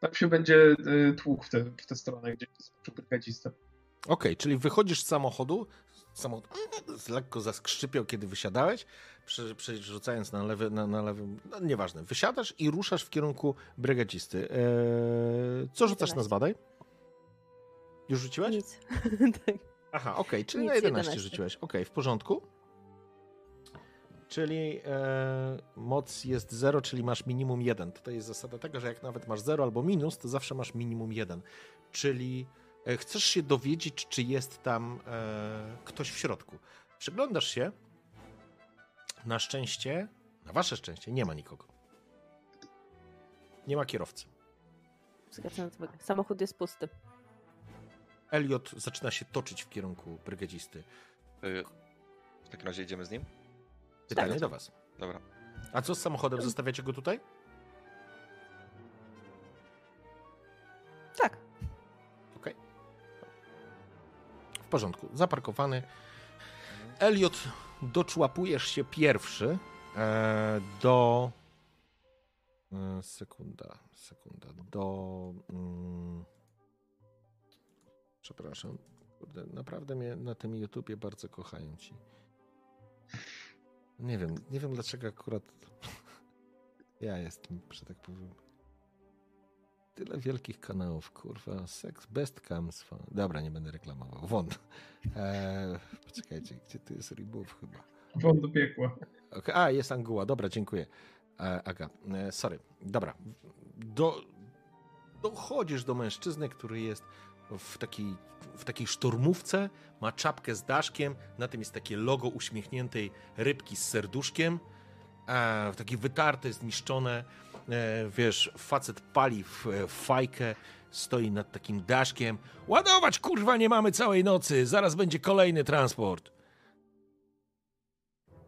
tam się będzie y, tłukł w tę w tę stronę, gdzie skoczył brygadzista. Okej, czyli wychodzisz z samochodu, samochód *laughs* lekko zaskrzypiał, kiedy wysiadałeś, przerzucając na lewy, na, na lewym, no, nieważne, wysiadasz i ruszasz w kierunku brygadzisty. Eee, co rzucasz na 11. zbadaj? Już rzuciłeś? Nic. *laughs* tak. Aha, okej, czyli Nic, na 11, 11. rzuciłeś. Okej, w porządku. Czyli e, moc jest 0, czyli masz minimum 1. To jest zasada tego, że jak nawet masz 0 albo minus, to zawsze masz minimum 1. Czyli e, chcesz się dowiedzieć, czy jest tam e, ktoś w środku. Przyglądasz się. Na szczęście, na wasze szczęście, nie ma nikogo. Nie ma kierowcy. Zwracam uwagę. Samochód jest pusty. Elliot zaczyna się toczyć w kierunku brygadzisty. Y, W takim razie idziemy z nim? Pytanie Tak. do was. Dobra. A co z samochodem? Zostawiacie go tutaj? Tak. Okej. W porządku. Zaparkowany. Elliot, doczłapujesz się pierwszy e, do. E, sekunda, sekunda. Do. Mm, przepraszam. Kurde, naprawdę mnie na tym YouTubie bardzo kochają ci. Nie wiem, nie wiem dlaczego akurat *laughs* ja jestem, że tak powiem. Tyle wielkich kanałów, kurwa. Sex best comes from... Dobra, nie będę reklamował. Won. Eee, *laughs* poczekajcie, gdzie tu jest Remove chyba? Won do piekła. Okay. A, jest Anguła. Dobra, dziękuję. E, Aga, e, sorry. Dobra. Do, dochodzisz do mężczyzny, który jest w takiej, w takiej sztormówce, ma czapkę z daszkiem, na tym jest takie logo uśmiechniętej rybki z serduszkiem, a takie wytarte, zniszczone, e, wiesz, facet pali w, w fajkę, stoi nad takim daszkiem. Ładować, kurwa, nie mamy całej nocy, zaraz będzie kolejny transport.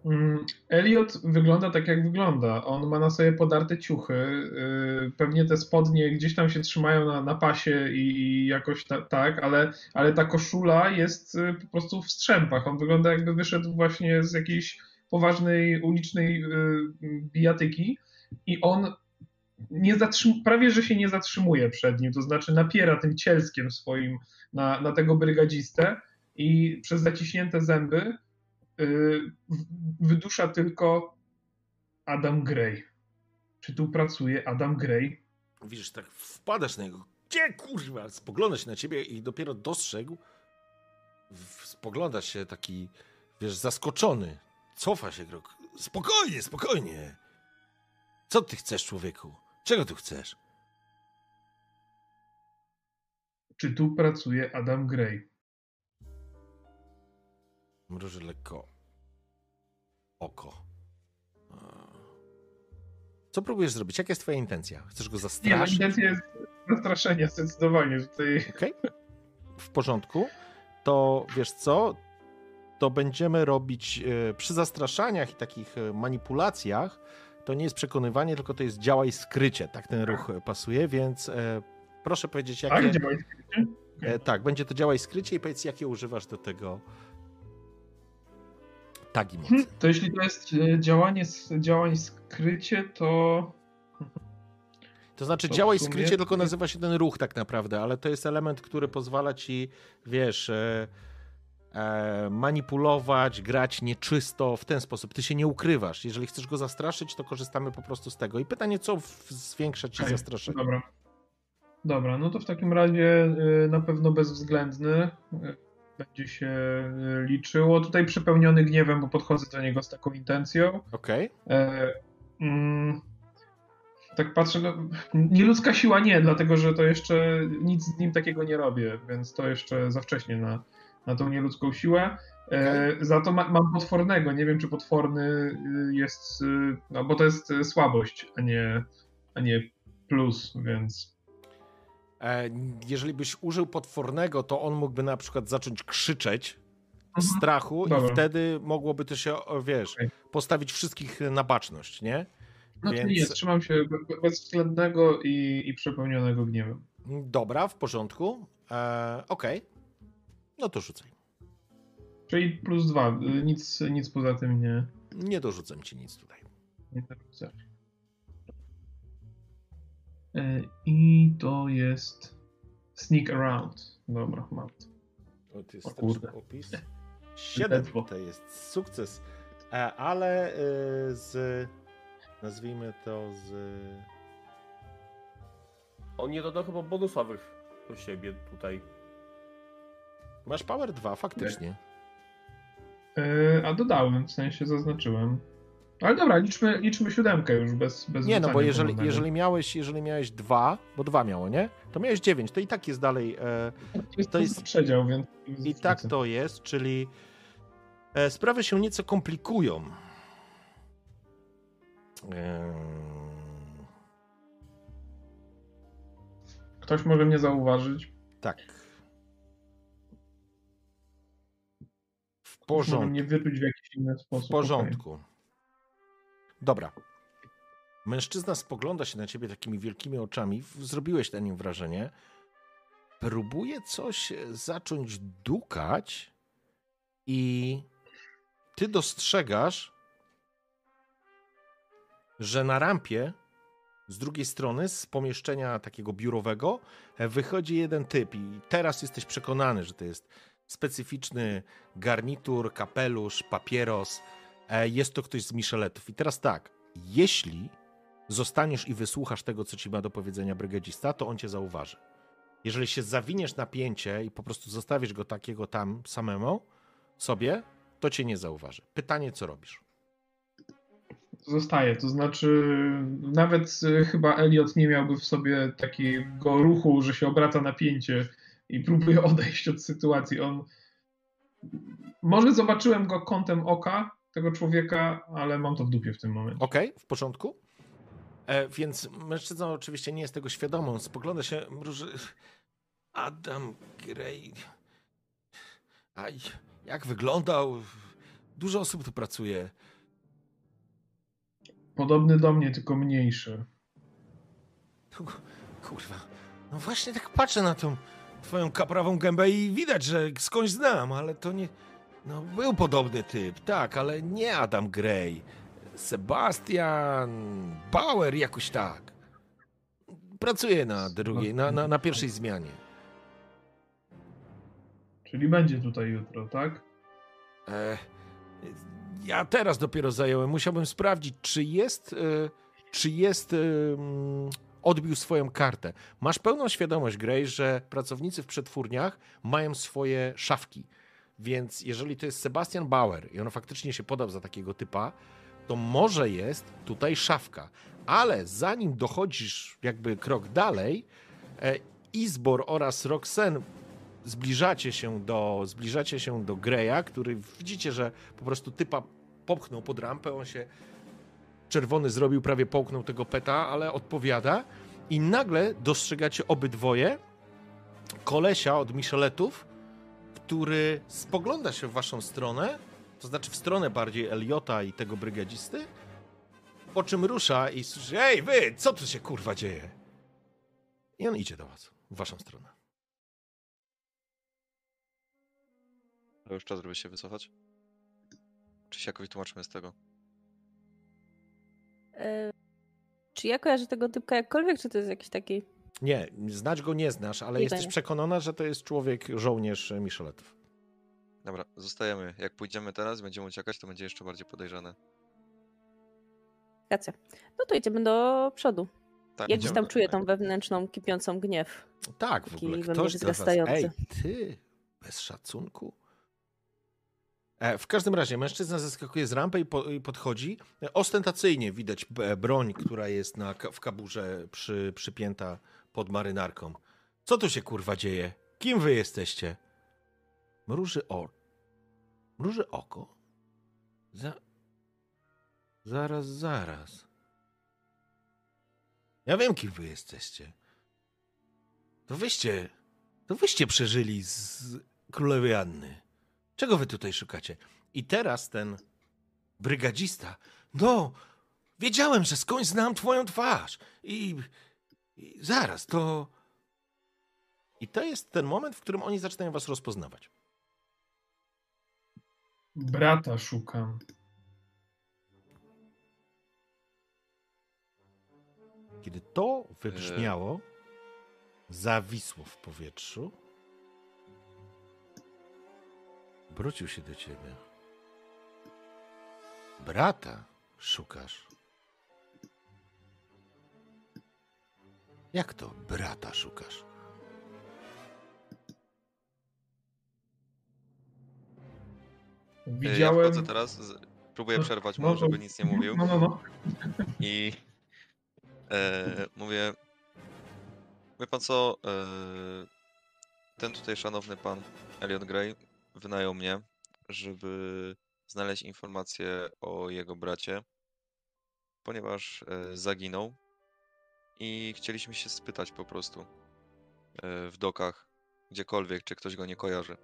Mm, Elliot wygląda tak, jak wygląda. On ma na sobie podarte ciuchy. yy, Pewnie te spodnie gdzieś tam się trzymają na, na pasie i, i jakoś ta, tak, ale, ale ta koszula jest y, po prostu w strzępach. On wygląda, jakby wyszedł właśnie z jakiejś poważnej ulicznej y, bijatyki i on nie zatrzym- prawie że się nie zatrzymuje przed nim, to znaczy napiera tym cielskiem swoim na, na tego brygadzistę i przez zaciśnięte zęby y, w- wydusza tylko Adam Gray. Czy tu pracuje Adam Gray? Widzisz, tak wpadasz na niego. Gdzie kurwa? Spogląda się na ciebie i dopiero dostrzegł. Spogląda się taki, wiesz, zaskoczony. Cofa się krok. Spokojnie, spokojnie. Co ty chcesz, człowieku? Czego tu chcesz? Czy tu pracuje Adam Gray? Mruży lekko oko. Co próbujesz zrobić? Jaka jest twoja intencja? Chcesz go Nie, zastraszyć? intencja jest zastraszenia zdecydowanie. Tutaj Okej. W porządku. To wiesz co? To będziemy robić e, przy zastraszaniach i takich e, manipulacjach. To nie jest przekonywanie, tylko to jest działaj skrycie. Tak ten ruch pasuje, więc e, proszę powiedzieć, jakie. tak działa. E, tak, będzie to działaj skrycie i powiedz, jakie używasz do tego tagi mocy. Hmm, To jeśli to jest e, działanie, działań skrycie, to To znaczy, To działaj sumie- skrycie, tylko nazywa się ten ruch tak naprawdę, ale to jest element, który pozwala ci, wiesz, e, manipulować, grać nieczysto w ten sposób. Ty się nie ukrywasz. Jeżeli chcesz go zastraszyć, to korzystamy po prostu z tego. I pytanie, co zwiększa ci zastraszenie? Dobra. Dobra, no to w takim razie y, na pewno bezwzględny y, będzie się y, liczyło. Tutaj przepełniony gniewem, bo podchodzę do niego z taką intencją. Okej. E, mm, tak patrzę, no, nieludzka siła nie, dlatego że to jeszcze nic z nim takiego nie robię, więc to jeszcze za wcześnie na, na tą nieludzką siłę. E, za to ma, mam potwornego. Nie wiem, czy potworny y, jest. y, No, bo to jest y, słabość, a nie, a nie plus, więc. E, jeżeli byś użył potwornego, to on mógłby na przykład zacząć krzyczeć Mhm. strachu i Dobra. wtedy mogłoby to się, wiesz, Okej. postawić wszystkich na baczność, nie? No Więc- to nie, trzymam się be- be- bezwzględnego i, i przepełnionego gniewem. Dobra, w porządku. E, Okej. No to rzucaj. Czyli plus dwa. y, Nic, nic poza tym nie, Nie dorzucam ci nic tutaj. nie dorzucę. E, I to jest Sneak Around. Dobra, mam. to. Jest O kurde. opis. Siedem to jest sukces, e, ale e, z. Nazwijmy to z. On nie dodał chyba bonusowych do siebie tutaj. Masz power 2, faktycznie. E, A dodałem, w sensie zaznaczyłem. Ale dobra, liczmy, liczmy siódemkę już bez, bez Nie, no bo jeżeli, jeżeli miałeś, jeżeli miałeś dwa, bo dwa miało, nie? To miałeś 9, to i tak jest dalej. E, jest, to jest- przedział, więc. I tak to jest, czyli e, sprawy się nieco komplikują. Eee, Ktoś może mnie zauważyć. tak. Porządku. mnie w jakiś inny sposób. W porządku. Dobra. Mężczyzna spogląda się na ciebie takimi wielkimi oczami. Zrobiłeś na nim wrażenie. Próbuje coś e, zacząć dukać i ty dostrzegasz, że na rampie z drugiej strony, z pomieszczenia takiego biurowego, e, wychodzi jeden typ i teraz jesteś przekonany, że to jest specyficzny garnitur, kapelusz, papieros. E, Jest to ktoś z Micheletów. I teraz tak, jeśli zostaniesz i wysłuchasz tego, co ci ma do powiedzenia brygadzista, to on cię zauważy. Jeżeli się zawiniesz napięcie i po prostu zostawisz go takiego tam samemu sobie, to cię nie zauważy. Pytanie, co robisz? Zostaje, to znaczy nawet y, chyba Elliot nie miałby w sobie takiego ruchu, że się obraca napięcie i próbuje *laughs* odejść od sytuacji. On może zobaczyłem go kątem oka tego człowieka, ale mam to w dupie w tym momencie. Okej, w porządku. E, więc mężczyzna oczywiście nie jest tego świadomy. On spogląda się, mruży. Adam Gray. A jak wyglądał? Dużo osób tu pracuje. Podobny do mnie, tylko mniejszy. Kurwa. No właśnie tak patrzę na tą twoją kaprawą gębę i widać, że skądś znam, ale to nie... No był podobny typ, tak, ale nie Adam Gray. Sebastian Bauer jakoś tak. Pracuje na drugiej, na, na, na pierwszej zmianie. Czyli będzie tutaj jutro, tak? E, ja teraz dopiero zająłem. Musiałbym sprawdzić, czy jest, e, czy jest, e, odbił swoją kartę. Masz pełną świadomość, Gray, że pracownicy w przetwórniach mają swoje szafki. Więc jeżeli to jest Sebastian Bauer i on faktycznie się podał za takiego typa, to może jest tutaj szafka. Ale zanim dochodzisz jakby krok dalej, e, Izbor oraz Roxen zbliżacie się do, zbliżacie się do Greya, który widzicie, że po prostu typa popchnął pod rampę, on się czerwony zrobił, prawie połknął tego peta, ale odpowiada. I nagle dostrzegacie obydwoje kolesia od Micheletów, który spogląda się w waszą stronę, to znaczy w stronę bardziej Eliota i tego brygadzisty, po czym rusza i słyszy, ej wy, co tu się kurwa dzieje? I on idzie do was, w waszą stronę. To już czas, żeby się wycofać? Czy się jakoś tłumaczymy z tego? E, czy ja kojarzę tego typka jakkolwiek, czy to jest jakiś taki... Nie, znać go nie znasz, ale Nie jesteś przekonana, że to jest człowiek, żołnierz Micheletów. Dobra, zostajemy. Jak pójdziemy teraz będziemy uciekać, to będzie jeszcze bardziej podejrzane. Racja. No to idziemy do przodu. Tak, Ja gdzieś idziemy tam do- czuję tą wewnętrzną, kipiącą gniew. Tak, w Taki ogóle we mnie ktoś do was... Ej, ty, bez szacunku. E, w każdym razie mężczyzna zeskakuje z rampy i, po, i podchodzi. E, Ostentacyjnie widać e, broń, która jest na, w kaburze przy, przypięta pod marynarką. Co tu się kurwa dzieje? Kim wy jesteście? Mruży o... Mruży oko? Za... Zaraz, zaraz. Ja wiem, kim wy jesteście. To wyście... To wyście przeżyli z królowej Anny. Czego wy tutaj szukacie? I teraz ten brygadzista. No, wiedziałem, że skądś znam twoją twarz. I, I zaraz, to. I to jest ten moment, w którym oni zaczynają was rozpoznawać. Brata szukam. Kiedy to wybrzmiało, zawisło w powietrzu, wrócił się do ciebie. Brata szukasz. Jak to brata szukasz? Y, Ja Widziałem. wchodzę teraz, z... próbuję No, przerwać no mu, to- żeby nic nie mówił. No, no, no. I e, mówię, wie pan co, e, ten tutaj szanowny pan Elliot Gray wynajął mnie, żeby znaleźć informacje o jego bracie, ponieważ e, zaginął i chcieliśmy się spytać po prostu e, w dokach, gdziekolwiek, czy ktoś go nie kojarzy.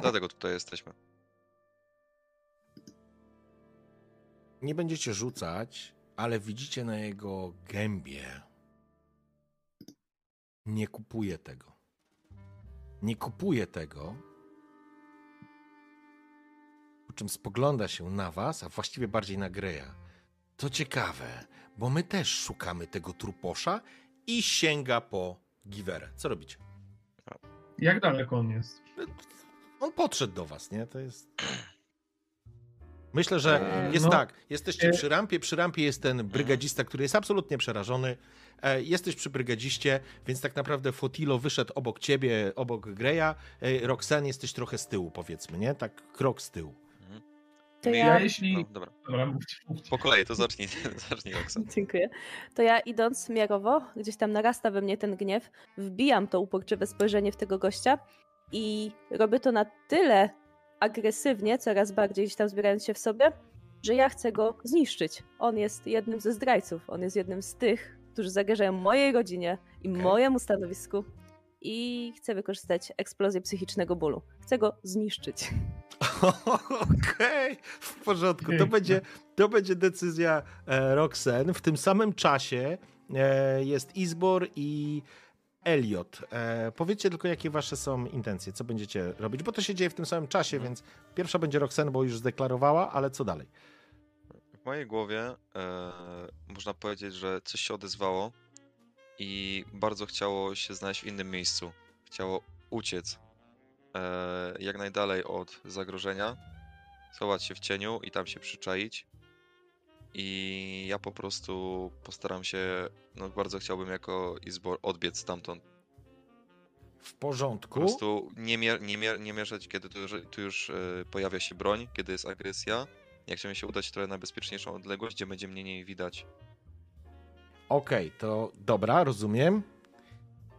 Dlatego tutaj jesteśmy. Nie będziecie rzucać, ale widzicie na jego gębie. Nie kupuje tego. Nie kupuje tego. Po czym spogląda się na was, a właściwie bardziej na Greja. To ciekawe, bo my też szukamy tego truposza i sięga po giwerę. Co robicie? Jak daleko on jest? On podszedł do was, nie? To jest. Myślę, że Eee, jest no. tak. Jesteście E- przy rampie. Przy rampie jest ten brygadzista, który jest absolutnie przerażony. E, Jesteś przy brygadziście, więc tak naprawdę Fotilo wyszedł obok ciebie, obok Greya. E, Roxanne jesteś trochę z tyłu, powiedzmy, nie? Tak krok z tyłu. To My- ja- Ja jeśli. No, dobra, Dobra, mówcie, mówcie. po kolei, to zacznij, *laughs* zacznij Oksan. Dziękuję. To ja idąc miarowo, gdzieś tam narasta we mnie ten gniew, wbijam to uporczywe spojrzenie w tego gościa i robię to na tyle agresywnie, coraz bardziej gdzieś tam zbierając się w sobie, że ja chcę go zniszczyć. On jest jednym ze zdrajców. On jest jednym z tych, którzy zagrażają mojej rodzinie i Okej. mojemu stanowisku i chcę wykorzystać eksplozję psychicznego bólu. Chcę go zniszczyć. *laughs* Okej, w porządku. To będzie, to będzie decyzja e, Roxanne. W tym samym czasie e, jest Izbor i Elliot. E, powiedzcie tylko, jakie wasze są intencje, co będziecie robić, bo to się dzieje w tym samym czasie, więc pierwsza będzie Roxanne, bo już zdeklarowała, ale co dalej? W mojej głowie e, można powiedzieć, że coś się odezwało i bardzo chciało się znaleźć w innym miejscu. Chciało uciec jak najdalej od zagrożenia, schować się w cieniu i tam się przyczaić. I ja po prostu postaram się, no bardzo chciałbym jako Izbor odbiec stamtąd. W Po porządku. prostu nie, mier- nie, mier- nie mierzać, kiedy tu już, tu już e, pojawia się broń, kiedy jest agresja. Ja chciałem się udać trochę na bezpieczniejszą odległość, gdzie będzie mnie mniej widać. Okej, to dobra, rozumiem.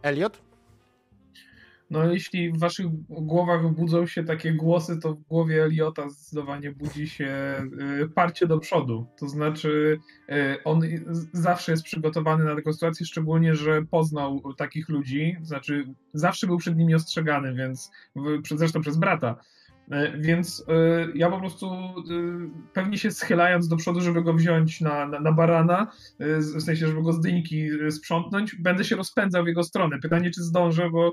Elliot? No jeśli w waszych głowach budzą się takie głosy, to w głowie Eliota zdecydowanie budzi się y, parcie do przodu. To znaczy y, on zawsze jest przygotowany na taką sytuację, szczególnie, że poznał takich ludzi, znaczy zawsze był przed nimi ostrzegany, więc zresztą przez brata. Y, więc ja po prostu pewnie się schylając do przodu, żeby go wziąć na, na, na barana, w sensie, żeby go z dyńki sprzątnąć, będę się rozpędzał w jego stronę. Pytanie, czy zdążę, bo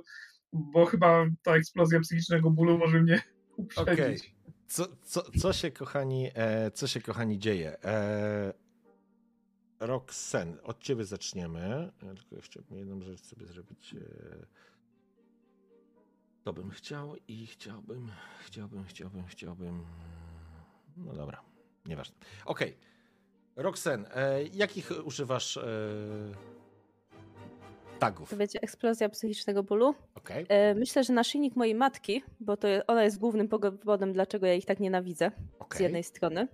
bo chyba ta eksplozja psychicznego bólu może mnie *laughs* uprzedzić. Okay. Co, co, co, się, kochani, e, co się, kochani, dzieje? E, Roxen, od ciebie zaczniemy. Tylko chciałbym jedną rzecz sobie zrobić. E, to bym chciał i chciałbym, chciałbym, chciałbym, chciałbym. No dobra, nieważne. Okej. Okay. Roxen, e, jakich używasz e, tagów. To wiecie, eksplozja psychicznego bólu. Okay. E, myślę, że naszyjnik mojej matki, bo to ona jest głównym powodem, dlaczego ja ich tak nienawidzę okay. z jednej strony.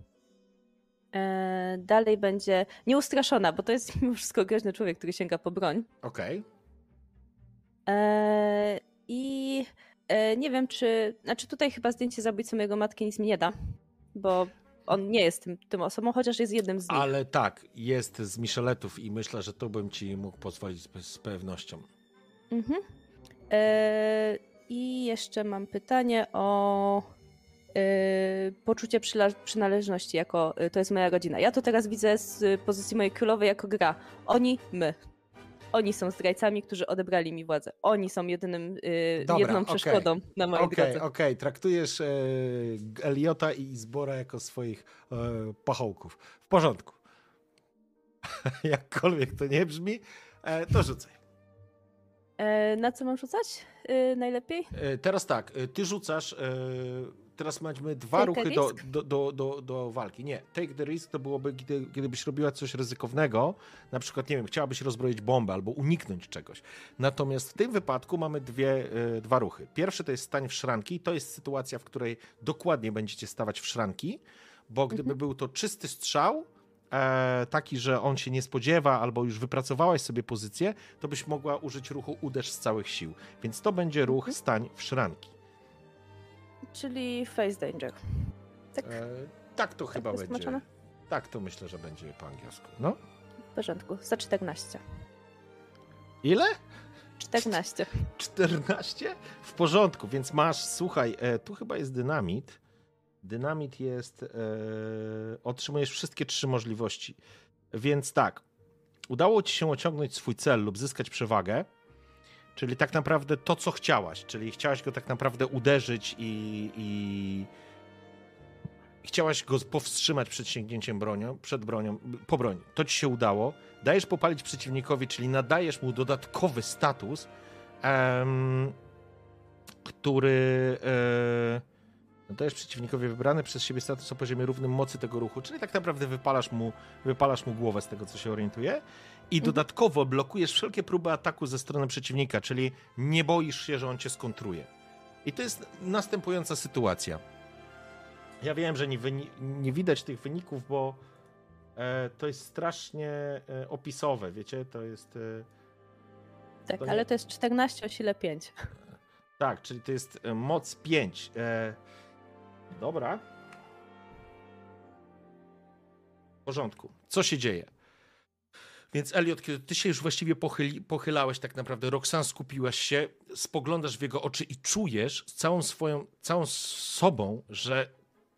E, dalej będzie nieustraszona, bo to jest *laughs* mimo wszystko groźny człowiek, który sięga po broń. Okej. Okay. E, I nie wiem, czy. Znaczy, tutaj chyba zdjęcie zabójcy mojego matki nic mi nie da, bo on nie jest tym, tym osobą, chociaż jest jednym z nich. Ale tak, jest z Micheletów i myślę, że to bym ci mógł pozwolić z, z pewnością. Mhm. E, I jeszcze mam pytanie o e, poczucie przynależności jako e, to jest moja rodzina. Ja to teraz widzę z pozycji mojej królowej jako gra. Oni, my. Oni są zdrajcami, którzy odebrali mi władzę. Oni są jedynym, yy, Dobra, jedną okay. przeszkodą na mojej okay, drodze. Okej, okay. traktujesz e, Eliota i Zbora jako swoich e, pachołków. W porządku. *laughs* Jakkolwiek to nie brzmi, e, to rzucaj. E, na co mam rzucać e, najlepiej? Teraz tak, ty rzucasz teraz mamy dwa take ruchy do, do, do, do, do walki. Nie, take the risk to byłoby, kiedy, kiedybyś robiła coś ryzykownego, na przykład, nie wiem, chciałabyś rozbroić bombę albo uniknąć czegoś. Natomiast w tym wypadku mamy dwie, y, dwa ruchy. Pierwszy to jest stań w szranki, to jest sytuacja, w której dokładnie będziecie stawać w szranki, bo gdyby mhm. był to czysty strzał, e, taki, że on się nie spodziewa, albo już wypracowałaś sobie pozycję, to byś mogła użyć ruchu uderz z całych sił. Więc to będzie ruch mhm. stań w szranki. Czyli face danger. Tak, e, tak to tak chyba będzie. Tak to myślę, że będzie po angielsku. No. W porządku, za 14. Ile? 14. 14? *laughs* W porządku, więc masz, słuchaj, e, tu chyba jest dynamit. Dynamit jest, e, otrzymujesz wszystkie trzy możliwości. Więc tak, udało ci się osiągnąć swój cel lub zyskać przewagę Czyli tak naprawdę to, co chciałaś, czyli chciałaś go tak naprawdę uderzyć i, i chciałaś go powstrzymać przed sięgnięciem bronią, przed bronią, po broń. To ci się udało. Dajesz popalić przeciwnikowi, czyli nadajesz mu dodatkowy status, um, który e, nadajesz przeciwnikowi wybrany przez siebie status o poziomie równym mocy tego ruchu, czyli tak naprawdę wypalasz mu, wypalasz mu głowę z tego, co się orientuje. I mhm. dodatkowo blokujesz wszelkie próby ataku ze strony przeciwnika, czyli nie boisz się, że on cię skontruje. I to jest następująca sytuacja. Ja wiem, że nie, nie widać tych wyników, bo e, to jest strasznie e, opisowe, wiecie? To jest. E, tak, to ale nie... to jest 14 o sile 5. Tak, czyli to jest e, moc 5. E, dobra. W porządku. Co się dzieje? Więc Elliot, kiedy ty się już właściwie pochyli, pochylałeś tak naprawdę, Roxanne skupiłaś się, spoglądasz w jego oczy i czujesz całą swoją, całą sobą, że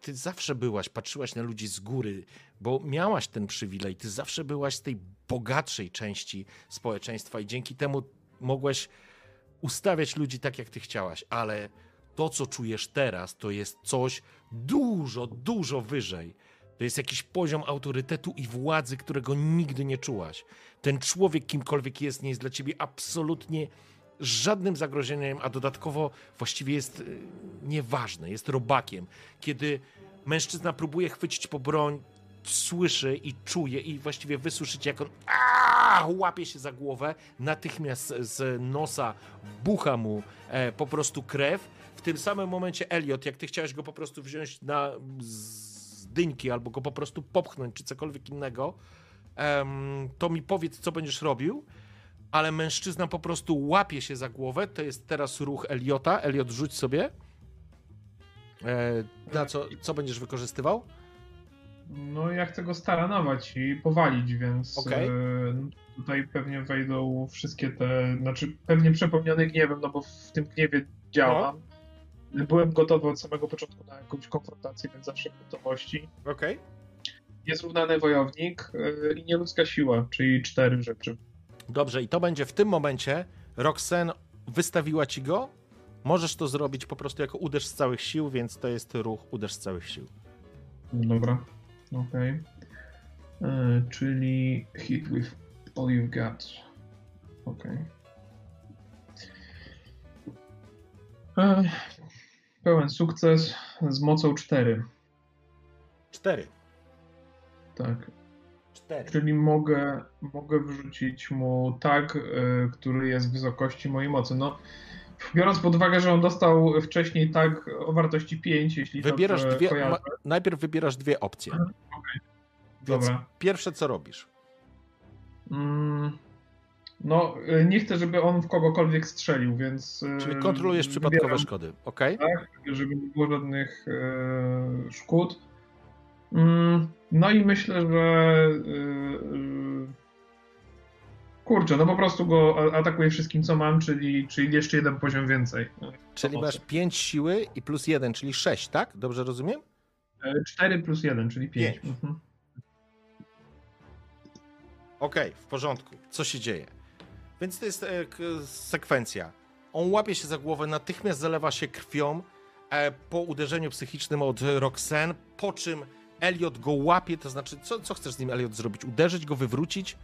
ty zawsze byłaś, patrzyłaś na ludzi z góry, bo miałaś ten przywilej, ty zawsze byłaś z tej bogatszej części społeczeństwa i dzięki temu mogłaś ustawiać ludzi tak, jak ty chciałaś, ale to, co czujesz teraz, to jest coś dużo, dużo wyżej to jest jakiś poziom autorytetu i władzy, którego nigdy nie czułaś. Ten człowiek, kimkolwiek jest, nie jest dla ciebie absolutnie żadnym zagrożeniem, a dodatkowo właściwie jest y, nieważny, jest robakiem. Kiedy mężczyzna próbuje chwycić po broń, słyszy i czuje i właściwie wysłyszycie, jak on aaa, łapie się za głowę, natychmiast z nosa bucha mu e, po prostu krew. W tym samym momencie Elliot, jak ty chciałeś go po prostu wziąć na z, dyńki albo go po prostu popchnąć czy cokolwiek innego, to mi powiedz, co będziesz robił. ale mężczyzna po prostu łapie się za głowę. To jest teraz ruch Eliota. Eliot, rzuć sobie. E, na co, co będziesz wykorzystywał? No ja chcę go staranować i powalić, więc Okej. e, tutaj pewnie wejdą wszystkie te, znaczy pewnie przepomniany gniewem, no bo w tym gniewie działam. Byłem gotowy od samego początku na jakąś konfrontację, więc zawsze w gotowości. Okej. Niezrównany wojownik e, i nieludzka siła, czyli cztery rzeczy. Dobrze, i to będzie w tym momencie. Roxen wystawiła ci go. Możesz to zrobić po prostu jako uderz z całych sił, więc to jest ruch uderz z całych sił. Dobra, okej. E, Czyli hit with all you've got. Okej. E, Pełen sukces z mocą 4. Cztery. Tak. Cztery. Czyli mogę, mogę wrzucić mu tag, e, który jest w wysokości mojej mocy. No, biorąc pod uwagę, że on dostał wcześniej tag o wartości 5, jeśli Wybierasz dwie. Ma, najpierw wybierasz dwie opcje. Więc Dobra. pierwsze co robisz? Mm, no, y, nie chcę, żeby on w kogokolwiek strzelił, więc. y, Czyli kontrolujesz przypadkowe wybieram, szkody, ok? Tak, żeby nie było żadnych y, szkód. Mm, no i myślę, że. y, kurczę, no po prostu go atakuję wszystkim, co mam, czyli, czyli jeszcze jeden poziom więcej. Czyli masz 5 siły i plus 1, czyli 6, tak? Dobrze rozumiem? 4 plus 1, czyli 5. Pięć. Mhm. Okej, w porządku. Co się dzieje? Więc to jest e, k- sekwencja. On łapie się za głowę, natychmiast zalewa się krwią e, po uderzeniu psychicznym od Roxanne, po czym Elliot go łapie, to znaczy, co, co chcesz z nim Elliot zrobić? Uderzyć go, wywrócić?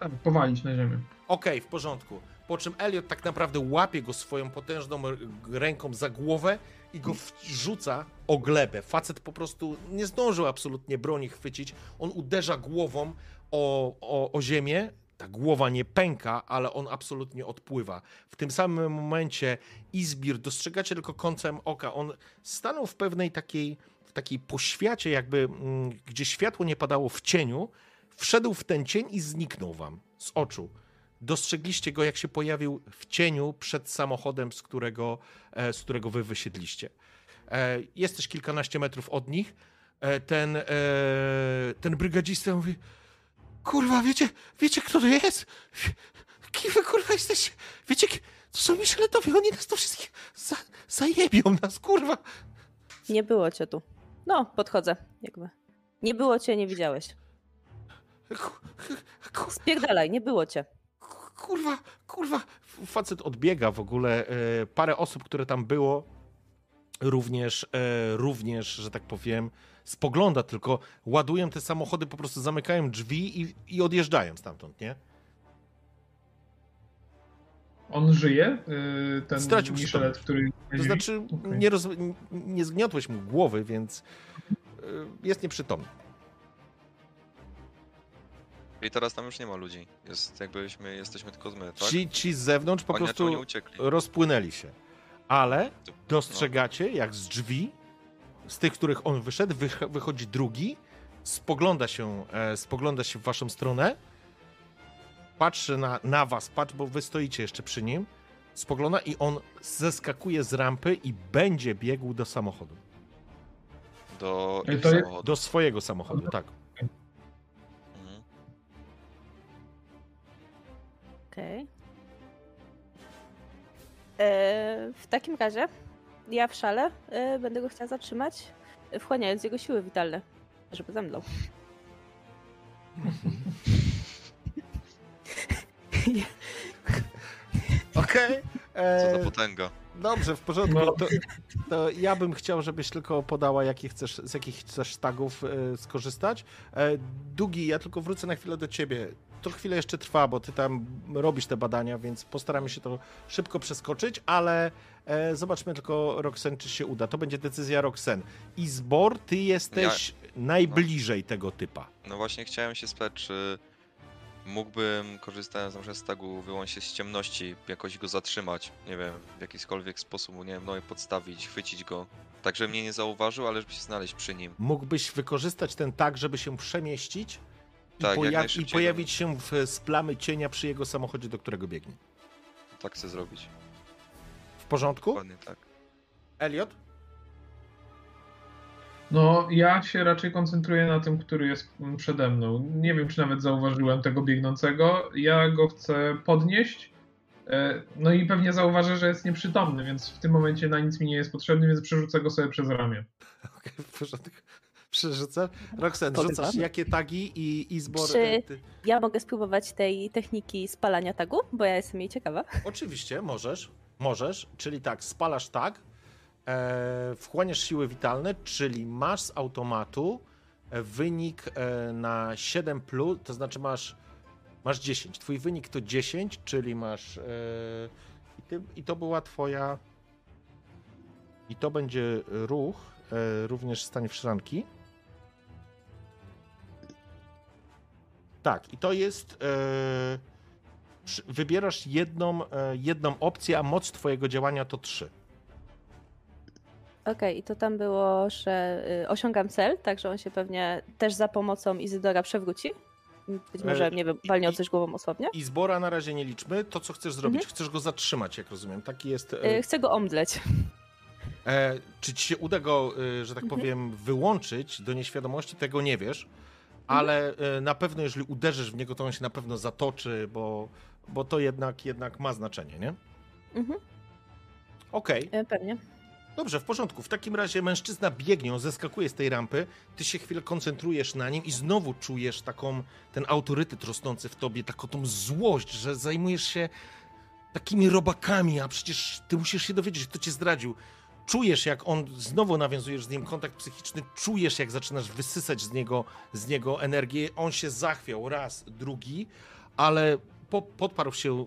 Tak, powalić na ziemię. Okej, w porządku. Po czym Elliot tak naprawdę łapie go swoją potężną ręką za głowę i go wrzuca o glebę. Facet po prostu nie zdążył absolutnie broni chwycić. On uderza głową o, o, o ziemię. Ta głowa nie pęka, ale on absolutnie odpływa. W tym samym momencie Izbir dostrzegacie tylko końcem oka. On stanął w pewnej takiej, w takiej poświacie, jakby mm, gdzie światło nie padało w cieniu. Wszedł w ten cień i zniknął wam z oczu dostrzegliście go, jak się pojawił w cieniu przed samochodem, z którego, e, z którego wy wysiedliście. E, Jesteś kilkanaście metrów od nich. E, Ten, ten brygadzista mówi: Kurwa, wiecie, wiecie, kto to jest? Kim wy kurwa jesteście? Wiecie, to są Micheletowie, oni nas to wszystkich za, zajebią nas, kurwa. Nie było cię tu. No, podchodzę, jakby. Nie było cię, nie widziałeś. Spierdalaj, nie było cię. kurwa, kurwa. Facet odbiega w ogóle. E, parę osób, które tam było, również, e, również, że tak powiem, spogląda, tylko ładują te samochody, po prostu zamykają drzwi i, i odjeżdżają stamtąd, nie? On żyje, y, ten Stracił Michelet, który. To znaczy, Okej. nie, roz, nie zgniotłeś mu głowy, więc e, jest nieprzytomny. I teraz tam już nie ma ludzi. Jest jakbyśmy, jesteśmy tylko my, tak? Ci, ci z zewnątrz po Oni prostu rozpłynęli się. Ale To- dostrzegacie, jak z drzwi, z tych, których on wyszedł, wych- wychodzi drugi, spogląda się, e, spogląda się w waszą stronę, patrzy na, na was, patrz, bo wy stoicie jeszcze przy nim, spogląda i on zeskakuje z rampy i będzie biegł do samochodu. Do samochodu. Do swojego samochodu, tak. Mhm. Okej. E, W takim razie ja w szale e, będę go chciała zatrzymać, e, wchłaniając jego siły witalne, żeby zemdlał. *laughs* Okej. Co e, za potęga. Dobrze, w porządku. No. To, to ja bym chciał, żebyś tylko podała, jakie chcesz, z jakich chcesz tagów e, skorzystać. E, Dugi, ja tylko wrócę na chwilę do ciebie. To chwilę jeszcze trwa, bo ty tam robisz te badania, więc postaramy się to szybko przeskoczyć, ale e, zobaczmy tylko, Roxen, czy się uda. To będzie decyzja Roxen. I Zbor, ty jesteś najbliżej tego typa. No właśnie chciałem się spytać, czy mógłbym, korzystając na przykład z tagu wyłącznie z ciemności, jakoś go zatrzymać, nie wiem, w jakikolwiek sposób, nie wiem, no i podstawić, chwycić go, tak żeby mnie nie zauważył, ale żeby się znaleźć przy nim. Mógłbyś wykorzystać ten tag, żeby się przemieścić Tak, jak poja- i pojawić się w, z plamy cienia przy jego samochodzie, do którego biegnie. Tak chcę zrobić. W porządku? Dokładnie tak. Elliot? No, ja się raczej koncentruję na tym, który jest przede mną. Nie wiem, czy nawet zauważyłem tego biegnącego. Ja go chcę podnieść. e, No i pewnie zauważę, że jest nieprzytomny, więc w tym momencie na nic mi nie jest potrzebny, więc przerzucę go sobie przez ramię. *laughs* Okej, w porządku. Przerzucę. To rzucasz jakie tagi i, i zbor... Czy- e. Ja mogę spróbować tej techniki spalania tagu, bo ja jestem jej ciekawa. Oczywiście, możesz. Możesz, czyli tak, spalasz tak, e, wchłaniasz siły witalne, czyli masz z automatu e, wynik e, na 7, plus, to znaczy masz, masz 10. Twój wynik to 10, czyli masz. E, i, ty, I to była Twoja. I to będzie ruch, e, również stanie w szranki. Tak, i to jest. E, wybierasz jedną, e, jedną opcję, a moc twojego działania to 3. Okej, i to tam było, że y, osiągam cel, także on się pewnie też za pomocą Izydora przewróci. Być może, E, nie wiem, walnie o coś głową osłabnie. I zbora na razie nie liczmy. To, co chcesz zrobić, chcesz go zatrzymać, jak rozumiem. Taki jest. E, Y, Chcę go omdleć. e, czy ci się uda go, e, że tak Mhm. powiem, wyłączyć do nieświadomości, tego nie wiesz. Ale e, na pewno, jeżeli uderzysz w niego, to on się na pewno zatoczy, bo, bo to jednak, jednak ma znaczenie, nie? Mhm, Okej. y, pewnie. Dobrze, w porządku. W takim razie mężczyzna biegnie, on zeskakuje z tej rampy, ty się chwilę koncentrujesz na nim i znowu czujesz taką, ten autorytet rosnący w tobie, taką tą złość, że zajmujesz się takimi robakami, a przecież ty musisz się dowiedzieć, kto cię zdradził. Czujesz, jak on, znowu nawiązujesz z nim kontakt psychiczny, czujesz, jak zaczynasz wysysać z niego, z niego energię. On się zachwiał raz, drugi, ale po, podparł, się,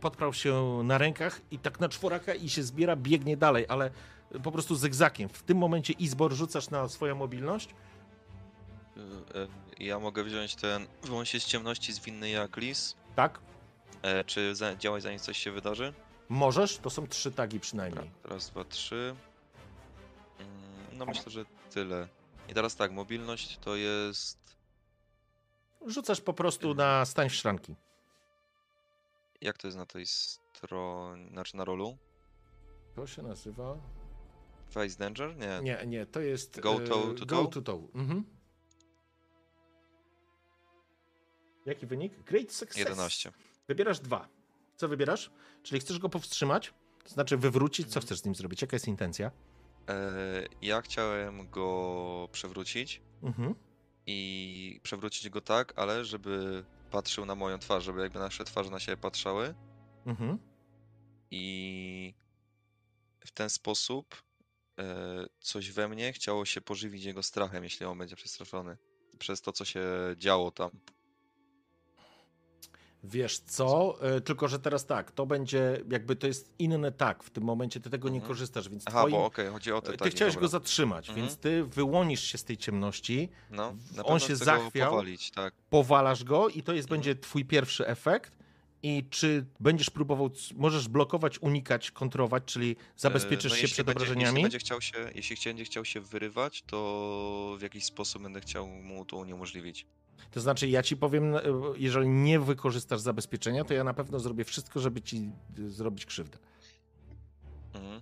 podparł się na rękach i tak na czworaka i się zbiera, biegnie dalej, ale po prostu zygzakiem. W tym momencie Izbor rzucasz na swoją mobilność. Y, y, Ja mogę wziąć ten wyłącz się z ciemności zwinny jak lis. Tak? E, czy za, działać zanim coś się wydarzy? Możesz, to są trzy tagi przynajmniej. Dobra, raz, dwa, trzy. Mm, No myślę, że tyle. I teraz tak, mobilność to jest. Rzucasz po prostu na stań w szranki. Jak to jest na tej stronie. Znaczy na rolu? To się nazywa. Face Danger? Nie. Nie, nie, to jest. Go e, toe to Go toe? to toe. Mhm. Jaki wynik? Great success. 11. Wybierasz dwa. Co wybierasz? Czyli chcesz go powstrzymać? To znaczy wywrócić? Co Mhm. chcesz z nim zrobić? Jaka jest intencja? E, ja chciałem go przewrócić Mhm. i przewrócić go tak, ale żeby patrzył na moją twarz, żeby jakby nasze twarze na siebie patrzały Mhm. i w ten sposób e, coś we mnie chciało się pożywić jego strachem, jeśli on będzie przestraszony przez to, co się działo tam. Wiesz co? E, Tylko, że teraz tak, to będzie jakby to jest inny tak. W tym momencie ty tego nie Mhm. korzystasz, więc Aha, twoim... bo okej, chodzi o te Ty tagi, chciałeś dobra. go zatrzymać, Mhm. więc ty wyłonisz się z tej ciemności, No, on się zachwiał. Powalić, tak. powalasz go i to jest Mhm. będzie twój pierwszy efekt. I czy będziesz próbował, możesz blokować, unikać, kontrować, czyli zabezpieczysz E, no się przed będzie, obrażeniami? Jeśli będzie, chciał się, jeśli będzie chciał się wyrywać, to w jakiś sposób będę chciał mu to uniemożliwić. To znaczy, ja ci powiem, e, jeżeli nie wykorzystasz zabezpieczenia, to ja na pewno zrobię wszystko, żeby ci y, zrobić krzywdę. Mhm.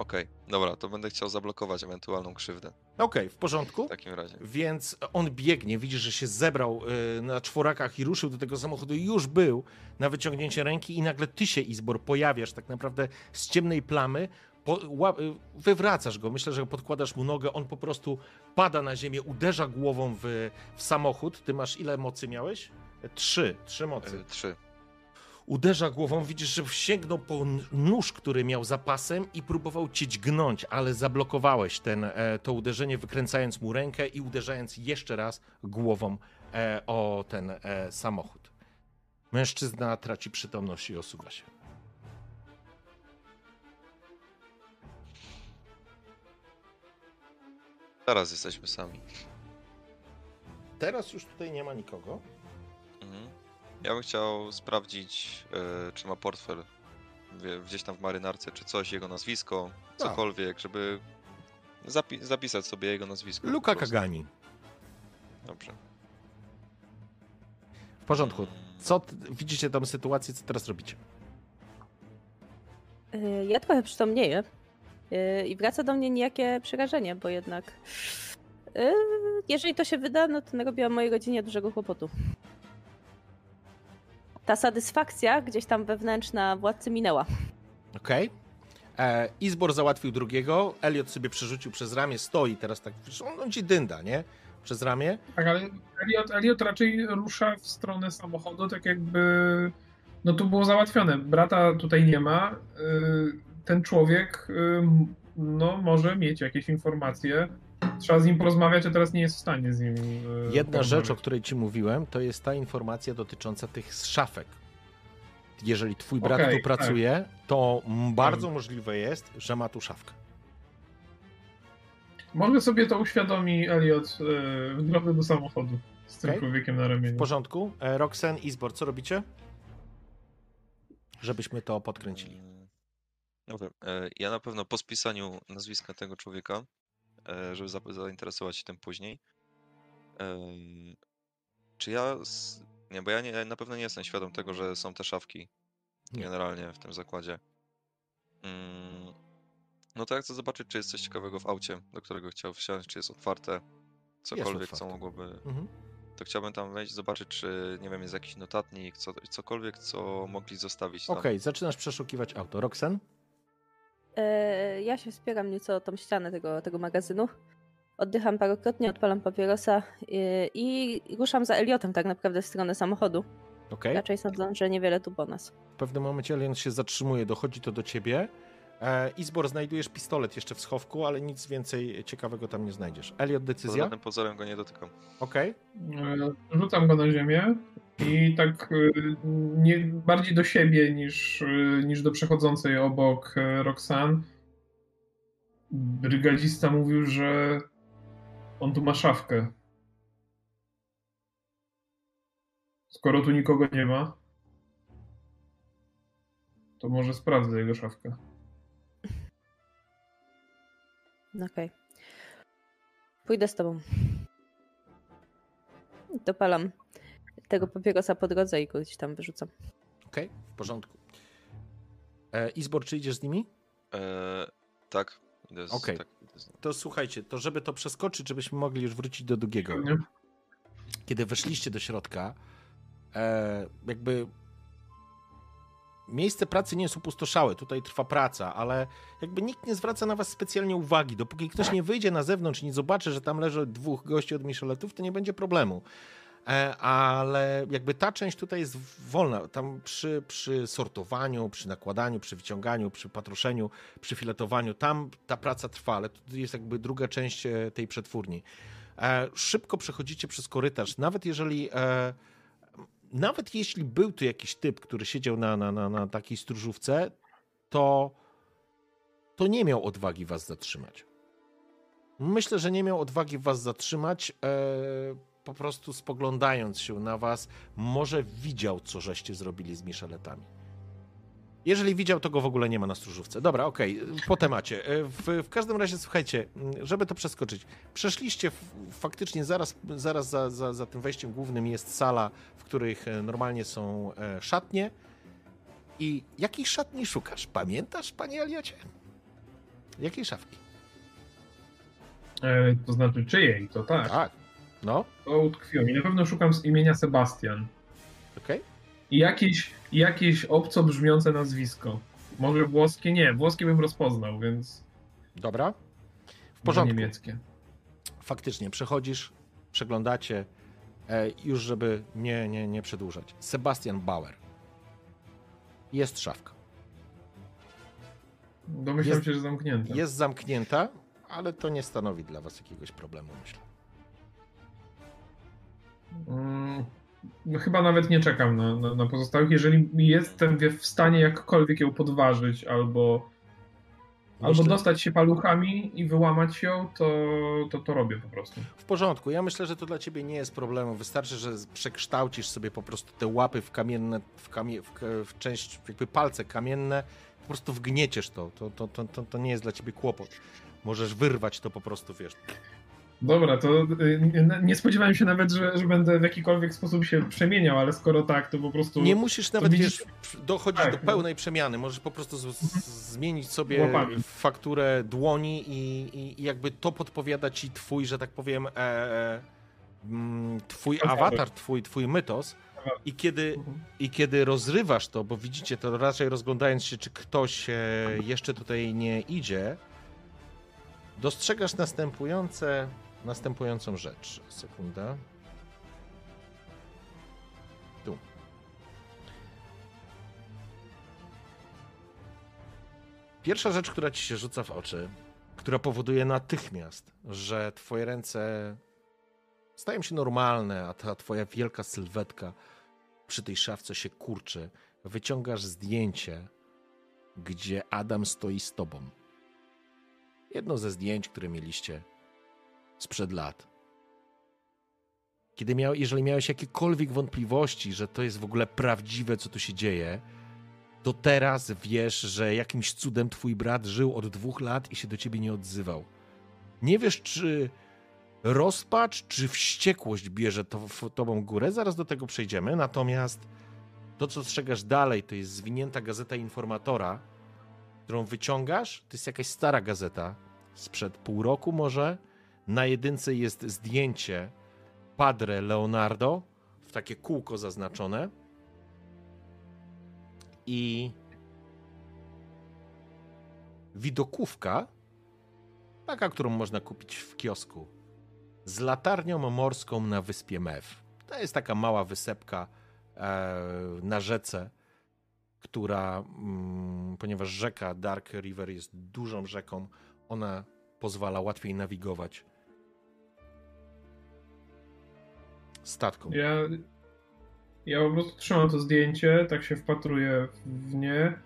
Okej, dobra, to będę chciał zablokować ewentualną krzywdę Okej, w porządku. w takim razie. Więc on biegnie, widzisz, że się zebrał y, na czworakach i ruszył do tego samochodu. Już był na wyciągnięcie ręki i nagle ty się, Izbor, pojawiasz tak naprawdę z ciemnej plamy. Po, y, wywracasz go, myślę, że podkładasz mu nogę, on po prostu pada na ziemię, uderza głową w, w samochód. Ty masz ile mocy miałeś? Trzy, trzy mocy. Trzy. Uderza głową, widzisz, że sięgnął po nóż, który miał za pasem i próbował cię dźgnąć, ale zablokowałeś ten, e, to uderzenie, wykręcając mu rękę i uderzając jeszcze raz głową e, o ten e, samochód. Mężczyzna traci przytomność i osuwa się. Teraz jesteśmy sami. Teraz już tutaj nie ma nikogo. Mhm. Ja bym chciał sprawdzić, e, czy ma portfel wie- gdzieś tam w marynarce, czy coś, jego nazwisko, Tak. cokolwiek, żeby zapi- zapisać sobie jego nazwisko. po Luka prostu. Kagani. Dobrze. porządku. Co t- widzicie tą sytuację, co teraz robicie? Y, Ja trochę przytomnieję y, i wraca do mnie niejakie przerażenie, bo jednak y, jeżeli to się wyda, no to narobiłam mojej rodzinie dużego kłopotu. Ta satysfakcja gdzieś tam wewnętrzna władcy minęła. Okej. E, Izbor załatwił drugiego, Elliot sobie przerzucił przez ramię, stoi teraz tak, on, on ci dynda, nie? Przez ramię. Tak, ale Elliot, Elliot raczej rusza w stronę samochodu, tak jakby. No tu było załatwione. Brata tutaj nie ma. y, Ten człowiek y, no, może mieć jakieś informacje. Trzeba z nim porozmawiać, a teraz nie jest w stanie z nim. y, Jedna rzecz, o której ci mówiłem, to jest ta informacja dotycząca tych szafek. Jeżeli twój brat Okej, tu pracuje, to m- bardzo możliwe jest, że ma tu szafkę. Może sobie to uświadomi Elliot y, w drodze do samochodu z tym Okej. człowiekiem na W ramieniu. porządku? E, Roxen, Izbor, co robicie? Żebyśmy to podkręcili. Dobra. e, Ja na pewno po spisaniu nazwiska tego człowieka, e, żeby za- zainteresować się tym później. Czy ja. Nie, bo ja nie, na pewno nie jestem świadom tego, że są te szafki Nie. generalnie w tym zakładzie. Mm, No to ja chcę zobaczyć, czy jest coś ciekawego w aucie, do którego chciał wsiąść, czy jest otwarte. Cokolwiek, co otwarte. mogłoby Mhm. to chciałbym tam wejść, zobaczyć, czy nie wiem, jest jakiś notatnik, co, cokolwiek, co mogli zostawić. Okej, zaczynasz przeszukiwać auto. Roxen? E, Ja się wspieram nieco o tą ścianę tego, tego magazynu. Oddycham parokrotnie, odpalam papierosa i, i ruszam za Eliotem tak naprawdę w stronę samochodu. Okej. Raczej sądzę, że niewiele tu po nas. W pewnym momencie Alien się zatrzymuje, dochodzi to do ciebie. E, Izbor, znajdujesz pistolet jeszcze w schowku, ale nic więcej ciekawego tam nie znajdziesz. Elliot, Pod decyzja? żadnym pozorem go nie dotykam. Okej. E, Rzucam go na ziemię i tak y, nie, bardziej do siebie niż, niż do przechodzącej obok e, Roxanne. Brygadzista mówił, że on tu ma szafkę. Skoro tu nikogo nie ma, to może sprawdzę jego szafkę. Okej. Pójdę z tobą. Dopalam tego papierosa po drodze i go gdzieś tam wyrzucam. Okej, w porządku. E, Izbor, czy idziesz z nimi? Eee, tak, Okej. tak, idę z... To słuchajcie, to żeby to przeskoczyć, żebyśmy mogli już wrócić do drugiego. Nie? Kiedy weszliście do środka, e, jakby miejsce pracy nie jest opustoszałe, tutaj trwa praca, ale jakby nikt nie zwraca na was specjalnie uwagi. Dopóki ktoś nie wyjdzie na zewnątrz i nie zobaczy, że tam leży dwóch gości od Micheletów, to nie będzie problemu. E, ale jakby ta część tutaj jest wolna. Tam przy, przy sortowaniu, przy nakładaniu, przy wyciąganiu, przy patroszeniu, przy filetowaniu, tam ta praca trwa, ale to jest jakby druga część e, tej przetwórni. E, szybko przechodzicie przez korytarz, nawet jeżeli nawet jeśli był tu jakiś typ, który siedział na, na, na, na takiej stróżówce, to, to nie miał odwagi was zatrzymać. Myślę, że nie miał odwagi was zatrzymać, e, po prostu spoglądając się na was, może widział, co żeście zrobili z Micheletami. Jeżeli widział, to go w ogóle nie ma na stróżówce. Dobra, okej, po temacie. E, W, w każdym razie, słuchajcie, m, żeby to przeskoczyć. Przeszliście faktycznie zaraz, zaraz za, za, za tym wejściem głównym jest sala, w których e, normalnie są e, szatnie. I jakiej szatni szukasz? Pamiętasz, panie Eliocie? Jakiej szafki? E, to znaczy czyjej, to tak. Tak. No, To utkwiło mi. Na pewno szukam z imienia Sebastian. I jakieś, jakieś obco brzmiące nazwisko. Może włoskie? Nie, włoskie bym rozpoznał, więc Dobra. W może porządku. niemieckie. Faktycznie, przechodzisz, przeglądacie, e, już żeby nie, nie, nie przedłużać. Sebastian Bauer. Jest szafka. Domyślam Jest- się, że zamknięte. Jest zamknięta, ale to nie stanowi dla was jakiegoś problemu, myślę. Mm, chyba nawet nie czekam na, na, na pozostałych. Jeżeli jestem w stanie jakkolwiek ją podważyć albo, albo Myślę- dostać się paluchami i wyłamać ją, to, to to robię po prostu. W porządku. Ja myślę, że to dla ciebie nie jest problemu. Wystarczy, że przekształcisz sobie po prostu te łapy w kamienne, w, kamie, w, w część, jakby palce kamienne, po prostu wgnieciesz to. To, to, to, to. to nie jest dla ciebie kłopot. Możesz wyrwać to po prostu, wiesz. Dobra, to y, nie, spodziewałem się nawet, że, że będę w jakikolwiek sposób się przemieniał, ale skoro tak, to po prostu. Nie musisz nawet widzisz- wiesz, dochodzić Tak, do no. pełnej przemiany. Możesz po prostu z, z, zmienić sobie Łapami. fakturę dłoni i, i, i jakby to podpowiada ci twój, że tak powiem, e, e, mm, twój Awatar. awatar, twój, twój mytos. I kiedy, Mhm. I kiedy rozrywasz to, bo widzicie to raczej rozglądając się, czy ktoś e, jeszcze tutaj nie idzie, dostrzegasz następujące, następującą rzecz. Sekunda. Tu. Pierwsza rzecz, która ci się rzuca w oczy, która powoduje natychmiast, że twoje ręce stają się normalne, a ta twoja wielka sylwetka przy tej szafce się kurczy. Wyciągasz zdjęcie, gdzie Adam stoi z tobą. Jedno ze zdjęć, które mieliście sprzed lat. Kiedy miał, jeżeli miałeś jakiekolwiek wątpliwości, że to jest w ogóle prawdziwe, co tu się dzieje, to teraz wiesz, że jakimś cudem twój brat żył od dwóch lat i się do ciebie nie odzywał. Nie wiesz, czy rozpacz czy wściekłość bierze to, w tobą górę. Zaraz do tego przejdziemy. Natomiast to, co strzegasz dalej, to jest zwinięta gazeta informatora, którą wyciągasz. To jest jakaś stara gazeta sprzed pół roku może. Na jedynce jest zdjęcie Padre Leonardo w takie kółko zaznaczone. I widokówka, taka, którą można kupić w kiosku, z latarnią morską na wyspie Mew. To jest taka mała wysepka e, na rzece, która, mm, ponieważ rzeka Dark River jest dużą rzeką, ona pozwala łatwiej nawigować statkom. Ja, ja po prostu trzymam to zdjęcie, tak się wpatruję w nie.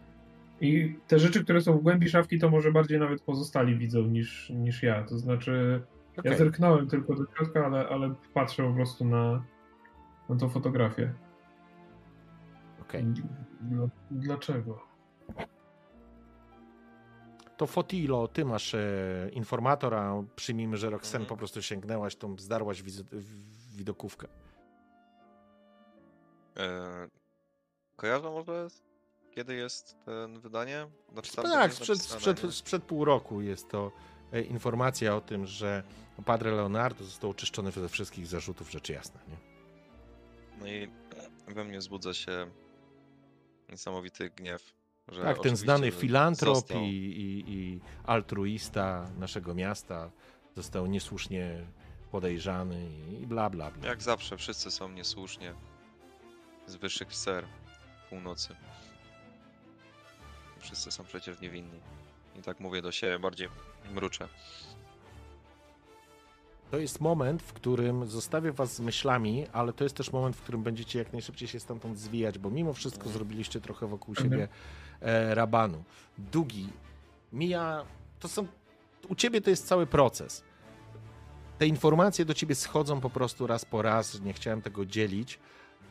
I te rzeczy, które są w głębi szafki, to może bardziej nawet pozostali widzą niż, niż ja. To znaczy, Okej. ja zerknąłem tylko do środka, ale, ale patrzę po prostu na, na tą fotografię. Okej. Dla, dlaczego? To Fotilo, ty masz e, informatora, przyjmijmy, że Roxen Mhm. po prostu sięgnęłaś, tą zdarłaś wizy- w- widokówkę. E, kojarzą może kiedy jest ten wydanie? Znaczy, tam tak, sprzed, sprzed, sprzed pół roku jest to e, informacja o tym, że Padre Leonardo został oczyszczony ze wszystkich zarzutów, rzecz jasna. Nie? No i we mnie wzbudza się niesamowity gniew. Że Tak, ten znany filantrop został- i, i, i altruista naszego miasta został niesłusznie podejrzany i bla, bla, bla. Jak zawsze, wszyscy są niesłusznie z wyższych sfer północy. Wszyscy są przecież niewinni. I tak mówię do siebie, bardziej mruczę. To jest moment, w którym zostawię was z myślami, ale to jest też moment, w którym będziecie jak najszybciej się stamtąd zwijać, bo mimo wszystko zrobiliście trochę wokół Mhm. siebie e, rabanu. Dugi, mija, to są, u ciebie to jest cały proces. Te informacje do ciebie schodzą po prostu raz po raz, nie chciałem tego dzielić,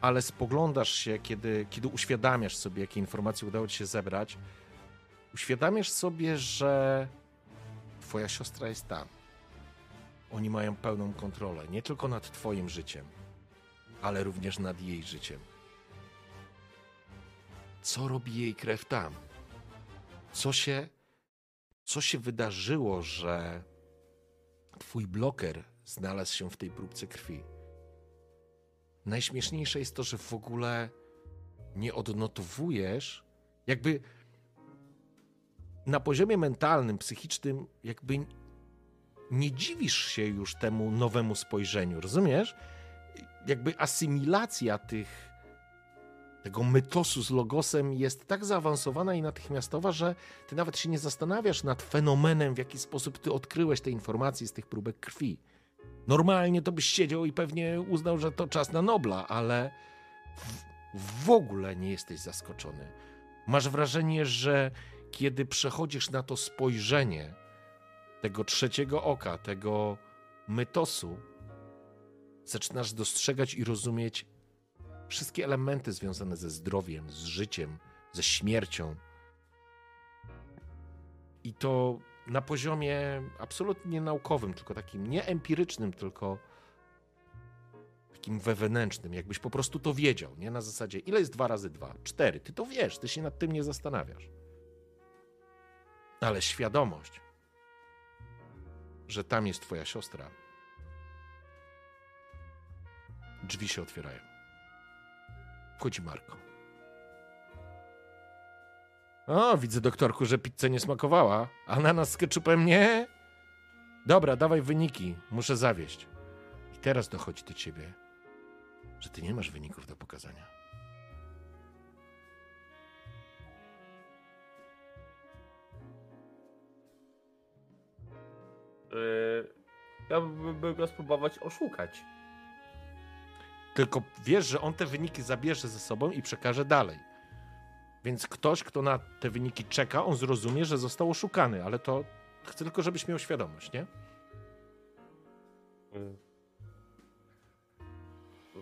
ale spoglądasz się, kiedy, kiedy uświadamiasz sobie, jakie informacje udało ci się zebrać, uświadamiasz sobie, że twoja siostra jest tam. Oni mają pełną kontrolę nie tylko nad Twoim życiem, ale również nad jej życiem. Co robi jej krew tam? Co się, co się wydarzyło, że Twój bloker znalazł się w tej próbce krwi? Najśmieszniejsze jest to, że w ogóle nie odnotowujesz, jakby na poziomie mentalnym, psychicznym, jakby nie dziwisz się już temu nowemu spojrzeniu, rozumiesz? Jakby asymilacja tych, tego mytosu z logosem jest tak zaawansowana i natychmiastowa, że ty nawet się nie zastanawiasz nad fenomenem, w jaki sposób ty odkryłeś te informacje z tych próbek krwi. Normalnie to byś siedział i pewnie uznał, że to czas na Nobla, ale w, w ogóle nie jesteś zaskoczony. Masz wrażenie, że kiedy przechodzisz na to spojrzenie, tego trzeciego oka, tego mytosu, zaczynasz dostrzegać i rozumieć wszystkie elementy związane ze zdrowiem, z życiem, ze śmiercią. I to na poziomie absolutnie naukowym, tylko takim nie empirycznym, tylko takim wewnętrznym, jakbyś po prostu to wiedział, nie? Na zasadzie, ile jest dwa razy dwa? Cztery. Ty to wiesz, ty się nad tym nie zastanawiasz. Ale świadomość, że tam jest twoja siostra, drzwi się otwierają. Wchodzi Marko. O, widzę, doktorku, że pizza nie smakowała. Ananas z ketchupem nie? Dobra, dawaj wyniki. Muszę zawieść. I teraz dochodzi do ciebie, że ty nie masz wyników do pokazania. Yy, ja bym go spróbować oszukać. Tylko wiesz, że on te wyniki zabierze ze sobą i przekaże dalej. Więc ktoś, kto na te wyniki czeka, on zrozumie, że został oszukany, ale to chcę tylko, żebyś miał świadomość, nie? Yy.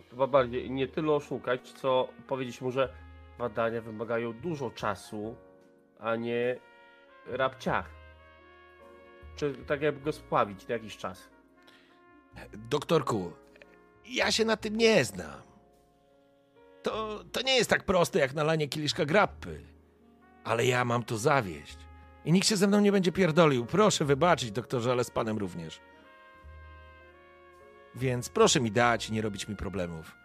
Chyba bardziej nie tyle oszukać, co powiedzieć mu, że badania wymagają dużo czasu, a nie rapciach. Czy tak jakby go spławić na jakiś czas. Doktorku, ja się na tym nie znam. To, to nie jest tak proste jak nalanie kieliszka grappy. Ale ja mam tu zawieść. I nikt się ze mną nie będzie pierdolił. Proszę wybaczyć, doktorze, ale z panem również. Więc proszę mi dać i nie robić mi problemów.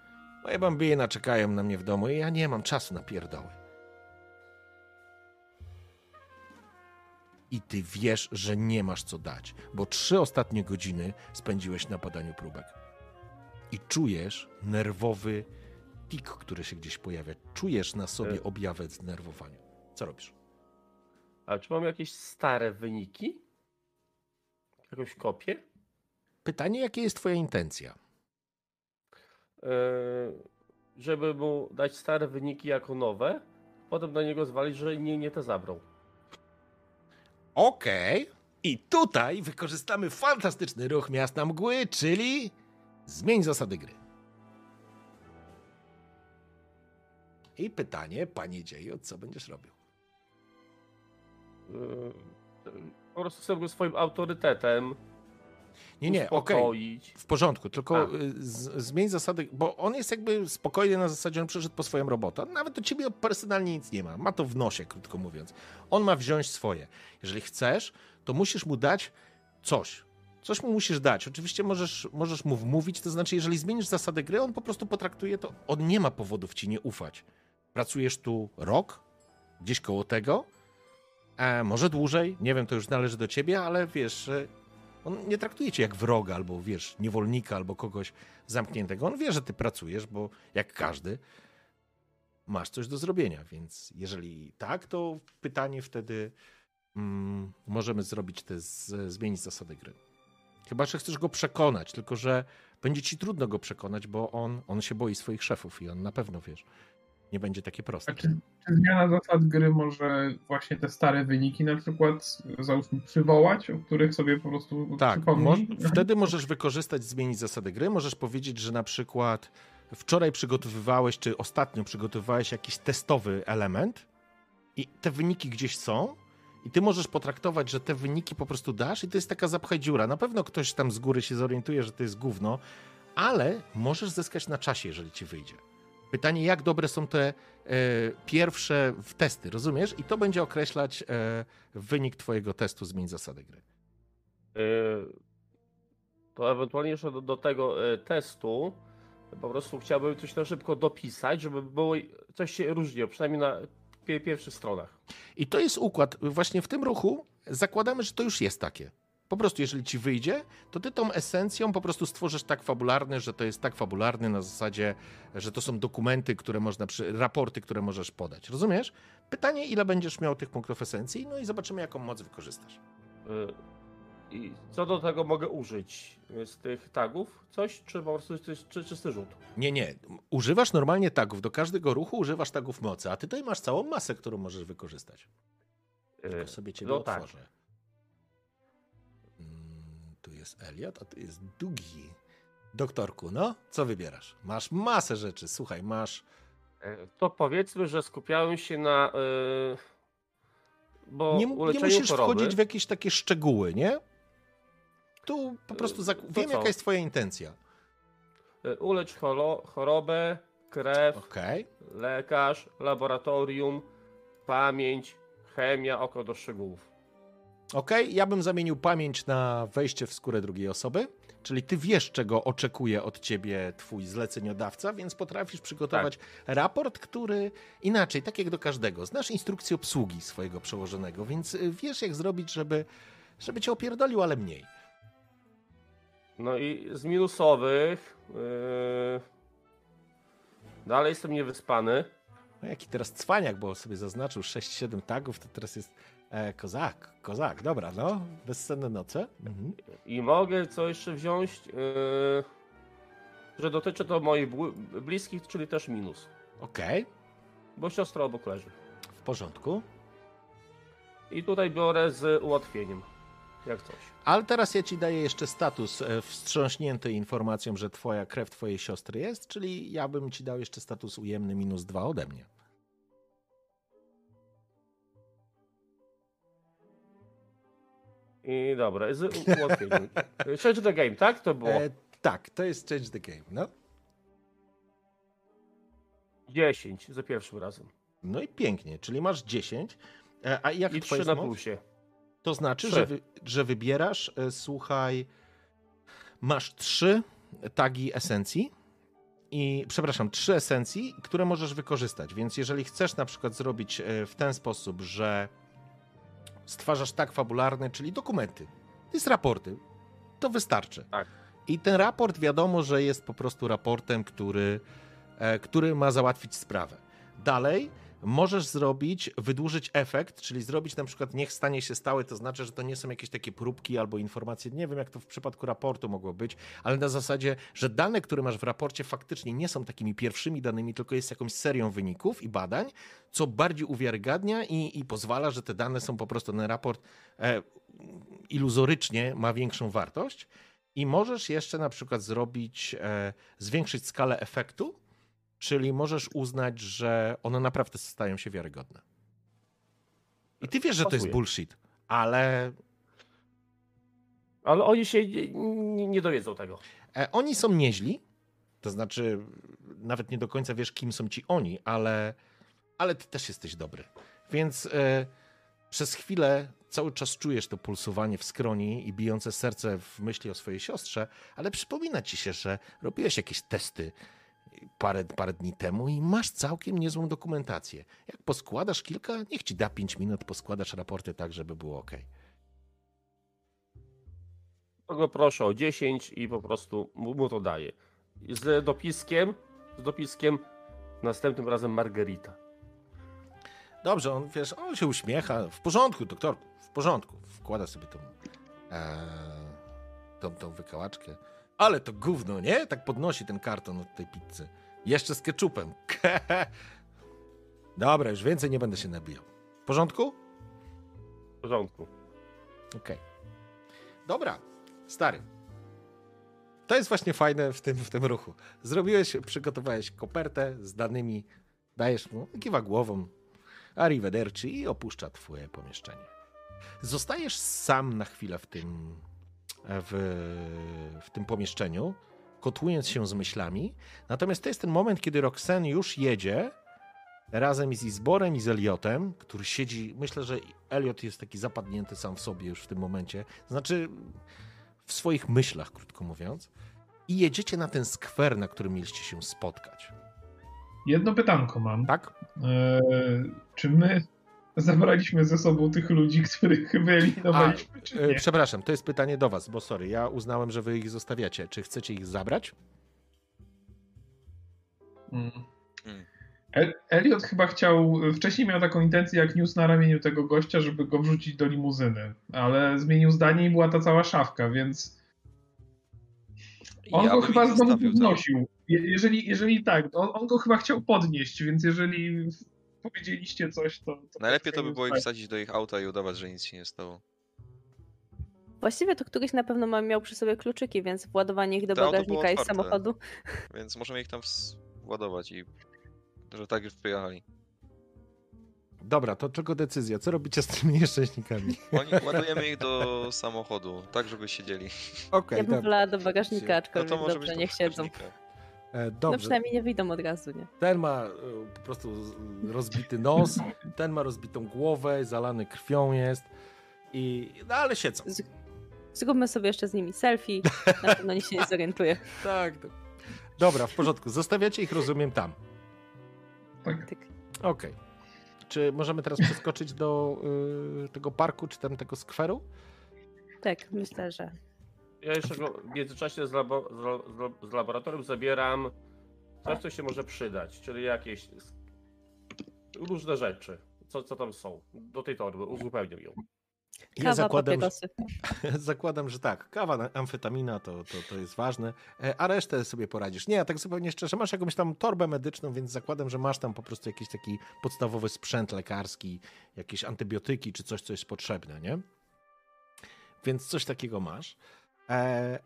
Moje bambiny czekają na mnie w domu i ja nie mam czasu na pierdoły. I ty wiesz, że nie masz co dać, bo trzy ostatnie godziny spędziłeś na badaniu próbek. I czujesz nerwowy tik, który się gdzieś pojawia. Czujesz na sobie E. objawę zdenerwowania. Co robisz? A czy mam jakieś stare wyniki? Jakąś kopię? Pytanie, jakie jest twoja intencja? Yy, żeby mu dać stare wyniki jako nowe, potem na niego zwalić, że nie, nie te zabrał. Okej. I tutaj wykorzystamy fantastyczny ruch miasta mgły, czyli zmień zasady gry. I pytanie, panie dzieju, co będziesz robił? Yy, po prostu chcę go swoim autorytetem Nie, nie, uspokoić. W porządku, tylko y, z, zmień zasady, bo on jest jakby spokojny na zasadzie, on przyszedł po swoją robotę. Nawet do ciebie personalnie nic nie ma. Ma to w nosie, krótko mówiąc. On ma wziąć swoje. Jeżeli chcesz, to musisz mu dać coś. Coś mu musisz dać. Oczywiście możesz, możesz mu wmówić, to znaczy, jeżeli zmienisz zasady gry, on po prostu potraktuje to. On nie ma powodów ci nie ufać. Pracujesz tu rok, gdzieś koło tego, e, może dłużej, nie wiem, to już należy do ciebie, ale wiesz, on nie traktuje cię jak wroga, albo wiesz, niewolnika, albo kogoś zamkniętego. On wie, że ty pracujesz, bo jak każdy masz coś do zrobienia, więc jeżeli tak, to pytanie wtedy mm, możemy zrobić te, z, zmienić zasady gry. Chyba, że chcesz go przekonać, tylko że będzie ci trudno go przekonać, bo on, on się boi swoich szefów i on na pewno, wiesz, nie będzie takie proste. Czy, czy zmiana zasad gry może właśnie te stare wyniki na przykład załóżmy przywołać, o których sobie po prostu Tak, mo- wtedy możesz wykorzystać, zmienić zasady gry. Możesz powiedzieć, że na przykład wczoraj przygotowywałeś, czy ostatnio przygotowywałeś jakiś testowy element i te wyniki gdzieś są i ty możesz potraktować, że te wyniki po prostu dasz i to jest taka zapchaj dziura. Na pewno ktoś tam z góry się zorientuje, że to jest gówno, ale możesz zyskać na czasie, jeżeli ci wyjdzie. Pytanie, jak dobre są te e, pierwsze testy, rozumiesz? I to będzie określać e, wynik twojego testu, zmień zasady gry. Yy, to ewentualnie jeszcze do, do tego yy, testu po prostu chciałbym coś na szybko dopisać, żeby było coś się różniło, przynajmniej na pierwszych stronach. I to jest układ. Właśnie w tym ruchu zakładamy, że to już jest takie. Po prostu, jeżeli ci wyjdzie, to ty tą esencją po prostu stworzysz tak fabularny, że to jest tak fabularny na zasadzie, że to są dokumenty, które można, przy, raporty, które możesz podać. Rozumiesz? Pytanie, ile będziesz miał tych punktów esencji, no i zobaczymy, jaką moc wykorzystasz. Yy, I co do tego mogę użyć z tych tagów? Coś, czy po prostu jest czy, czysty rzut? Nie, nie. Używasz normalnie tagów. Do każdego ruchu używasz tagów mocy, a ty tutaj masz całą masę, którą możesz wykorzystać. Yy, Tylko sobie ciebie no tak. otworzę. Mm, tu jest Elliot, a tu jest Dugi. Doktorku, no, co wybierasz? Masz masę rzeczy. Słuchaj, masz. E, To powiedzmy, że skupiałem się na bo Nie, nie musisz choroby, wchodzić w jakieś takie szczegóły, nie? Tu po prostu zak- to wiem, co? jaka jest twoja intencja. y, ulecz chorobę, krew, Okej. lekarz, laboratorium, pamięć, chemia, oko do szczegółów. Okej, ja bym zamienił pamięć na wejście w skórę drugiej osoby, czyli ty wiesz, czego oczekuje od ciebie twój zleceniodawca, więc potrafisz przygotować raport, który inaczej, tak jak do każdego. Znasz instrukcję obsługi swojego przełożonego, więc y, wiesz, jak zrobić, żeby, żeby cię opierdolił, ale mniej. No i z minusowych. Yy... Dalej jestem niewyspany. No jaki teraz cwaniak, bo sobie zaznaczył 6-7 tagów, to teraz jest e, kozak, kozak, dobra, no, bezsenne noce. Mhm. I mogę co jeszcze wziąć, yy... że dotyczy to moich bliskich, czyli też minus. Okej, Bo siostra obok leży. w porządku. I tutaj biorę z ułatwieniem. Jak coś. Ale teraz ja ci daję jeszcze status e, wstrząśnięty informacją, że twoja krew twojej siostry jest, czyli ja bym ci dał jeszcze status ujemny minus dwa ode mnie. I dobra, z ułatwieniem. *laughs* Change the game, tak? To było E, tak, to jest change the game, no. 10 za pierwszym razem. No i pięknie, czyli masz 10. E, a jak I twoje 3 na plusie. To znaczy, że, wy, że wybierasz, e, słuchaj, masz trzy tagi esencji i, przepraszam, trzy esencji, które możesz wykorzystać. Więc jeżeli chcesz na przykład zrobić e, w ten sposób, że stwarzasz tak fabularny, czyli dokumenty, to jest raporty, to wystarczy. Tak. I ten raport wiadomo, że jest po prostu raportem, który, e, który ma załatwić sprawę. Dalej możesz zrobić, wydłużyć efekt, czyli zrobić na przykład niech stanie się stałe, to znaczy, że to nie są jakieś takie próbki albo informacje, nie wiem jak to w przypadku raportu mogło być, ale na zasadzie, że dane, które masz w raporcie faktycznie nie są takimi pierwszymi danymi, tylko jest jakąś serią wyników i badań, co bardziej uwiarygadnia i, i pozwala, że te dane są po prostu, ten raport e, iluzorycznie ma większą wartość. I możesz jeszcze na przykład zrobić, e, zwiększyć skalę efektu, czyli możesz uznać, że one naprawdę stają się wiarygodne. I ty wiesz, że to jest bullshit, ale Ale oni się nie, nie, nie dowiedzą tego. e, oni są nieźli. To znaczy, nawet nie do końca wiesz, kim są ci oni, ale, ale ty też jesteś dobry. Więc e, przez chwilę cały czas czujesz to pulsowanie w skroni i bijące serce w myśli o swojej siostrze, ale przypomina ci się, że robiłeś jakieś testy parę, parę dni temu i masz całkiem niezłą dokumentację. Jak poskładasz kilka, niech ci da 5 minut, poskładasz raporty tak, żeby było ok. Tego proszę o 10 i po prostu mu, to daję. Z dopiskiem, z dopiskiem następnym razem Margarita. Dobrze, on wiesz, on się uśmiecha. W porządku, doktorku, w porządku. Wkłada sobie tą, e, tą, tą wykałaczkę. Ale to gówno, nie? Tak podnosi ten karton od tej pizzy. Jeszcze z keczupem. *laughs* Dobra, już więcej nie będę się nabijał. W porządku? W porządku. Okej. Dobra, stary. To jest właśnie fajne w tym, w tym ruchu. Zrobiłeś, przygotowałeś kopertę z danymi, dajesz mu, kiwa głową, arrivederci i opuszcza twoje pomieszczenie. Zostajesz sam na chwilę w tym, w, w tym pomieszczeniu, kotłując się z myślami. Natomiast to jest ten moment, kiedy Roxanne już jedzie razem z Izborem i z Eliotem, który siedzi. Myślę, że Eliot jest taki zapadnięty sam w sobie już w tym momencie. Znaczy, w swoich myślach, krótko mówiąc. I jedziecie na ten skwer, na którym mieliście się spotkać. Jedno pytanko mam. Tak? E, czy my zabraliśmy ze sobą tych ludzi, których wyeliminowaliśmy, czy E, nie? Przepraszam, to jest pytanie do Was, bo sorry, ja uznałem, że Wy ich zostawiacie. Czy chcecie ich zabrać? Mm. Mm. El- Elliot chyba chciał, wcześniej miał taką intencję jak news na ramieniu tego gościa, żeby go wrzucić do limuzyny, ale zmienił zdanie i była ta cała szafka, więc on Ja go chyba ich z domu zostawił tam. podnosił. Je- Jeżeli, jeżeli tak, on, on go chyba chciał podnieść, więc jeżeli powiedzieliście coś, to... to Najlepiej to by tak. było ich wsadzić do ich auta i udawać, że nic się nie stało. Właściwie to któryś na pewno miał przy sobie kluczyki, więc władowanie ich do bagażnika i samochodu. *laughs* Więc możemy ich tam ws- ładować i że tak już przyjechali. Dobra, to czego decyzja? Co robicie z tymi *laughs* nieszczęśnikami? Oni, ładujemy ich do samochodu, tak żeby siedzieli. Okej, Ja bym wolała do bagażnika, No aczkolwiek to może dobrze, być do niech siedzą. bagażnika. E, No Dobrze, przynajmniej nie wyjdą od razu, nie? ten ma e, po prostu rozbity nos, *laughs* ten ma rozbitą głowę, zalany krwią jest i... No ale siedzą. Z- Zróbmy sobie jeszcze z nimi selfie, na pewno nikt się nie zorientuje. *laughs* Tak. to- Dobra, w porządku. Zostawiacie ich, rozumiem, tam. Tak. Tak. Okej. Czy możemy teraz przeskoczyć do y, tego parku, czy tam tego skweru? Tak, myślę, że Ja jeszcze go w międzyczasie z, labo, z, z, la- z laboratorium zabieram coś, co się może przydać, czyli jakieś różne rzeczy. Co, co tam są? Do tej torby uzupełnię ją. Ja kawa, zakładam, że, *laughs* zakładam, że tak. Kawa, na- amfetamina to, to, to jest ważne, e, a resztę sobie poradzisz. Nie, a tak zupełnie szczerze, masz jakąś tam torbę medyczną, więc zakładam, że masz tam po prostu jakiś taki podstawowy sprzęt lekarski, jakieś antybiotyki, czy coś, co jest potrzebne, nie? Więc coś takiego masz. E,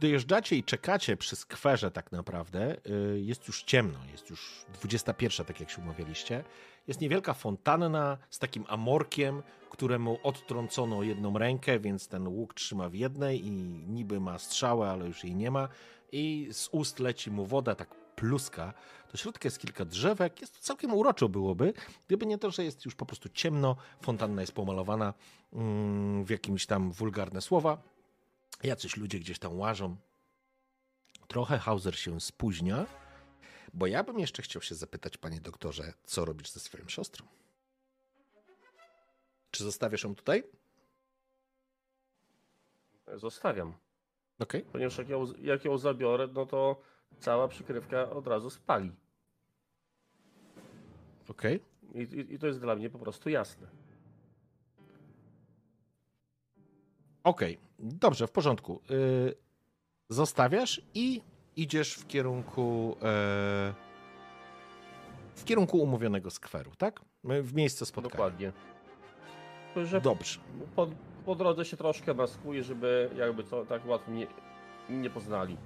dojeżdżacie i czekacie przy skwerze tak naprawdę. y, Jest już ciemno, jest już 21, tak jak się umawialiście. Jest niewielka fontanna z takim amorkiem, któremu odtrącono jedną rękę, więc ten łuk trzyma w jednej i niby ma strzałę, ale już jej nie ma. I z ust leci mu woda, tak pluska. Do środka jest kilka drzewek. Jest to całkiem uroczo byłoby, gdyby nie to, że jest już po prostu ciemno. Fontanna jest pomalowana mm, w jakimś tam wulgarne słowa. Jacyś ludzie gdzieś tam łażą. Trochę Hauser się spóźnia, bo ja bym jeszcze chciał się zapytać, panie doktorze, co robisz ze swoją siostrą? Czy zostawiasz ją tutaj? Zostawiam. Okej. Ponieważ jak ją, jak ją zabiorę, no to cała przykrywka od razu spali. Okej. I, i, I to jest dla mnie po prostu jasne. Okej. Dobrze, w porządku. Y, zostawiasz i idziesz w kierunku e, w kierunku umówionego skweru, tak? W miejsce spotkania. Dokładnie. Że Dobrze. po, po drodze się troszkę maskuję, żeby jakby to tak łatwo mnie nie poznali.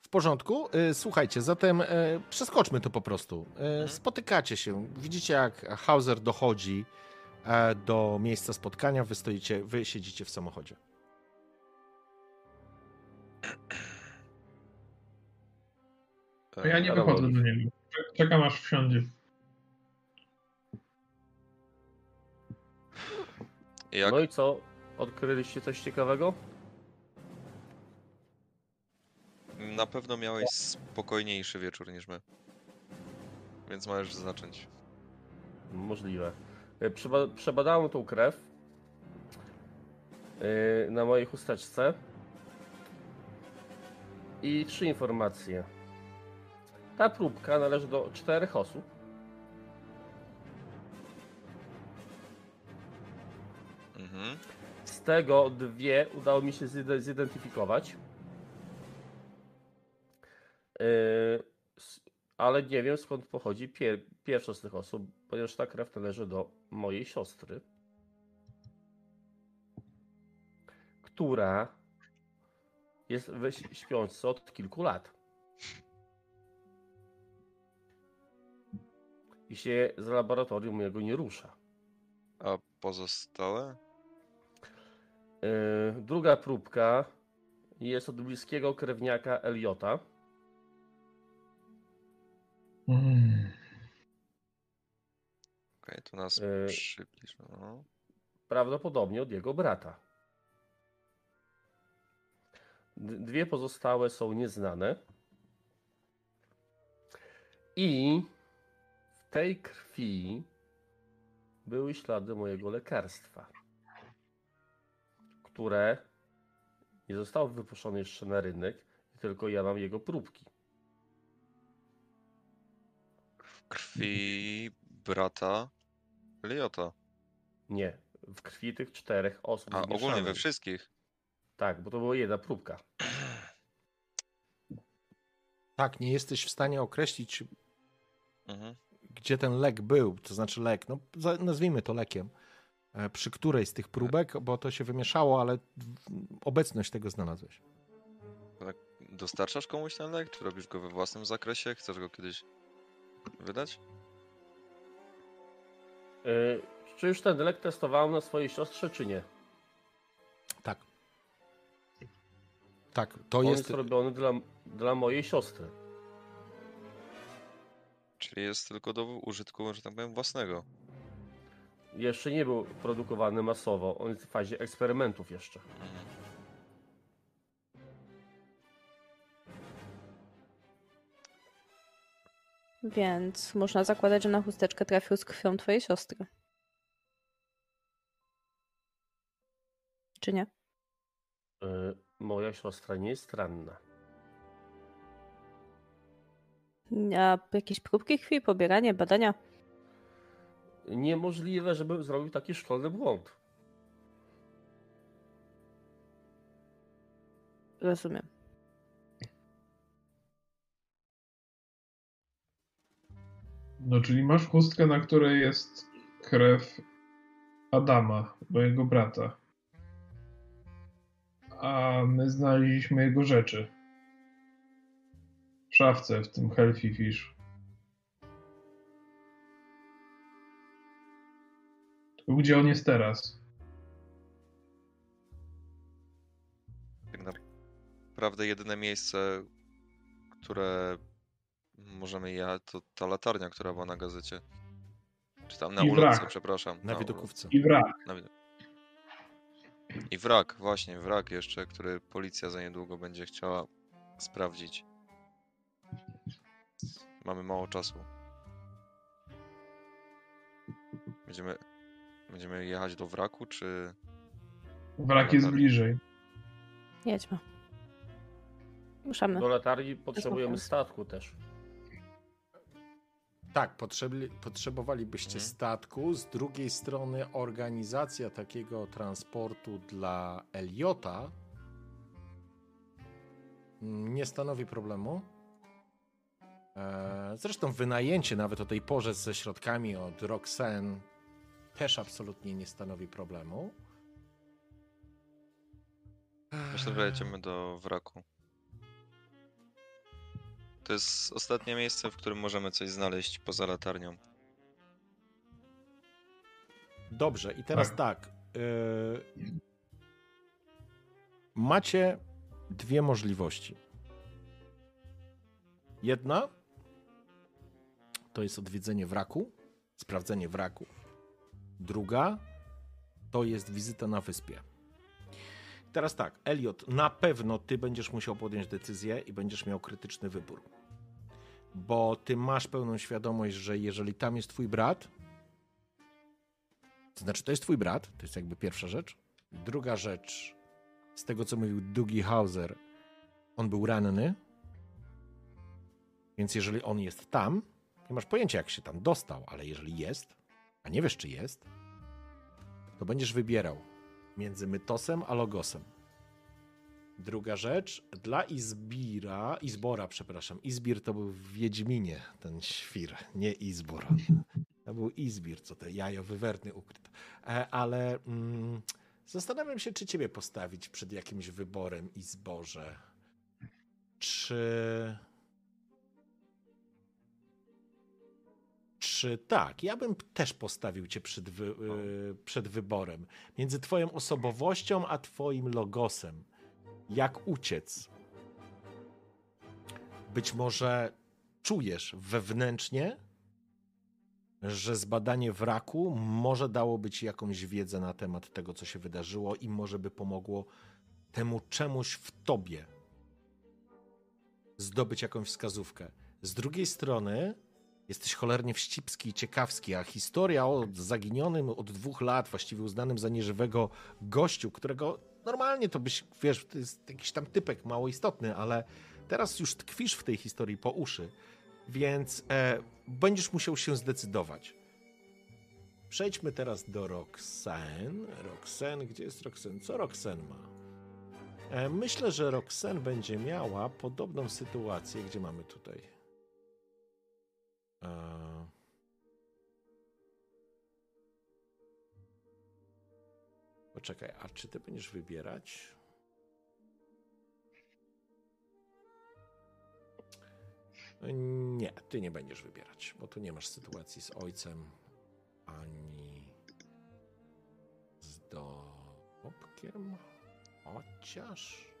W porządku. Y, Słuchajcie, zatem e, przeskoczmy to po prostu. Mhm. Spotykacie się. Widzicie, jak Hauser dochodzi do miejsca spotkania. Wy stoicie, wy siedzicie w samochodzie. To ja nie wychodzę do niego. Czekam aż wsiądzie. Jak No i co? Odkryliście coś ciekawego? na pewno miałeś spokojniejszy wieczór niż my. Więc możesz zacząć. Możliwe. E, Przeba przebadałem tą krew e, na mojej chusteczce i trzy informacje. Ta próbka należy do czterech osób. Mhm. Z tego dwie udało mi się zide- zidentyfikować. Yy, s- ale nie wiem skąd pochodzi pier pierwsza z tych osób, ponieważ ta krew należy do mojej siostry, która jest we ś- śpiączce od kilku lat. I się z laboratorium jego nie rusza. A pozostałe? Yy, Druga próbka jest od bliskiego krewniaka Eliota. Mm. Okej, to nas Yy. przybliż. No. prawdopodobnie od jego brata. Dwie pozostałe są nieznane. I w tej krwi były ślady mojego lekarstwa, które nie zostało wypuszczone jeszcze na rynek, tylko ja mam jego próbki. W krwi brata Eliota. Nie, w krwi tych czterech osób. A ogólnie we wszystkich. Tak, bo to była jedna próbka. *clears throat* Tak, nie jesteś w stanie określić, Mhm. gdzie ten lek był, to znaczy lek, no nazwijmy to lekiem, e, przy której z tych próbek, bo to się wymieszało, ale obecność tego znalazłeś. Dostarczasz komuś ten lek? Czy robisz go we własnym zakresie? Chcesz go kiedyś wydać? Y, czy już ten lek testowałem na swojej siostrze, czy nie? Tak. Tak, to On jest. jest robiony dla, dla mojej siostry. Czyli jest tylko do użytku, że tak powiem, własnego. Jeszcze nie był produkowany masowo. On jest w fazie eksperymentów jeszcze. Mhm. Więc można zakładać, że na chusteczkę trafił z krwią twojej siostry. Czy nie? Y, moja siostra nie jest ranna. A jakieś próbki krwi, pobieranie, badania? Niemożliwe, żebym zrobił taki szkolny błąd. Rozumiem. No, czyli masz chustkę, na której jest krew Adama, mojego brata. A my znaleźliśmy jego rzeczy. W szafce, w tym Healthy Fish. Gdzie on jest teraz? Tak naprawdę jedyne miejsce, które możemy jechać, to ta latarnia, która była na gazecie. Czy tam na I ulotce, wrak. przepraszam. Na ul- widokówce. I wrak. na wid- I wrak, właśnie, wrak jeszcze, który policja za niedługo będzie chciała sprawdzić. Mamy mało czasu. Będziemy, będziemy jechać do wraku, czy... Wrak jest bliżej. Jedźmy. Ruszamy. Do latarni potrzebujemy statku też. Tak, potrzebli, potrzebowalibyście Mhm. statku. Z drugiej strony, organizacja takiego transportu dla Eliota nie stanowi problemu. E, Zresztą wynajęcie nawet o tej porze ze środkami od Roxen też absolutnie nie stanowi problemu. Myślę, że jedziemy do wraku. To jest ostatnie miejsce, w którym możemy coś znaleźć poza latarnią. Dobrze, i teraz Tak. tak. y, macie dwie możliwości. Jedna to jest odwiedzenie wraku, sprawdzenie wraku. Druga to jest wizyta na wyspie. Teraz tak, Elliot, na pewno ty będziesz musiał podjąć decyzję i będziesz miał krytyczny wybór. Bo ty masz pełną świadomość, że jeżeli tam jest twój brat, to znaczy, to jest twój brat, to jest jakby pierwsza rzecz. Druga rzecz, z tego co mówił Dougie Hauser, on był ranny, więc jeżeli on jest tam, nie masz pojęcia jak się tam dostał, ale jeżeli jest, a nie wiesz czy jest, to będziesz wybierał między Mytosem a Logosem. Druga rzecz, dla Izbira, Izbora, przepraszam, Izbir to był w Wiedźminie, ten świr, nie Izbor. To był Izbir, co te jajo wywerny ukryto. E, ale mm, zastanawiam się, czy ciebie postawić przed jakimś wyborem, Izborze. Czy... Czy tak? Ja bym też postawił cię przed, wy, y, przed wyborem. Między twoją osobowością a twoim logosem. Jak uciec? Być może czujesz wewnętrznie, że zbadanie wraku może dałoby ci jakąś wiedzę na temat tego, co się wydarzyło i może by pomogło temu czemuś w tobie zdobyć jakąś wskazówkę. Z drugiej strony jesteś cholernie wścibski i ciekawski, a historia o zaginionym od dwóch lat, właściwie uznanym za nieżywego gościu, którego normalnie to byś, wiesz, to jest jakiś tam typek mało istotny, ale teraz już tkwisz w tej historii po uszy, więc e, będziesz musiał się zdecydować. Przejdźmy teraz do Roxen. Roxen, gdzie jest Roxen? Co Roxen ma? E, myślę, że Roxen będzie miała podobną sytuację, gdzie mamy tutaj. E... Poczekaj, a czy ty będziesz wybierać? Nie, ty nie będziesz wybierać, bo tu nie masz sytuacji z ojcem ani dorobkiem. Chociaż.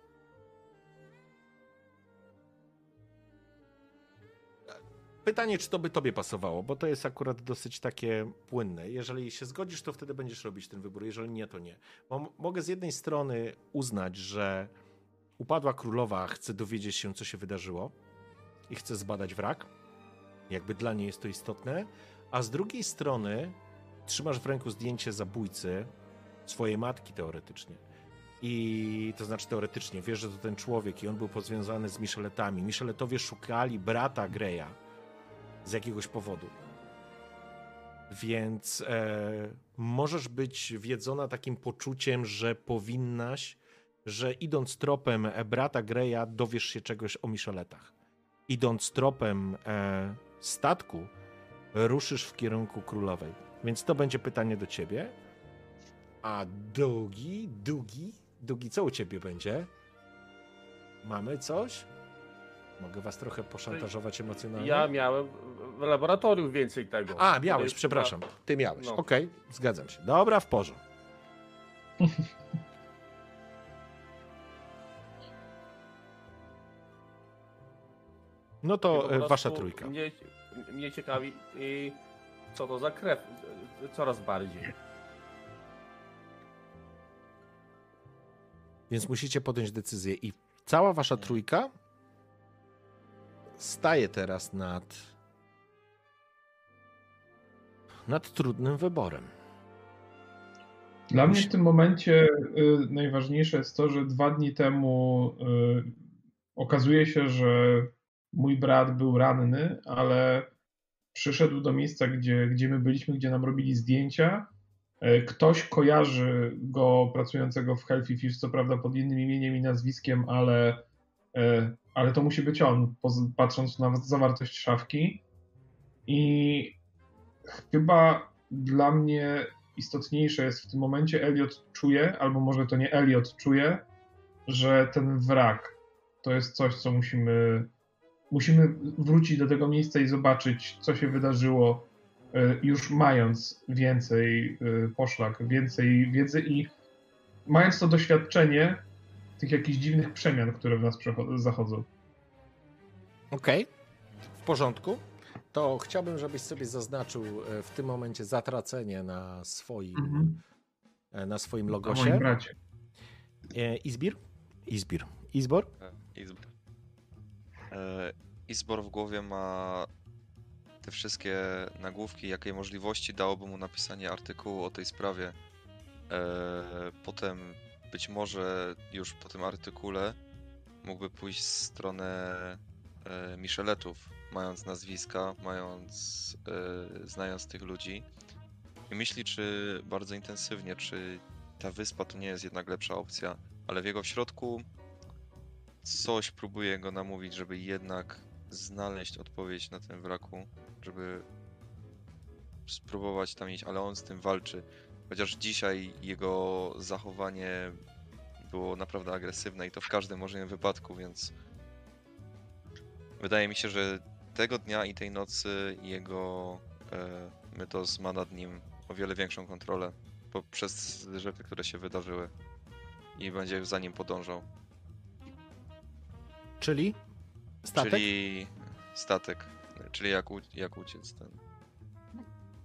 Pytanie, czy to by tobie pasowało, bo to jest akurat dosyć takie płynne. Jeżeli się zgodzisz, to wtedy będziesz robić ten wybór, jeżeli nie, to nie. Bo mogę z jednej strony uznać, że upadła królowa chce dowiedzieć się, co się wydarzyło i chce zbadać wrak. Jakby dla niej jest to istotne. A z drugiej strony trzymasz w ręku zdjęcie zabójcy swojej matki teoretycznie. I to znaczy teoretycznie, wiesz, że to ten człowiek i on był pozwiązany z Micheletami. Micheletowie szukali brata Greya z jakiegoś powodu. Więc e, możesz być wiedzona takim poczuciem, że powinnaś, że idąc tropem brata Greya dowiesz się czegoś o Micheletach. Idąc tropem e, statku, ruszysz w kierunku królowej. Więc to będzie pytanie do ciebie. A Dugi, Dugi, Dugi, co u ciebie będzie? Mamy coś? Mogę was trochę poszantażować emocjonalnie? Ja miałem w laboratorium więcej tego. A, miałeś, jest przepraszam. Ty miałeś. No. Okej, zgadzam się. Dobra, w porządku. *laughs* No to e, wasza trójka. Mnie, mnie ciekawi, i co to za krew e, coraz bardziej. Więc musicie podjąć decyzję i cała wasza trójka staje teraz nad nad trudnym wyborem. Dla mnie w tym momencie y, najważniejsze jest to, że dwa dni temu y, okazuje się, że mój brat był ranny, ale przyszedł do miejsca, gdzie, gdzie my byliśmy, gdzie nam robili zdjęcia. Y, Ktoś kojarzy go pracującego w Healthy Fish, co prawda pod innym imieniem i nazwiskiem, ale, y, ale to musi być on, patrząc na zawartość szafki. I chyba dla mnie istotniejsze jest w tym momencie, Elliot czuje, albo może to nie Elliot czuje, że ten wrak to jest coś, co musimy. Musimy wrócić do tego miejsca i zobaczyć, co się wydarzyło, y, już mając więcej y, poszlak, więcej wiedzy i mając to doświadczenie tych jakichś dziwnych przemian, które w nas zachodzą. Okej, w porządku. To chciałbym, żebyś sobie zaznaczył e, w tym momencie zatracenie na swoim, Mhm. e, na swoim logosie. moim bracie. E, Izbir? Izbir. Izbor? Izbor. Izbor w głowie ma te wszystkie nagłówki, jakie możliwości dałoby mu napisanie artykułu o tej sprawie. Potem być może już po tym artykule mógłby pójść w stronę e, Micheletów, mając nazwiska, mając, e, znając tych ludzi. I myśli, czy bardzo intensywnie, czy ta wyspa to nie jest jednak lepsza opcja, ale w jego środku coś próbuje go namówić, żeby jednak znaleźć odpowiedź na tym wraku, żeby spróbować tam iść, ale on z tym walczy. Chociaż dzisiaj jego zachowanie było naprawdę agresywne i to w każdym możliwym wypadku, więc wydaje mi się, że tego dnia i tej nocy jego e, Mytos ma nad nim o wiele większą kontrolę poprzez rzeczy, które się wydarzyły i będzie za nim podążał. Czyli? Statek? Czyli statek, czyli jak, u, jak uciec ten.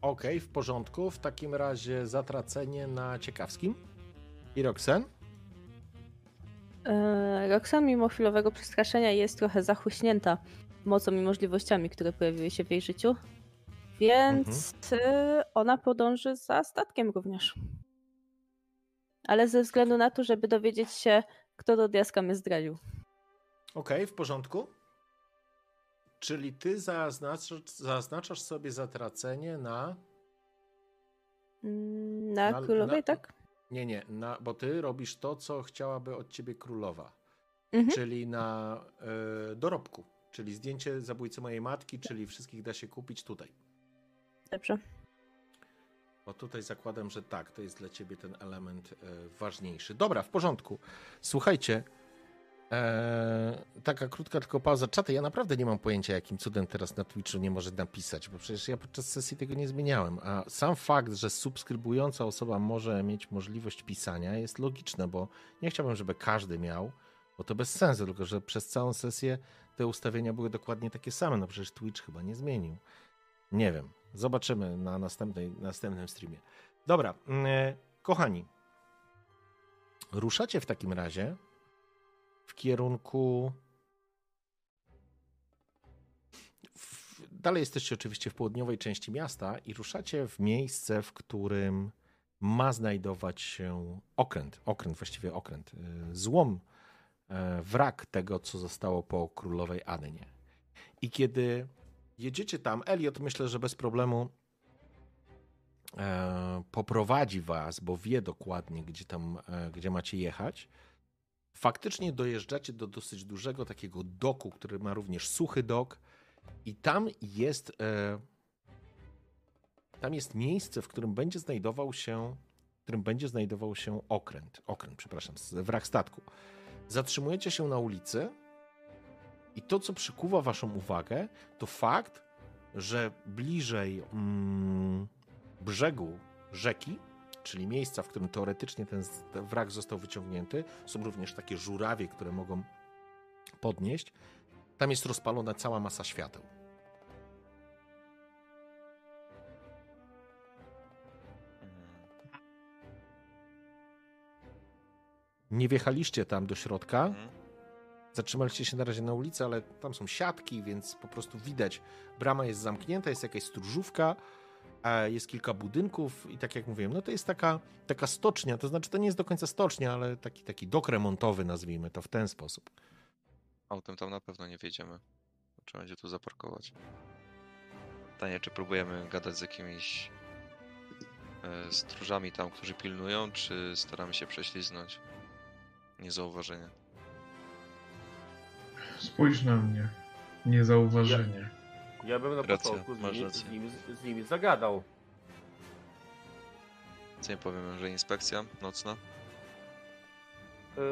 Okej, w porządku. W takim razie zatracenie na ciekawskim. I Roxen? E, Roxanne mimo chwilowego przestraszenia jest trochę zachuśnięta mocą i możliwościami, które pojawiły się w jej życiu. Więc e, ona podąży za statkiem również. Ale ze względu na to, żeby dowiedzieć się, kto do diaska mnie zdradził. Okej, w porządku. Czyli ty zaznaczasz, zaznaczasz sobie zatracenie na. Mm, Na Na- królowej, na- tak? Nie, nie, na, bo ty robisz to, co chciałaby od ciebie królowa. Mhm. Czyli na e, dorobku. Czyli zdjęcie zabójcy mojej matki, czyli wszystkich da się kupić tutaj. Dobrze. Bo tutaj zakładam, że tak, to jest dla ciebie ten element e, ważniejszy. Dobra, w porządku. Słuchajcie, Eee, taka krótka tylko pauza. Czaty, ja naprawdę nie mam pojęcia, jakim cudem teraz na Twitchu nie może napisać, bo przecież ja podczas sesji tego nie zmieniałem. A sam fakt, że subskrybująca osoba może mieć możliwość pisania jest logiczne, bo nie chciałbym, żeby każdy miał, bo to bez sensu, tylko że przez całą sesję te ustawienia były dokładnie takie same. No przecież Twitch chyba nie zmienił. Nie wiem. Zobaczymy na następnej, następnym streamie. Dobra, mm, kochani. Ruszacie w takim razie w kierunku. Dalej jesteście oczywiście w południowej części miasta i ruszacie w miejsce, w którym ma znajdować się okręt, okręt, właściwie okręt, y, złom, e, wrak tego, co zostało po królowej Adenie. I kiedy jedziecie tam, Elliot myślę, że bez problemu e, poprowadzi was, bo wie dokładnie, gdzie tam, e, gdzie macie jechać faktycznie dojeżdżacie do dosyć dużego takiego doku, który ma również suchy dok i tam jest e, tam jest miejsce, w którym będzie znajdował się w którym będzie znajdował się okręt, okręt, przepraszam, wrak statku. Zatrzymujecie się na ulicy i to, co przykuwa waszą uwagę, to fakt, że bliżej mm, brzegu rzeki czyli miejsca, w którym teoretycznie ten wrak został wyciągnięty, są również takie żurawie, które mogą podnieść. Tam jest rozpalona cała masa świateł. Nie wjechaliście tam do środka. Mhm. Zatrzymaliście się na razie na ulicy, ale tam są siatki, więc po prostu widać. Brama jest zamknięta, jest jakaś stróżówka jest kilka budynków i tak jak mówiłem, no to jest taka, taka stocznia, to znaczy to nie jest do końca stocznia, ale taki, taki dok remontowy, nazwijmy to w ten sposób. Autem tam na pewno nie wjedziemy. Trzeba będzie tu zaparkować. Pytanie, czy próbujemy gadać z jakimiś e, stróżami tam, którzy pilnują, czy staramy się prześliznąć niezauważenie? Spójrz na mnie. Niezauważenie. Ja bym na Racja, początku z nimi, z, nimi, z nimi zagadał. Co nie powiem, że inspekcja nocna? Yy,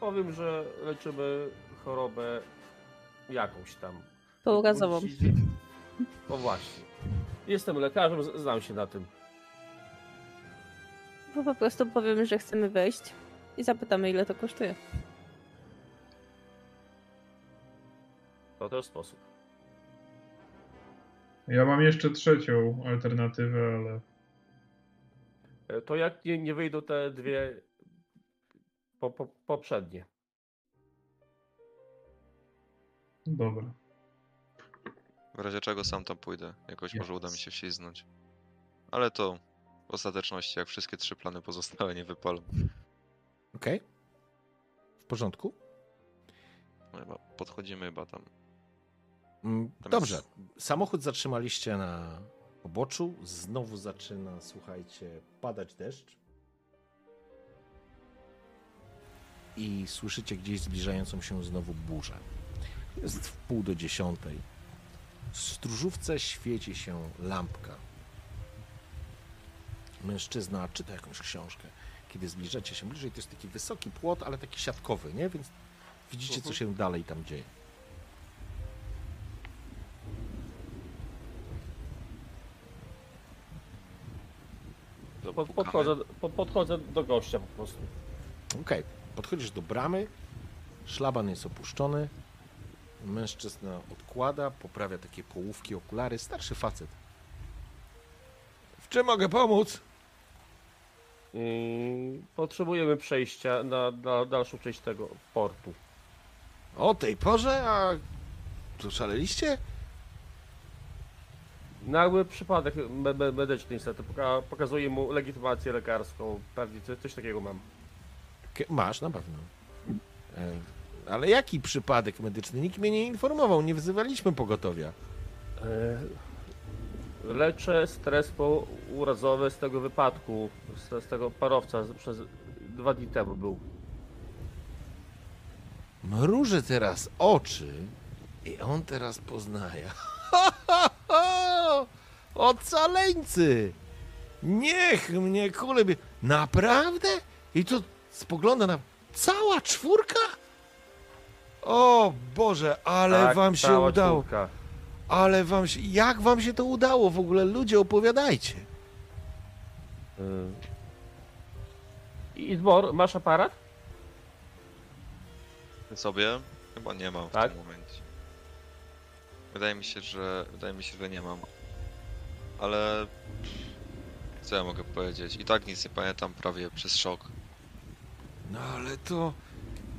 powiem, że leczymy chorobę jakąś tam. Pourazową. O właśnie. Jestem lekarzem, znam się na tym. Bo po prostu powiem, że chcemy wejść i zapytamy, ile to kosztuje. To też sposób. Ja mam jeszcze trzecią alternatywę, ale. E, to jak nie, nie wyjdą te dwie po, po, poprzednie? Dobra. W razie czego sam tam pójdę. Jakoś yes. może uda mi się wślizgnąć. Ale to w ostateczności, jak wszystkie trzy plany pozostałe nie wypalą. Okej. Okay. W porządku? No chyba podchodzimy chyba tam Mm, dobrze. Samochód zatrzymaliście na poboczu. Znowu zaczyna, słuchajcie, padać deszcz. I słyszycie gdzieś zbliżającą się znowu burzę. Jest w pół do dziesiątej. W stróżówce świeci się lampka. Mężczyzna czyta jakąś książkę. Kiedy zbliżacie się bliżej, to jest taki wysoki płot, ale taki siatkowy, nie? Więc widzicie, co mhm. się dalej tam dzieje. Pod, podchodzę, pod, podchodzę do gościa po prostu. Okej, okay. podchodzisz do bramy, szlaban jest opuszczony, mężczyzna odkłada, poprawia takie połówki, okulary, starszy facet. W czym mogę pomóc? Yy, potrzebujemy przejścia na, na dalszą część tego portu. O tej porze? A tu szaleliście? Nagły przypadek me me medyczny niestety. Poka pokazuje mu legitymację lekarską. Pewnie coś, coś takiego mam. Masz na pewno. E, ale jaki przypadek medyczny? Nikt mnie nie informował, nie wzywaliśmy pogotowia. E, leczę stres urazowy z tego wypadku, z, z tego parowca przez dwa dni temu był. Mruży teraz oczy i on teraz poznaje. *laughs* Ocaleńcy! Niech mnie kule... Naprawdę? I to spogląda na... Cała czwórka? O Boże, ale Tak, wam się cała udało. czwórka. Ale wam się. Jak wam się to udało w ogóle? Ludzie, opowiadajcie. Y. Idmor, masz aparat? Sobie? Chyba nie mam w Tak? tym momencie. Wydaje mi się, że wydaje mi się, że nie mam. Ale co ja mogę powiedzieć? I tak nic nie pamiętam prawie przez szok. No ale to.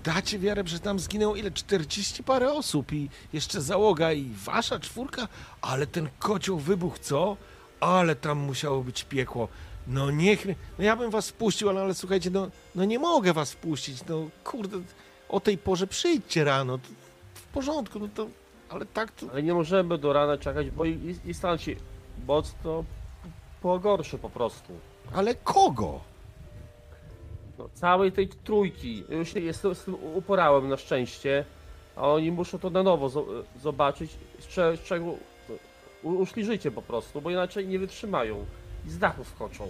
Dacie wiarę, że tam zginęło ile? 40 parę osób i jeszcze załoga i wasza czwórka? Ale ten kocioł wybuch, co? Ale tam musiało być piekło. No niech. mnie- No ja bym was wpuścił, ale, ale słuchajcie, no, no nie mogę was wpuścić. No kurde, o tej porze przyjdźcie rano. To w porządku, no to. Ale tak to. Ale nie możemy do rana czekać, bo i, i stan się mocno pogorszy po prostu. Ale kogo? No, całej tej trójki. Już się jestem z tym uporałem na szczęście, a oni muszą to na nowo zo- zobaczyć, z, cze- z czego u- uszli życie po prostu, bo inaczej nie wytrzymają i z dachu skoczą.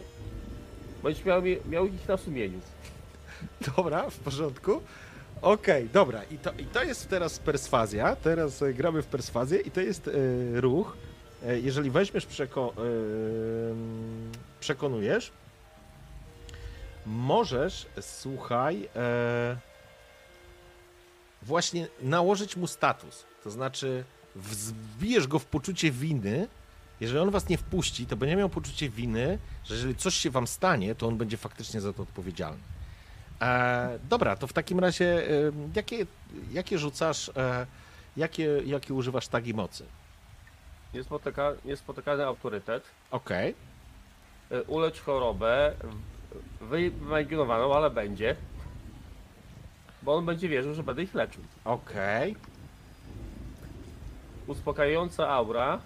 Będziesz miał, miał ich na sumieniu. *laughs* Dobra, w porządku. Okej, dobra. I to, I to jest teraz perswazja. Teraz e, gramy w perswazję i to jest e, ruch. E, jeżeli weźmiesz, przeko, e, przekonujesz, możesz, słuchaj, e, właśnie nałożyć mu status. To znaczy, wbijesz go w poczucie winy. Jeżeli on was nie wpuści, to będzie miał poczucie winy, że jeżeli coś się wam stanie, to on będzie faktycznie za to odpowiedzialny. E, dobra, to w takim razie e, jakie, jakie rzucasz, e, jakie, jakie używasz tagi mocy? Niespotyka, niespotykany autorytet. Okej, Y, Ulecz chorobę, wyimaginowaną, ale będzie. Bo on będzie wierzył, że będę ich leczył. okej, Uspokajająca aura,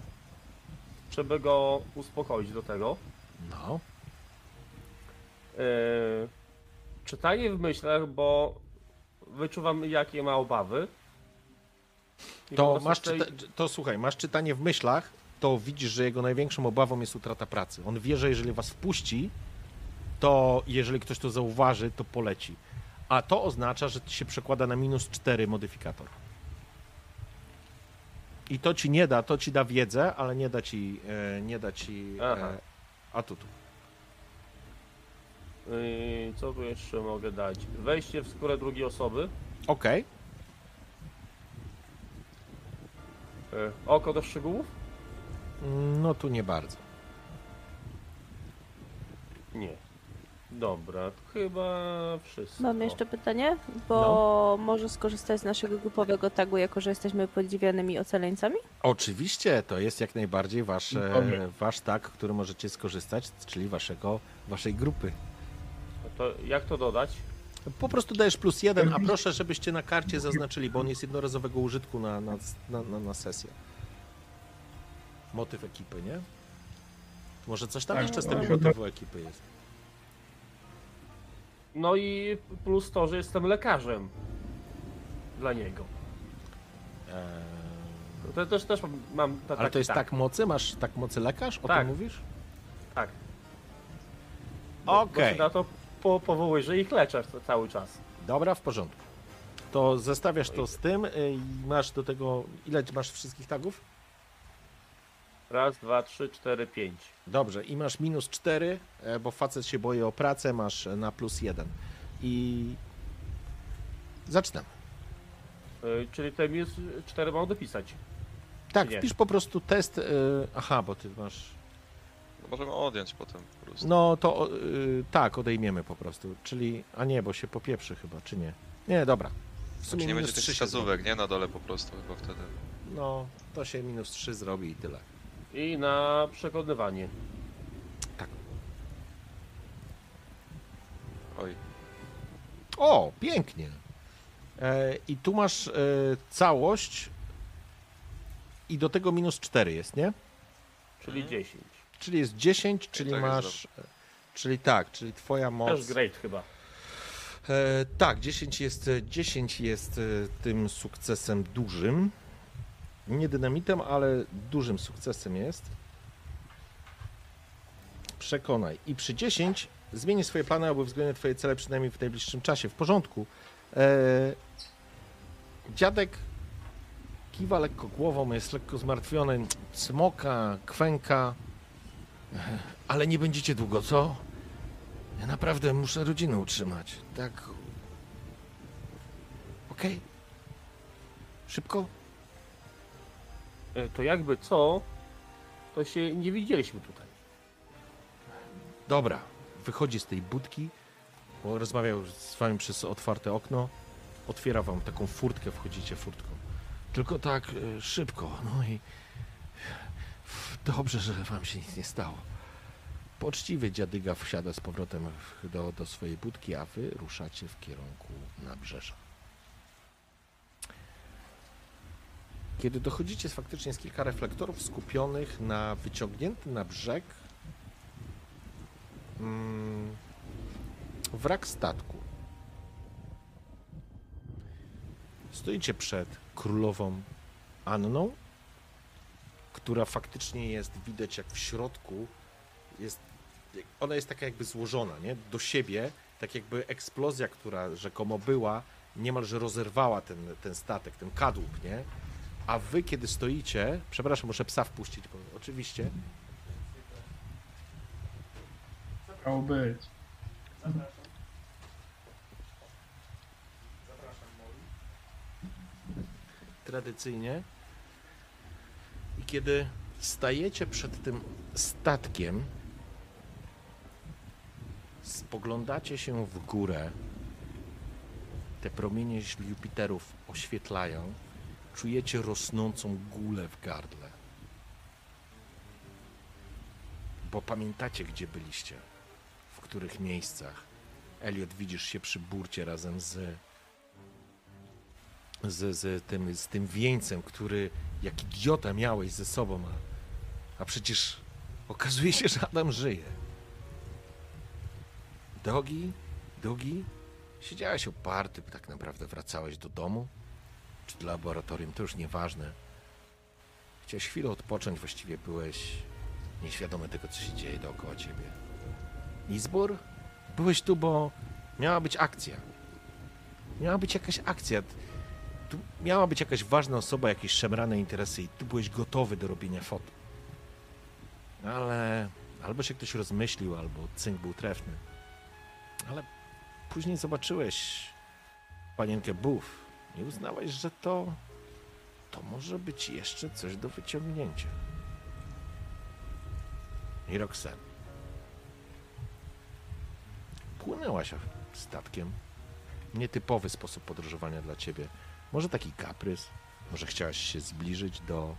żeby go uspokoić do tego. no, Yy, czytanie w myślach, bo wyczuwam jakie ma obawy. To masz, czyta, to słuchaj, masz czytanie w myślach, to widzisz, że jego największą obawą jest utrata pracy. On wie, że jeżeli was wpuści, to jeżeli ktoś to zauważy, to poleci. A to oznacza, że się przekłada na minus 4 modyfikator. I to ci nie da, to ci da wiedzę, ale nie da ci, e, nie da ci Aha. e, atutów. Yy, co tu jeszcze mogę dać? Wejście w skórę drugiej osoby. Okej, Yy, oko do szczegółów? no tu nie bardzo. Nie. Dobra, chyba wszystko. Mam jeszcze pytanie, bo może skorzystać z naszego grupowego tagu, jako że jesteśmy podziwianymi ocaleńcami? Oczywiście, to jest jak najbardziej wasz, e, Dobry. wasz tag, który możecie skorzystać, czyli waszego, waszej grupy. To jak to dodać? Po prostu dajesz plus jeden, a proszę, żebyście na karcie zaznaczyli, bo on jest jednorazowego użytku na, na, na, na, sesję. Motyw ekipy, nie? Może coś tam Tak, jeszcze z tak. tego motywu ekipy jest. No i plus to, że jestem lekarzem dla niego. Eee, To też, też mam- mam ta, ale to jest tak. tak mocy? Masz tak mocy lekarz? O Tak. tym mówisz? Tak. Okej. Bo się na to po, powołuję, że ich leczę cały czas. Dobra, w porządku. To zestawiasz to z tym y, i masz do tego. Ile masz wszystkich tagów? Raz, dwa, trzy, cztery, pięć. Dobrze, i masz minus 4, bo facet się boi o pracę, masz na plus 1. I zaczynamy. Yy, czyli te minus cztery mam dopisać. Tak, wpisz po prostu test. Aha, bo ty masz. Możemy odjąć potem po prostu. No to y, tak, odejmiemy po prostu. Czyli. A nie, bo się popieprzy chyba, czy nie? Nie, dobra. W sumie Znaczy nie minus będzie tych 3 się wskazówek, nie? Na dole po prostu chyba wtedy. zrobi. No, to się minus 3 zrobi i tyle. I na przekonywanie. Oj, O, pięknie. E, I tu masz e, całość. I do tego minus 4 jest, nie? Czyli Mhm. 10. Czyli jest 10, czyli tak jest masz. Czyli tak, czyli twoja moc. Też great chyba. E, tak, 10 jest, 10 jest e, tym sukcesem dużym. Nie dynamitem, ale dużym sukcesem jest. Przekonaj. I przy 10 zmieni swoje plany, aby uwzględnić twoje cele przynajmniej w najbliższym czasie. W porządku. E, Dziadek kiwa lekko głową, jest lekko zmartwiony. Smoka, kwęka. Ale nie będziecie długo, co? Ja naprawdę muszę rodzinę utrzymać. Tak. Okej. Szybko? E, To jakby co, to się nie widzieliśmy tutaj. Dobra. Wychodzi z tej budki, bo rozmawiał z wami przez otwarte okno. Otwiera wam taką furtkę, wchodzicie furtką. Tylko tak e, szybko, no i dobrze, że wam się nic nie stało. Poczciwy dziadyga wsiada z powrotem do, do swojej budki, a wy ruszacie w kierunku nabrzeża. Kiedy dochodzicie, faktycznie jest kilka reflektorów skupionych na wyciągnięty na brzeg mm, wrak statku. Stoicie przed królową Anną, która faktycznie jest, widać jak w środku jest, ona jest taka jakby złożona, nie? Do siebie, tak jakby eksplozja, która rzekomo była, niemalże rozerwała ten, ten statek, ten kadłub, nie? A wy, kiedy stoicie, przepraszam, muszę psa wpuścić, bo oczywiście, Miało być. tradycyjnie. Kiedy stajecie przed tym statkiem, spoglądacie się w górę, te promienie Jupiterów oświetlają, czujecie rosnącą gulę w gardle. Bo pamiętacie, gdzie byliście, w których miejscach. Elliot, widzisz się przy burcie razem z z, z, tym, z tym wieńcem, który jak idiota miałeś ze sobą, a, a przecież okazuje się, że Adam żyje. Dogi, Dogi, siedziałeś oparty, tak naprawdę wracałeś do domu, czy do laboratorium, to już nieważne. Chciałeś chwilę odpocząć, właściwie byłeś nieświadomy tego, co się dzieje dookoła ciebie. Izbór? Byłeś tu, bo miała być akcja. Miała być jakaś akcja tu miała być jakaś ważna osoba, jakieś szemrane interesy i ty byłeś gotowy do robienia foto. Ale albo się ktoś rozmyślił, albo cynk był trefny. Ale później zobaczyłeś panienkę Buff i uznałeś, że to to może być jeszcze coś do wyciągnięcia. I Roxanne. Płynęłaś statkiem. Nietypowy sposób podróżowania dla ciebie. Może taki kaprys? Może chciałaś się zbliżyć do.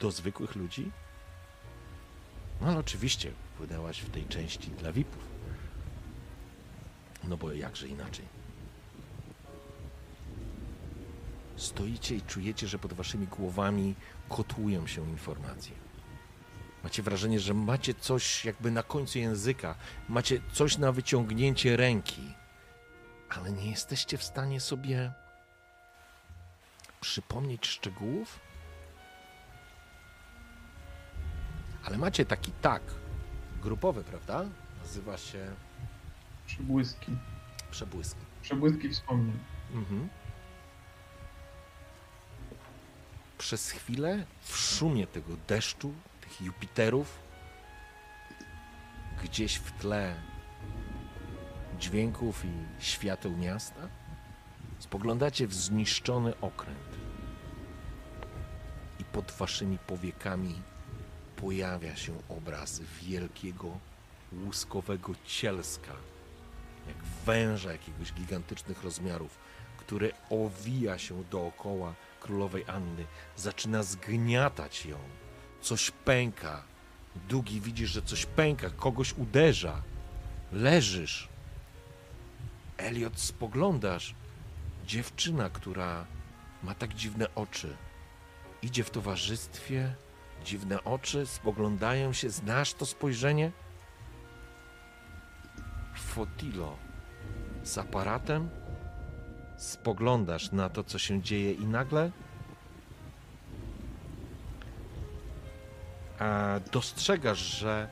do zwykłych ludzi? No ale oczywiście płynęłaś w tej części dla VIP-ów. No bo jakże inaczej. Stoicie i czujecie, że pod waszymi głowami kotłują się informacje. Macie wrażenie, że macie coś jakby na końcu języka, macie coś na wyciągnięcie ręki, ale nie jesteście w stanie sobie przypomnieć szczegółów? Ale macie taki tak grupowy, prawda? Nazywa się Przebłyski. przebłyski. Przebłyski wspomnień. Mhm. Przez chwilę w szumie tego deszczu, tych Jupiterów, gdzieś w tle dźwięków i świateł miasta, spoglądacie w zniszczony okręt. Pod waszymi powiekami pojawia się obraz wielkiego, łuskowego cielska, jak węża jakiegoś gigantycznych rozmiarów, który owija się dookoła królowej Anny, zaczyna zgniatać ją. Coś pęka. Długi widzisz, że coś pęka, kogoś uderza. Leżysz. Elliot, spoglądasz. Dziewczyna, która ma tak dziwne oczy. Idzie w towarzystwie, dziwne oczy, spoglądają się. Znasz to spojrzenie? Fotilo z aparatem, spoglądasz na to, co się dzieje, i nagle dostrzegasz, że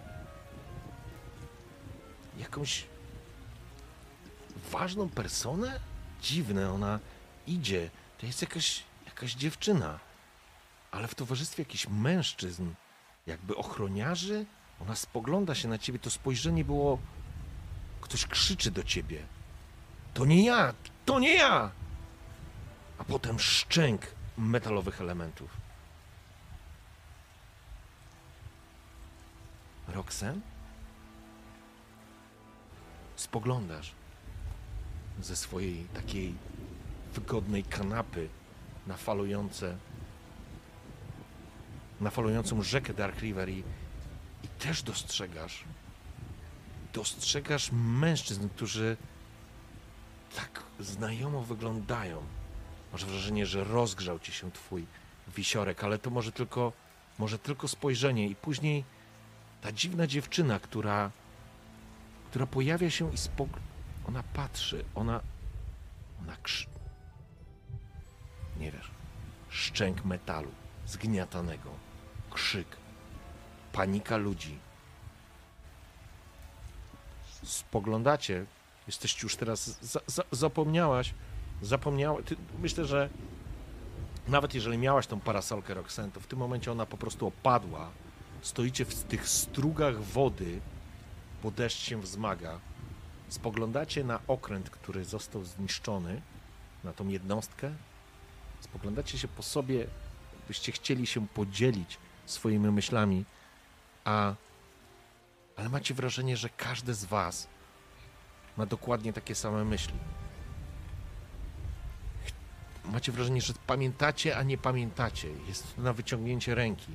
jakąś ważną personę? Dziwne, ona idzie, to jest jakaś, jakaś dziewczyna, ale w towarzystwie jakichś mężczyzn, jakby ochroniarzy. Ona spogląda się na ciebie, to spojrzenie było. Ktoś krzyczy do ciebie. To nie ja! To nie ja! A potem szczęk metalowych elementów. Roxen? Spoglądasz ze swojej takiej wygodnej kanapy na falujące na falującą rzekę Dark River i, i też dostrzegasz dostrzegasz mężczyzn, którzy tak znajomo wyglądają. Masz wrażenie, że rozgrzał ci się twój wisiorek, ale to może tylko, może tylko spojrzenie i później ta dziwna dziewczyna, która, która pojawia się i spog... Ona patrzy, ona, ona krz... Nie wiesz, szczęk metalu zgniatanego, krzyk, panika ludzi. Spoglądacie, jesteście już teraz, za, za, zapomniałaś, zapomniała, ty, myślę, że nawet jeżeli miałaś tą parasolkę Roxanne, to w tym momencie ona po prostu opadła. Stoicie w tych strugach wody, bo deszcz się wzmaga. Spoglądacie na okręt, który został zniszczony, na tą jednostkę. Spoglądacie się po sobie, byście chcieli się podzielić swoimi myślami, a ale macie wrażenie, że każdy z was ma dokładnie takie same myśli. Macie wrażenie, że pamiętacie, a nie pamiętacie. Jest to na wyciągnięcie ręki.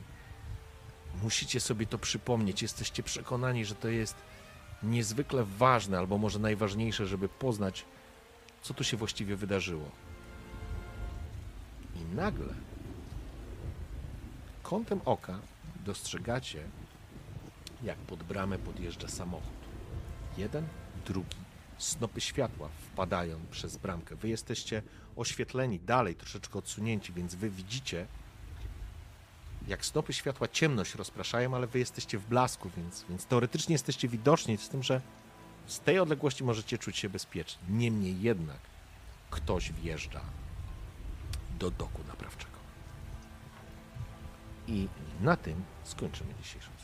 Musicie sobie to przypomnieć. Jesteście przekonani, że to jest niezwykle ważne, albo może najważniejsze, żeby poznać, co tu się właściwie wydarzyło. I nagle, kątem oka, dostrzegacie, jak pod bramę podjeżdża samochód. Jeden, drugi. Snopy światła wpadają przez bramkę. Wy jesteście oświetleni dalej, troszeczkę odsunięci, więc wy widzicie, jak snopy światła ciemność rozpraszają, ale wy jesteście w blasku, więc, więc teoretycznie jesteście widoczni, z tym, że z tej odległości możecie czuć się bezpiecznie. Niemniej jednak ktoś wjeżdża do doku naprawczego. I na tym skończymy dzisiejszą.